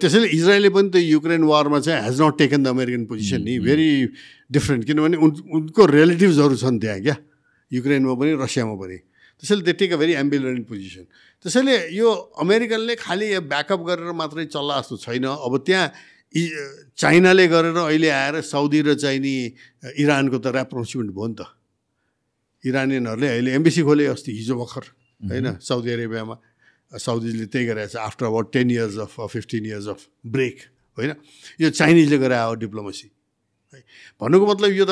A: त्यसैले इजरायलले पनि त युक्रेन वारमा चाहिँ has not taken the American position नि भेरी डिफ्रेन्ट किनभने उन उनको रिलेटिभ्सहरू छन् त्यहाँ क्या। युक्रेनमा पनि रसियामा पनि। त्यसैले they take a very ambivalent position त्यसैले यो अमेरिकनले खालि ब्याकअप गरेर मात्रै चल्ला जस्तो छैन। अब त्यहाँ चाइनाले गरेर अहिले आएर साउदी र चाइनी इरानको त ऱ्याप्रोचमेन्ट भयो नि त। इरानियनहरूले अहिले एम्बेसी खोले अस्ति हिजो भर्खर होइन? साउदी अरेबियामा। साउदीले त्यही गरेको छ after about ten years of fifteen years of break होइन? यो चाइनिजले गरेर आयो डिप्लोमेसी भन्नुको मतलब यो त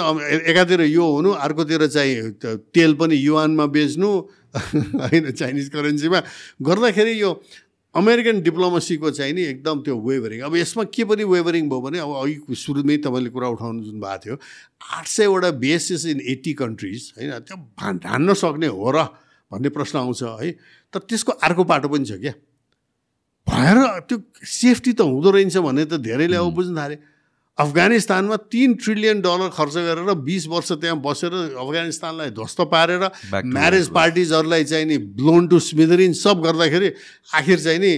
A: एकातिर यो हुनु अर्कोतिर चाहिँ तेल पनि युवानमा बेच्नु होइन चाइनिज करेन्सीमा गर्दाखेरि यो अमेरिकन डिप्लोमेसीको चाहिँ नि एकदम त्यो वेभरिङ। अब यसमा के पनि वेभरिङ भयो भने अब अघि सुरुमै तपाईँले कुरा उठाउनु जुन भएको थियो आठ सयवटा बेसेस इन एट्टी कन्ट्रिज होइन त्यो ढान्न सक्ने हो र भन्ने प्रश्न आउँछ है। तर त्यसको अर्को पाटो पनि छ क्या। भएर त्यो सेफ्टी त हुँदो रहेछ भने त धेरैले अब बुझ्नु थाले। अफगानिस्तानमा तिन ट्रिलियन डलर खर्च गरेर बिस वर्ष त्यहाँ बसेर अफगानिस्तानलाई ध्वस्त पारेर म्यारेज पार्टिजहरूलाई चाहिँ नि ब्लोन टु स्मिदरिन सब गर्दाखेरि आखिर चाहिँ नि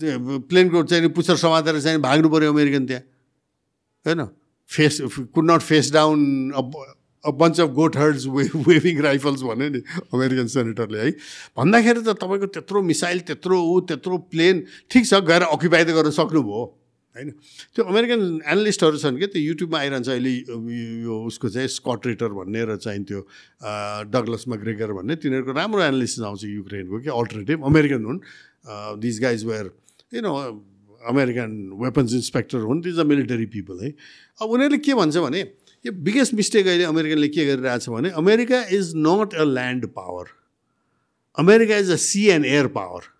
A: त्यो प्लेनको चाहिँ नि पुच्छर समातेर चाहिँ भाग्नु पऱ्यो अमेरिकन त्यहाँ। होइन? Face could not face down a bunch of goat herds way waving rifles भन्यो नि अमेरिकन सेनेटरले है। भन्दाखेरि त तपाईँको त्यत्रो मिसाइल त्यत्रो ऊ त्यत्रो प्लेन ठिक छ गएर अकुपाई त गर्न सक्नुभयो। होइन? त्यो अमेरिकन एनालिस्टहरू छन् कि? त्यो युट्युबमा आइरहन्छ अहिले यो उसको चाहिँ स्कट रेटर भन्ने र चाहिँ त्यो डगलस मग्रेगर भन्ने। तिनीहरूको राम्रो एनालिसिस आउँछ युक्रेनको कि? अल्टरनेटिभ अमेरिकन हुन्। These guys were you know American weapons inspector हुन्। दिज अ मिलिटरी पिपल है। अब उनीहरूले के भन्छ भने यो बिगेस्ट मिस्टेक अहिले अमेरिकनले के गरिरहेछ भने America is not a land power America is a sea and air power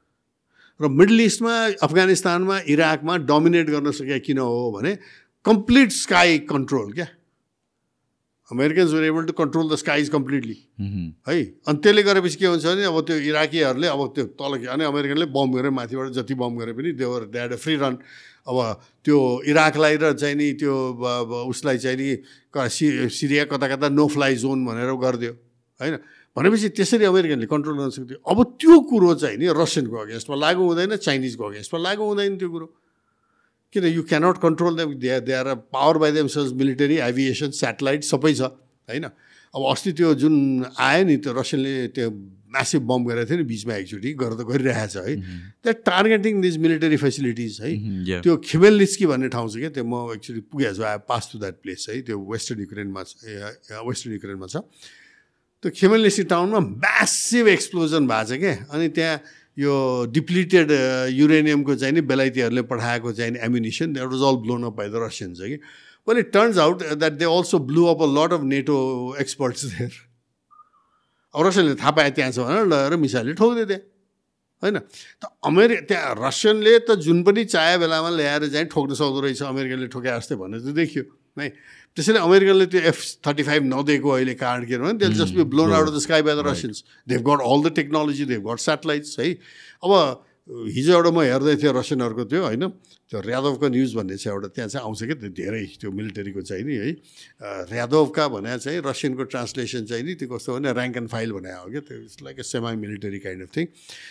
A: र मिडल इस्टमा अफगानिस्तानमा इराकमा डोमिनेट गर्न सके किन हो भने कम्प्लिट स्काई कन्ट्रोल क्या? Americans were able to control the skies completely है? अनि त्यसले गरेपछि के हुन्छ भने अब त्यो इराकीहरूले अब त्यो तल अनि अमेरिकनले बम गरे माथिबाट जति बम गरे पनि they've had a free run अब त्यो इराकलाई र चाहिँ नि त्यो उसलाई चाहिँ नि सिरिया कता कता नो फ्लाइ जोन भनेर गरिदियो होइन? भनेपछि त्यसरी अमेरिकनले कन्ट्रोल गर्न सक्थ्यो। अब त्यो कुरो चाहिँ नि रसियनको अगेन्स्टमा लागु हुँदैन चाइनिजको अगेन्स्टमा लागु हुँदैन त्यो कुरो। किन you cannot control them they they are power by themselves military aviation satellite सबै छ होइन? अब अस्ति त्यो जुन आयो नि त्यो रसियनले त्यो म्यासिभ बम गरेको थियो नि बिचमा एकचोटि गरेर त गरिरहेछ है? त्यहाँ टार्गेटिङ दिज मिलिटरी फेसिलिटिज है? त्यो खिमेल निस्की भन्ने ठाउँ छ क्या त्यो म एक्चुली पुगेको छु I pass to that place है? त्यो वेस्टर्न युक्रेनमा छ वेस्टर्न युक्रेनमा छ। त्यो खेमेलिसी टाउनमा म्यासिभ एक्सप्लोजन भएको छ क्या अनि त्यहाँ यो डिप्लिटेड युरेनियमको चाहिँ नि बेलायतीहरूले पठाएको चाहिँ नि ammunition that was all blown up by the Russians कि it turns out that they also blew up a lot of NATO experts there अब रसियनले थाहा पाए त्यहाँ छ भनेर लगेर मिसाइलले ठोक्दै त्यहाँ होइन? त अमेरि त्यहाँ रसियनले त जुन पनि चाहे बेलामा ल्याएर चाहिँ ठोक्न सक्दो रहेछ अमेरिकाले ठोके जस्तै भन्ने चाहिँ देखियो है त्यसैले अमेरिकनले त्यो एफ थर्टी फाइभ नदिएको अहिले कारण के भने त्यसले just be blown out of the sky by the Russians they've got all the technology they've got satellites है अब हिजो एउटा म हेर्दै थिएँ रसियनहरूको त्यो होइन त्यो ऱ्यादवको न्युज भन्ने चाहिँ एउटा त्यहाँ चाहिँ आउँछ क्या त्यो धेरै त्यो मिलिटरीको चाहिँ नि है। ऱ्यादवका भने चाहिँ रसियनको ट्रान्सलेसन चाहिँ नि त्यो कस्तो भने ऱ्याङ्क एन्ड फाइल भने हो क्या त्यो it's like a semi military kind of thing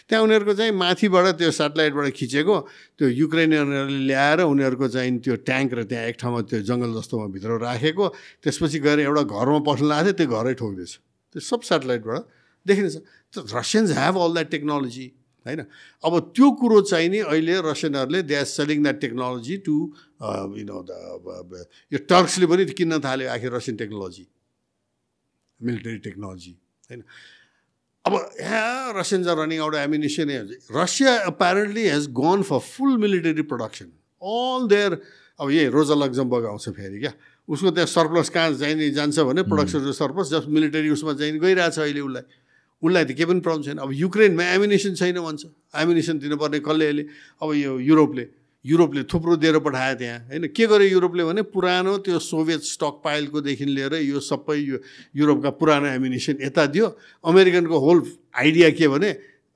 A: त्यहाँ उनीहरूको चाहिँ माथिबाट त्यो सेटेलाइटबाट खिचेको त्यो युक्रेनियनहरूले ल्याएर उनीहरूको चाहिँ त्यो ट्याङ्क र त्यहाँ एक ठाउँमा त्यो जङ्गल जस्तोमा भित्र राखेको त्यसपछि गएर एउटा घरमा पस्न लागेको थियो त्यो घरै ठोक्दैछ। त्यो सब सेटेलाइटबाट देखिन्छ Russians have all that technology होइन? अब त्यो कुरो चाहिँ नि अहिले रसियनहरूले they are selling that technology to you know the यो टर्क्सले पनि किन्न थाल्यो आखिर रसियन टेक्नोलोजी मिलिटरी टेक्नोलोजी होइन? अब यहाँ Russians are running out ammunition Russia apparently has gone for full military production all there अब यही रोजा लग्जमबर्ग आउँछ फेरि क्या। उसको त्यहाँ सर्प्लस कहाँ चाहिने जान्छ भने प्रोडक्सन सर्प्लस जस्ट मिलिटरी उसमा चाहिँ गइरहेछ अहिले उसलाई। उसलाई त केही पनि प्रब्लम छैन। अब युक्रेनमा एम्युनेसन छैन भन्छ। एम्युनेसन दिनुपर्ने कसले अहिले अब यो युरोपले युरोपले थुप्रो दिएर पठायो त्यहाँ। होइन के गर्यो युरोपले भने पुरानो त्यो सोभियत स्टक पाइलकोदेखि लिएर यो सबै यो युरोपका पुरानो एम्युनेसन यता दियो। अमेरिकनको होल आइडिया के भने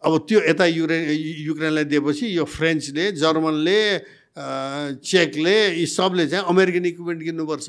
A: अब त्यो यता युरे युक्रेनलाई दिएपछि यो फ्रेन्चले जर्मनले चेकले यी सबले चाहिँ अमेरिकन इक्विपमेन्ट किन्नुपर्छ।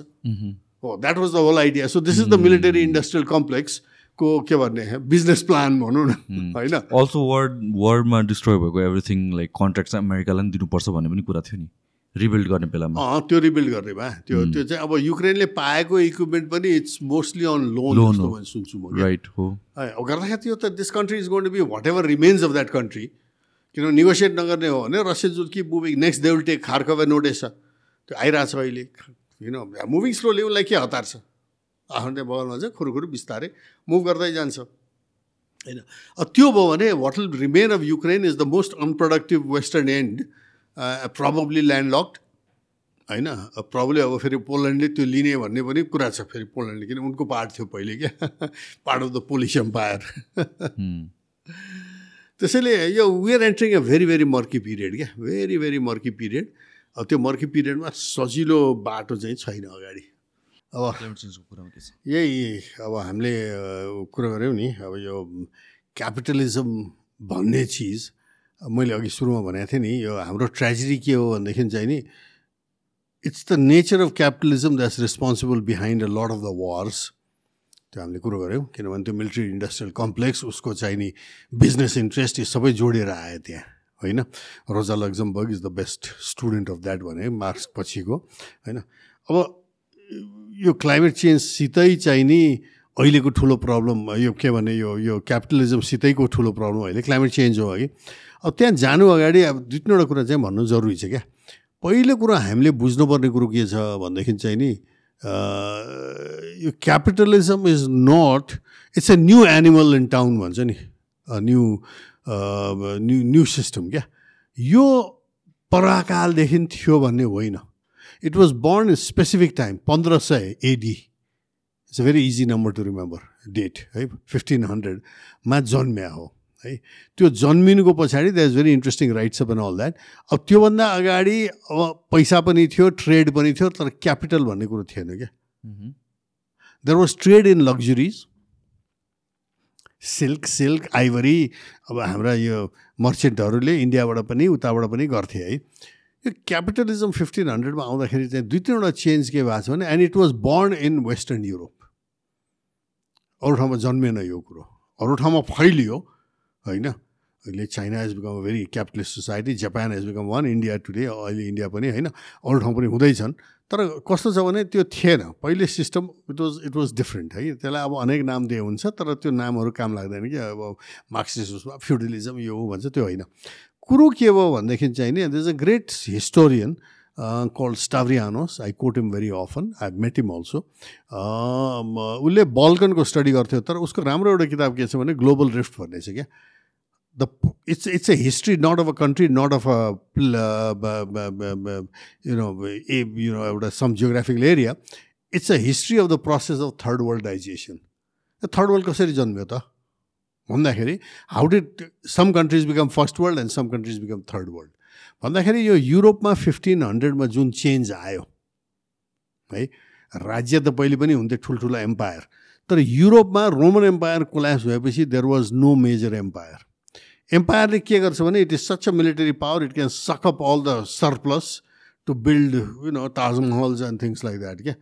A: हो that was the whole idea so this is the military industrial complex को के भन्ने बिजनेस प्लान भनौँ न होइन?
B: अल्सो वर्ल्ड वर्ल्डमा डिस्ट्रोय भएको एभ्रिथिङ लाइक कन्ट्र्याक्ट चाहिँ अमेरिकालाई पनि दिनुपर्छ भन्ने पनि कुरा थियो नि। रिबिल्ड गर्ने बेलामा।
A: त्यो रिबिल्ड गर्ने भए। त्यो त्यो चाहिँ अब युक्रेनले पाएको इक्विपमेन्ट पनि इट्स मोस्टली अन लोन जस्तो सुन्छु म
B: राइट हो।
A: गर्दाखेरि त्यो त this country is going to be whatever remains of that country किनभने निगोसिएट नगर्ने हो भने रसियन जुल कि moving next they will take Kharkiv and Odesa त्यो आइरहेको छ अहिले। किन मुभिङ स्लोली उसलाई के हतार छ? आफ्नै बगलमा चाहिँ खुरुखुरु बिस्तारै मुभ गर्दै जान्छ। होइन? त्यो भयो भने what will remain of Ukraine is the most unproductive western and probably landlocked होइन? प्रब्लम अब फेरि पोल्यान्डले त्यो लिने भन्ने पनि कुरा छ फेरि पोल्यान्डले किन उनको पार्ट थियो पहिले क्या? Part of the Polish empire. त्यसैले यो we're entering a very very murky period क्या? भेरी भेरी मर्की पिरियड अब त्यो मर्की पिरियडमा सजिलो बाटो चाहिँ छैन अगाडि। अब यही अब हामीले कुरा गऱ्यौँ नि अब यो क्यापिटलिजम भन्ने चिज मैले अघि सुरुमा भनेको थिएँ नि यो हाम्रो ट्रेजेडी के हो भनेदेखि चाहिँ नि it's the nature of capitalism that's responsible behind a lot of the wars त्यो हामीले कुरो गऱ्यौँ किनभने त्यो मिलिट्री इन्डस्ट्रियल कम्प्लेक्स उसको चाहिँ नि बिजनेस इन्ट्रेस्ट यो सबै जोडेर आयो त्यहाँ होइन? Rosa Luxemburg is the best student of that भने मार्क्स पछिको होइन? अब यो क्लाइमेट चेन्जसितै चाहिँ नि अहिलेको ठुलो प्रब्लम यो के भने यो यो क्यापिटलिजमसितैको ठुलो प्रब्लम अहिले क्लाइमेट चेन्ज हो कि अब त्यहाँ जानु अगाडि अब दुई तिनवटा कुरा चाहिँ भन्नु जरुरी छ क्या। पहिलो कुरो हामीले बुझ्नुपर्ने कुरो के छ भनेदेखि चाहिँ नि यो capitalism is not it's a new animal in town भन्छ नि। न्यू न्यू न्यू सिस्टम क्या। यो पराकालदेखि थियो भन्ने होइन। It was born specific time पन्ध्र सय AD it's a very easy number to remember date है फिफ्टिन हन्ड्रेडमा जन्म्या हो है त्यो जन्मिनुको पछाडि that is very interesting rights up and all that अब त्योभन्दा अगाडि अब पैसा पनि थियो ट्रेड पनि थियो तर क्यापिटल भन्ने कुरो थिएन क्या। There was trade in luxuries silk silk ivory अब हाम्रा यो मर्चेन्टहरूले इन्डियाबाट पनि उताबाट पनि गर्थे है। यो क्यापिटलिजम फिफ्टिन हन्ड्रेडमा आउँदाखेरि चाहिँ दुई तिनवटा चेन्ज के भएको छ भने and it was born in western Europe अरू ठाउँमा जन्मेन यो कुरो। अरू ठाउँमा फैलियो होइन? अहिले China has become a very capitalist society Japan has become one India today अहिले इन्डिया पनि होइन? अरू ठाउँ पनि हुँदैछन्। तर कस्तो छ भने त्यो थिएन। पहिले system it was it was different है? त्यसलाई अब अनेक नाम दिए हुन्छ तर त्यो नामहरू काम लाग्दैन कि अब मार्क्सिस्ट फ्युडलिजम यो भन्छ त्यो होइन। कुरो के भयो भनेदेखि चाहिँ नि is a great historian called Stavrianos I quote him very often I met him also उसले बल्कनको स्टडी गर्थ्यो तर उसको राम्रो एउटा किताब के छ भने ग्लोबल रिफ्ट भन्ने छ क्या the it's it's a history not of a country not of a you know a you know एउटा some geographical area it's a history of the process of third worldization third world कसरी जन्म्यो त भन्दाखेरि how did some countries become first world and some countries become third world भन्दाखेरि यो युरोपमा fifteen हन्ड्रेडमा जुन चेन्ज आयो है राज्य त पहिले पनि हुन्थ्यो ठुल्ठुलो एम्पायर तर युरोपमा रोमन एम्पायर कोल्यास भएपछि there was no major empire एम्पायरले के गर्छ भने it is such a military power it can suck up all the surplus to build you know ताजमहल्स and things like that क्या?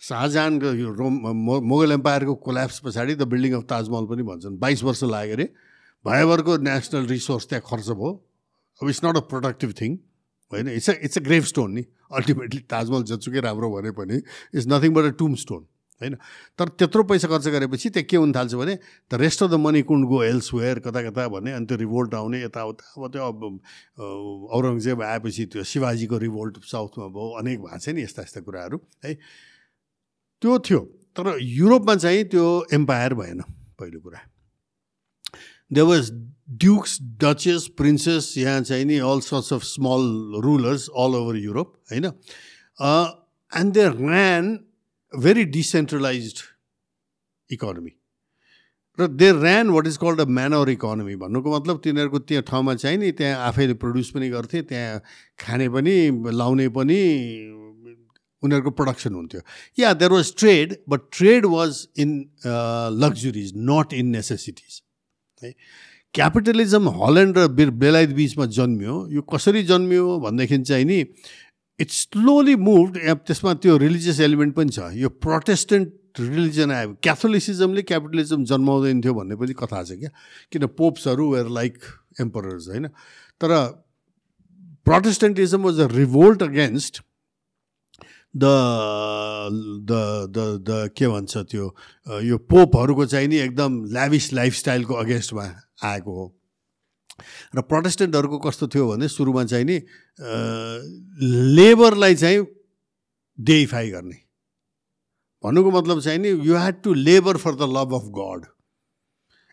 A: शाहजहानको यो रोम मोगल एम्पायरको कोल्याप्स पछाडि द बिल्डिङ अफ ताजमहल पनि भन्छन्। बाइस वर्ष लाग्यो अरे। भयभरको नेसनल रिसोर्स त्यहाँ खर्च भयो। अब it's not a productive thing होइन? It's it's a grave stone नि। अल्टिमेटली ताजमहल जत्सुकै राम्रो भने पनि it's nothing but a टुम stone होइन? तर त्यत्रो पैसा खर्च गरेपछि त्यहाँ के हुन थाल्छ भने the rest of the money could go elsewhere कता कता भने अनि त्यो रिभोल्ट आउने यताउता। अब त्यो अब औरङ्गजेब आएपछि त्यो शिवाजीको रिभोल्ट साउथमा भयो। अनेक भएको छ नि यस्ता यस्ता कुराहरू है? त्यो थियो तर युरोपमा चाहिँ त्यो एम्पायर भएन पहिलो कुरा। They was dukes duchess princes यहाँ चाहिँ नि all sorts of small rulers all over Europe होइन? And they ran very decentralise economy र they ran what is called a manor economy भन्नुको मतलब तिनीहरूको त्यो ठाउँमा चाहिँ नि त्यहाँ आफैले प्रड्युस पनि गर्थे त्यहाँ खाने पनि लाउने पनि उनीहरूको प्रडक्सन हुन्थ्यो। या there was trade but trade was in luxuries not in necessities है क्यापिटलिजम हल्यान्ड र बेलायत बिचमा जन्मियो। यो कसरी जन्मियो भनेदेखि चाहिँ नि इट्स स्लोली मुभ त्यसमा त्यो रिलिजियस एलिमेन्ट पनि छ। यो प्रोटेस्टेन्ट रिलिजन आयो। क्याथोलिसिजमले क्यापिटलिजम जन्माउँदैन थियो भन्ने पनि कथा छ क्या। किन पोप्सहरू वेयर लाइक एम्परर्स होइन? तर Protestantism was a revolt against the the the the के भन्छ त्यो? यो पोपहरूको चाहिँ नि एकदम ल्याभिस लाइफस्टाइलको अगेन्स्टमा आएको हो। र प्रोटेस्टेन्टहरूको कस्तो थियो भने सुरुमा चाहिँ नि लेबरलाई चाहिँ डेइफाई गर्ने। भन्नुको मतलब चाहिँ नि you had to labour for the love of God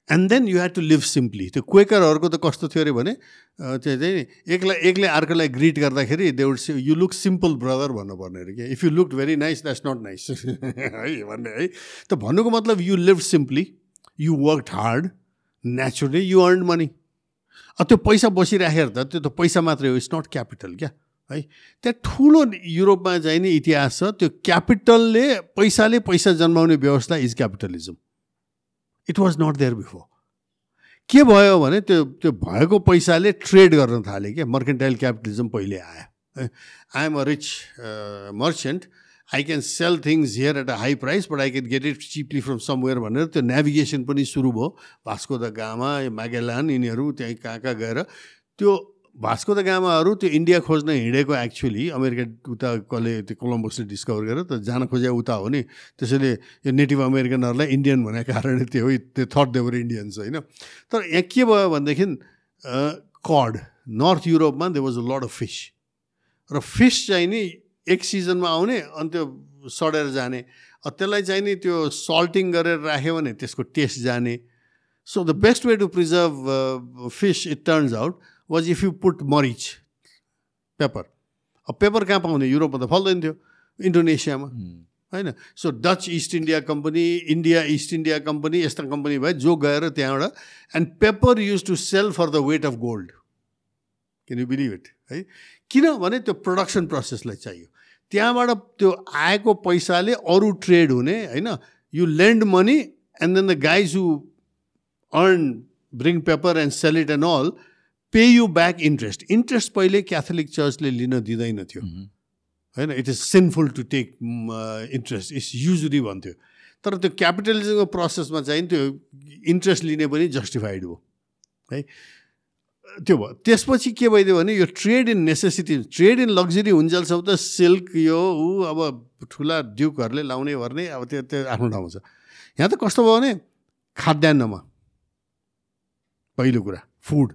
A: and then you had to live simply त्यो क्वेकरहरूको त कस्तो थियो अरे भने त्यो चाहिँ एकलाई एकले अर्कोलाई ग्रिट गर्दाखेरि they would you look simple brother भन्नुपर्ने अरे क्या if you look very nice that's not nice है भन्ने है। त भन्नुको मतलब you live simply you work hard naturally you earn money त्यो पैसा बसिराखेर त त्यो त पैसा मात्रै हो इट्स नट क्यापिटल क्या? है। त्यहाँ ठुलो युरोपमा चाहिँ नि इतिहास छ त्यो क्यापिटलले पैसाले पैसा जन्माउने व्यवस्था is capitalism it was not there before के भयो भने त्यो त्यो भएको पैसाले ट्रेड गर्न थाल्यो क्या मर्केन्टाइल क्यापिटलिजम पहिले आयो। I am a rich merchant I can sell things here at a high price but I can get it cheaply from somewhere भनेर त्यो नेभिगेसन पनि सुरु भयो। भास्को द गामा म्यागेलान यिनीहरू त्यहीँ कहाँ कहाँ गएर त्यो भास्को द गामाहरू त्यो इन्डिया खोज्न हिँडेको एक्चुली अमेरिका उता कसले त्यो कोलम्बसले डिस्कभर गरेर त जान खोजे उता हो नि त्यसैले यो नेटिभ अमेरिकनहरूलाई इन्डियन भनेको कारणले त्यो त्यो थर्ड देवर इन्डियन्स होइन तर यहाँ के भयो भनेदेखि कड नर्थ युरोपमा they was a lot of fish र फिस चाहिँ नि एक सिजनमा आउने अनि त्यो सडेर जाने त्यसलाई चाहिँ नि त्यो सल्टिङ गरेर राख्यो भने त्यसको टेस्ट जाने so the best way to preserve fish it turns out was if you put मरिच पेपर अब पेपर कहाँ पाउने युरोपमा त फल्दैन थियो इन्डोनेसियामा होइन so Dutch East India company India East India company यस्ता कम्पनी भयो जो गएर त्यहाँबाट and pepper used to sell for the weight of gold can you believe it है किनभने त्यो प्रडक्सन प्रोसेसलाई चाहियो त्यहाँबाट त्यो आएको पैसाले अरू ट्रेड हुने होइन you lend money and then the guys who earn bring pepper and sell it and all pay you back interest interest पहिले क्याथोलिक चर्चले लिन दिँदैन थियो होइन it is sinful to take interest it's usury भन्थ्यो। तर त्यो क्यापिटलिजमको प्रोसेसमा चाहिँ त्यो इन्ट्रेस्ट लिने पनि जस्टिफाइड हो। है? त्यो भयो। त्यसपछि के भइदियो भने यो trade in necessity trade in luxury हुन्जेलसम्म त सिल्क यो ऊ अब ठुला ड्युकहरूले लाउने भर्ने अब त्यो त्यो आफ्नो ठाउँमा छ। यहाँ त कस्तो भयो भने खाद्यान्नमा पहिलो कुरा फुड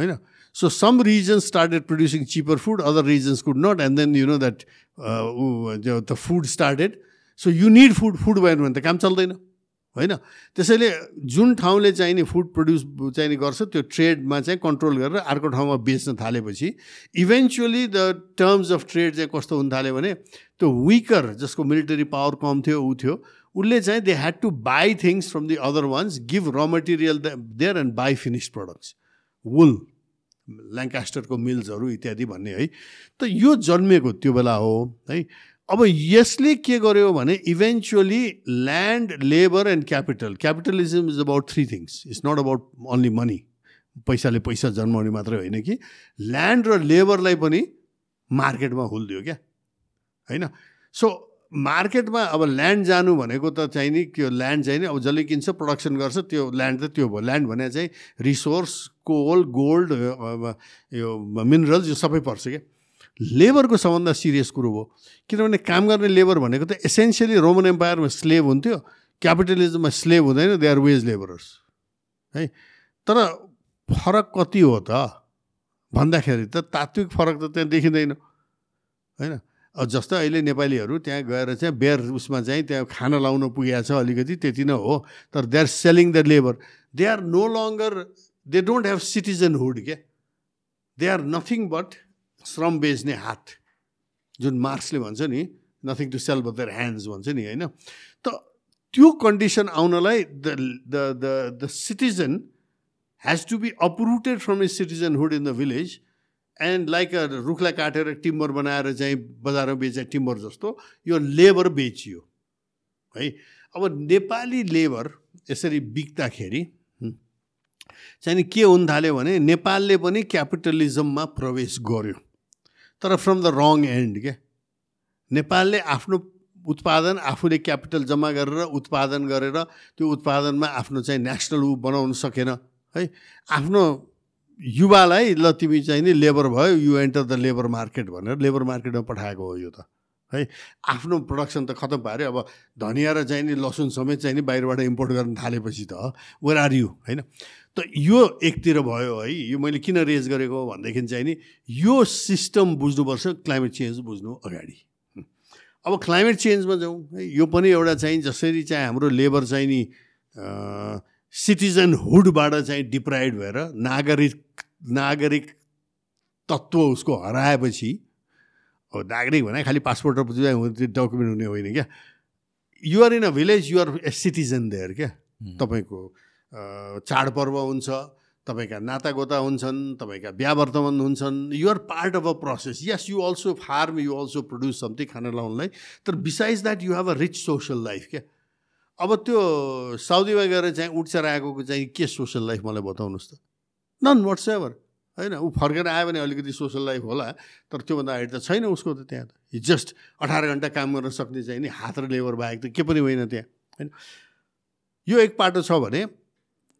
A: होइन? So some regions started producing cheaper food other regions could not and then you know that the food started so you need food food भएन भने त काम चल्दैन होइन? त्यसैले जुन ठाउँले चाहिँ नि फुड प्रड्युस चाहिने गर्छ त्यो ट्रेडमा चाहिँ कन्ट्रोल गरेर अर्को ठाउँमा बेच्न थालेपछि eventually the terms of trade चाहिँ कस्तो हुन थाल्यो भने त्यो विकर जसको मिलिटरी पावर कम थियो ऊ थियो उसले चाहिँ they had to buy things from the other ones give raw material there and buy finish products wool ल्याङ्कास्टरको मिल्सहरू इत्यादि भन्ने है। त यो जन्मेको त्यो बेला हो है। अब यसले के गर्यो भने eventually land labour and capital capitalism is about three things it's not about only money पैसाले पैसा जन्माउने मात्रै होइन कि। ल्यान्ड र लेबरलाई पनि मार्केटमा हुलिदियो क्या। होइन। सो मार्केटमा अब ल्यान्ड जानु भनेको त चाहिँ नि त्यो ल्यान्ड चाहिँ नि अब जसले किन्छ प्रडक्सन गर्छ त्यो ल्यान्ड त त्यो भयो। ल्यान्ड भने चाहिँ रिसोर्स कोल गोल्ड यो मिनरल्स यो सबै पर्छ क्या। लेबरको सबभन्दा सिरियस कुरो हो। किनभने काम गर्ने लेबर भनेको त एसेन्सियली रोमन एम्पायरमा स्लेभ हुन्थ्यो क्यापिटलिजममा स्लेभ हुँदैन दे आर वेज लेबरर्स है। तर फरक कति हो त भन्दाखेरि त तात्विक फरक त त्यहाँ देखिँदैन होइन। जस्तो अहिले नेपालीहरू त्यहाँ गएर चाहिँ बेयर उसमा चाहिँ त्यहाँ खाना लाउन पुगेको छ अलिकति त्यति नै हो। तर they are selling the labour they are no longer they don't have citizenhood क्या? दे आर नथिङ बट श्रम बेच्ने हात। जुन मार्क्सले भन्छ नि nothing to sell but their hands भन्छ नि होइन? त त्यो condition आउनलाई the the the the citizen has to be uprooted from a citizenhood in the village and like रुखलाई काटेर टिम्बर बनाएर चाहिँ बजारमा बेचे टिम्बर जस्तो यो लेबर बेचियो है अब नेपाली लेबर यसरी बिक्दाखेरि चाहिँ के हुन थाल्यो भने नेपालले पनि क्यापिटलिजममा प्रवेश गर्यो तर फ्रम द रङ एन्ड क्या नेपालले आफ्नो उत्पादन आफूले क्यापिटल जम्मा गरेर उत्पादन गरेर त्यो उत्पादनमा आफ्नो चाहिँ नेसनल ऊ बनाउन सकेन है आफ्नो युवालाई ल तिमी चाहिँ नि लेबर भयो you enter the labour market भनेर लेबर मार्केटमा पठाएको हो यो त। है आफ्नो प्रडक्सन त खतम भयो अरे अब धनिया र चाहिँ नि लसुन समेत चाहिँ नि बाहिरबाट इम्पोर्ट गर्न थालेपछि त वेयर आर यु होइन? त यो एकतिर भयो है यो मैले किन रेज गरेको भनेदेखि चाहिँ नि यो सिस्टम बुझ्नुपर्छ क्लाइमेट चेन्ज बुझ्नु अगाडि। अब क्लाइमेट चेन्जमा जाउँ। है यो पनि एउटा चाहिँ जसरी चाहिँ हाम्रो लेबर चाहिँ नि सिटिजनहुडबाट चाहिँ डिप्राइड भएर नागरिक नागरिक तत्त्व उसको हराएपछि अब नागरिक भने खालि पासपोर्ट र डकुमेन्ट हुने होइन क्या। You're in a village you're a citizen there क्या। तपाईँको चाडपर्व हुन्छ तपाईँका नातागोता हुन्छन् तपाईँका बिहा वर्तमान हुन्छन् you're part of a process yes you also farm you also produce something खाना लाउनलाई तर besides that you have a rich social life क्या। अब त्यो साउदीमा गएर चाहिँ उठ्चेर आएको चाहिँ के सोसल लाइफ मलाई बताउनुहोस् त? नन वाट्स एभर होइन? ऊ फर्केर आयो भने अलिकति सोसल लाइफ होला तर त्योभन्दा अगाडि त छैन उसको त त्यहाँ त। जस्ट अठार घन्टा काम गर्न सक्ने चाहिँ नि हात र लेबर बाहेक त के पनि होइन त्यहाँ होइन? यो एक पाटो छ भने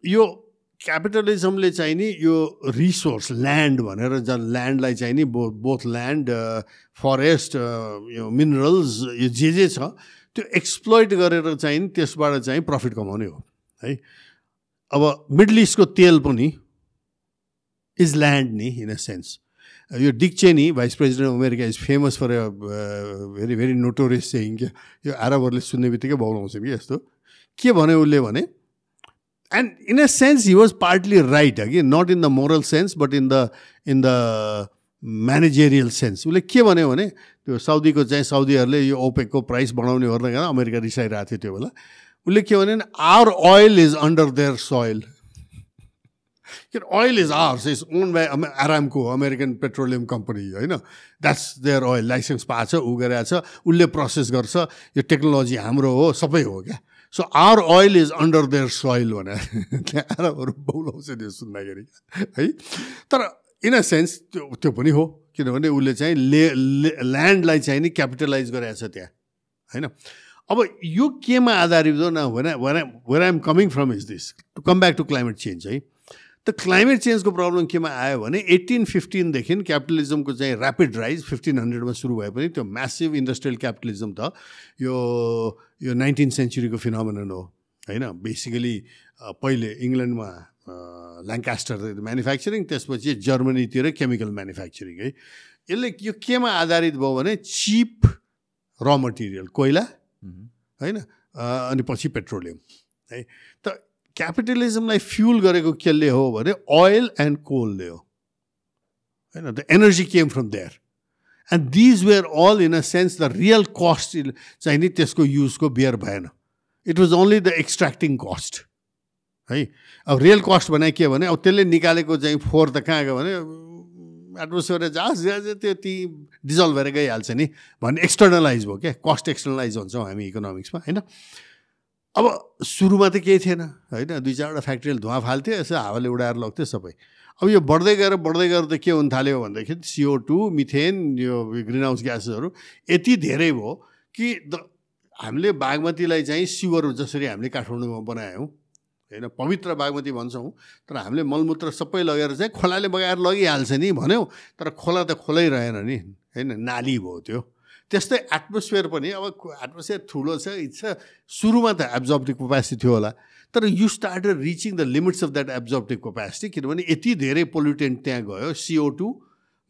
A: यो क्यापिटलिजमले चाहिँ नि यो रिसोर्स ल्यान्ड भनेर जन ल्यान्डलाई चाहिँ नि बो बोथ ल्यान्ड फरेस्ट यो मिनरल्स यो जे जे छ त्यो एक्सप्लोइट गरेर चाहिँ त्यसबाट चाहिँ प्रफिट कमाउने हो है। अब मिडल इस्टको तेल पनि इज ल्यान्ड नि इन अ सेन्स यो Dick Cheney vice president America is famous for very very notorious चाहिँ क्या? यो आरबहरूले सुन्ने बित्तिकै बाउलाउँछ कि यस्तो। के भन्यो उसले भने and in a sense he was partly right कि? Not in the moral sense but in the in the managerial sense उसले के भन्यो भने त्यो साउदीको चाहिँ साउदीहरूले यो ओपेकको प्राइस बढाउने गर्दा अमेरिका रिसाइरहेको थियो त्यो बेला। उसले के भने our oil is under their soil के oil is ours is owned by Aramco American petroleum company होइन? द्याट्स देयर ओइल लाइसेन्स पाएको छ ऊ गरेको छ उसले प्रोसेस गर्छ यो टेक्नोलोजी हाम्रो हो सबै हो क्या। So our oil is under their soil भनेर त्यहाँ आरामहरू बौलाउँछ त्यो सुन्दाखेरि है? तर इन अ सेन्स त्यो त्यो पनि हो। किनभने उसले चाहिँ ले ल्यान्डलाई चाहिँ नि क्यापिटलाइज गरेको छ त्यहाँ। होइन? अब यो केमा आधारित हो न when I'm coming from is this to come back to climate change है? त क्लाइमेट चेन्जको प्रब्लम केमा आयो भने एट्टिन फिफ्टिनदेखि क्यापिटलिजमको चाहिँ ऱ्यापिड राइज फिफ्टिन हन्ड्रेडमा सुरु भए पनि त्यो म्यासिभ इन्डस्ट्रियल क्यापिटलिजम त यो यो नाइन्टिन सेन्चुरीको फिनोमिनन हो। होइन? बेसिकली पहिले इङ्ल्यान्डमा ल्याङ्कास्टर म्यानुफ्याक्चरिङ त्यसपछि जर्मनीतिर केमिकल म्यानुफ्याक्चरिङ है। यसले यो केमा आधारित भयो भने चिप र मटेरियल कोइला होइन अनि पछि पेट्रोलियम है। त क्यापिटलिजमलाई फ्युल गरेको केले हो भने ओइल एन्ड कोलले हो। होइन the energy came from there and these were all in a sense the real cost चाहिँ नि त्यसको युजको बियर भएन। It was only the extracting cost है। अब रियल कस्ट भने के भने अब त्यसले निकालेको चाहिँ फोहोर त कहाँ गयो भने एटमोस्फियर जाओस् त्यो ती डिजल्भ भएर गइहाल्छ नि भन्ने एक्सटर्नलाइज भयो क्या। कस्ट एक्सटर्नलाइज हुन्छौँ हामी इकोनोमिक्समा होइन? अब सुरुमा त केही थिएन होइन? दुई चारवटा फ्याक्ट्रीले धुवा फाल्थ्यो यसो हावाले उडाएर लग्थ्यो सबै। अब यो बढ्दै गएर बढ्दै गएर त के हुन थाल्यो भनेदेखि सिओ टू मिथेन यो ग्रिन हाउस ग्यासेसहरू यति धेरै भयो कि द हामीले बागमतीलाई चाहिँ सिवर जसरी हामीले काठमाडौँमा बनायौँ होइन पवित्र बागमती भन्छौँ तर हामीले मलमूत्र सबै लगेर चाहिँ खोलाले बगाएर लगिहाल्छ नि भन्यौँ तर खोला त खोलै रहेन नि होइन नाली भयो त्यो। त्यस्तै एटमोस्फियर पनि अब एटमोस्फियर ठुलो छ इट्स सुरुमा त एब्जर्बटिभ क्यापेसिटी थियो होला तर you started reaching the limits of that absorptive capacity किनभने यति धेरै पोल्युटेन्ट त्यहाँ गयो सिओ टू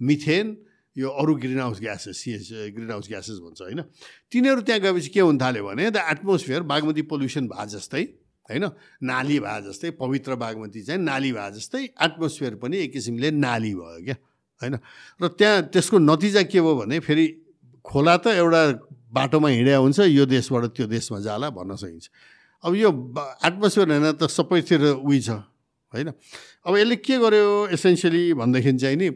A: मिथेन यो अरू ग्रिन हाउस ग्यासेस सिएस ग्रिन हाउस ग्यासेस भन्छ होइन। तिनीहरू त्यहाँ गएपछि के हुन थाल्यो भने द एटमोस्फियर बागमती पोल्युसन भए जस्तै होइन? नाली भए जस्तै पवित्र बागमती चाहिँ नाली भए जस्तै एटमोस्फियर पनि एक किसिमले नाली भयो क्या होइन? र त्यहाँ त्यसको नतिजा के भयो भने फेरि खोला त एउटा बाटोमा हिँड्या हुन्छ यो देशबाट त्यो देशमा जाला भन्न सकिन्छ। अब यो एटमोस्फियर होइन त सबैतिर उयो छ होइन? अब यसले के गर्यो एसेन्सियली भनेदेखि चाहिँ नि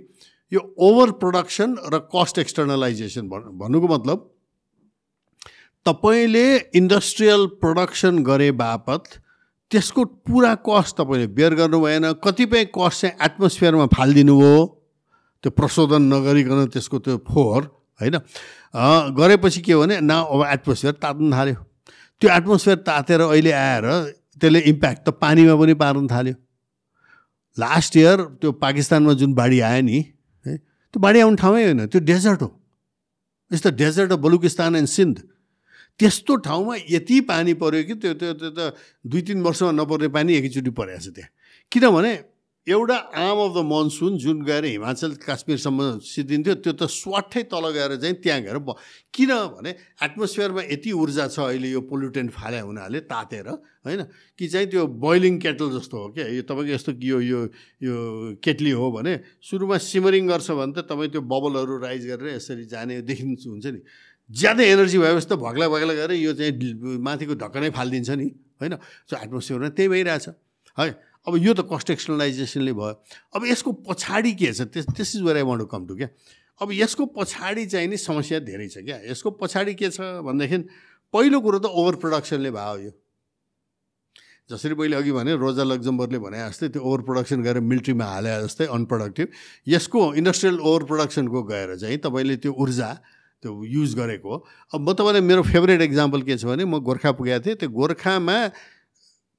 A: यो ओभर प्रडक्सन र कस्ट एक्सटर्नलाइजेसन भन्नुको मतलब तपाईँले इन्डस्ट्रियल प्रडक्सन गरे बापत त्यसको पुरा कस्ट तपाईँले बेयर गर्नु भएन कतिपय कस्ट चाहिँ एटमोस्फियरमा फालिदिनु भयो त्यो प्रशोधन नगरिकन त्यसको त्यो फोहोर होइन? गरेपछि के भने न अब एटमोस्फियर तात्नु थाल्यो। त्यो एटमोस्फियर तातेर अहिले आएर त्यसले इम्प्याक्ट त पानीमा पनि पार्न थाल्यो। लास्ट इयर त्यो पाकिस्तानमा जुन बाढी आयो नि है त्यो बाढी आउने ठाउँै होइन त्यो डेजर्ट हो। यस्तो डेजर्ट हो बलुकिस्तान एन्ड सिन्ध त्यस्तो ठाउँमा यति पानी पऱ्यो कि त्यो त्यो त्यो त दुई तिन वर्षमा नपर्ने पानी एकैचोटि परेको छ त्यहाँ। किनभने एउटा आर्म अफ द मनसुन जुन गएर हिमाचल काश्मीरसम्म सिद्धिन्थ्यो त्यो त स्वाटै तल गएर चाहिँ त्यहाँ गएर ब किनभने एटमोस्फियरमा यति ऊर्जा छ अहिले यो पोल्युटेन्ट फाले हुनाले तातेर होइन? कि चाहिँ त्यो बोइलिङ केटल जस्तो हो क्या? यो तपाईँको यस्तो यो यो यो केटली हो भने सुरुमा सिमरिङ गर्छ भने त तपाईँ त्यो बबलहरू राइज गरेर यसरी जाने देखिन्छ हुन्छ नि। ज्यादै एनर्जी भएपछि त भग्ला भग्ला गरेर यो चाहिँ माथिको ढक्कनै फालिदिन्छ नि होइन? सो एटमोस्फियरमा त्यही भइरहेछ। है? अब यो त कस्ट एक्सटर्नलाइजेसनले भयो। अब यसको पछाडि के छ? त्यस त्यस is where I want to come to क्या? अब यसको पछाडि चाहिँ नि समस्या धेरै छ क्या? यसको पछाडि के छ भनेदेखि पहिलो कुरो त ओभर प्रडक्सनले भयो यो। जसरी मैले अघि भने रोजा लग्जम्बरले भने जस्तै त्यो ओभर प्रडक्सन गरेर मिलिट्रीमा हाले जस्तै अनप्रोडक्टिभ यसको इन्डस्ट्रियल ओभर प्रडक्सनको गएर चाहिँ तपाईँले त्यो ऊर्जा त्यो युज गरेको अब म तपाईँलाई मेरो फेभरेट इक्जाम्पल के छ भने म गोर्खा पुगेको थिएँ। त्यो गोर्खामा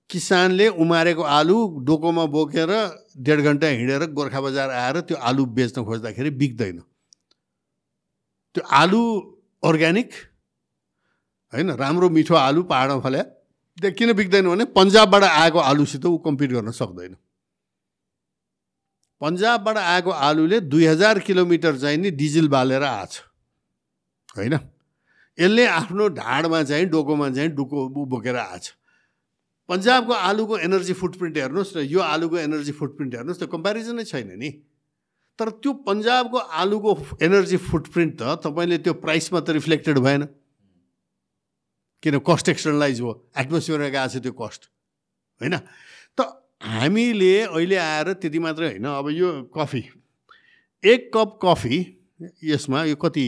A: किसानले उमारेको आलु डोकोमा बोकेर डेढ घन्टा हिँडेर गोर्खा बजार आएर त्यो आलु बेच्न खोज्दाखेरि बिक्दैन। त्यो आलु अर्ग्यानिक होइन राम्रो मिठो आलु पाहाडमा फल्या। त्यो किन बिक्दैन भने पन्जाबबाट आएको आलुसित ऊ कम्पिट गर्न सक्दैन। पन्जाबबाट आएको आलुले दुई हजार किलोमिटर चाहिँ नि डिजल बालेर आछ। होइन? यसले आफ्नो ढाडमा चाहिँ डोकोमा चाहिँ डुको बोकेर आछ पन्जाबको आलुको एनर्जी फुटप्रिन्ट हेर्नुहोस् र यो आलुको एनर्जी फुटप्रिन्ट हेर्नुहोस् त्यो कम्पेरिजनै छैन नि। तर त्यो पन्जाबको आलुको एनर्जी फुटप्रिन्ट त तपाईँले त्यो प्राइसमा त रिफ्लेक्टेड भएन। किन कस्ट एक्सटर्नलाइज हो? एटमोस्फियरमा गएको छ त्यो कस्ट होइन? त हामीले अहिले आएर त्यति मात्रै होइन। अब यो कफी एक कप कफी यसमा यो कति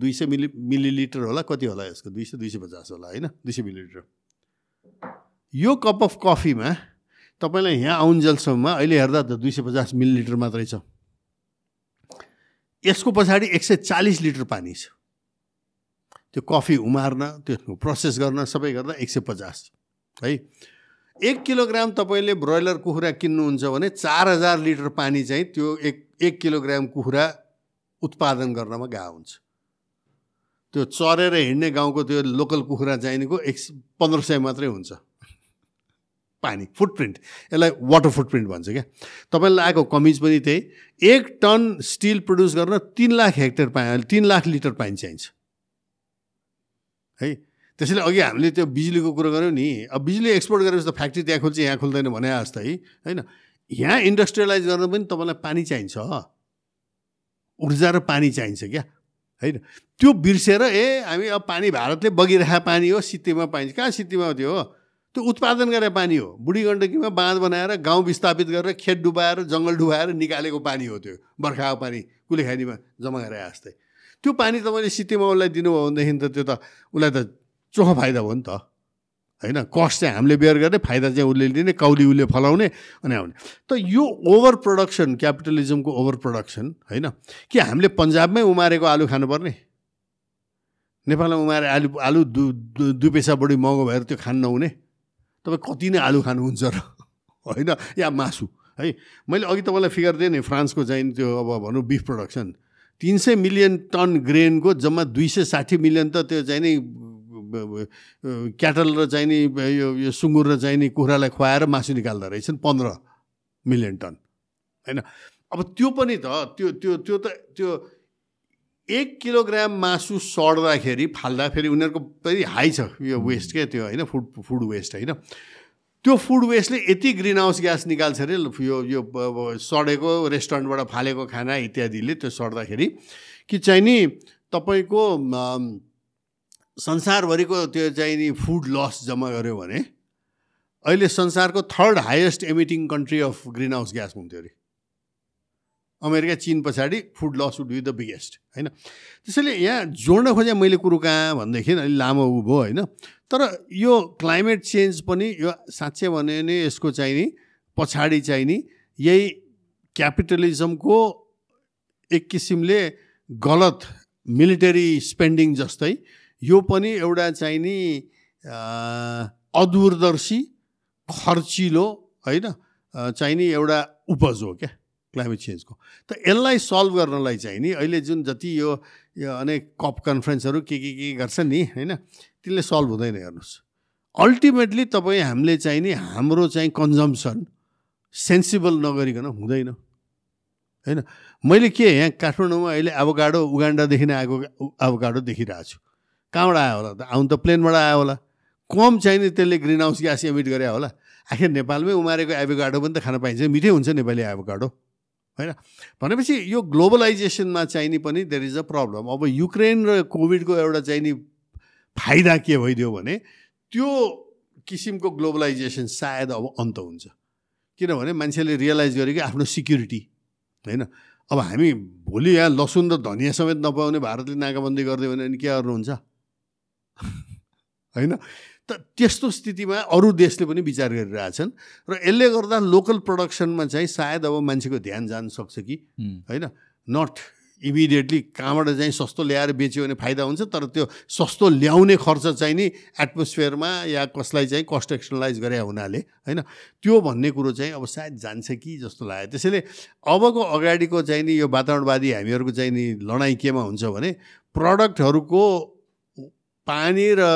A: दुई सय मिली मिलिलिटर होला कति होला यसको? दुई सय दुई सय पचास होला होइन? दुई सय मिलिलिटर। यो कप अफ कफीमा तपाईँलाई यहाँ आउन्जेलसम्म अहिले हेर्दा त दुई सय पचास मिलिलिटर मात्रै छ। यसको पछाडि एक सय चालिस लिटर पानी छ। त्यो कफी उमार्न त्यो प्रोसेस गर्न सबै गर्दा एक सय पचास है? एक किलोग्राम तपाईँले ब्रोइलर कुखुरा किन्नुहुन्छ भने चार हजार लिटर पानी चाहिँ त्यो एक एक किलोग्राम कुखुरा उत्पादन गर्नमा गएको हुन्छ। त्यो चरेर हिँड्ने गाउँको त्यो लोकल कुखुरा चाहिनेको एक पन्ध्र सय मात्रै हुन्छ। पानी फुटप्रिन्ट यसलाई वाटर फुटप्रिन्ट भन्छ क्या। तपाईँलाई आएको कमिज पनि त्यही। एक टन स्टिल प्रड्युस गर्न तिन लाख हेक्टर पाए तिन लाख लिटर पानी चाहिन्छ। है? त्यसैले अघि हामीले त्यो बिजुलीको कुरो गऱ्यौँ नि। अब बिजुली एक्सपोर्ट गरेपछि त फ्याक्ट्री त्यहाँ खोल्छ यहाँ खोल्दैन भने जस्तै होइन? यहाँ इन्डस्ट्रियलाइज गर्न पनि तपाईँलाई पानी चाहिन्छ। ऊर्जा र पानी चाहिन्छ क्या? होइन? त्यो बिर्सेर ए हामी अब पानी भारतले बगिरहेको पानी हो सित्तीमा पाइन्छ। कहाँ सित्तीमा त्यो हो? त्यो उत्पादन गरे पानी हो। बुढी गण्डकीमा बाँध बनाएर गाउँ विस्थापित गरेर खेत डुबाएर जङ्गल डुबाएर निकालेको पानी हो त्यो। बर्खाको पानी कुलेखानीमा जम्मा गरेर जस्तै। त्यो पानी तपाईँले सिटीमा उसलाई दिनुभयो भनेदेखि त त्यो त उसलाई त चोखो फाइदा हो नि त। होइन? कस्ट चाहिँ हामीले बेयर गर्ने फाइदा चाहिँ उसले लिने कौली उसले फलाउने अनि आउने। त यो ओभर प्रडक्सन क्यापिटलिजमको ओभर प्रडक्सन होइन? कि हामीले पन्जाबमै उमारेको आलु खानुपर्ने? नेपालमा उमारे आलु आलु दु दुई पैसा बढी महँगो भएर त्यो खान नहुने? तपाईँ कति नै आलु खानुहुन्छ र होइन? या मासु है? मैले अघि तपाईँलाई फिगर दिएँ नि फ्रान्सको चाहिँ त्यो अब भनौँ बिफ प्रडक्सन। तिन सय मिलियन टन ग्रेनको जम्मा दुई सय साठी मिलियन त त्यो चाहिँ नि क्याटल र चाहिँ नि यो यो सुँगुर र चाहिँ नि कुखुरालाई खुवाएर मासु निकाल्दो रहेछन् पन्ध्र मिलियन टन होइन? अब त्यो पनि त त्यो त्यो त्यो त त्यो एक किलोग्राम मासु सड्दाखेरि फाल्दाखेरि उनीहरूको पनि हाई छ यो वेस्ट क्या त्यो होइन? फुड फुड वेस्ट होइन? त्यो फुड वेस्टले यति ग्रिन हाउस ग्यास निकाल्छ अरे यो यो सडेको रेस्टुरेन्टबाट फालेको खाना इत्यादिले त्यो सड्दाखेरि कि चाहिँ नि तपाईँको संसारभरिको त्यो चाहिँ नि फुड लस जम्मा गऱ्यो भने अहिले संसारको third highest emitting country of greenhouse gas हुन्थ्यो अरे। अमेरिका चिन पछाडि food loss would be the biggest होइन? त्यसैले यहाँ जोड्न खोजेँ मैले कुरो कहाँ भनेदेखि अलिक लामो उभो होइन? तर यो क्लाइमेट चेन्ज पनि यो साँच्चै भने यसको चाहिँ नि पछाडि चाहिँ नि यही क्यापिटलिजमको एक किसिमले गलत मिलिटरी स्पेन्डिङ जस्तै यो पनि एउटा चाहिँ नि अदूरदर्शी खर्चिलो होइन चाहिने एउटा उपज हो क्या क्लाइमेट चेन्जको त यसलाई सल्भ गर्नलाई चाहिँ नि अहिले जुन जति यो अनेक कप कन्फरेन्सहरू के के के गर्छ नि होइन त्यसले सल्भ हुँदैन हेर्नुहोस्। अल्टिमेटली तपाईँ हामीले चाहिँ नि हाम्रो चाहिँ कन्जम्सन सेन्सिबल नगरिकन हुँदैन होइन। मैले के यहाँ काठमाडौँमा अहिले एभोकाडो उगान्डादेखि नै आएको एभोकाडो देखिरहेको छु कहाँबाट आयो होला? त आउनु त प्लेनबाट आयो होला। कम चाहिँ नि त्यसले ग्रिन हाउस ग्यास एमिट गरे होला। आखिर नेपालमै उमारेको एभोकाडो पनि त खान पाइन्छ। मिठै हुन्छ नेपाली एभोकाडो होइन? भनेपछि यो ग्लोबलाइजेसनमा चाहिने पनि देयर इज अ प्रब्लम अब युक्रेन र कोभिडको एउटा चाहिने फाइदा के भइदियो भने त्यो किसिमको ग्लोबलाइजेसन सायद अब अन्त हुन्छ। किनभने मान्छेले रियलाइज गर्यो कि आफ्नो सिक्युरिटी होइन? अब हामी भोलि यहाँ लसुन र धनियाँ समेत नपाउने भारतले नाकाबन्दी गरिदियो भने के गर्नुहुन्छ? होइन? त त्यस्तो स्थितिमा अरू देशले पनि विचार गरिरहेछन् र यसले गर्दा लोकल प्रडक्सनमा चाहिँ सायद अब मान्छेको ध्यान जान सक्छ कि? होइन? नट इमिडिएटली कहाँबाट चाहिँ सस्तो ल्याएर बेच्यो भने फाइदा हुन्छ तर त्यो सस्तो ल्याउने खर्च चाहिँ नि एटमोस्फियरमा या कसलाई चाहिँ कस्ट एक्सनलाइज गरे हुनाले होइन? त्यो भन्ने कुरो चाहिँ अब सायद जान्छ कि जस्तो लाग्यो। त्यसैले अबको अगाडिको चाहिँ नि यो वातावरणवादी हामीहरूको चाहिँ नि लडाइँ केमा हुन्छ भने प्रडक्टहरूको पानी र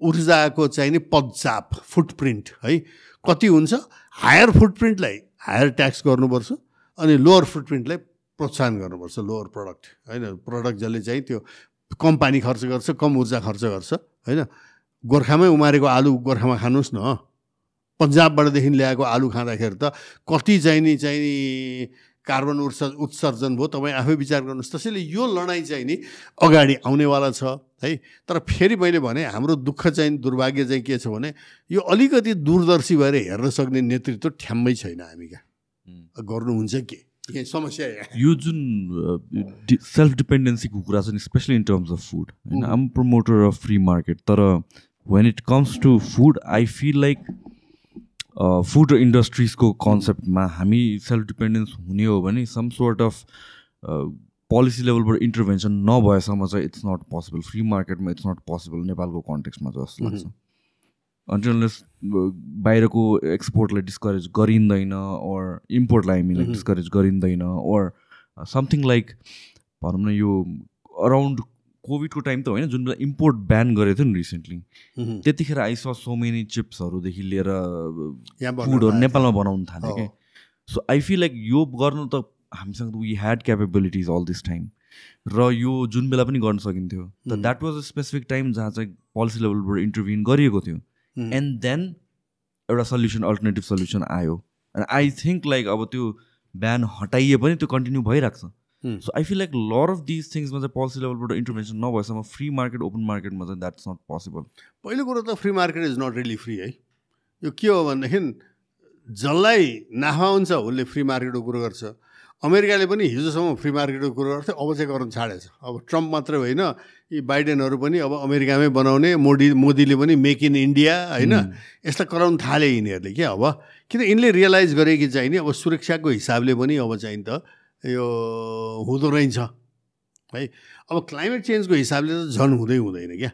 A: ऊर्जाको चाहिँ नि पदचाप फुटप्रिन्ट है? कति हुन्छ? हायर फुटप्रिन्टलाई हायर ट्याक्स गर्नुपर्छ अनि लोवर फुटप्रिन्टलाई प्रोत्साहन गर्नुपर्छ लोवर प्रडक्ट होइन? प्रडक्ट जसले चाहिँ त्यो कम पानी खर्च गर्छ कम ऊर्जा खर्च गर्छ होइन? गोर्खामै उमारेको आलु गोर्खामा खानुहोस् न पन्जाबबाटदेखि ल्याएको आलु खाँदाखेरि त कति चाहिँ नि चाहिँ कार्बन उत्स उत्सर्जन भयो तपाईँ आफै विचार गर्नुहोस्। त्यसैले यो लडाइँ चाहिँ नि अगाडि आउनेवाला छ है। तर फेरि मैले भने हाम्रो दुःख चाहिँ दुर्भाग्य चाहिँ के छ भने यो अलिकति दूरदर्शी भएर हेर्न सक्ने नेतृत्व ठ्याम्मै छैन हामी क्या गर्नुहुन्छ के? समस्या
B: यो जुन सेल्फ डिपेन्डेन्सीको कुरा छ नि specially in terms of food होइन। I'm promoter of free market तर when it comes to food I feel like food इन्डस्ट्रिजको कन्सेप्टमा हामी सेल्फ डिपेन्डेन्स हुने हो भने सम सोर्ट अफ पोलिसी लेभलबाट इन्टरभेन्सन नभएसम्म चाहिँ इट्स नट पोसिबल फ्री मार्केटमा इट्स नट पोसिबल नेपालको कन्टेक्समा जस्तो लाग्छ। अन्टिलनेस बाहिरको एक्सपोर्टलाई डिस्करेज गरिँदैन ओर इम्पोर्टलाई हामीलाई डिस्करेज गरिँदैन ओर समथिङ लाइक भनौँ न यो अराउन्ड कोभिडको टाइम त होइन जुन बेला इम्पोर्ट ब्यान गरेको थियो नि रिसेन्टली त्यतिखेर आइस सो मेनी चिप्सहरूदेखि लिएर फुडहरू नेपालमा बनाउनु थाल्यो क्या सो आई फिल लाइक यो गर्नु त हामीसँग we had capabilities all this time र यो जुन बेला पनि गर्न सकिन्थ्यो त that was a specific time जहाँ चाहिँ पोलिसी लेभलबाट इन्टरभ्युन गरिएको थियो। एन्ड देन एउटा सल्युसन अल्टरनेटिभ सल्युसन आयो। एन्ड आई थिङ्क लाइक अब त्यो बिहान हटाइए पनि त्यो कन्टिन्यू भइरहेको छ। So I feel like lot of this थिङ्समा चाहिँ पोलिसी लेभलबाट इन्टरभेन्सन नभएसम्म फ्री मार्केट ओपन मार्केटमा चाहिँ द्याट्स नट पोसिबल
A: पहिलो कुरो त free market is not really free है यो के हो भनेदेखि जसलाई नाफा हुन्छ उसले फ्री मार्केटको कुरो गर्छ अमेरिकाले पनि हिजोसम्म फ्री मार्केटको कुरो गर्थ्यो अब चाहिँ गर्न छाडेछ अब ट्रम्प मात्रै होइन यी बाइडेनहरू पनि अब अमेरिकामै बनाउने मोदी मोदीले पनि मेक इन इन्डिया होइन यस्ता कराउनु थाले यिनीहरूले क्या अब किन यिनले रियलाइज गरे कि चाहिँ नि अब सुरक्षाको हिसाबले पनि अब चाहिँ त यो हुँदो रहेछ। है अब क्लाइमेट चेन्जको हिसाबले त झन् हुँदै हुँदैन क्या।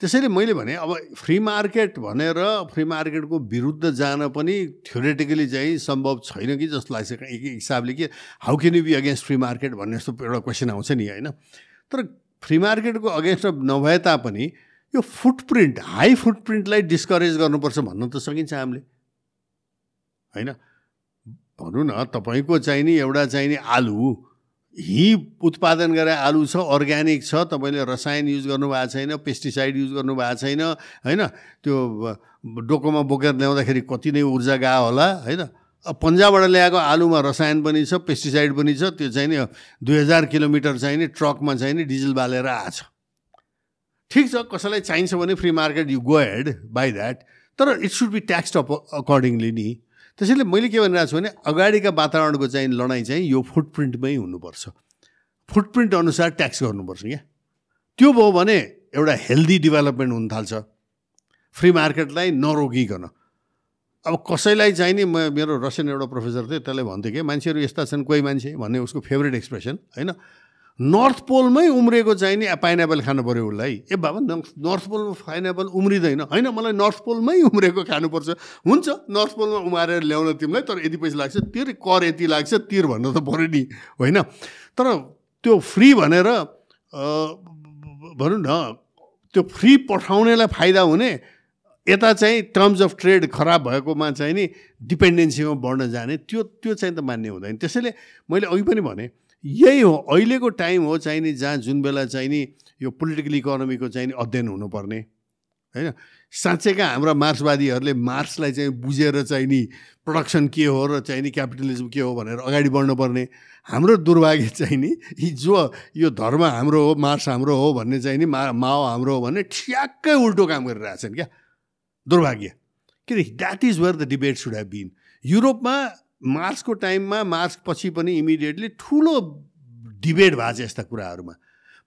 A: त्यसैले मैले भने अब फ्री मार्केट भनेर फ्री मार्केटको विरुद्ध जान पनि थ्योरेटिकली चाहिँ सम्भव छैन कि जस्तो लाग्छ एक हिसाबले कि how can you be against free market भन्ने जस्तो एउटा क्वेसन आउँछ नि होइन। तर फ्री मार्केटको अगेन्स्ट नभए तापनि यो फुटप्रिन्ट हाई फुटप्रिन्टलाई डिस्करेज गर्नुपर्छ भन्न त सकिन्छ हामीले। होइन? भनौँ न तपाईँको चाहिने एउटा चाहिने आलु। हि उत्पादन गरे आलु छ अर्ग्यानिक छ तपाईँले रसायन युज गर्नुभएको छैन पेस्टिसाइड युज गर्नुभएको छैन होइन? त्यो डोकोमा बोकेर ल्याउँदाखेरि कति नै ऊर्जा गयो होला होइन? पन्जाबबाट ल्याएको आलुमा रसायन पनि छ पेस्टिसाइड पनि छ त्यो चाहिँ नि दुई हजार किलोमिटर चाहिँ नि ट्रकमा चाहिँ नि डिजल बालेर आएछ ठिक छ कसैलाई चाहिन्छ भने free market you go ahead by that तर it should be taxed up accordingly नि। त्यसैले मैले के भनिरहेको छु भने अगाडिका वातावरणको चाहिँ लडाइँ चाहिँ यो फुटप्रिन्टमै हुनुपर्छ। फुटप्रिन्ट अनुसार ट्याक्स गर्नुपर्छ क्या। त्यो भयो भने एउटा हेल्दी डेभलपमेन्ट हुन थाल्छ। फ्री मार्केटलाई नरोकिकन। अब कसैलाई चाहिँ नि म मेरो रसियन एउटा प्रोफेसर थियो त्यसले भन्थ्यो कि मान्छेहरू यस्ता छन् कोही मान्छे भन्ने उसको फेभरेट एक्सप्रेसन होइन? नर्थ पोलमै उम्रेको चाहिँ नि पाइनएप्पल खानु पऱ्यो उसलाई। ए बाबा नर्थ पोलमा पाइनएप्पल उम्रिँदैन। होइन मलाई नर्थ पोलमै उम्रेको खानुपर्छ। हुन्छ नर्थ पोलमा उमारेर ल्याउन तिमीलाई तर यति पैसा लाग्छ तिर कर यति लाग्छ तिर भन्नु त पऱ्यो नि होइन? तर त्यो फ्री भनेर भनौँ न त्यो फ्री पठाउनेलाई फाइदा हुने यता चाहिँ टर्म्स अफ ट्रेड खराब भएकोमा चाहिँ नि डिपेन्डेन्सीमा बढ्न जाने त्यो त्यो चाहिँ त मान्ने हुँदैन। त्यसैले मैले अघि पनि भने यही हो अहिलेको टाइम हो चाहिँ नि जहाँ जुन बेला चाहिँ नि यो पोलिटिकल इकोनोमीको चाहिँ नि अध्ययन हुनुपर्ने। होइन? साँच्चैका हाम्रा मार्क्सवादीहरूले मार्क्सलाई चाहिँ बुझेर चाहिँ नि प्रडक्सन के हो र चाहिँ नि क्यापिटलिजम के हो भनेर अगाडि बढ्नुपर्ने। हाम्रो दुर्भाग्य चाहिँ नि जो यो धर्म हाम्रो हो मार्क्स हाम्रो हो भन्ने चाहिँ नि मा माओ हाम्रो हो भन्ने ठ्याक्कै उल्टो काम गरिरहेछन् क्या। दुर्भाग्य। किन that is where the debate should have been युरोपमा मार्चको टाइममा मार्च पछि पनि इमिडिएटली ठुलो डिबेट भएको छ यस्ता कुराहरूमा।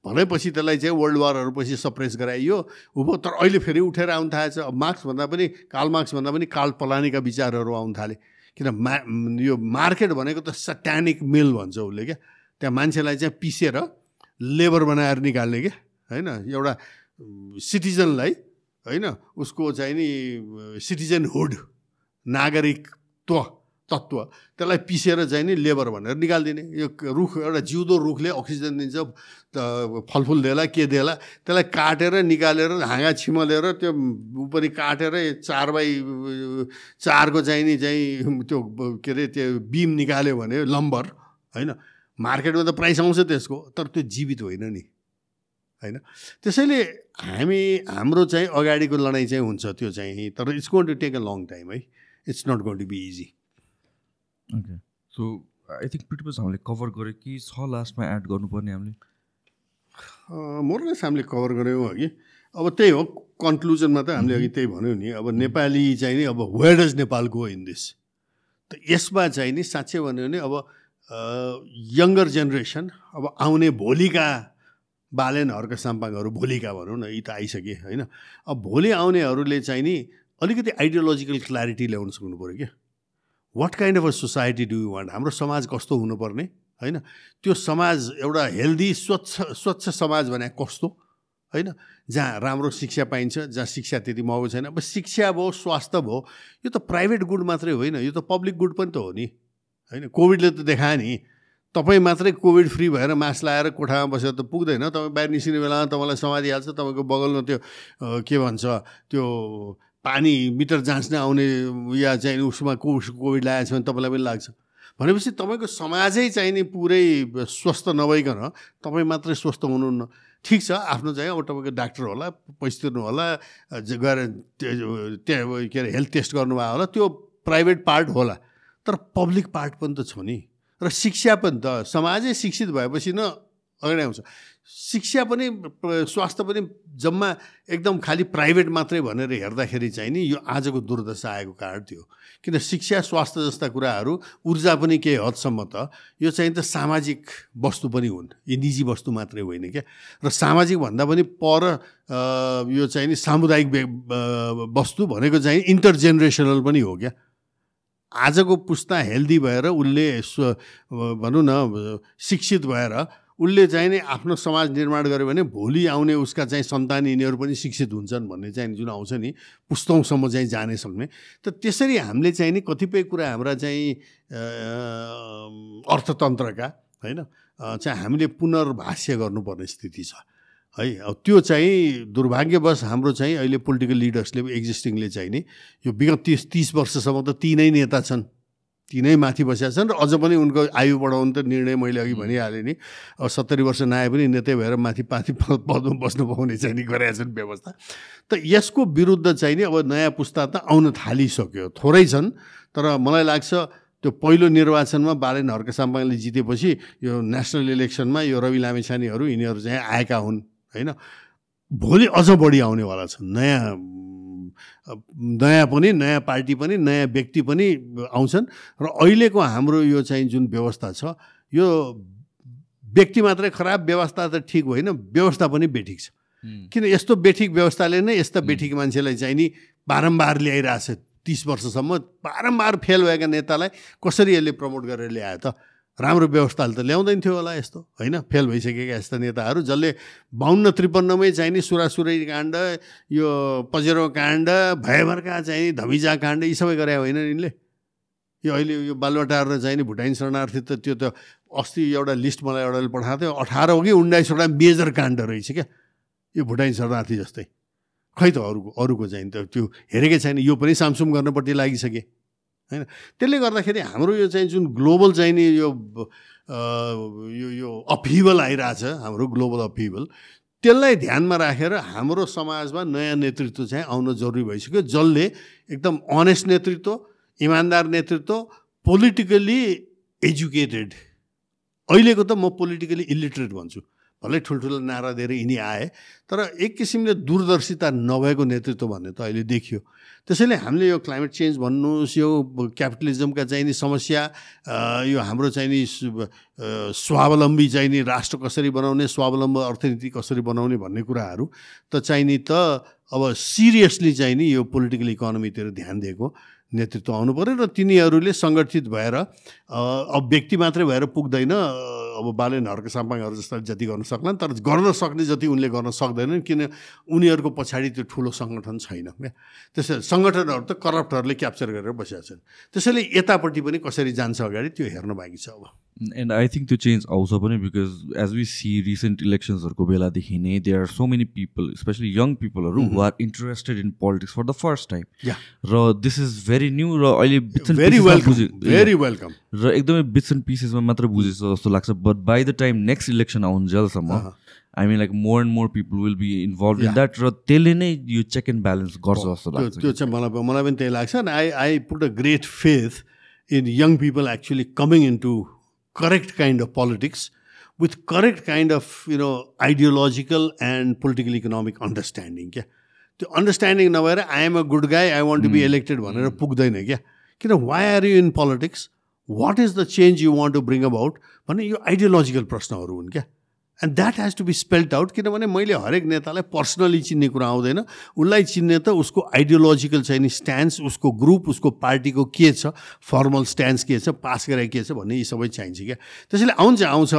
A: भनैपछि त्यसलाई चाहिँ वर्ल्ड वारहरू पछि सप्रेस गराइयो। उभो तर अहिले फेरि उठेर आउनु थालेछ। अब मार्क्सभन्दा पनि काल मार्क्सभन्दा पनि काल पलानीका विचारहरू आउनु थाले। किन मा यो मार्केट भनेको त सट्यानिक मिल भन्छ उसले क्या। त्यहाँ मान्छेलाई चाहिँ पिसेर लेबर बनाएर निकाल्ने क्या। होइन? एउटा सिटिजनलाई होइन? उसको चाहिँ नि सिटिजनहुड नागरिकत्व तत्त्व। त्यसलाई पिसेर चाहिँ नि लेबर भनेर निकालिदिने। यो रुख एउटा जिउँदो रुखले अक्सिजन दिन्छ फलफुल देला के देला त्यसलाई काटेर निकालेर हाँगा छिमलेर त्यो उपरि काटेर चार बाई चारको चाहिँ नि चाहिँ त्यो के अरे त्यो बिम निकाल्यो भने लम्बर होइन? मार्केटमा त प्राइस आउँछ त्यसको तर त्यो जीवित होइन नि। होइन? त्यसैले हामी हाम्रो चाहिँ अगाडिको लडाइँ चाहिँ हुन्छ त्यो चाहिँ। तर it's going to take a long time है। It's not going to be easy.
B: Okay so I think प्रिटिपस हामीले कभर गऱ्यो कि छ लास्टमा एड गर्नुपर्ने हामीले?
A: मोरलेस हामीले कभर गऱ्यौँ कि अब त्यही हो कन्क्लुजनमा त हामीले अघि त्यही भन्यौँ नि। अब नेपाली चाहिँ नि अब where does Nepal go in this त यसमा चाहिँ नि साँच्चै भन्यो भने अब यङ्गर जेनेरेसन अब आउने भोलिका बालेनहरूका साम्पाङहरू भोलिका भनौँ न यी त आइसके होइन? अब भोलि आउनेहरूले चाहिँ नि अलिकति आइडियोलोजिकल क्ल्यारिटी ल्याउनु सक्नु पऱ्यो क्या। What kind of a society do you want हाम्रो समाज कस्तो हुनुपर्ने? होइन? त्यो समाज एउटा हेल्दी स्वच्छ स्वच्छ समाज भने कस्तो? होइन? जहाँ राम्रो शिक्षा पाइन्छ जहाँ शिक्षा त्यति महँगो छैन। अब शिक्षा भयो स्वास्थ्य भयो यो त प्राइभेट गुड मात्रै होइन। यो त पब्लिक गुड पनि त हो नि। होइन? कोभिडले त देखायो नि। तपाईँ मात्रै कोभिड फ्री भएर मास्क लगाएर कोठामा बसेर त पुग्दैन। तपाईँ बाहिर निस्किने बेलामा तपाईँलाई समातिहाल्छ तपाईँको बगलमा त्यो के भन्छ त्यो पानी मिटर जाँच्न आउने या चाहिँ उसमा कोभिड लागेको छ भने तपाईँलाई पनि लाग्छ। भनेपछि तपाईँको समाजै चाहिँ नि पुरै स्वस्थ नभइकन तपाईँ मात्रै स्वस्थ हुनुहुन्न। ठिक छ आफ्नो चाहिँ अब तपाईँको डाक्टर होला पैसा तिर्नु होला गएर त्यहाँ के अरे हेल्थ टेस्ट गर्नुभयो होला त्यो प्राइभेट पार्ट होला। तर पब्लिक पार्ट पनि त छ नि। र शिक्षा पनि त समाजै शिक्षित भएपछि न अगाडि आउँछ। शिक्षा पनि स्वास्थ्य पनि जम्मा एकदम खालि प्राइभेट मात्रै भनेर हेर्दाखेरि चाहिँ नि यो आजको दुर्दशा आएको कारण थियो। किन शिक्षा स्वास्थ्य जस्ता कुराहरू ऊर्जा पनि केही हदसम्म त यो चाहिँ त सामाजिक वस्तु पनि हुन्। यो निजी वस्तु मात्रै होइन क्या। र सामाजिक भन्दा पनि पर यो चाहिँ नि सामुदायिक वस्तु भनेको चाहिँ इन्टरजेनेरेसनल पनि हो क्या। आजको पुस्ता हेल्दी भएर उसले भनौँ न शिक्षित भएर उसले चाहिँ नि आफ्नो समाज निर्माण गर्यो भने भोलि आउने उसका चाहिँ सन्तान यिनीहरू पनि शिक्षित हुन्छन् भन्ने चाहिँ जुन आउँछ नि पुस्तौँसम्म चाहिँ जाने सक्ने। त त्यसरी हामीले चाहिँ नि कतिपय कुरा हाम्रा चाहिँ अर्थतन्त्रका होइन चाहिँ हामीले पुनर्भाष्य गर्नुपर्ने स्थिति छ। है अब त्यो चाहिँ दुर्भाग्यवश हाम्रो चाहिँ अहिले पोलिटिकल लिडर्सले एक्जिस्टिङले चाहिँ नि यो विगत तिस तिस वर्षसम्म त तिनै नेता छन्। तिनै माथि बसेका छन् र अझ पनि उनको आयु बढाउनु त निर्णय मैले अघि भनिहालेँ नि। अब सत्तरी वर्ष नआए पनि नेतै भएर माथि पाथि पदमा बस्नु पाउने चाहिँ नि गरेका छन् व्यवस्था। त यसको विरुद्ध चाहिँ नि अब नयाँ पुस्ता त आउन थालिसक्यो। थोरै छन् तर मलाई लाग्छ त्यो पहिलो निर्वाचनमा बालेन हर्क साम्पाङले जितेपछि यो नेसनल इलेक्सनमा यो रवि लामेछानेहरू यिनीहरू चाहिँ आएका हुन् होइन? भोलि अझ बढी आउनेवाला छन्। नयाँ नयाँ पनि नयाँ पार्टी पनि नयाँ व्यक्ति पनि आउँछन् र अहिलेको हाम्रो यो चाहिँ जुन व्यवस्था छ यो व्यक्ति मात्रै खराब व्यवस्था त ठिक होइन व्यवस्था पनि बेठिक छ। किन यस्तो बेठिक व्यवस्थाले नै यस्ता बेठिक मान्छेलाई चाहिँ नि बारम्बार ल्याइरहेछ तिस वर्षसम्म बारम्बार फेल भएका नेतालाई कसरी यसले प्रमोट गरेर ल्यायो त? राम्रो व्यवस्थाले त ल्याउँदैन थियो होला यस्तो। होइन? फेल भइसकेका यस्ता नेताहरू जसले बाहन्न त्रिपन्नमै चाहिँ नि सुरासुरै काण्ड यो पजेरो काण्ड भयभरका चाहिँ धमिजा काण्ड यी सबै गरे होइन यिनले? यो अहिले यो बालुवाटार र चाहिँ नि भुटाइन शरणार्थी त त्यो त अस्ति एउटा लिस्ट मलाई एउटाले पठाएको थियो अठार हो कि उन्नाइसवटा मेजर काण्ड रहेछ क्या। यो भुटाइन शरणार्थी जस्तै। खै त अरूको अरूको चाहिँ त त्यो हेरेकै छैन। यो पनि सामसुम गर्नपट्टि लागिसके। होइन? त्यसले गर्दाखेरि हाम्रो यो चाहिँ जुन ग्लोबल चाहिँ नि यो यो यो अफिबल आइरहेछ हाम्रो ग्लोबल अफिबल त्यसलाई ध्यानमा राखेर हाम्रो समाजमा नयाँ नेतृत्व चाहिँ आउन जरुरी भइसक्यो जसले एकदम अनेस्ट नेतृत्व इमान्दार नेतृत्व पोलिटिकली एजुकेटेड अहिलेको त म पोलिटिकली इलिटरेट भन्छु। भलै ठुल्ठुलो नारा दिएर यिनी आए। तर एक किसिमले दूरदर्शिता नभएको नेतृत्व भन्ने त अहिले देखियो। त्यसैले हामीले यो क्लाइमेट चेन्ज भन्नुहोस् यो क्यापिटलिजमका चाहिँ नि समस्या यो हाम्रो चाहिँ नि स्वावलम्बी चाहिँ नि राष्ट्र कसरी बनाउने स्वावलम्बी अर्थनीति कसरी बनाउने भन्ने कुराहरू त चाहिँ नि त अब सिरियसली चाहिँ नि यो पोलिटिकल इकोनोमीतिर ध्यान दिएको। नेतृत्व आउनु पऱ्यो र तिनीहरूले सङ्गठित भएर अब व्यक्ति मात्रै भएर पुग्दैन अब बालेन हर्क साम्पाङहरू जस्ता जति गर्न सक्लान् तर गर्न सक्ने जति उनले गर्न सक्दैनन् किन उनीहरूको पछाडि त्यो ठुलो सङ्गठन छैन क्या? त्यसै सङ्गठनहरू त करप्टहरूले क्याप्चर गरेर बसेका छन्। त्यसैले यतापट्टि पनि कसरी जान्छ अगाडि त्यो हेर्न बाँकी छ अब।
B: एन्ड आई थिङ्क त्यो चेन्ज आउँछ पनि because as we see recent इलेक्सन्सहरूको बेलादेखि नै they are so many people especially young पिपलहरू who are interested in politics for the first time र दिस इज भेरी न्यू र अहिले
A: भेरी वेलकम
B: र एकदमै बिट्स एन्ड पिसेसमा मात्र बुझेछ जस्तो लाग्छ but by the time next election आउन्जेलसम्म I mean like more and more people will be involve in that र त्यसले नै यो चेक एन्ड ब्यालेन्स गर्छ जस्तो लाग्छ
A: त्यो चाहिँ मलाई मलाई पनि त्यही लाग्छ I I put a great faith in young people actually coming in to correct kind of politics with correct kind of you know ideological and political economic understanding क्या त्यो अन्डरस्ट्यान्डिङ नभएर I am a good guy I want to be elected भनेर पुग्दैन क्या किन why are you in politics what is the change you want to bring about भन्ने यो ideological प्रश्नहरू हुन् क्या and that has to be spelled out किनभने मैले हरेक नेतालाई पर्सनली चिन्ने कुरा आउँदैन उसलाई चिन्ने त उसको आइडियोलोजिकल छैन स्ट्यान्स उसको ग्रुप उसको पार्टीको के छ फर्मल स्ट्यान्स के छ पास गरेको के छ भन्ने यी सबै चाहिन्छ क्या त्यसैले आउँछ आउँछ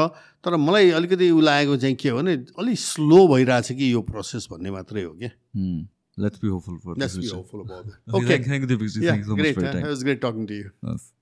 A: तर मलाई अलिकति उ लागेको चाहिँ के हो भने अलिक स्लो भइरहेछ कि यो प्रोसेस भन्ने मात्रै हो क्या
B: Let's be hopeful for
A: Let's be hopeful about it. Okay.
B: Thank, you.
A: Yeah,
B: Thank you so
A: great.
B: much for your time.
A: It was great talking to you.
B: Yes.